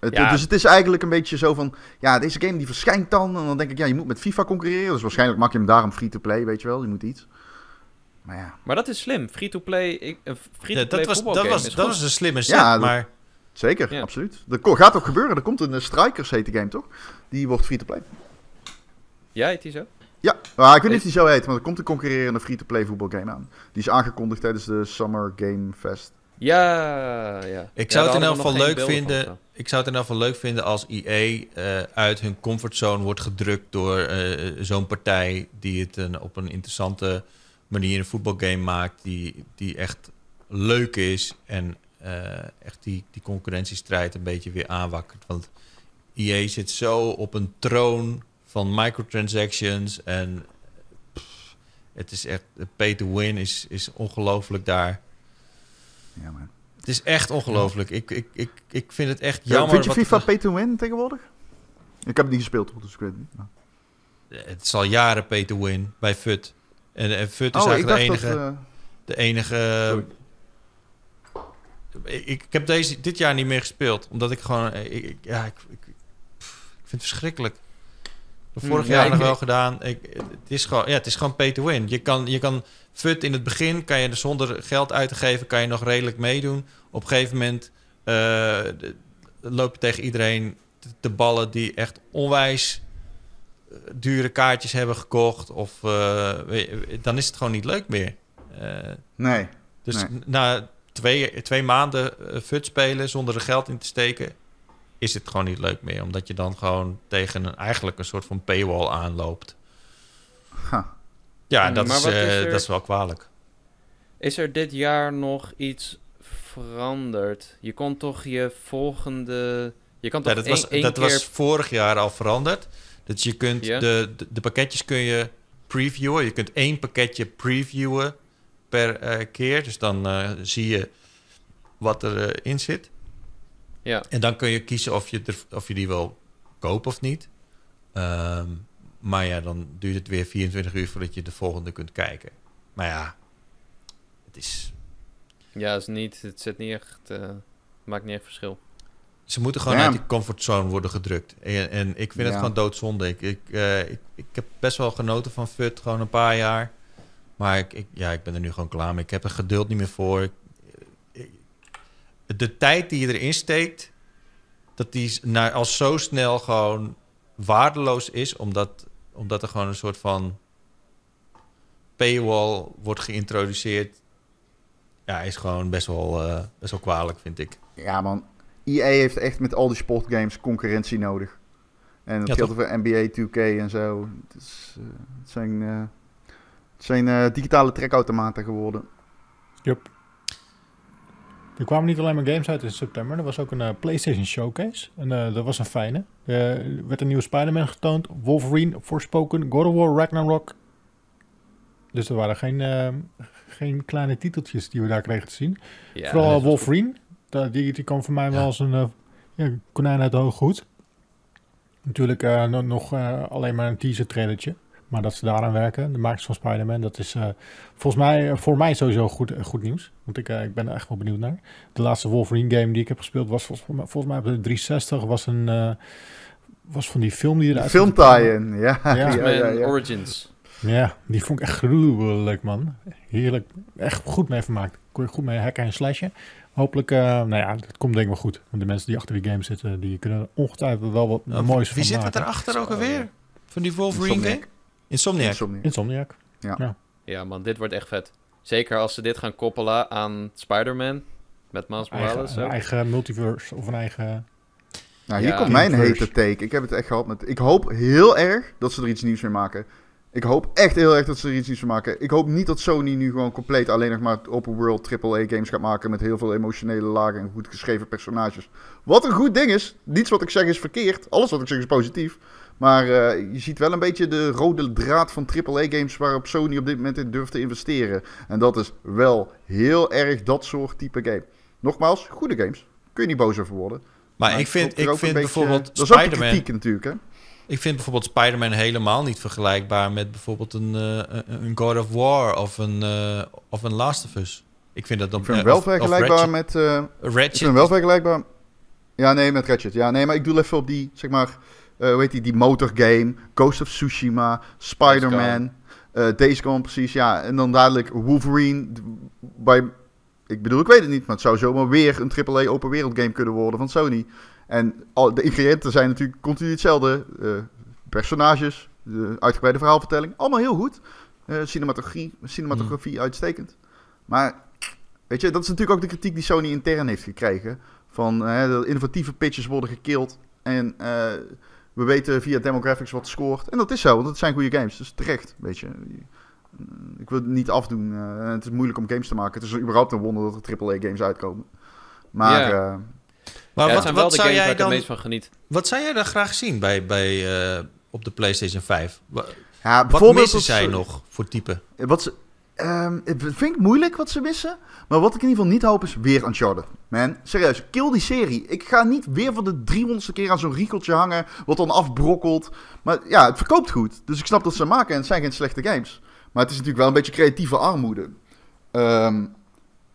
S6: Het,
S5: Ja.
S6: Dus het is eigenlijk een beetje zo van, ja, deze game die verschijnt dan. En dan denk ik, ja, je moet met FIFA concurreren. Dus waarschijnlijk maak je hem daarom free-to-play, weet je wel. Je moet iets. Maar ja,
S5: Maar dat is slim. Free-to-play,
S2: Ja, dat was, dat was,
S5: is
S2: dat was een slimme set,
S6: Ja, dat-
S2: maar
S6: zeker,
S5: Ja.
S6: absoluut. Dat gaat ook gebeuren. Er komt een eh, Strikers, heet de game toch? Die wordt free-to-play.
S5: Ja, heet die zo?
S6: Ja, maar ik weet niet of die zo heet, maar er komt een concurrerende free-to-play voetbalgame aan. Die is aangekondigd tijdens de Summer Game Fest.
S5: Ja, ja.
S2: Ik zou het in elk geval leuk vinden.
S5: van,
S2: Ik zou het in elk geval leuk vinden als EA eh, uit hun comfortzone wordt gedrukt door eh, zo'n partij die het een, op een interessante manier een voetbalgame maakt, die, die echt leuk is en eh, echt die, die concurrentiestrijd een beetje weer aanwakkert. Want EA zit zo op een troon van microtransactions en pff, het is echt, pay to win is, is ongelooflijk daar.
S6: Ja, man.
S2: Het is echt ongelooflijk. Ik, ik, ik, ik vind het echt
S6: Ja,
S2: jammer.
S6: vind je
S2: wat-
S6: FIFA pay to win tegenwoordig? Ik heb het niet gespeeld, dus ik weet het niet. Maar-
S2: Het is al jaren pay to win bij FUT. En, en FUT is
S6: Oh, ik
S2: eigenlijk
S6: dacht
S2: de
S6: dat...
S2: enige...
S6: eh,
S2: de enige ik, ik heb deze, dit jaar niet meer gespeeld. Omdat ik gewoon... Ik, ik- ja, ik, ik, pff, ik vind het verschrikkelijk. Vorig
S5: ja,
S2: jaar
S5: ik-
S2: nog wel gedaan. Ik, het, is gewoon, ja, het is gewoon pay to win. Je kan, je kan FUT in het begin... kan je er zonder geld uit te geven... kan je nog redelijk meedoen. Op een gegeven moment... de- loop je tegen iedereen te, te ballen... die echt onwijs eh, dure kaartjes hebben gekocht. Of je, dan is het gewoon niet leuk meer. Eh,
S6: nee.
S2: dus
S6: Nee.
S2: na twee, twee maanden FUT spelen zonder er geld in te steken, is het gewoon niet leuk meer. Omdat je dan gewoon tegen een, eigenlijk een soort van paywall aanloopt.
S6: Ha.
S2: Ja,
S5: Hmm,
S2: dat,
S5: maar
S2: is, eh,
S5: er-
S2: dat is wel kwalijk.
S5: Is er dit jaar nog iets veranderd? Je kon toch je volgende... Je kan toch
S2: Ja, dat was, dat
S5: keer...
S2: was vorig jaar al veranderd. Dat je kunt de, de pakketjes kun je previewen. Je kunt één pakketje previewen per eh, keer. Dus dan eh, zie je wat erin in zit.
S5: Ja.
S2: En dan kun je kiezen of je, er, of je die wil kopen of niet. Ehm, maar ja, dan duurt het weer 24 uur voordat je de volgende kunt kijken. Maar ja, het is...
S5: Ja, is niet, het zit niet echt... eh, maakt niet echt verschil.
S2: Ze moeten gewoon
S6: Ja.
S2: uit die comfortzone worden gedrukt. En, en ik vind het gewoon doodzonde. Ik, ik, eh, ik, ik heb best wel genoten van FUT, gewoon een paar jaar. Maar ik, ik, ja, ik ben er nu gewoon klaar mee. Ik heb er geduld niet meer voor. Ik- de tijd die je erin steekt, dat die is naar, als zo snel gewoon waardeloos is, omdat, omdat er gewoon een soort van paywall wordt geïntroduceerd. Ja, is gewoon best wel, eh, best wel kwalijk, vind ik.
S6: Ja, man. EA heeft echt met al die sportgames concurrentie nodig. En dat
S2: Ja,
S6: geldt voor NBA 2K en zo. Het, is, eh, het zijn, eh, het zijn eh, digitale trekautomaten geworden.
S3: Er kwamen niet alleen maar games uit in september. Er was ook een eh, PlayStation Showcase. En eh, dat was een fijne. Er werd een nieuwe Spider-Man getoond. Wolverine, Forspoken, God of War, Ragnarok. Dus er waren geen, eh, geen kleine titeltjes die we daar kregen te zien.
S5: Ja,
S3: Vooral Wolverine. Da- die, die kwam voor mij wel als een eh, ja, konijn uit de hoge hoed. Natuurlijk eh, no- nog eh, alleen maar een teaser trailertje. Maar dat ze daaraan werken, de makers van Spider-Man, dat is eh, volgens mij, voor mij sowieso goed, eh, goed nieuws. Want ik, eh, ik ben er echt wel benieuwd naar. De laatste Wolverine game die ik heb gespeeld was volgens mij, volgens mij op de 360. Was, een, eh, was van die film die eruit...
S6: Film tie-in, ja.
S3: Ja.
S6: ja,
S5: X-Men
S6: ja, ja.
S5: Origins.
S3: Ja, die vond ik echt gruwelijk, man. Heerlijk. Echt goed mee vermaakt. Kon je goed mee hacken en slashen. Hopelijk, eh, nou ja, het komt denk ik wel goed. Want de mensen die achter die game zitten, die kunnen ongetwijfeld wel wat
S2: Nou,
S3: moois
S2: Wie
S3: van
S2: zit er
S3: maken.
S2: daarachter ook alweer? Van die Wolverine game? Insomniac.
S6: Insomniac.
S3: Insomniac.
S5: Ja man, dit wordt echt vet.
S1: Zeker als ze dit gaan koppelen aan Spider-Man met Miles Morales.
S3: Eigen, een eigen multiverse of een eigen...
S6: Nou, hier
S1: Ja.
S6: komt mijn hete take. Ik heb het echt gehad met... Ik hoop heel erg dat ze er iets nieuws mee maken. Ik hoop echt heel erg dat ze er iets nieuws van maken. Ik hoop niet dat Sony nu gewoon compleet alleen nog maar open world AAA games gaat maken met heel veel emotionele lagen en goed geschreven personages. Wat een goed ding is. Niets wat ik zeg is verkeerd. Alles wat ik zeg is positief. Maar eh, je ziet wel een beetje de rode draad van AAA games waarop Sony op dit moment in durft te investeren. En dat is wel heel erg dat soort type game. Nogmaals, goede games. Kun je niet boos over worden.
S2: Maar ik vind, ik vind
S6: beetje-
S2: bijvoorbeeld
S6: Dat is ook de
S2: Spider-Man...
S6: kritiek natuurlijk, hè?
S2: Ik vind bijvoorbeeld Spider-Man helemaal niet vergelijkbaar met bijvoorbeeld een, eh, een- God of War of een, eh, of een Last of Us. Ik vind dat dan
S6: Ik vind hem wel
S2: of-
S6: vergelijkbaar met... ik vind hem wel vergelijkbaar... Ja, nee, met Ratchet. Ja, nee, maar ik doe even op die, zeg maar... eh hoe heet die? Die motorgame. Ghost of Tsushima. Spider-Man. eh Days Gone, precies. Ja, en dan dadelijk Wolverine. Bij, ik bedoel, ik weet het niet, maar het zou zomaar weer een AAA open wereld game kunnen worden van Sony. En al, de ingrediënten zijn natuurlijk continu hetzelfde. eh, personages, de uitgebreide verhaalvertelling, allemaal heel goed. Cinematografie, cinematografie uitstekend. Maar, weet je, dat is natuurlijk ook de kritiek die Sony intern heeft gekregen. Van, dat innovatieve pitches worden gekild. En we weten via demographics wat scoort. En dat is zo, want het zijn goede games. Dus terecht, weet je. Ik wil het niet afdoen. eh, het is moeilijk om games te maken. Het is überhaupt een wonder dat er AAA-games uitkomen. Maar
S1: Ja.
S6: eh,
S2: Maar
S1: ja,
S2: wat,
S1: zijn wel
S2: wat,
S1: de
S2: zou
S1: games waar
S2: jij
S1: ik het
S2: dan,
S1: meest van geniet.
S2: wat zou jij dan graag zien bij, bij, eh, op de PlayStation 5? Wa-
S6: ja,
S2: Wat
S6: bijvoorbeeld
S2: missen zij nog voor type?
S6: Wat ehm, het vind ik moeilijk wat ze missen. Maar wat ik in ieder geval niet hoop is weer Uncharted. Man, serieus, kill die serie. Ik ga niet weer voor de 300ste keer aan zo'n riekeltje hangen. Wat dan afbrokkelt. Maar ja, het verkoopt goed. Dus ik snap dat ze maken en het zijn geen slechte games. Maar het is natuurlijk wel een beetje creatieve armoede. Ehm,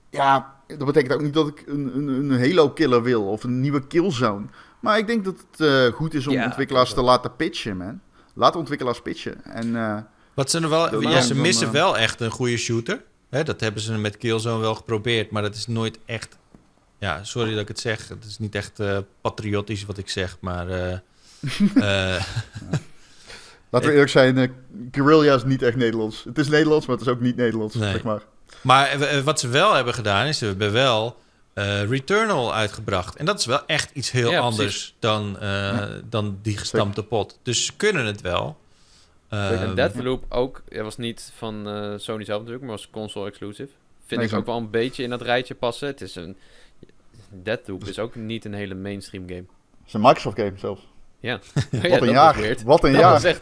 S6: ja, dat betekent ook niet dat ik een, een, een Halo-killer wil. Of een nieuwe Killzone. Maar ik denk dat het eh, goed is om
S1: Ja,
S6: ontwikkelaars te laten pitchen, man. Laat ontwikkelaars pitchen. En... eh,
S2: Wat ze, er wel, ja, ze missen
S6: eh,
S2: wel echt een goede shooter. Hè, dat hebben ze met Killzone wel geprobeerd, maar dat is nooit echt... Ja, sorry dat ik het zeg. Het is niet echt eh, patriotisch wat ik zeg, maar... eh, eh,
S6: Laten we eerlijk zijn, eh, Guerrilla is niet echt Nederlands. Het is Nederlands, maar het is ook niet Nederlands,
S2: Nee.
S6: zeg maar.
S2: maar wat ze wel hebben gedaan, is ze hebben wel eh, Returnal uitgebracht. En dat is wel echt iets heel
S1: Ja,
S2: anders dan, eh, dan die gestampte pot. Dus ze kunnen het wel.
S6: Zeker.
S2: Ehm,
S1: En Deathloop ook, het was niet van eh, Sony zelf natuurlijk, maar was console exclusive. Vind
S6: Nee,
S1: ik ook wel een beetje in dat rijtje passen. Het is een... Deathloop is ook niet een hele mainstream game.
S6: Het is een Microsoft game zelfs.
S1: Ja,
S6: Wat een jaar. Wat een
S1: dat
S6: jaar.
S1: Was echt,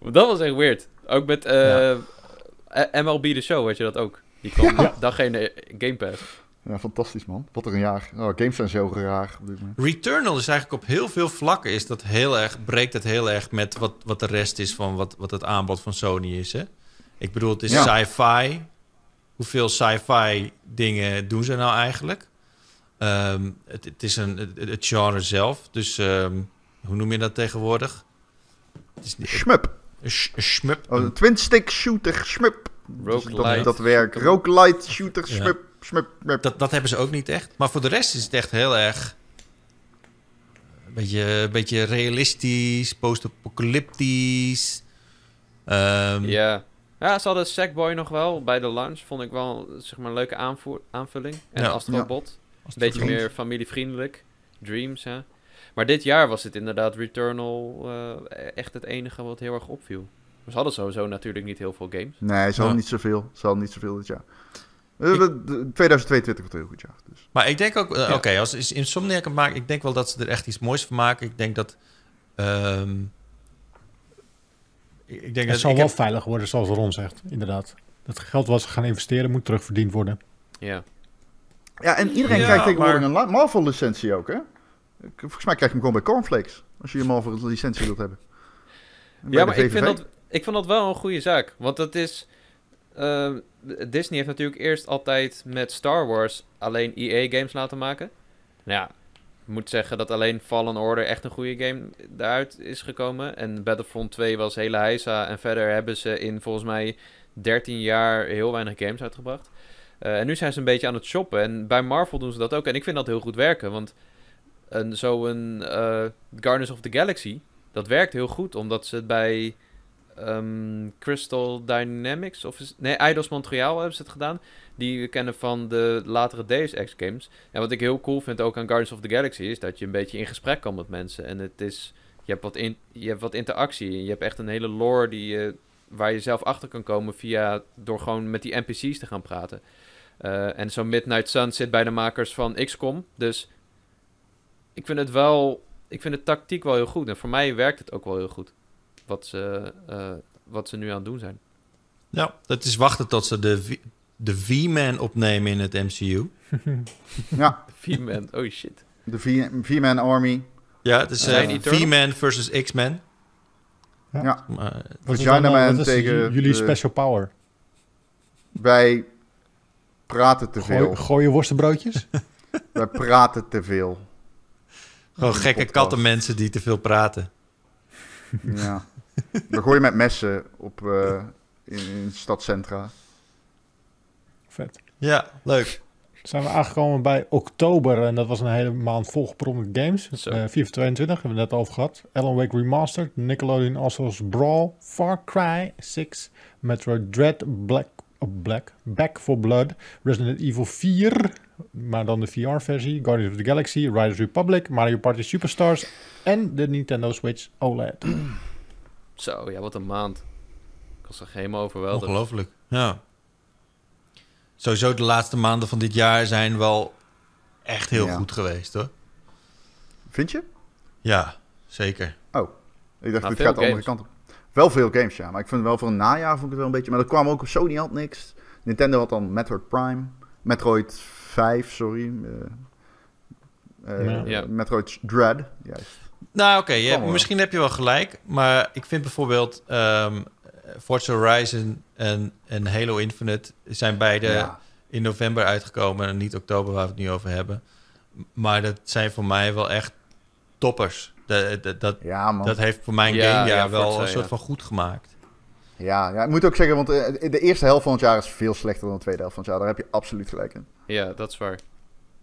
S1: dat was echt weird. Ook met eh, MLB The Show, weet je dat ook? Die kwam
S6: Ja.
S1: dag geen Game Pass.
S6: Ja, fantastisch man. Wat een jaar. Oh, games zijn zo raar op dit moment.
S2: Returnal is eigenlijk op heel veel vlakken is dat heel erg, breekt het heel erg met wat, wat de rest is van wat, wat het aanbod van Sony is. Hè? Ik bedoel, het is
S6: Ja.
S2: sci-fi. Hoeveel sci-fi dingen doen ze nou eigenlijk? Ehm, het, het is een, het, het genre zelf. Dus ehm, hoe noem je dat tegenwoordig? Het is niet,
S6: Shmup.
S2: een, shmup.
S6: Oh, een twin stick shooter. Shmup.
S1: Roguelite.
S6: Dat, dat werkt. Roguelite shooter.
S2: Ja. Dat, dat hebben ze ook niet echt. Maar voor de rest is het echt heel erg... Een beetje, een beetje realistisch, post-apocalyptisch. Ehm,
S1: Ja. Ja, ze hadden Sackboy nog wel bij de launch. Vond ik wel zeg maar, een leuke aanvoer, aanvulling. En
S2: Ja.
S1: Astrobot. Een beetje meer familievriendelijk. Dreams, ja. Maar dit jaar was het inderdaad Returnal eh, echt het enige wat heel erg opviel. Ze hadden sowieso natuurlijk niet heel veel games.
S6: Nee, ze hadden
S2: Ja.
S6: niet zoveel. Ze hadden niet zoveel dit jaar. Eh, de- de- 2022 wordt een heel goed jaar. Dus.
S2: Maar ik denk ook, eh,
S1: Ja.
S2: oké, als is Insomniac het maakt, ik denk wel dat ze er echt iets moois van maken. Ik denk dat. ehm, ik denk
S3: Het
S2: dat
S3: zal
S2: ik
S3: wel
S2: heb-
S3: veilig worden, zoals Ron zegt, inderdaad. Dat geld wat ze gaan investeren moet terugverdiend worden.
S1: Ja.
S6: Ja, en iedereen
S2: Ja,
S6: krijgt tegenwoordig
S2: maar-
S6: een Marvel-licentie ook, hè? Ik- Volgens mij krijg je hem gewoon bij Cornflakes. Als je een Marvel-licentie wilt hebben. En
S1: Ja, maar ik vind, dat, ik vind dat wel een goede zaak. Want dat is... eh, Disney heeft natuurlijk eerst altijd met Star Wars alleen EA-games laten maken. Nou ja, ik moet zeggen dat alleen Fallen Order echt een goede game daaruit is gekomen. En Battlefront 2 was hele heisa. En verder hebben ze in volgens mij 13 jaar heel weinig games uitgebracht. Eh, en nu zijn ze een beetje aan het shoppen. En bij Marvel doen ze dat ook. En ik vind dat heel goed werken. Want zo'n eh Guardians of the Galaxy, dat werkt heel goed. Omdat ze het bij ehm, Crystal Dynamics, of nee, Eidos Montreal hebben ze het gedaan. Die we kennen van de latere Deus Ex games. En wat ik heel cool vind ook aan Guardians of the Galaxy is dat je een beetje in gesprek kan met mensen. En het is, je hebt wat, in, je hebt wat interactie. Je hebt echt een hele lore die je, waar je zelf achter kan komen via, door gewoon met die NPC's te gaan praten. Eh, en zo'n Midnight Sun zit bij de makers van XCOM. Dus ik vind het wel, ik vind de tactiek wel heel goed. En voor mij werkt het ook wel heel goed. Wat ze, eh, wat ze nu aan het doen zijn.
S2: Ja, het is wachten tot ze de, de V-Man opnemen in het MCU.
S6: Ja,
S1: V-Man, oh shit.
S6: de V-Man Army.
S2: Ja, het is eh? V-Man versus X-Men.
S3: Ja.
S6: Ja.
S2: Maar,
S6: Vagina
S3: eh,
S6: Man
S3: wat is
S6: tegen
S3: jullie
S6: de-
S3: special power?
S6: Wij praten te
S3: Gooi,
S6: veel.
S3: gooien worstenbroodjes?
S6: Wij praten te veel.
S2: gewoon gekke kattenmensen die te veel praten.
S6: Ja. We gooien met messen op, eh, in, in stadcentra.
S3: Vet.
S2: Ja, leuk.
S3: Zijn we aangekomen bij oktober en dat was een hele maand volgepropt met games. Eh FIFA 22 hebben we het net over gehad. Alan Wake Remastered, Nickelodeon All-Stars Brawl, Far Cry 6, Metroid Dread, Black, oh, Black, Back for Blood, Resident Evil 4, maar dan de VR-versie, Guardians of the Galaxy, Riders Republic, Mario Party Superstars en de Nintendo Switch OLED.
S1: Zo, ja, wat een maand. Ik was er helemaal overweldigd.
S2: Ongelooflijk. Ja. Sowieso de laatste maanden van dit jaar zijn wel echt heel
S6: Ja.
S2: goed geweest, hoor.
S6: Vind je?
S2: Ja, zeker.
S6: Ik dacht, dit
S1: veel
S6: gaat de andere kant op. Wel veel games, ja. Maar ik vind wel voor een najaar vond ik het wel een beetje... Maar er kwam ook... Sony had niks. Nintendo had dan Metroid Prime. Metroid 5, sorry. eh, eh,
S3: Ja.
S1: Ja.
S6: Metroid Dread. Juist.
S2: Nou, oké, misschien heb je wel gelijk. Maar ik vind bijvoorbeeld ehm Forza Horizon en, en Halo Infinite zijn beide
S6: Ja.
S2: in november uitgekomen. En niet oktober, waar we het nu over hebben. Maar dat zijn voor mij wel echt toppers. Dat, dat, dat,
S6: Ja, man.
S2: dat heeft voor mijn
S1: Ja,
S2: gamejaar wel
S1: Forza,
S2: een soort
S1: ja.
S2: van goed gemaakt.
S6: Ja, ja, ik moet ook zeggen, want eh, de eerste helft van het jaar is veel slechter dan de tweede helft van het jaar. Daar heb je absoluut gelijk in.
S1: Ja, dat is waar.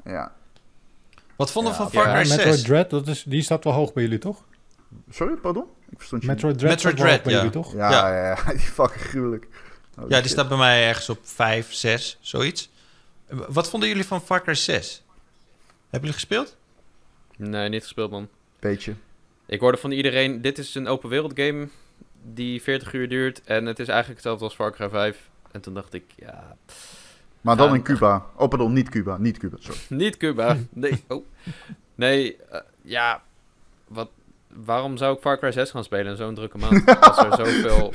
S6: Ja.
S2: Wat vonden we
S6: Ja,
S2: van Far
S1: ja,
S2: Cry
S3: Metroid
S2: 6?
S3: Dread, dat is, die staat wel hoog bij jullie, toch?
S6: Sorry, pardon? Ik verstond je niet.
S3: Metroid Dread
S2: Metroid Dread,
S3: bij
S2: ja.
S3: jullie, toch?
S6: Ja,
S2: Ja.
S6: ja. ja, die fucking gruwelijk. Oh,
S2: Ja, die
S6: shit.
S2: staat bij mij ergens op 5, 6, zoiets. Wat vonden jullie van Far Cry 6? Hebben jullie gespeeld?
S1: Nee, niet gespeeld, man.
S6: Beetje.
S1: Ik hoorde van iedereen, dit is een open wereld game die 40 uur duurt. En het is eigenlijk hetzelfde als Far Cry 5. En toen dacht ik, ja,
S6: Maar dan in Cuba. Oh, pardon, niet Cuba. Niet Cuba, sorry.
S1: niet Cuba. Nee, oh. Nee, eh, ja, wat, waarom zou ik Far Cry 6 gaan spelen in zo'n drukke maand? als er zoveel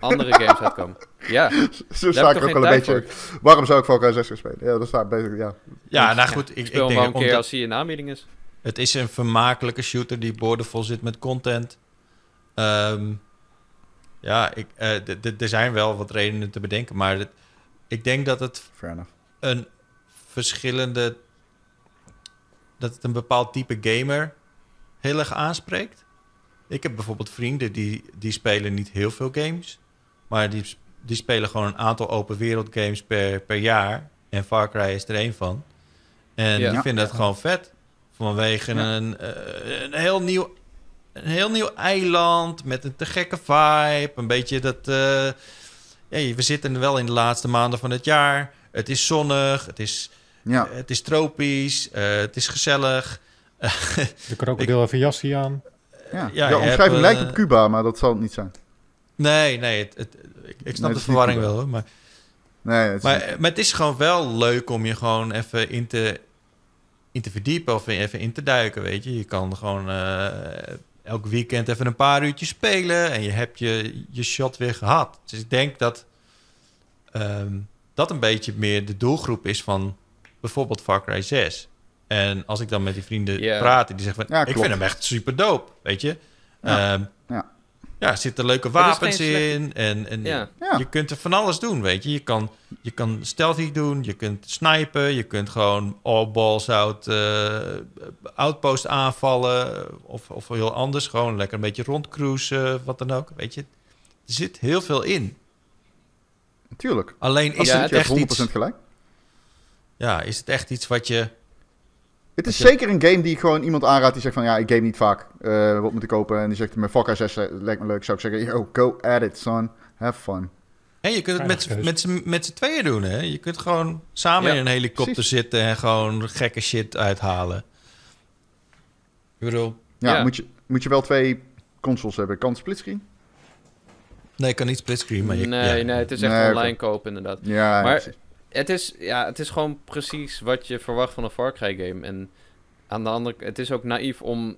S1: andere games uitkomen. Ja,
S6: Zo sta ik ook wel een beetje... Waarom zou ik Far Cry 6 gaan spelen? Ja, dat staat bezig, ja.
S2: Ja, nou goed,
S1: ik
S2: ik, ik
S1: speel hem
S2: denk
S1: wel een keer
S2: omdat
S1: als hij in aanbieding is.
S2: het is een vermakelijke shooter die boordevol zit met content. Ehm, ja, ik, eh, er zijn wel wat redenen te bedenken, maar het- ik denk dat het
S6: Fair enough.
S2: een verschillende. dat het een bepaald type gamer heel erg aanspreekt. Ik heb bijvoorbeeld vrienden die, die spelen niet heel veel games, maar die, die spelen gewoon een aantal open wereld games per, per jaar. En Far Cry is er één van. En
S1: Ja.
S2: die vinden dat gewoon vet. Vanwege
S6: Ja.
S2: een, eh, een, heel nieuw, een heel nieuw eiland met een te gekke vibe. Een beetje dat. eh, ja, we zitten wel in de laatste maanden van het jaar. Het is zonnig, het is,
S6: Ja.
S2: het is tropisch, eh, het is gezellig.
S3: De krokodil heeft een jasje aan.
S6: Ja,
S2: ja,
S6: de
S2: hebt,
S6: omschrijving lijkt
S2: eh,
S6: op Cuba, maar dat zal het niet zijn.
S2: Nee, nee, het, het- ik, ik snap de verwarring wel hoor. Maar,
S6: Nee, het is
S2: maar,
S6: niet-
S2: maar het is gewoon wel leuk om je gewoon even in te, in te verdiepen of even in te duiken, weet je. Je kan gewoon eh, elk weekend even een paar uurtjes spelen en je hebt je, je shot weer gehad. Dus ik denk dat ehm, dat een beetje meer de doelgroep is van bijvoorbeeld Far Cry 6. En als ik dan met die vrienden
S1: Ja.
S2: praat, die zeggen van,
S6: Ja,
S2: ik vind hem echt super dope, weet je.
S6: Ja.
S2: Ehm,
S6: Ja.
S2: Ja, er zitten leuke wapens
S1: slechte-
S2: in en, en
S1: Ja.
S6: Ja.
S2: je kunt er van alles doen, weet je. Je kan, je kan stealthy doen, je kunt snipen, je kunt gewoon all balls out, eh, outpost aanvallen. Of, of heel anders, gewoon lekker een beetje rondcruisen, wat dan ook. Weet je, er zit heel veel in.
S6: Natuurlijk.
S2: Alleen is
S1: Ja,
S2: het echt
S6: 100%
S2: iets...
S6: gelijk.
S2: Ja, is het echt iets wat je...
S6: Het is zeker een game die ik gewoon iemand aanraad die zegt van ja, ik game niet vaak. eh, wat moet ik kopen? En die zegt mijn Far Cry 6 lijkt me leuk. Zou ik zeggen, yo, go at it, son. Have fun.
S2: En je kunt het met, z'n-
S3: Veilig
S2: met, met z'n tweeën doen, hè? Je kunt gewoon samen
S1: Ja,
S2: in een helikopter
S6: precies.
S2: zitten en gewoon gekke shit uithalen. Ik bedoel,
S6: Ja,
S1: Ja.
S6: Moet, je, moet je wel twee consoles hebben. Kan het splitscreen?
S2: nee, ik kan niet splitscreen, maar je...
S1: nee,
S2: ja.
S1: nee, het is echt
S6: Nee,
S1: online kopen inderdaad.
S6: Ja,
S1: Maar
S6: precies.
S1: Het is, ja, het is gewoon precies wat je verwacht van een Far Cry game. En aan de andere het is ook naïef om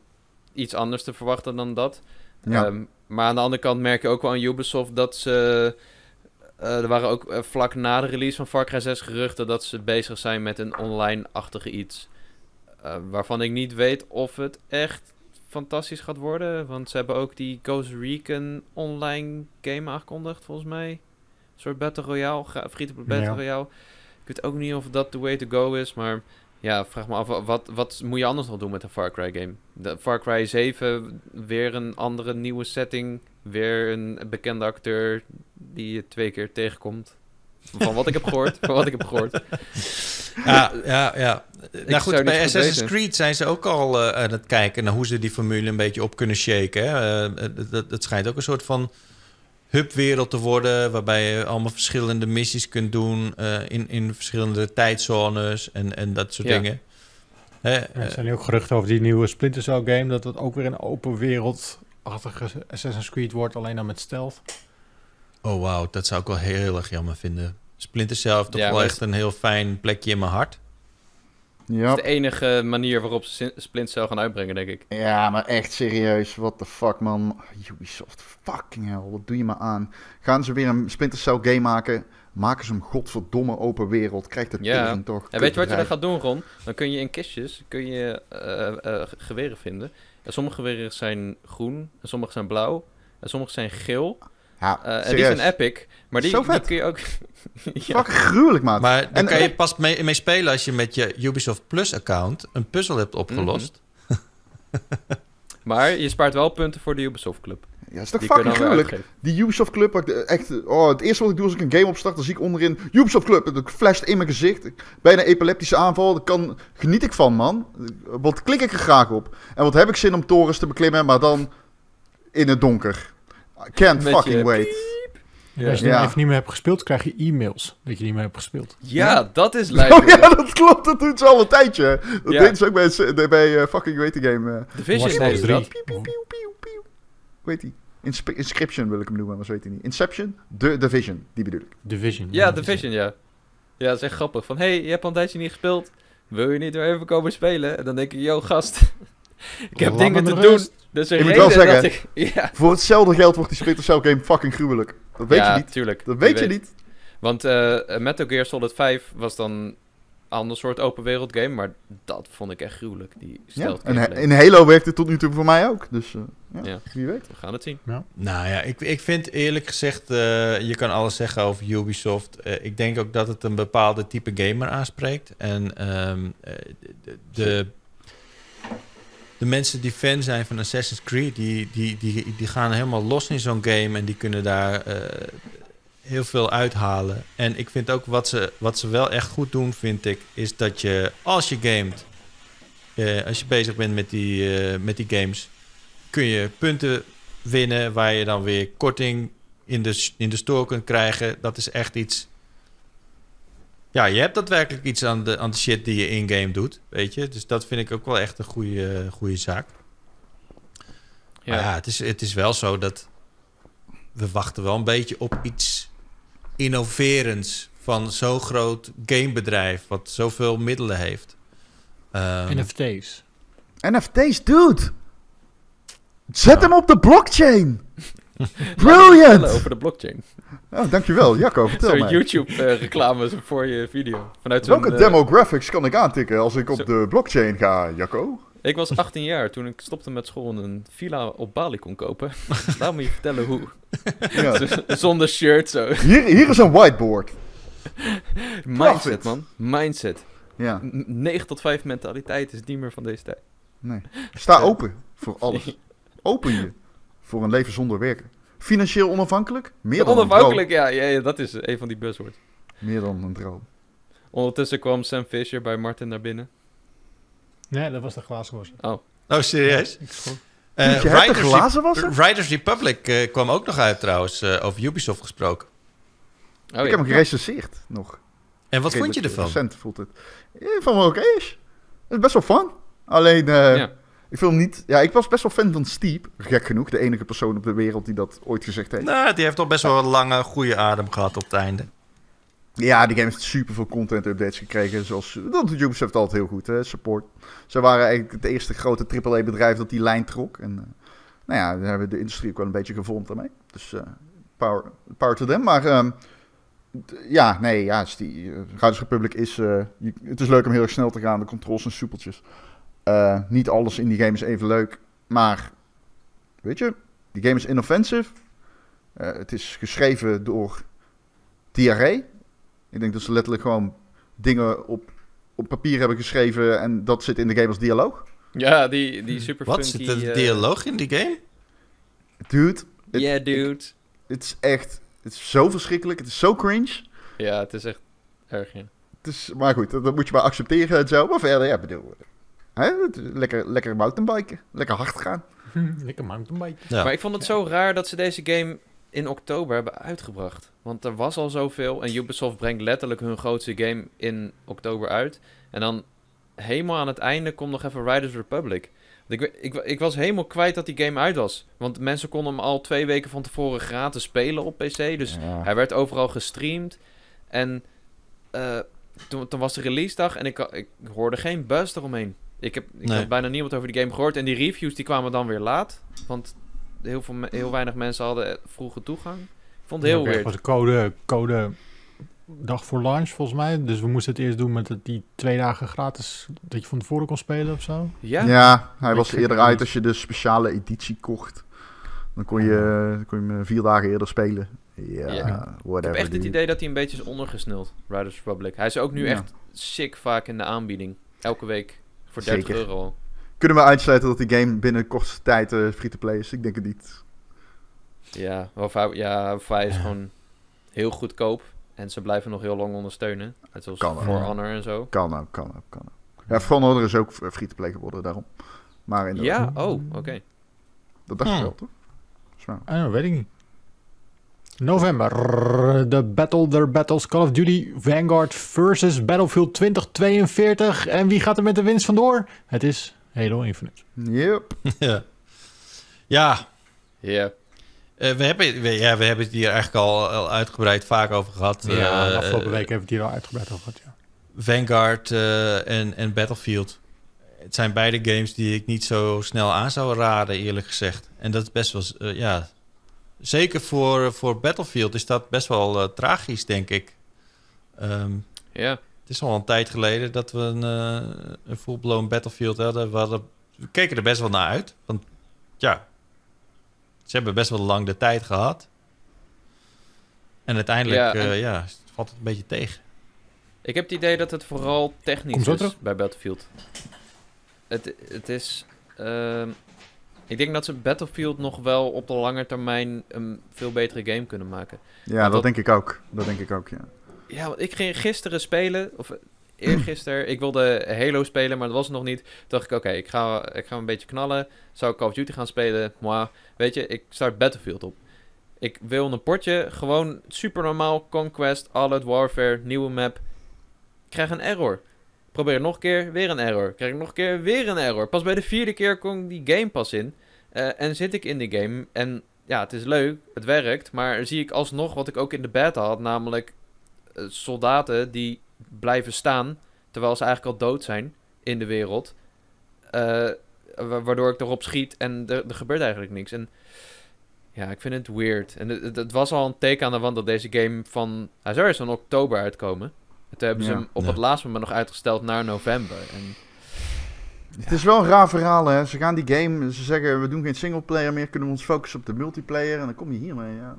S1: iets anders te verwachten dan dat.
S6: Ja.
S1: Ehm, maar aan de andere kant merk je ook wel aan Ubisoft dat ze... eh, er waren ook eh, vlak na de release van Far Cry 6 geruchten dat ze bezig zijn met een online-achtige iets. Eh, waarvan ik niet weet of het echt fantastisch gaat worden. Want ze hebben ook die Ghost Recon online game aangekondigd, volgens mij. Een soort Battle Royale, free-to-play Battle
S3: Ja.
S1: Royale. Ik weet ook niet of dat the way to go is, maar... Ja, vraag me af, wa- wat, wat moet je anders nog doen met een Far Cry game? De Far Cry 7, weer een andere nieuwe setting. Weer een bekende acteur die je twee keer tegenkomt. Van wat ik heb gehoord. Van wat ik heb gehoord.
S2: Ja, ja, ja. nou goed, bij Assassin's
S1: weten.
S2: Creed zijn ze ook al eh, aan het kijken naar hoe ze die formule een beetje op kunnen shaken. Hè? Eh, dat- dat, dat schijnt ook een soort van hubwereld te worden, waarbij je allemaal verschillende missies kunt doen eh, in, in verschillende tijdzones en, en dat soort
S1: Ja.
S2: dingen. Hè,
S3: Er
S2: eh,
S3: zijn nu ook geruchten over die nieuwe Splinter Cell game, dat het ook weer een open wereld-achtige Assassin's Creed wordt, alleen dan met stealth.
S2: oh wauw, dat zou ik wel heel erg jammer vinden. Splinter Cell heeft toch
S1: Ja,
S2: wel echt een heel fijn plekje in mijn hart.
S1: Dat is de enige manier waarop ze Splinter Cell gaan uitbrengen, denk ik.
S6: ja, maar echt serieus. What the fuck, man. Ubisoft, fucking hell. Wat doe je maar aan? Gaan ze weer een Splinter Cell game maken? Maken ze hem godverdomme open wereld? Krijgt het
S1: Ja.
S6: tegen toch?
S1: En weet je wat je dan gaat doen, Ron? Dan kun je in kistjes kun je, eh, eh, geweren vinden. En sommige geweren zijn groen, en sommige zijn blauw, en sommige zijn geel.
S6: Ja,
S1: Eh, en die zijn epic, maar die,
S6: Zo
S1: die
S6: vet.
S1: kun je ook... ja.
S6: Fucking gruwelijk, maat.
S2: Maar daar
S6: En-
S2: kan je pas mee, mee spelen als je met je Ubisoft Plus account een puzzel hebt opgelost.
S1: Maar je spaart wel punten voor de Ubisoft Club.
S6: Ja, is toch
S1: Die
S6: fucking gruwelijk? Die Ubisoft Club, echt, oh, het eerste wat ik doe als ik een game opstart, dan zie ik onderin Ubisoft Club. Het flasht in mijn gezicht. Bijna epileptische aanval. Daar kan, geniet ik van, man. Wat klik ik er graag op? En wat heb ik zin om torens te beklimmen, maar dan in het donker. I can't
S1: Met
S6: fucking
S1: je
S6: wait.
S3: Als je
S6: Ja.
S3: dan even niet meer hebt gespeeld, krijg je e-mails dat je niet meer hebt gespeeld.
S1: Ja, dat is lijp.
S6: Oh ja, dat klopt. Dat doet ze al een tijdje. Dat
S1: Ja.
S6: deden ze ook bij, bij eh, fucking, weet de game. eh
S1: Division
S3: Watch
S1: deden
S3: Dogs
S1: ze
S3: 3.
S1: dat.
S6: piu, piu, piu, piu, piu. Hoe heet die? Insp- Inscription wil ik hem noemen, maar zo weet hij niet. Inception? The Division, die bedoel ik.
S3: Division.
S1: Ja, Division, ja. Ja, dat is echt grappig. Van, hey, je hebt al een tijdje niet gespeeld. Wil je niet weer even komen spelen? En dan denk ik, yo, gast. Ik heb dingen te doen. Dus een
S6: Ik moet wel zeggen,
S1: ik... Ja,
S6: Voor hetzelfde geld wordt die Splinter Cell game fucking gruwelijk. Dat weet
S1: ja,
S6: je niet.
S1: tuurlijk.
S6: Dat weet je niet.
S1: Want eh Metal Gear Solid 5 was dan een ander soort open wereld game. Maar dat vond ik echt gruwelijk. Die
S6: Ja. En in Halo werkt het tot nu toe voor mij ook. Dus eh, ja,
S1: Ja.
S6: wie weet.
S1: We gaan het zien.
S2: Nou ja, ik, ik vind eerlijk gezegd, eh, je kan alles zeggen over Ubisoft. Eh, ik denk ook dat het een bepaalde type gamer aanspreekt. En ehm, eh, de, de, de mensen die fan zijn van Assassin's Creed, die, die, die, die gaan helemaal los in zo'n game en die kunnen daar eh, heel veel uithalen. En ik vind ook wat ze, wat ze wel echt goed doen, vind ik, is dat je als je gamet, eh, als je bezig bent met die, eh, met die games, kun je punten winnen waar je dan weer korting in de, in de store kunt krijgen. Dat is echt iets. Ja, je hebt daadwerkelijk iets aan de, aan de shit die je in-game doet, weet je. Dus dat vind ik ook wel echt een goede, goede zaak.
S1: Ja.
S2: Maar ja, het is, het is wel zo dat we wachten wel een beetje op iets innoverends van zo'n groot gamebedrijf wat zoveel middelen heeft. Ehm,
S3: NFT's.
S6: NFT's, dude! Zet
S2: Ja.
S6: hem op de blockchain! Brilliant!
S1: Over de blockchain.
S6: Oh, dankjewel, Jacco, vertel
S1: Zo'n
S6: mij.
S1: YouTube-reclame voor je video. Vanuit
S6: Welke
S1: eh,
S6: demographics kan ik aantikken als ik op
S1: zo-
S6: de blockchain ga, Jacco?
S1: Ik was 18 jaar toen ik stopte met school en een villa op Bali kon kopen. Laat me je vertellen hoe.
S6: Ja.
S1: Zonder shirt zo.
S6: Hier, hier is een whiteboard.
S1: Mindset, man. Mindset.
S6: Ja,
S1: N- 9 tot 5 mentaliteit is niet meer van deze tijd.
S6: nee. Sta open voor alles. Open je voor een leven zonder werken. Financieel onafhankelijk? Meer dan
S1: Onafhankelijk, ja, ja, ja, dat is een van die buzzwords.
S6: Meer dan een droom.
S1: Ondertussen kwam Sam Fisher bij Martin naar binnen.
S3: Nee, dat was de glazen was.
S2: Oh, serieus?
S3: Ik.
S2: Eh,
S6: je hebt de
S2: Riders,
S6: glazen wassen?
S2: Riders Republic eh, kwam ook nog uit trouwens, eh, over Ubisoft gesproken.
S1: Oh,
S6: ik
S1: ja.
S6: heb hem gerecenseerd nog.
S2: En wat vond je ervan?
S6: Recent voelt het. Ja, ik vond hem oké is. Het is best wel fun. Alleen, eh,
S1: Ja.
S6: Ik vind hem niet... Ja, ik was best wel fan van Steep. Gek genoeg. De enige persoon op de wereld die dat ooit gezegd heeft.
S2: Nou, die heeft toch best wel een lange, goede adem gehad op het einde.
S6: Ja, die game heeft super veel content updates gekregen. Zoals, dat doet Ubisoft altijd heel goed, hè, support. Ze waren eigenlijk het eerste grote AAA-bedrijf dat die lijn trok. En eh, nou ja, daar hebben de industrie ook wel een beetje gevormd daarmee. Dus eh, power, power to them. Maar d- ja, nee, ja, die, uh, Riders Republic is... eh, je- het is leuk om heel erg snel te gaan. De controls zijn soepeltjes. Eh, niet alles in die game is even leuk. Maar, weet je, die game is inoffensive. Eh, het is geschreven door diarree. Ik denk dat ze letterlijk gewoon dingen op, op papier hebben geschreven en dat zit in de game als dialoog.
S1: Ja, die, die super
S2: Wat?
S1: funky...
S2: Zit er
S1: eh,
S2: dialoog in die game?
S6: Dude,
S1: Yeah, dude.
S6: het is echt, het is zo verschrikkelijk, het is zo cringe.
S1: Ja, het is echt erg, ja.
S6: Het is, maar goed, dat, dat moet je maar accepteren en zo. Maar verder, ja, bedoel, hè, lekker, lekker mountainbiken, lekker hard gaan.
S3: Lekker mountainbike.
S2: Ja.
S1: Maar ik vond het zo raar dat ze deze game in oktober hebben uitgebracht. Want er was al zoveel en Ubisoft brengt letterlijk hun grootste game in oktober uit. En dan helemaal aan het einde komt nog even Riders Republic. Want Ik, ik, ik was helemaal kwijt dat die game uit was. Want mensen konden hem al twee weken van tevoren gratis spelen op PC. Dus
S6: Ja.
S1: hij werd overal gestreamd. En eh, toen, toen was de release dag en ik, ik hoorde geen buzz eromheen. Ik heb ik
S2: Nee.
S1: had bijna niemand over die game gehoord. En die reviews die kwamen dan weer laat. Want heel, veel, heel weinig mensen hadden eh, vroege toegang. Ik vond het heel weird.
S3: was de code, code dag voor launch volgens mij. Dus we moesten het eerst doen met het- die twee dagen gratis dat je van tevoren kon spelen of zo.
S1: Ja?
S6: Ja, hij was eerder uit als je de speciale editie kocht. Dan kon je, kon je hem vier dagen eerder spelen. Ja,
S1: Ja. Ik heb echt het idee dat hij een beetje is ondergesneld, Riders Republic. Hij is ook nu
S6: Ja.
S1: echt sick vaak in de aanbieding. Elke week voor
S6: Zeker.
S1: 30 euro.
S6: Kunnen we uitsluiten dat die game binnen kortste tijd eh, free-to-play is? Ik denk het niet.
S1: Ja, of hij, ja, of hij is gewoon heel goedkoop. En ze blijven nog heel lang ondersteunen. Net zoals
S6: Kan wel.
S1: For Honor en zo.
S6: Kan ook, kan ook, kan ook. Ja, Van Honor is ook eh, free-to-play geworden, daarom. Maar inderdaad,
S1: Ja, oh, oké.
S6: dat dacht ik
S2: Hmm.
S6: wel, toch? Zo.
S3: Ah, weet ik niet. November. De Battle der Battles Call of Duty Vanguard versus Battlefield 2042. En wie gaat er met de winst vandoor? Het is Halo Infinite.
S6: Yep.
S2: ja. Ja, eh, we, hebben, we, ja, we hebben het hier eigenlijk al, al uitgebreid vaak over gehad.
S1: Ja,
S2: Eh,
S3: Afgelopen
S2: eh,
S3: week hebben we het hier al uitgebreid over gehad. Ja.
S2: Vanguard eh, en, en Battlefield. Het zijn beide games die ik niet zo snel aan zou raden, eerlijk gezegd. En dat is best wel, ja... Zeker voor, voor Battlefield is dat best wel eh, tragisch, denk ik. Ehm,
S1: Ja.
S2: het is al een tijd geleden dat we een, eh een full-blown Battlefield hadden. We, hadden. we keken er best wel naar uit. Want ja, ze hebben best wel lang de tijd gehad. En uiteindelijk
S1: Ja,
S2: ja,
S1: en-
S2: ja, valt het een beetje tegen.
S1: Ik heb het idee dat het vooral technisch is bij Battlefield. Het, het is... ehm, ik denk dat ze Battlefield nog wel op de lange termijn een veel betere game kunnen maken.
S6: Ja,
S1: Maar
S6: dat, denk ik ook. Dat denk ik ook, ja.
S1: Ja, want ik ging gisteren spelen, of eergisteren, ik wilde Halo spelen, maar dat was het nog niet. Toen dacht ik, oké, ik, ga, ik ga een beetje knallen. Zou ik Call of Duty gaan spelen? Moi, weet je, ik start Battlefield op. Ik wil een potje, gewoon super normaal, Conquest, All-Out Warfare, nieuwe map. Ik krijg een error. Probeer nog een keer, weer een error. Krijg ik nog een keer, weer een error. Pas bij de vierde keer kom ik die game pas in. Eh, en zit ik in die game en ja, het is leuk, het werkt, maar zie ik alsnog wat ik ook in de beta had, namelijk eh, soldaten die blijven staan terwijl ze eigenlijk al dood zijn in de wereld. Eh, wa- waardoor ik erop schiet en er, er gebeurt eigenlijk niks. En ja, ik vind het weird. En het, was al een teken aan de wand dat deze game van... Hij zou eerst in oktober uitkomen. En toen hebben ze
S6: Ja.
S1: hem op
S2: Ja.
S1: het laatste moment nog uitgesteld naar november. En
S6: Het is wel een raar verhaal, hè. Ze gaan die game, ze zeggen, we doen geen singleplayer meer, kunnen we ons focussen op de multiplayer. En dan kom je hiermee, ja.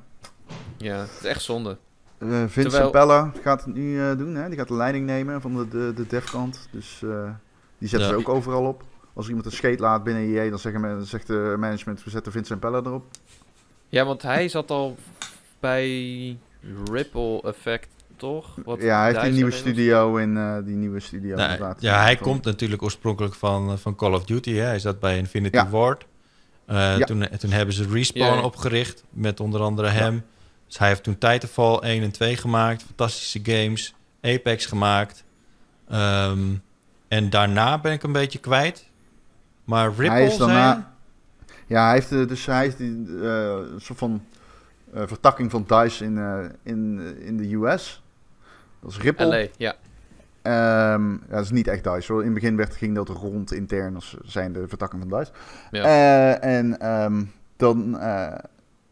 S1: ja, het is echt zonde.
S6: Eh, Vincent
S1: Terwijl-
S6: Pella gaat het nu eh, doen, hè. Die gaat de leiding nemen van de, de, de devkant. Dus eh, die zetten
S2: Ja.
S6: ze ook overal op. Als iemand een skate laat binnen EA, dan zeggen, men- zegt de management, we zetten Vincent Pella erop.
S1: Ja, want hij zat al bij Ripple Effect toch? Wat
S6: ja, hij heeft die
S1: DICE
S6: nieuwe studio in eh, die nieuwe studio.
S2: Nou, ja, hij komt natuurlijk oorspronkelijk van, eh, van Call of Duty. Hè? Hij zat bij Infinity
S6: Ja.
S2: Ward. Eh,
S6: Ja.
S2: toen, toen hebben ze Respawn opgericht met onder andere hem. Dus hij heeft toen Titanfall 1 en 2 gemaakt. Fantastische games. Apex gemaakt. Ehm, en daarna ben ik een beetje kwijt. Maar Ripple
S6: Hij is daarna-
S2: zijn...
S6: Ja, hij heeft, eh, dus hij heeft die, eh, een soort van eh, vertakking van DICE in, eh, in, eh, in de US. Dat is Ripple.
S1: LA, ja.
S6: Ehm, ja, dat is niet echt DICE hoor. In het begin werd, ging dat rond intern als zijn de vertakking van DICE.
S1: Ja.
S6: Eh, en, ehm, dan, eh,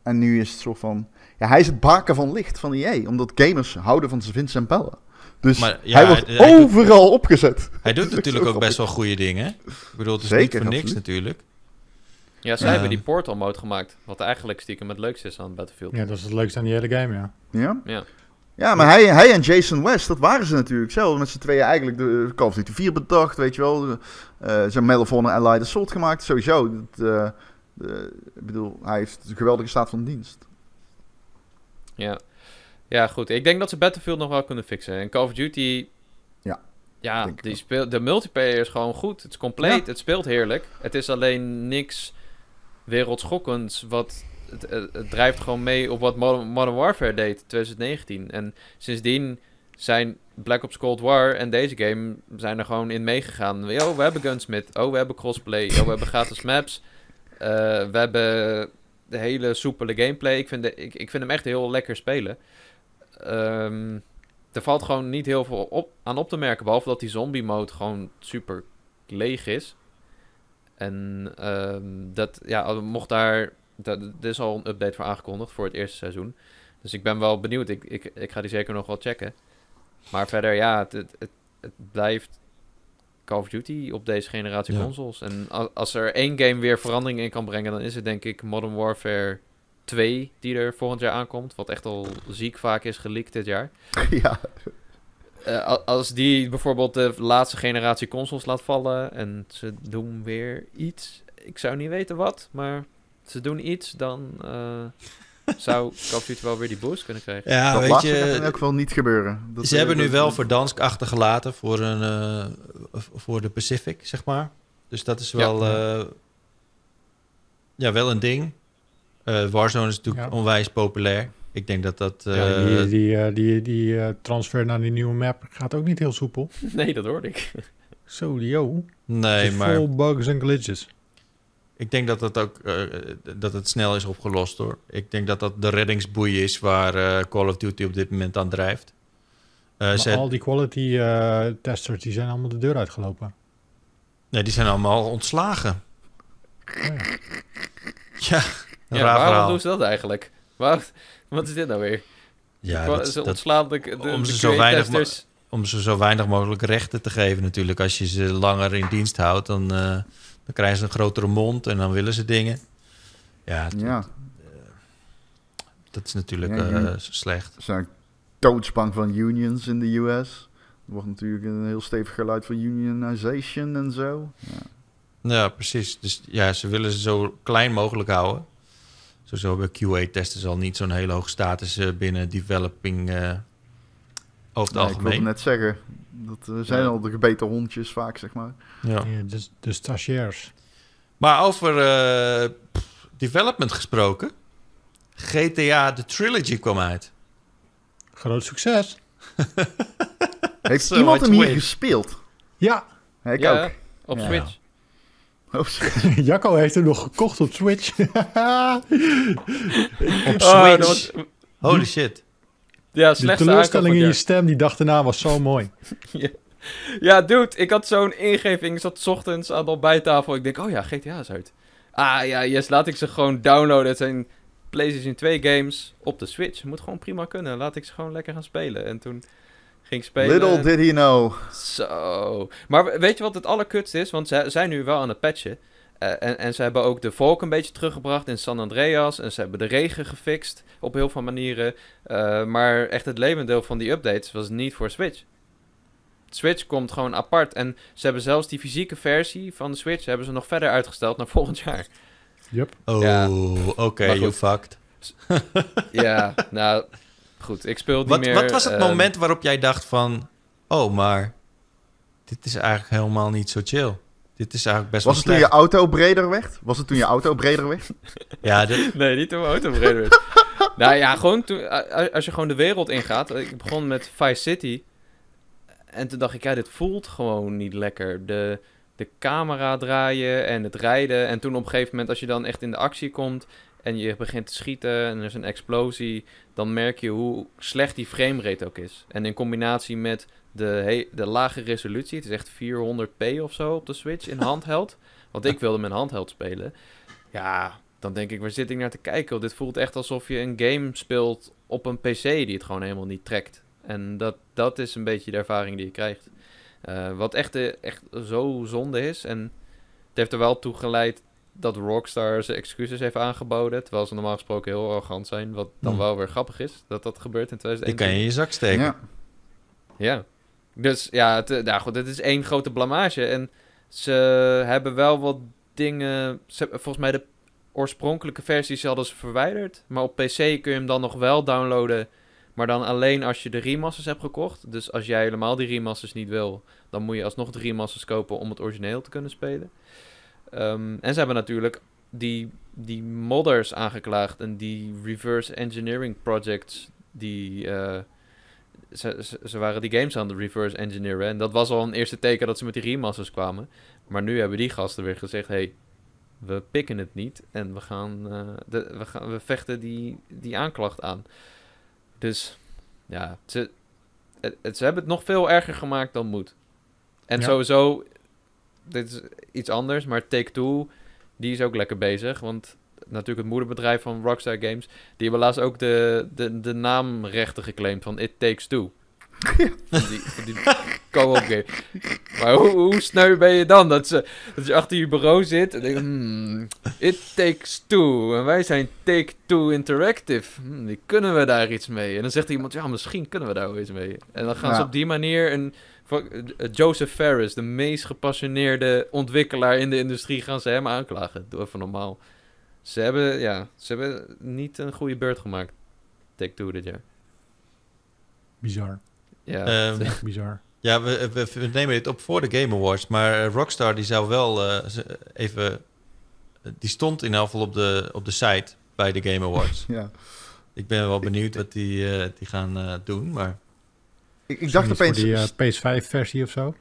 S6: en nu is het soort van... Ja, hij is het baken van licht van EA. Omdat gamers houden van zijn Vincent Bellen. Dus
S2: Maar ja,
S6: hij wordt
S2: hij- hij doet-
S6: overal opgezet.
S2: Hij doet natuurlijk ook best wel goede dingen. Ik bedoel, het is
S6: Zeker,
S2: niet voor niks
S6: absoluut.
S2: natuurlijk.
S1: Ja, zij hebben die Portal mode gemaakt. Wat eigenlijk stiekem het leukste is aan Battlefield.
S3: Ja, dat is het leukste aan die hele game, ja.
S6: Ja?
S1: Ja.
S6: Ja, maar hij, hij en Jason West, dat waren ze natuurlijk zelf. Met z'n tweeën eigenlijk de Call of Duty 4 bedacht, weet je wel. Eh ze hebben Medal of Honor Allied Assault gemaakt, sowieso. Dat, eh, ik bedoel, hij heeft een geweldige staat van dienst.
S1: Ja. ja, goed. Ik denk dat ze Battlefield nog wel kunnen fixen. En Call of Duty...
S6: Ja,
S1: Ja, die speelt, de multiplayer is gewoon goed. Het is compleet.
S6: Ja.
S1: Het speelt heerlijk. Het is alleen niks wereldschokkends. Wat, het, drijft gewoon mee op wat Modern, Warfare deed in 2019. En sindsdien zijn Black Ops Cold War en deze game zijn er gewoon in meegegaan. Yo, we hebben Gunsmith. Oh, we hebben crossplay. Oh, we hebben gratis maps. Eh, we hebben de hele soepele gameplay. Ik vind, de, ik, ik vind hem echt heel lekker spelen. Ehm, er valt gewoon niet heel veel op, aan op te merken. Behalve dat die zombie mode gewoon super leeg is. En ehm, dat, ja, mocht daar. Dat- Er is al een update voor aangekondigd voor het eerste seizoen. Dus ik ben wel benieuwd. Ik, ik, ik ga die zeker nog wel checken. Maar verder, ja, het, het, het, het blijft Call of Duty op deze generatie
S2: Ja.
S1: consoles. En als er één game weer verandering in kan brengen, dan is het denk ik Modern Warfare 2, die er volgend jaar aankomt. Wat echt al ziek vaak is geleakt dit jaar.
S6: ja,
S1: Eh, als die bijvoorbeeld de laatste generatie consoles laat vallen en ze doen weer iets. Ik zou niet weten wat, maar ze doen iets, dan eh, zou Call of Duty wel weer die boost kunnen krijgen.
S2: Ja,
S6: dat
S2: weet
S6: gaat in
S2: je,
S6: elk geval niet gebeuren. Dat,
S2: ze hebben nu wel Verdansk achtergelaten voor, een, eh, voor de Pacific, zeg maar. Dus dat is
S1: Ja.
S2: wel, eh, ja, wel een ding. Eh, Warzone is natuurlijk
S3: Ja.
S2: onwijs populair. Ik denk dat dat...
S3: ja die die, die, die eh, transfer naar die nieuwe map gaat ook niet heel soepel.
S1: Nee, dat hoorde ik.
S3: Zo, yo.
S2: nee, maar
S3: Vol bugs en glitches.
S2: Ik denk dat het ook eh, dat het snel is opgelost hoor. Ik denk dat dat de reddingsboei is waar eh, Call of Duty op dit moment aan drijft. Eh, ze-
S3: al die quality eh, testers die zijn allemaal de deur uitgelopen.
S2: nee, die zijn allemaal ontslagen.
S3: Oh ja.
S2: Ja, een
S1: Ja,
S2: raar
S1: waarom
S2: verhaal.
S1: doen ze dat eigenlijk? Waar, wat is dit nou weer?
S2: Ja, dat,
S1: ze
S2: dat,
S1: ontslaan de, de,
S2: om ze zo weinig
S1: QA-testers.
S2: om ze zo weinig mogelijk rechten te geven natuurlijk. Als je ze langer in dienst houdt, dan, eh, dan krijgen ze een grotere mond en dan willen ze dingen. Ja, t-
S6: Ja,
S2: dat is natuurlijk
S6: Ja,
S2: eh, slecht.
S6: ze zijn doodsbang van unions in de US. Er wordt natuurlijk een heel stevig geluid van unionization en zo. Ja.
S2: Ja, precies. Dus ja, ze willen ze zo klein mogelijk houden. Sowieso bij QA-testen al niet zo'n hele hoge status eh, binnen developing eh, over het
S6: Nee, ik wilde
S2: algemeen.
S6: net zeggen, dat eh, zijn
S1: Ja.
S6: al de gebeten hondjes vaak, zeg maar.
S2: Ja.
S3: Ja, de, de stagiairs.
S2: Maar over eh, development gesproken. GTA The Trilogy kwam uit.
S3: Groot succes.
S6: Heeft
S2: So
S6: iemand hem hier
S2: win.
S6: gespeeld?
S3: Ja,
S6: Ik
S1: Ja,
S6: ook.
S1: op
S2: Ja.
S1: Switch.
S3: Jacco heeft hem nog gekocht op Switch.
S2: Op
S1: Oh,
S2: Switch.
S1: was-
S2: Holy shit.
S1: Ja,
S3: De teleurstelling in je stem die dag erna was zo mooi.
S1: Ja, dude, ik had zo'n ingeving. Ik zat 's ochtends aan de ontbijttafel. Ik denk, oh ja, GTA is uit. Ah ja, yes, laat ik ze gewoon downloaden. Het zijn PlayStation 2 games op de Switch. Moet gewoon prima kunnen. Laat ik ze gewoon lekker gaan spelen. En toen ging ik spelen.
S6: Little did he know.
S1: Zo. Maar weet je wat het allerkutste is? Want ze zijn nu wel aan het patchen. Eh, en, en ze hebben ook de volk een beetje teruggebracht in San Andreas. En ze hebben de regen gefixt op heel veel manieren. Eh, maar echt het levendeel van die updates was niet voor Switch. Switch komt gewoon apart. En ze hebben zelfs die fysieke versie van de Switch... hebben ze nog verder uitgesteld naar volgend jaar.
S3: Yup.
S2: Oh,
S1: Ja.
S2: oké,
S1: Maar
S2: you fucked.
S1: ja, nou... goed, ik speel niet
S2: Wat,
S1: meer...
S2: wat was het
S1: ehm,
S2: moment waarop jij dacht van... Oh, maar dit is eigenlijk helemaal niet zo chill. Dit is eigenlijk best
S6: Was het
S2: wel
S6: toen je auto breder werd? Was het toen je auto breder werd?
S2: Ja, dit,
S1: Nee, niet toen mijn auto breder werd. nou ja, gewoon toen, als je gewoon de wereld ingaat. Ik begon met Vice City. En toen dacht ik, ja, dit voelt gewoon niet lekker. De, de camera draaien en het rijden. En toen op een gegeven moment, als je dan echt in de actie komt... en je begint te schieten en er is een explosie... dan merk je hoe slecht die framerate ook is. En in combinatie met de, he- de lage resolutie... het is echt 400p of zo op de Switch in handheld... want ik wilde met handheld spelen... Ja, dan denk ik, waar zit ik naar te kijken? Dit voelt echt alsof je een game speelt op een PC die het gewoon helemaal niet trekt. En dat, dat is een beetje de ervaring die je krijgt. Eh, wat echt, eh, echt zo zonde is. En het heeft er wel toe geleid dat Rockstar zijn excuses heeft aangeboden. Terwijl ze normaal gesproken heel arrogant zijn. Wat dan
S3: Hmm.
S1: wel weer grappig is, dat dat gebeurt in
S2: die kan
S1: 2021.
S2: je in je zak steken.
S6: Ja.
S1: Ja. Dus ja, het, eh, nou goed, dit is één grote blamage. En ze hebben wel wat dingen... Ze, volgens mij de oorspronkelijke versies hadden ze verwijderd. Maar op PC kun je hem dan nog wel downloaden. Maar dan alleen als je de remasters hebt gekocht. Dus als jij helemaal die remasters niet wil... dan moet je alsnog de remasters kopen om het origineel te kunnen spelen. Ehm, en ze hebben natuurlijk die, die modders aangeklaagd. En die reverse engineering projects... die... eh, ze, ze, ze waren die games aan de reverse engineeren. En dat was al een eerste teken dat ze met die remasters kwamen. Maar nu hebben die gasten weer gezegd: hey, we pikken het niet. En we gaan, eh, de, we, gaan we vechten die, die aanklacht aan. Dus ja, ze, het, ze hebben het nog veel erger gemaakt dan moet. En
S3: Ja.
S1: sowieso, dit is iets anders, maar Take-Two, die is ook lekker bezig. Want natuurlijk het moederbedrijf van Rockstar Games, die hebben laatst ook de, de, de naamrechten geclaimd van It Takes Two. Van die, van die co-op game. Maar hoe, hoe sneu ben je dan? Dat, ze, dat je achter je bureau zit en denkt, hmm, It Takes Two. En wij zijn Take-Two Interactive. Hmm, die kunnen we daar iets mee? En dan zegt iemand, ja, misschien kunnen we daar wel iets mee. En dan gaan ze op die manier een... eh, Joseph Ferris, de meest gepassioneerde ontwikkelaar in de industrie, gaan ze hem aanklagen. Doe even normaal. Ze hebben, ja, ze hebben niet een goede beurt gemaakt. Take-Two dit jaar.
S3: Bizar.
S1: Ja,
S2: Ehm,
S3: Echt bizar.
S2: Ja, we, we, we nemen dit op voor de Game Awards. Maar eh, Rockstar die zou wel eh, even... Die stond in elk geval op de, op de site bij de Game Awards.
S6: Ja.
S2: Ik ben wel benieuwd wat die, eh, die gaan eh, doen. Maar
S6: Ik, ik dacht opeens...
S3: die eh, PS5-versie of zo.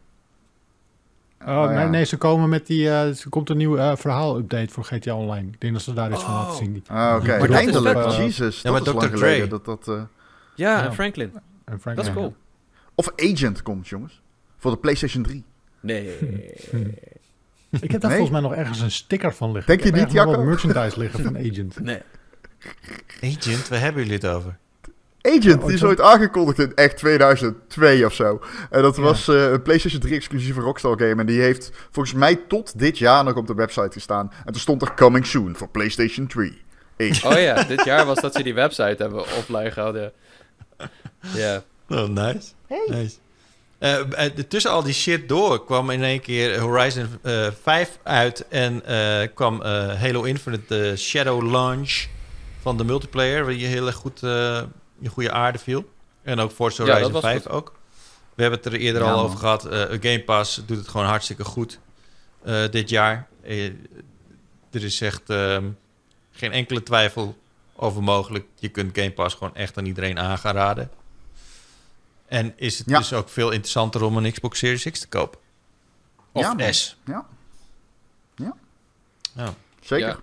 S3: Oh,
S6: Oh,
S3: nee,
S6: ja.
S3: nee, ze komen met die... eh, er komt een nieuw eh, verhaal-update voor GTA Online. Ik denk dat ze daar iets van laten zien. Die,
S6: Ah, oké.
S3: Maar
S6: Eindelijk.
S3: man.
S6: Jesus,
S2: Ja,
S6: dat
S2: maar
S6: is lang
S2: Dr.
S6: geleden.
S2: Dre.
S6: Dat, dat, eh,
S1: ja,
S3: Ja.
S1: en Franklin.
S3: en Frank-
S1: Dat is cool.
S6: Of Agent komt, jongens. Voor de PlayStation 3.
S1: Nee.
S3: Ik heb daar
S6: Nee?
S3: volgens mij nog ergens een sticker van liggen.
S6: Denk
S3: Ik
S6: je
S3: heb
S6: niet, Jacco?
S3: wat merchandise liggen van Agent.
S1: Nee.
S2: Agent, waar hebben jullie het over?
S6: Agent, die is ooit aangekondigd in echt 2002 of zo. En dat
S3: Ja.
S6: was eh, een PlayStation 3 exclusieve Rockstar game. En die heeft volgens mij tot dit jaar nog op de website gestaan. En toen stond er coming soon voor PlayStation 3. Agent.
S1: Oh ja, dit jaar was dat ze die website hebben offline gehouden. Ja.
S2: Oh, nice. nice. Eh, eh, tussen al die shit door kwam in één keer Horizon eh 5 uit en eh, kwam eh, Halo Infinite de Shadow Launch van de multiplayer, waar je heel erg goed eh je goede aarde viel. En ook Forza
S1: Ja, dat
S2: Horizon
S1: was
S2: 5
S1: goed.
S2: ook. We hebben het er eerder
S6: Ja,
S2: al
S6: man.
S2: over gehad. eh, Game Pass doet het gewoon hartstikke goed eh, dit jaar. Eh, er is echt ehm, geen enkele twijfel over mogelijk. Je kunt Game Pass gewoon echt aan iedereen aan gaan raden. En is het
S6: Ja.
S2: dus ook veel interessanter om een Xbox Series X te kopen? Of
S6: Ja.
S2: S?
S6: Ja. Ja.
S2: Ja.
S6: Zeker.
S1: Ja.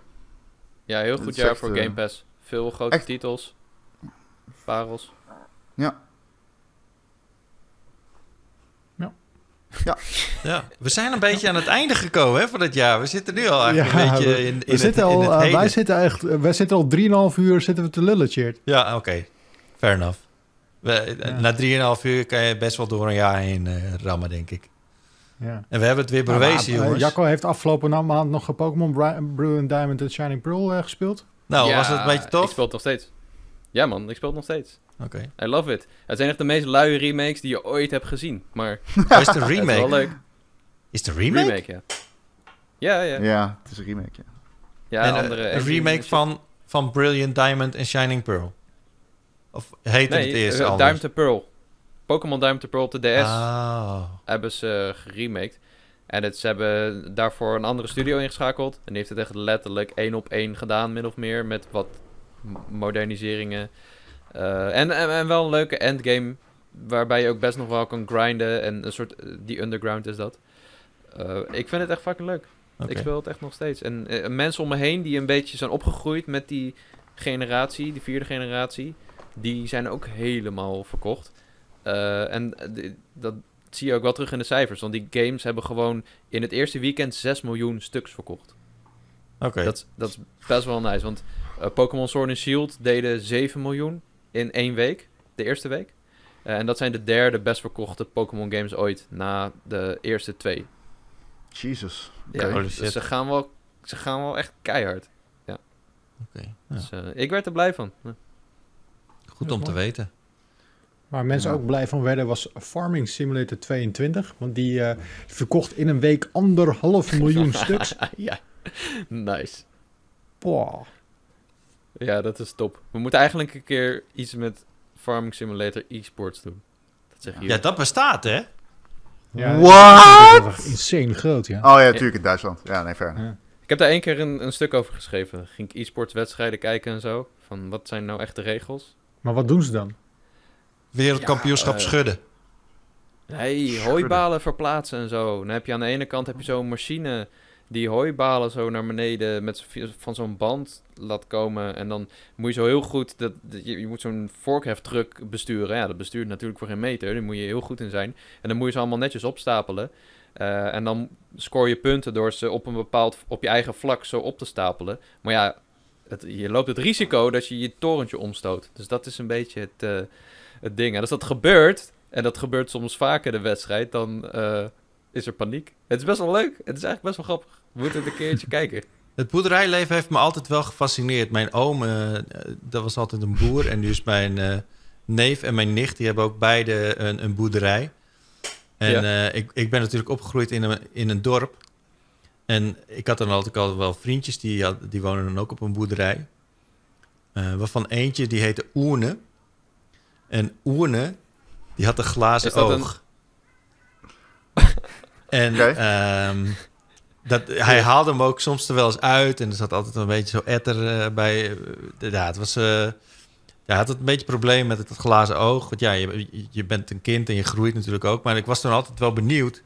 S1: Ja, heel goed jaar voor Game Pass. Veel grote
S6: echt-
S1: titels. Parels.
S2: ja, we zijn een beetje aan het einde gekomen hè, van het jaar. We zitten nu al eigenlijk
S3: Ja,
S2: een beetje
S3: we-
S2: in, in
S3: We
S2: het,
S3: zitten
S2: in
S3: al,
S2: het
S3: eh, wij zitten echt, eh, wij zitten al 3,5 uur zitten we te lullen, Cheert.
S2: Ja, oké. Fair enough. We,
S3: Ja.
S2: Na 3,5 uur kan je best wel door een jaar heen eh, rammen, denk ik.
S3: Ja.
S2: En we hebben het weer
S3: Nou,
S2: bewezen,
S3: maar, eh,
S2: jongens.
S3: Jacco heeft afgelopen maand nog Pokémon Brilliant Diamond en Shining Pearl eh, gespeeld.
S2: nou,
S1: Ja,
S2: was het een beetje
S1: Ik
S2: tof?
S1: speel het nog steeds. Ja man, ik speel het nog steeds.
S2: Oké.
S1: I love it. Het zijn echt de meest luie remakes die je ooit hebt gezien. Maar
S2: Oh, is het een
S1: het is wel
S2: remake?
S1: leuk.
S2: Is het een remake?
S1: Remake, ja. Ja, ja. Ja,
S6: Ja, het is een remake. Ja.
S2: en, eh,
S1: andere
S2: een remake van, van Brilliant Diamond en Shining Pearl. Of heette
S1: Nee,
S2: het eerst
S1: eh,
S2: anders?
S1: Diamond and Pearl. Pokémon Diamond and Pearl op de DS
S2: Ah.
S1: hebben ze geremaked. En het, ze hebben daarvoor een andere studio ingeschakeld. En die heeft het echt letterlijk één op één gedaan, min of meer. Met wat moderniseringen. Eh, en, en, en wel een leuke endgame. Waarbij je ook best nog wel kan grinden. En een soort. eh, die underground is dat. Eh, ik vind het echt fucking leuk. Ik speel het echt nog steeds. En mensen om me heen die een beetje zijn opgegroeid met die generatie, die vierde generatie, die zijn ook helemaal verkocht. En dat zie je ook wel terug in de cijfers. Want die games hebben gewoon in het eerste weekend 6 miljoen stuks verkocht.
S2: Oké.
S1: Dat, dat is best wel nice. Want eh, Pokémon Sword and Shield deden 7 miljoen in één week. De eerste week. Eh, en dat zijn de derde best verkochte Pokémon games ooit. Na de eerste twee.
S6: Jesus.
S1: Ja, dus ze gaan, wel, ze gaan wel echt keihard.
S2: Oké. Ja.
S1: Dus, eh, ik werd er blij van. Ja.
S2: Goed om te weten.
S3: Waar mensen
S6: Ja.
S3: ook blij van werden was Farming Simulator 22. Want die eh, verkocht in een week anderhalf miljoen stuks.
S1: ja, nice.
S3: Boah.
S1: Ja, dat is top. We moeten eigenlijk een keer iets met Farming Simulator e-sports doen. Dat zeg je.
S2: Ja, dat bestaat, hè?
S3: Ja,
S6: What?
S3: Dat is echt insane groot, ja.
S6: Oh ja, natuurlijk in Duitsland. Ja, nee.
S3: Ja.
S1: Ik heb daar één keer een, een stuk over geschreven. Ging ik e-sports wedstrijden kijken en zo. Van wat zijn nou echt de regels?
S3: Maar wat doen ze dan?
S2: Wereldkampioenschap
S1: Ja, eh,
S2: schudden.
S1: Nee, hooibalen verplaatsen en zo. Dan heb je aan de ene kant heb je zo'n machine die hooibalen zo naar beneden met van zo'n band laat komen. En dan moet je zo heel goed, dat, dat- je, je moet zo'n vorkheftruck besturen. Ja, dat bestuurt natuurlijk voor geen meter, daar moet je heel goed in zijn. En dan moet je ze allemaal netjes opstapelen. Eh, en dan score je punten door ze op een bepaald, op je eigen vlak zo op te stapelen. Maar ja, het, je loopt het risico dat je je torentje omstoot. Dus dat is een beetje het, eh, het ding. En als dat gebeurt, en dat gebeurt soms vaker de wedstrijd, dan eh, is er paniek. Het is best wel leuk. Het is eigenlijk best wel grappig. We moeten het een keertje kijken.
S2: Het boerderijleven heeft me altijd wel gefascineerd. Mijn oom, eh, dat was altijd een boer. En nu is mijn eh, neef en mijn nicht, die hebben ook beide een, een boerderij. En
S1: Ja.
S2: eh, ik, ik ben natuurlijk opgegroeid in een, in een dorp. En ik had dan altijd al wel vriendjes, die, had, die wonen dan ook op een boerderij. Eh, waarvan eentje, die heette Oerne. En Oerne, die had een glazen
S1: een-
S2: oog. En
S6: Oké.
S2: ehm, dat, hij haalde hem ook soms er wel eens uit. En er zat altijd een beetje zo etter eh, bij. Eh, ja, het was... hij had een beetje probleem met het glazen oog. Want ja, je, je bent een kind en je groeit natuurlijk ook. Maar ik was toen altijd wel benieuwd...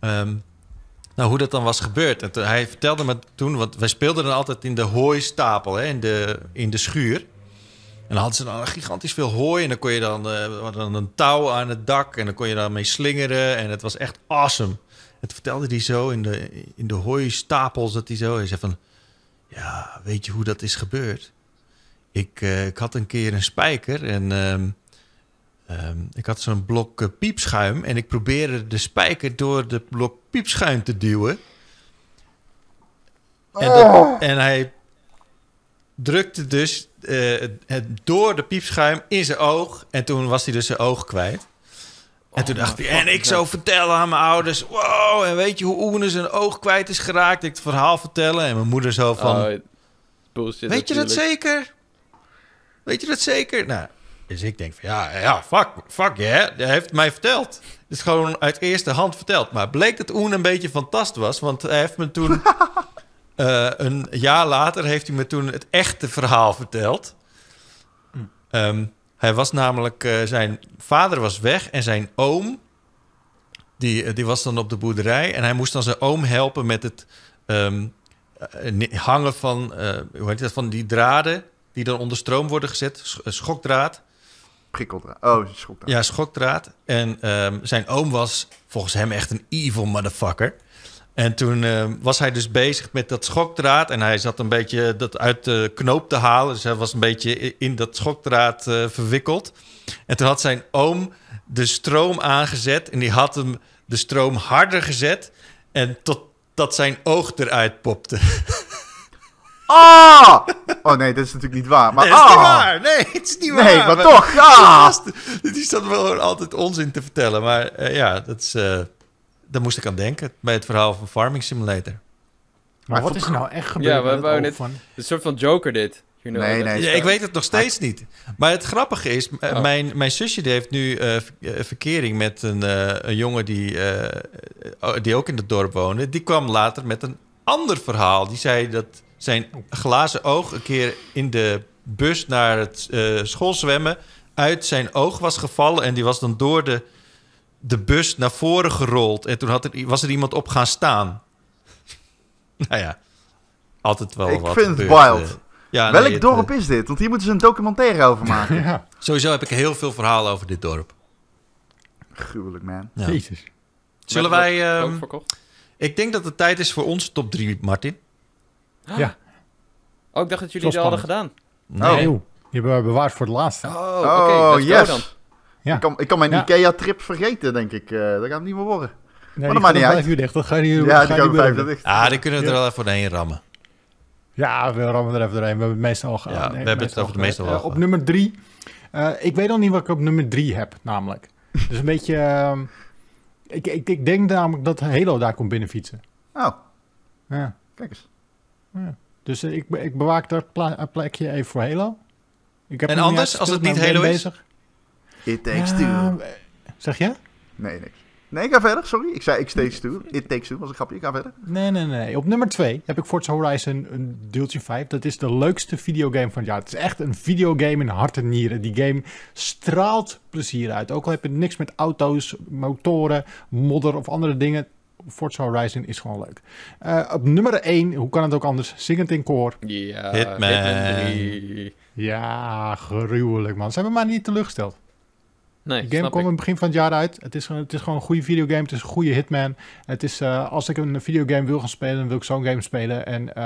S2: nou, hoe dat dan was gebeurd. En hij vertelde me toen... Want wij speelden dan altijd in de hooistapel, hè, in, de, in de schuur. En dan hadden ze dan gigantisch veel hooi. En dan kon je dan, hadden dan een touw aan het dak. En dan kon je daarmee slingeren. En het was echt awesome. Toen vertelde hij zo in de, in de hooistapels dat hij zo... Zei van... Ja, weet je hoe dat is gebeurd? Ik, eh, ik had een keer een spijker en... ehm, ehm, ik had zo'n blok eh, piepschuim en ik probeerde de spijker door de blok piepschuim te duwen. En, dat- en hij drukte dus het- het door de piepschuim in zijn oog. En toen was hij dus zijn oog kwijt. En toen
S1: Oh,
S2: dacht
S1: my
S2: hij, en ik zo
S1: God.
S2: vertellen aan mijn ouders... Wow, en weet je hoe Oene zijn oog kwijt is geraakt? Ik het verhaal vertellen. En mijn moeder zo van...
S1: Oh, bullshit
S2: Weet je dat zeker? Weet je dat zeker? Nou, dus ik denk van ja, ja, fuck, fuck yeah. Hij heeft het mij verteld. Het is gewoon uit eerste hand verteld. Maar bleek dat Oen een beetje fantast was. Want hij heeft me toen... eh, een jaar later heeft hij me toen het echte verhaal verteld. Ehm, hij was namelijk... eh, zijn vader was weg en zijn oom... Die, eh, die was dan op de boerderij. En hij moest dan zijn oom helpen met het... ehm, eh, hangen van, hoe heet dat, van die draden die dan onder stroom worden gezet, sch- schokdraad.
S6: Prikkeldraad. Oh, schokdraad.
S2: Ja, schokdraad. En ehm, zijn oom was volgens hem echt een evil motherfucker. En toen ehm, was hij dus bezig met dat schokdraad. En hij zat een beetje dat uit de knoop te halen. Dus hij was een beetje in dat schokdraad eh, verwikkeld. En toen had zijn oom de stroom aangezet. En die had hem de stroom harder gezet. En totdat zijn oog eruit popte.
S6: Ah! Oh nee, dat is natuurlijk niet waar. Maar
S2: Nee, dat is
S6: ah!
S2: niet waar. Nee, het is niet waar.
S6: Nee, maar toch. Ah!
S2: Die zat wel altijd onzin te vertellen. Maar eh, ja, dat is, eh, daar moest ik aan denken bij het verhaal van Farming Simulator.
S3: Maar wat is er nou echt gebeurd?
S1: Ja, we
S3: oog
S1: net-
S3: van...
S1: Een soort van Joker dit.
S5: You know
S6: Nee, nee.
S2: Ja, ik weet het nog steeds niet. Maar het grappige is,
S5: Oh.
S2: mijn, mijn zusje die heeft nu eh, eh, verkering met een, eh, een jongen die, die ook in het dorp woonde. Die kwam later met een ander verhaal. Die zei dat zijn glazen oog een keer in de bus naar het eh, schoolzwemmen uit zijn oog was gevallen. En die was dan door de, de bus naar voren gerold. En toen had er, was er iemand op gaan staan. nou ja, altijd wel
S6: Ik
S2: wat
S6: vind het wild.
S2: eh. Ja,
S6: Welk
S2: nee, het,
S6: dorp
S2: eh,
S6: is dit? Want hier moeten ze een documentaire over maken.
S3: ja,
S2: Sowieso heb ik heel veel verhalen over dit dorp.
S6: Gruwelijk, man.
S2: Ja.
S3: jezus.
S2: Zullen wij... Ehm, ik denk dat het tijd is voor onze top 3, Martin.
S3: Ja.
S5: Oh, ik dacht dat jullie dat hadden gedaan.
S2: Nee.
S3: Joh. Die hebben we bewaard voor het laatste.
S5: Oh,
S6: Oh,
S5: oké.
S6: yes.
S5: dan.
S3: Ja.
S6: Ik, kan, ik kan mijn
S3: Ja.
S6: Ikea-trip vergeten, denk ik. Eh dat gaat het niet meer worden.
S3: Nee,
S6: dat
S3: die
S6: maakt niet uit.
S3: vijf uur dicht. Dat ga je niet
S6: Ja, die
S3: je
S6: gaan
S3: niet
S6: we vijf dicht.
S2: Ah, die kunnen we er
S3: Ja.
S2: wel even doorheen rammen.
S3: Ja, we rammen er even doorheen. We hebben het meestal al
S2: Ja,
S3: gehad.
S2: we hebben het over de meeste wel
S3: Eh,
S2: gehad.
S3: Op nummer drie. eh, ik weet nog niet wat ik op nummer drie heb, namelijk. Dus een beetje... ehm, ik, ik, ik denk namelijk dat Halo daar komt binnenfietsen.
S6: Oh,
S3: Ja.
S6: kijk eens.
S3: Dus eh, ik, ik bewaak dat plekje even voor Halo. Ik heb
S2: En anders, als het niet
S3: maar
S2: Halo is?
S3: bezig.
S6: It takes
S3: Ja,
S6: two.
S3: eh, Zeg je?
S6: Nee, niks. Nee, ik ga verder. Sorry. Ik zei it takes two. It takes two was een grapje. Ik ga verder.
S3: Nee, nee, nee. Op nummer 2 heb ik Forza Horizon een deeltje 5. Dat is de leukste videogame van het jaar. Het is echt een videogame in hart en nieren. Die game straalt plezier uit. Ook al heb je niks met auto's, motoren, modder of andere dingen. Forza Horizon is gewoon leuk. Eh, op nummer 1, hoe kan het ook anders? Zingend in koor.
S5: Ja,
S2: Hitman.
S5: Hitman 3.
S3: Ja, gruwelijk man. Ze hebben mij niet teleurgesteld.
S5: Nee,
S3: De game kwam in het begin van het jaar uit. Het is, gewoon- het is gewoon een goede videogame. Het is een goede hitman. Het is, eh, als ik een videogame wil gaan spelen, dan wil ik zo'n game spelen. En eh,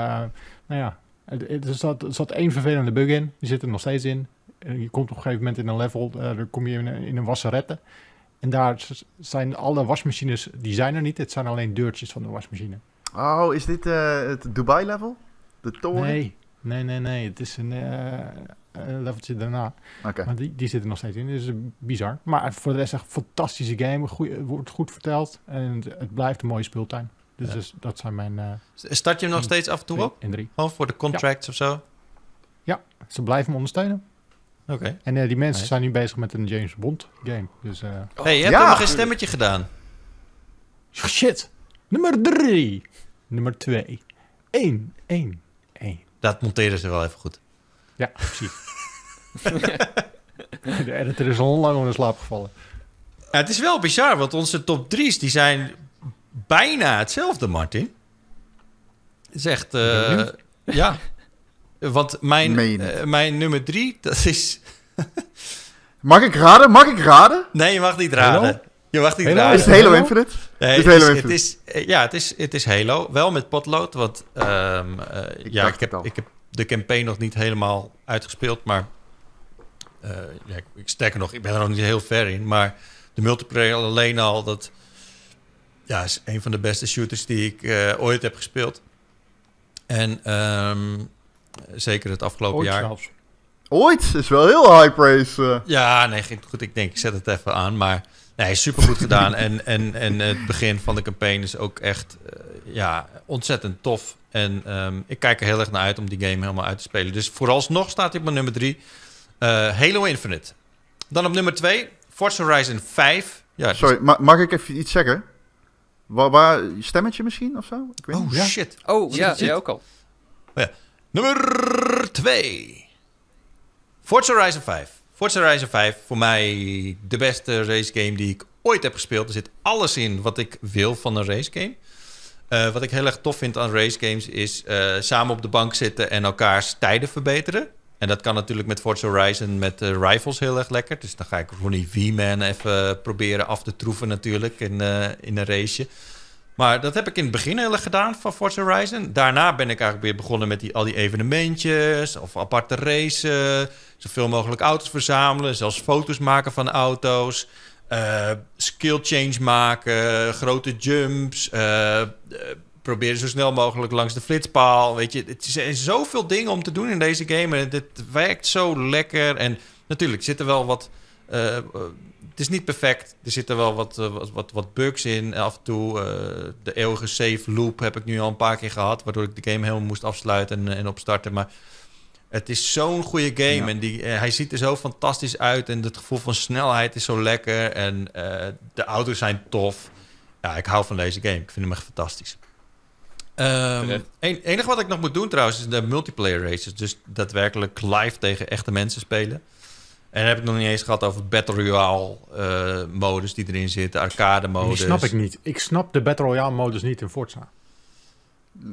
S3: nou ja, er zat, er zat één vervelende bug in. Die zit er nog steeds in. Eh, je komt op een gegeven moment in een level, dan kom je in een, in een wasserette. En daar zijn alle wasmachines, die zijn er niet. Het zijn alleen deurtjes van de wasmachine.
S6: Oh, is dit eh, het Dubai-level? De toren?
S3: Nee, nee, nee, nee. Het is een, eh, een leveltje daarna.
S6: Oké.
S3: Maar die, die zit er nog steeds in. Dus bizar. Maar voor de rest echt een fantastische game. Goeie, het wordt goed verteld. En het, blijft een mooie speeltuin. Dus,
S2: Ja.
S3: dus dat zijn mijn eh
S2: Start je hem nog steeds af en toe op?
S3: en drie.
S2: Gewoon voor de contracts of zo?
S3: Ze blijven me ondersteunen.
S2: Oké.
S3: En eh, die mensen zijn nu bezig met een James Bond game. Dus eh
S2: hey, je hebt
S6: Ja.
S2: helemaal geen stemmetje gedaan.
S3: shit. Nummer drie. Nummer twee. Eén. Één. Één.
S2: Dat monteren ze wel even goed.
S3: Ja, precies. de editor is al lang onder slaap gevallen.
S2: Ja, het is wel bizar, want onze top 3's die zijn bijna hetzelfde, Martin. Het is echt...
S3: ben
S2: eh, ja. Want mijn, eh, mijn nummer 3, dat is...
S6: Mag ik raden? Mag ik raden?
S2: Nee, je mag niet raden. Je mag niet
S3: Halo?
S2: raden.
S6: Is het Halo
S3: Halo?
S6: Infinite?
S2: Nee,
S6: Is
S2: het,
S6: Halo
S2: is, het
S6: Infinite?
S2: is, eh, ja, het is, het is Halo. Wel met potlood, want ehm, eh, ja, ik heb,
S6: het
S2: ik heb de campaign nog niet helemaal uitgespeeld, maar ja, ik, sterker nog, ik ben er nog niet heel ver in, maar de multiplayer alleen al, dat ja, is een van de beste shooters die ik eh, ooit heb gespeeld. En ehm, zeker het afgelopen
S3: Ooit
S2: jaar.
S3: zelfs.
S6: Ooit? Is wel heel high praise. eh.
S2: Ja, nee, ging goed. Ik denk, ik zet het even aan. Maar nee, supergoed gedaan. En, en, en het begin van de campaign is ook echt eh, ja, ontzettend tof. En ehm, ik kijk er heel erg naar uit om die game helemaal uit te spelen. Dus vooralsnog staat hij op mijn nummer 3. Halo Infinite. Dan op nummer 2, Forza Horizon 5. Ja, dus-
S6: Sorry, ma- mag ik even iets zeggen? Waar, waar, stemmetje misschien of zo? Ik weet
S2: Oh
S6: niet.
S3: Ja.
S2: shit.
S5: Oh,
S2: Zit-
S5: ja, jij ook al.
S2: Nummer 2. Forza Horizon 5. Forza Horizon 5, voor mij de beste racegame die ik ooit heb gespeeld. Er zit alles in wat ik wil van een racegame. Eh wat ik heel erg tof vind aan racegames is eh, samen op de bank zitten en elkaars tijden verbeteren. En dat kan natuurlijk met Forza Horizon met eh, rifles heel erg lekker. Dus dan ga ik Ronnie V-Man even proberen af te troeven natuurlijk in, eh, in een raceje. Maar dat heb ik in het begin heel erg gedaan van Forza Horizon. Daarna ben ik eigenlijk weer begonnen met die, al die evenementjes of aparte racen. Zoveel mogelijk auto's verzamelen, zelfs foto's maken van auto's. eh, skill change maken, grote jumps. eh, proberen zo snel mogelijk langs de flitspaal. Weet je, het zijn zoveel dingen om te doen in deze game. En het werkt zo lekker. En natuurlijk zitten wel wat... eh, het is niet perfect. Er zitten wel wat, eh, wat, wat, wat bugs in. Af en toe de eeuwige save loop heb ik nu al een paar keer gehad. Waardoor ik de game helemaal moest afsluiten en, en opstarten. Maar Het is zo'n goede game
S6: Ja.
S2: en die, hij ziet er zo fantastisch uit en het gevoel van snelheid is zo lekker en de auto's zijn tof. Ja, ik hou van deze game. Ik vind hem echt fantastisch. Ehm
S5: Terecht.
S2: een, enige wat ik nog moet doen trouwens is de multiplayer races. Dus daadwerkelijk live tegen echte mensen spelen. En dan heb ik nog niet eens gehad over Battle Royale eh, modus die erin zitten, arcade
S3: Die
S2: modus.
S3: snap ik niet. Ik snap de Battle Royale modus niet in Forza.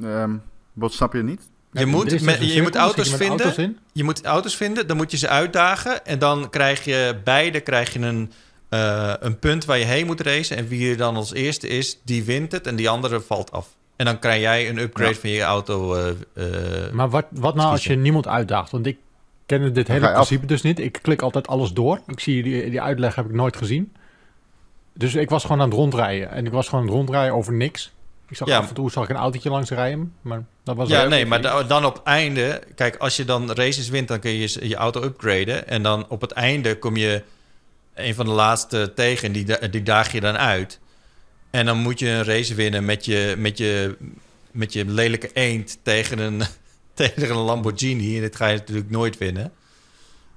S6: Ehm, wat snap je niet?
S2: Je moet,
S3: dus
S2: je moet auto's
S3: je
S2: vinden.
S3: auto's.
S2: Je moet auto's vinden, dan moet je ze uitdagen. En dan krijg je beide krijg je een, eh, een punt waar je heen moet racen. En wie er dan als eerste is, die wint het en die andere valt af. En dan krijg jij een upgrade
S6: Ja.
S2: van je auto. eh, eh,
S3: Maar wat, wat nou als je niemand uitdaagt? Want ik ken dit hele
S6: af.
S3: principe dus niet. Ik klik altijd alles door. Ik zie die, die uitleg heb ik nooit gezien. Dus ik was gewoon aan het rondrijden. En ik was gewoon aan het rondrijden over niks. Ik zag
S2: Ja.
S3: af en toe zag ik een autootje langs rijden. Maar dat was
S2: ja, nee, maar da- dan op einde... Kijk, als je dan races wint, dan kun je je- je auto upgraden. En dan op het einde kom je een van de laatste tegen. En die, da- die daag je dan uit. En dan moet je een race winnen met je, met je, met je lelijke eend tegen een, tegen een Lamborghini. En dit ga je natuurlijk nooit winnen.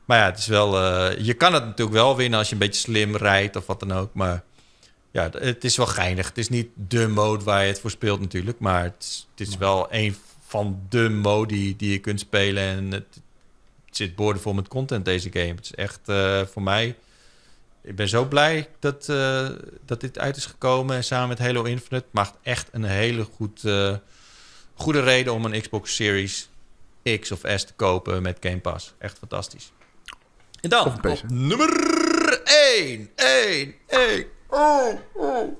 S2: Maar ja, het is wel, eh, je kan het natuurlijk wel winnen als je een beetje slim rijdt of wat dan ook. Maar ja, het is wel geinig. Het is niet de mode waar je het voor speelt natuurlijk. Maar het is, het is wel een van de mode die, je kunt spelen. En het, het zit boordevol met content deze game. Het is echt eh, voor mij... Ik ben zo blij dat, eh, dat dit uit is gekomen. En samen met Halo Infinite maakt echt een hele goed, eh, goede reden om een Xbox Series X of S te kopen met Game Pass. Echt fantastisch. En dan op nummer 1, 1, 1. Oh, oh.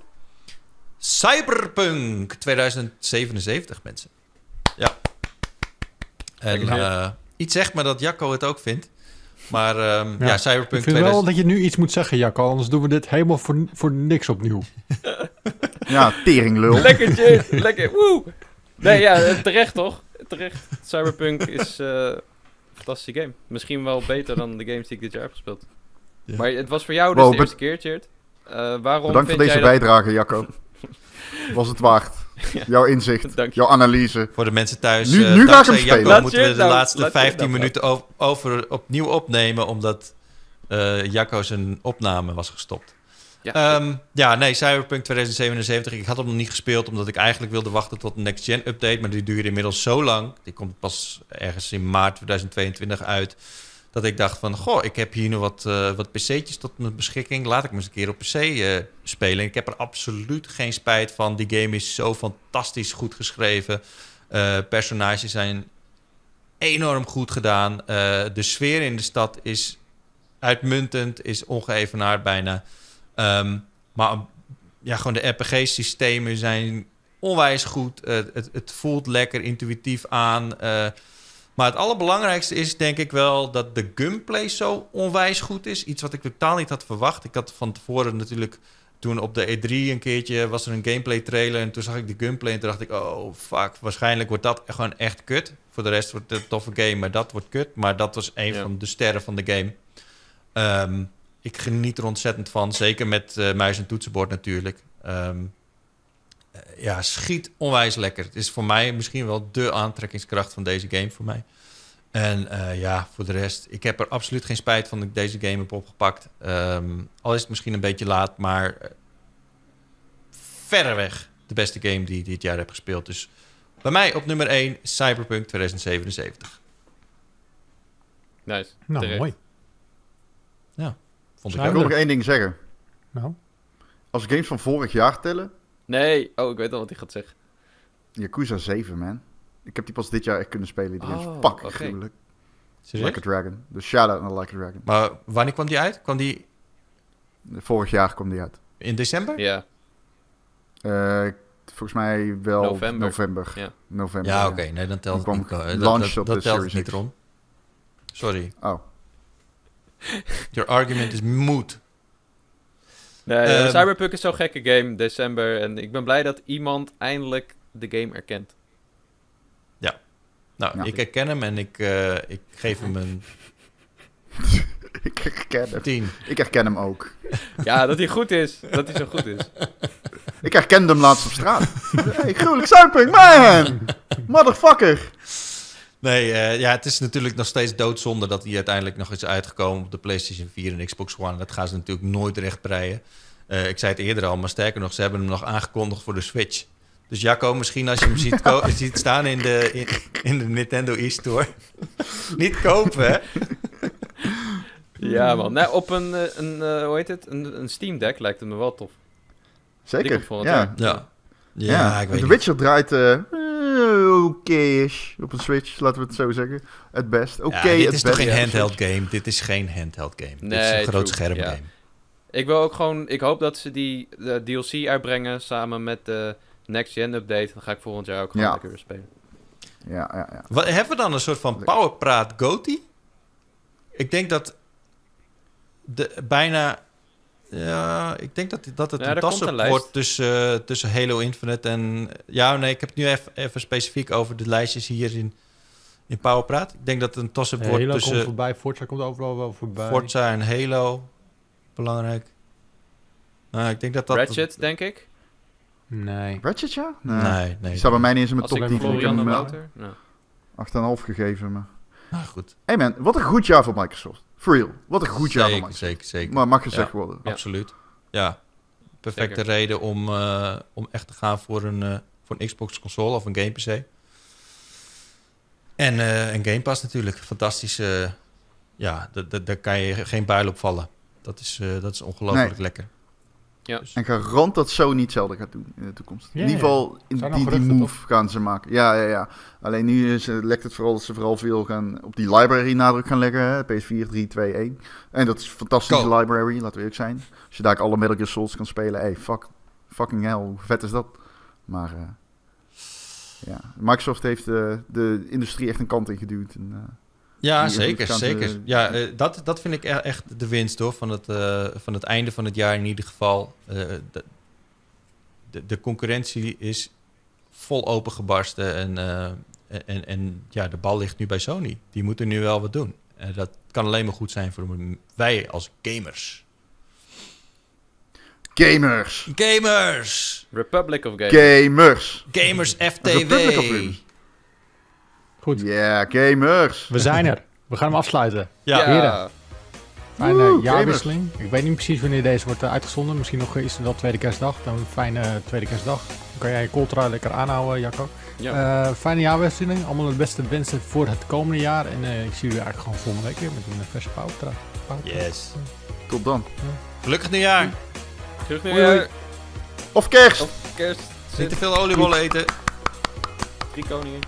S2: Cyberpunk 2077, mensen. Ja. En eh, iets zegt me dat Jacco het ook vindt. Maar ehm, ja.
S3: Ja,
S2: Cyberpunk
S3: Ik vind
S2: 2000
S3: wel dat je nu iets moet zeggen, Jacco. Anders doen we dit helemaal voor, voor niks opnieuw.
S6: Ja, teringlul.
S5: Lekker, Jade. Lekker. Woe. Nee, ja, terecht toch? Terecht. Cyberpunk is eh, een fantastische game. Misschien wel beter dan de games die ik dit jaar heb gespeeld.
S2: Ja.
S5: Maar het was voor jou dus
S6: Wow,
S5: de eerste keer, Tjeerd. Eh, waarom
S6: Bedankt voor deze
S5: jij dat...
S6: bijdrage, Jacco. Was het waard. Jouw inzicht, jouw analyse.
S2: Voor de mensen thuis.
S6: Nu-
S2: eh,
S6: nu ga ik
S2: dankzij
S6: hem spelen.
S2: Jacco
S5: Laat
S2: moeten we de
S5: nou-
S2: laatste
S5: laat je het
S2: 15
S5: nou
S2: minuten over, opnieuw opnemen. Omdat eh Jacco zijn opname was gestopt.
S5: Ja,
S2: Ehm, ja, nee, Cyberpunk 2077. Ik had hem nog niet gespeeld omdat ik eigenlijk wilde wachten tot de next gen update. Maar die duurde inmiddels zo lang. Die komt pas ergens in maart 2022 uit. Dat ik dacht van, goh, ik heb hier nu wat, eh, wat pc'tjes tot mijn beschikking. Laat ik me eens een keer op pc eh, spelen. Ik heb er absoluut geen spijt van. Die game is zo fantastisch goed geschreven. Eh, personages zijn enorm goed gedaan. De sfeer in de stad is uitmuntend, is ongeëvenaard bijna. Ehm, maar ja, gewoon de RPG-systemen zijn onwijs goed. Het, het voelt lekker intuïtief aan. Maar het allerbelangrijkste is denk ik wel dat de gunplay zo onwijs goed is. Iets wat ik totaal niet had verwacht. Ik had van tevoren natuurlijk... Toen op de E3 een keertje was er een gameplay trailer... en toen zag ik de gunplay en toen dacht ik... oh, fuck, waarschijnlijk wordt dat gewoon echt kut. Voor de rest wordt het een toffe game, maar dat wordt kut. Maar dat was een
S5: Ja.
S2: van de sterren van de game. Ehm, ik geniet er ontzettend van. Zeker met eh, muis en toetsenbord natuurlijk. Eh, ja, schiet onwijs lekker. Het is voor mij misschien wel de aantrekkingskracht van deze game voor mij. En eh, ja, voor de rest, ik heb er absoluut geen spijt van dat ik deze game heb opgepakt. Ehm, al is het misschien een beetje laat, maar eh, verreweg de beste game die ik dit jaar heb gespeeld. Dus bij mij op nummer 1, Cyberpunk 2077.
S5: Nice.
S3: Nou,
S5: Terecht.
S3: mooi.
S2: Vond ik
S6: Ik wil nog één ding zeggen.
S3: Nou,
S6: Als games van vorig jaar tellen,
S5: Nee. Oh, ik weet al wat hij gaat zeggen.
S6: Yakuza 7, man. Ik heb die pas dit jaar echt kunnen spelen. Die is
S5: Oh,
S6: fucking gruwelijk.
S2: Serieus?
S6: Like a Dragon. Dus shout-out naar Like a Dragon.
S2: Maar wanneer kwam die uit? Kwam die
S6: Vorig jaar kwam die uit.
S2: in december?
S5: Ja.
S6: Eh, volgens mij wel
S5: November.
S6: november.
S5: Ja.
S6: November,
S2: Ja, oké. Nee, dan telt het
S6: kwam
S2: niet. Dat,
S6: launch
S2: dat,
S6: op
S2: dat
S6: de
S2: telt
S6: Series
S2: niet. Ron. Sorry.
S6: Oh.
S2: Your argument is moot.
S5: Nee, eh,
S2: Ehm,
S5: Cyberpunk is zo'n gekke game, december. En ik ben blij dat iemand eindelijk de game erkent.
S2: Nou,
S6: Ja.
S2: ik herken hem en ik, eh, ik geef hem een
S6: ik herken hem.
S2: 10.
S6: Ik herken hem ook.
S5: Ja, dat hij goed is. Dat hij zo goed is.
S6: Ik herkende hem laatst op straat. hey, gruwelijk Zuiping, man! Motherfucker!
S2: Nee, eh, ja, het is natuurlijk nog steeds doodzonde dat hij uiteindelijk nog is uitgekomen op de PlayStation 4 en Xbox One. Dat gaan ze natuurlijk nooit recht breien. Eh, ik zei het eerder al, maar sterker nog, ze hebben hem nog aangekondigd voor de Switch. Dus Jacco, misschien als je hem ziet, staan in de, in, in de Nintendo e-store. Niet kopen, hè?
S5: Ja, man. Nou, op een, eh, een eh, hoe heet het? Een, een Steam Deck lijkt het me wel tof.
S6: Zeker. Ja.
S2: Ja. Ja,
S6: Ja,
S2: ik weet
S6: The
S2: niet.
S6: Witcher draait eh eh, oké-ish op een Switch, laten we het zo zeggen. Het best. Oké,
S2: Ja, dit
S6: het
S2: is toch geen handheld
S6: Switch.
S2: game? Dit is geen handheld game. dit is
S5: Nee,
S2: een groot scherm
S5: ja.
S2: game.
S5: Ik wil ook gewoon... Ik hoop dat ze die eh, DLC uitbrengen samen met de Next Gen update. Dan ga ik volgend jaar ook gewoon
S6: Ja.
S5: lekker weer spelen.
S6: Ja, ja, ja.
S2: Wat, hebben we dan een soort van powerpraat Goti? Ik denk dat de, bijna... Ja, ik denk dat, dat het
S5: Ja,
S2: een
S5: lijst.
S2: wordt tussen, eh, tussen Halo Infinite en... Ja, nee, ik heb het nu even, even specifiek over de lijstjes hier in, in Powerpraat. Ik denk dat het een tas-up wordt
S3: Halo komt voorbij, Forza komt overal wel voorbij.
S2: Forza en Halo. Belangrijk. Nou, ik denk dat dat...
S5: Ratchet, denk ik.
S3: Nee.
S6: Ratchet, ja?
S2: Nee, nee.
S6: Die staat bij mij niet eens in mijn top
S5: ik
S6: 10. Ik heb
S5: Florian en
S6: hem
S5: Wouter... Nou.
S6: 8,5 gegeven. Maar...
S2: Nou, goed.
S6: Hey man, wat een goed jaar voor Microsoft. For real. Wat een goed jaar
S2: Zeker, zeker, zeker.
S6: Maar mag gezegd
S2: Ja.
S6: worden.
S5: Ja.
S2: Absoluut. Ja. Perfecte
S5: Zeker.
S2: reden om, eh, om echt te gaan voor een, eh, voor een Xbox console of een game PC. En eh een Game Pass natuurlijk. Fantastisch. eh, ja, daar kan je geen buil op vallen. Dat is, eh, dat is ongelooflijk
S6: Nee.
S2: lekker.
S5: Ja.
S6: En garant dat Sony hetzelfde gaat doen in de toekomst.
S3: Ja,
S6: in ieder geval, in
S3: Zijn
S6: die, die move gaan ze maken. Ja, ja, ja. Alleen nu is, eh, lekt het vooral dat ze vooral veel gaan op die library nadruk gaan leggen. Hè? PS4, 3, 2, 1. En dat is een fantastische
S2: Go.
S6: library, laten we eerlijk zijn. Als je daar alle Metal Gear Souls kan spelen, hey, fuck, fucking hell, hoe vet is dat? Maar eh, ja, Microsoft heeft eh, de industrie echt een kant in geduwd. En, eh,
S2: Ja, zeker, zeker. Ja, eh, dat, dat vind ik e- echt de winst hoor, van het, eh, van het einde van het jaar in ieder geval. Eh, de, de, concurrentie is vol opengebarsten en, eh, en, en ja, de bal ligt nu bij Sony. Die moeten nu wel wat doen. En dat kan alleen maar goed zijn voor wij als gamers.
S6: gamers!
S2: Gamers!
S5: Republic of Games.
S6: Gamers!
S2: Gamers
S6: Republic of
S2: FTW!
S3: Goed,
S6: Ja, gamers!
S3: we zijn er. We gaan hem afsluiten.
S2: Ja,
S3: heren. Fijne
S6: Woe,
S3: jaarwisseling. Ik weet niet precies wanneer deze wordt eh, uitgezonden. Misschien nog is het wel tweede kerstdag. Dan een fijne eh, tweede kerstdag. Dan kan jij je coltra lekker aanhouden, Jacco.
S5: Ja.
S3: Eh, fijne jaarwisseling. Allemaal het beste wensen voor het komende jaar. En eh, ik zie jullie eigenlijk gewoon volgende week weer met een verse pauwtra.
S2: yes.
S6: Tot dan.
S2: Gelukkig nieuwjaar.
S6: Hoi.
S5: weer.
S6: Of kerst!
S5: Kerst.
S2: Niet te veel oliebollen eten.
S5: Drie koningen.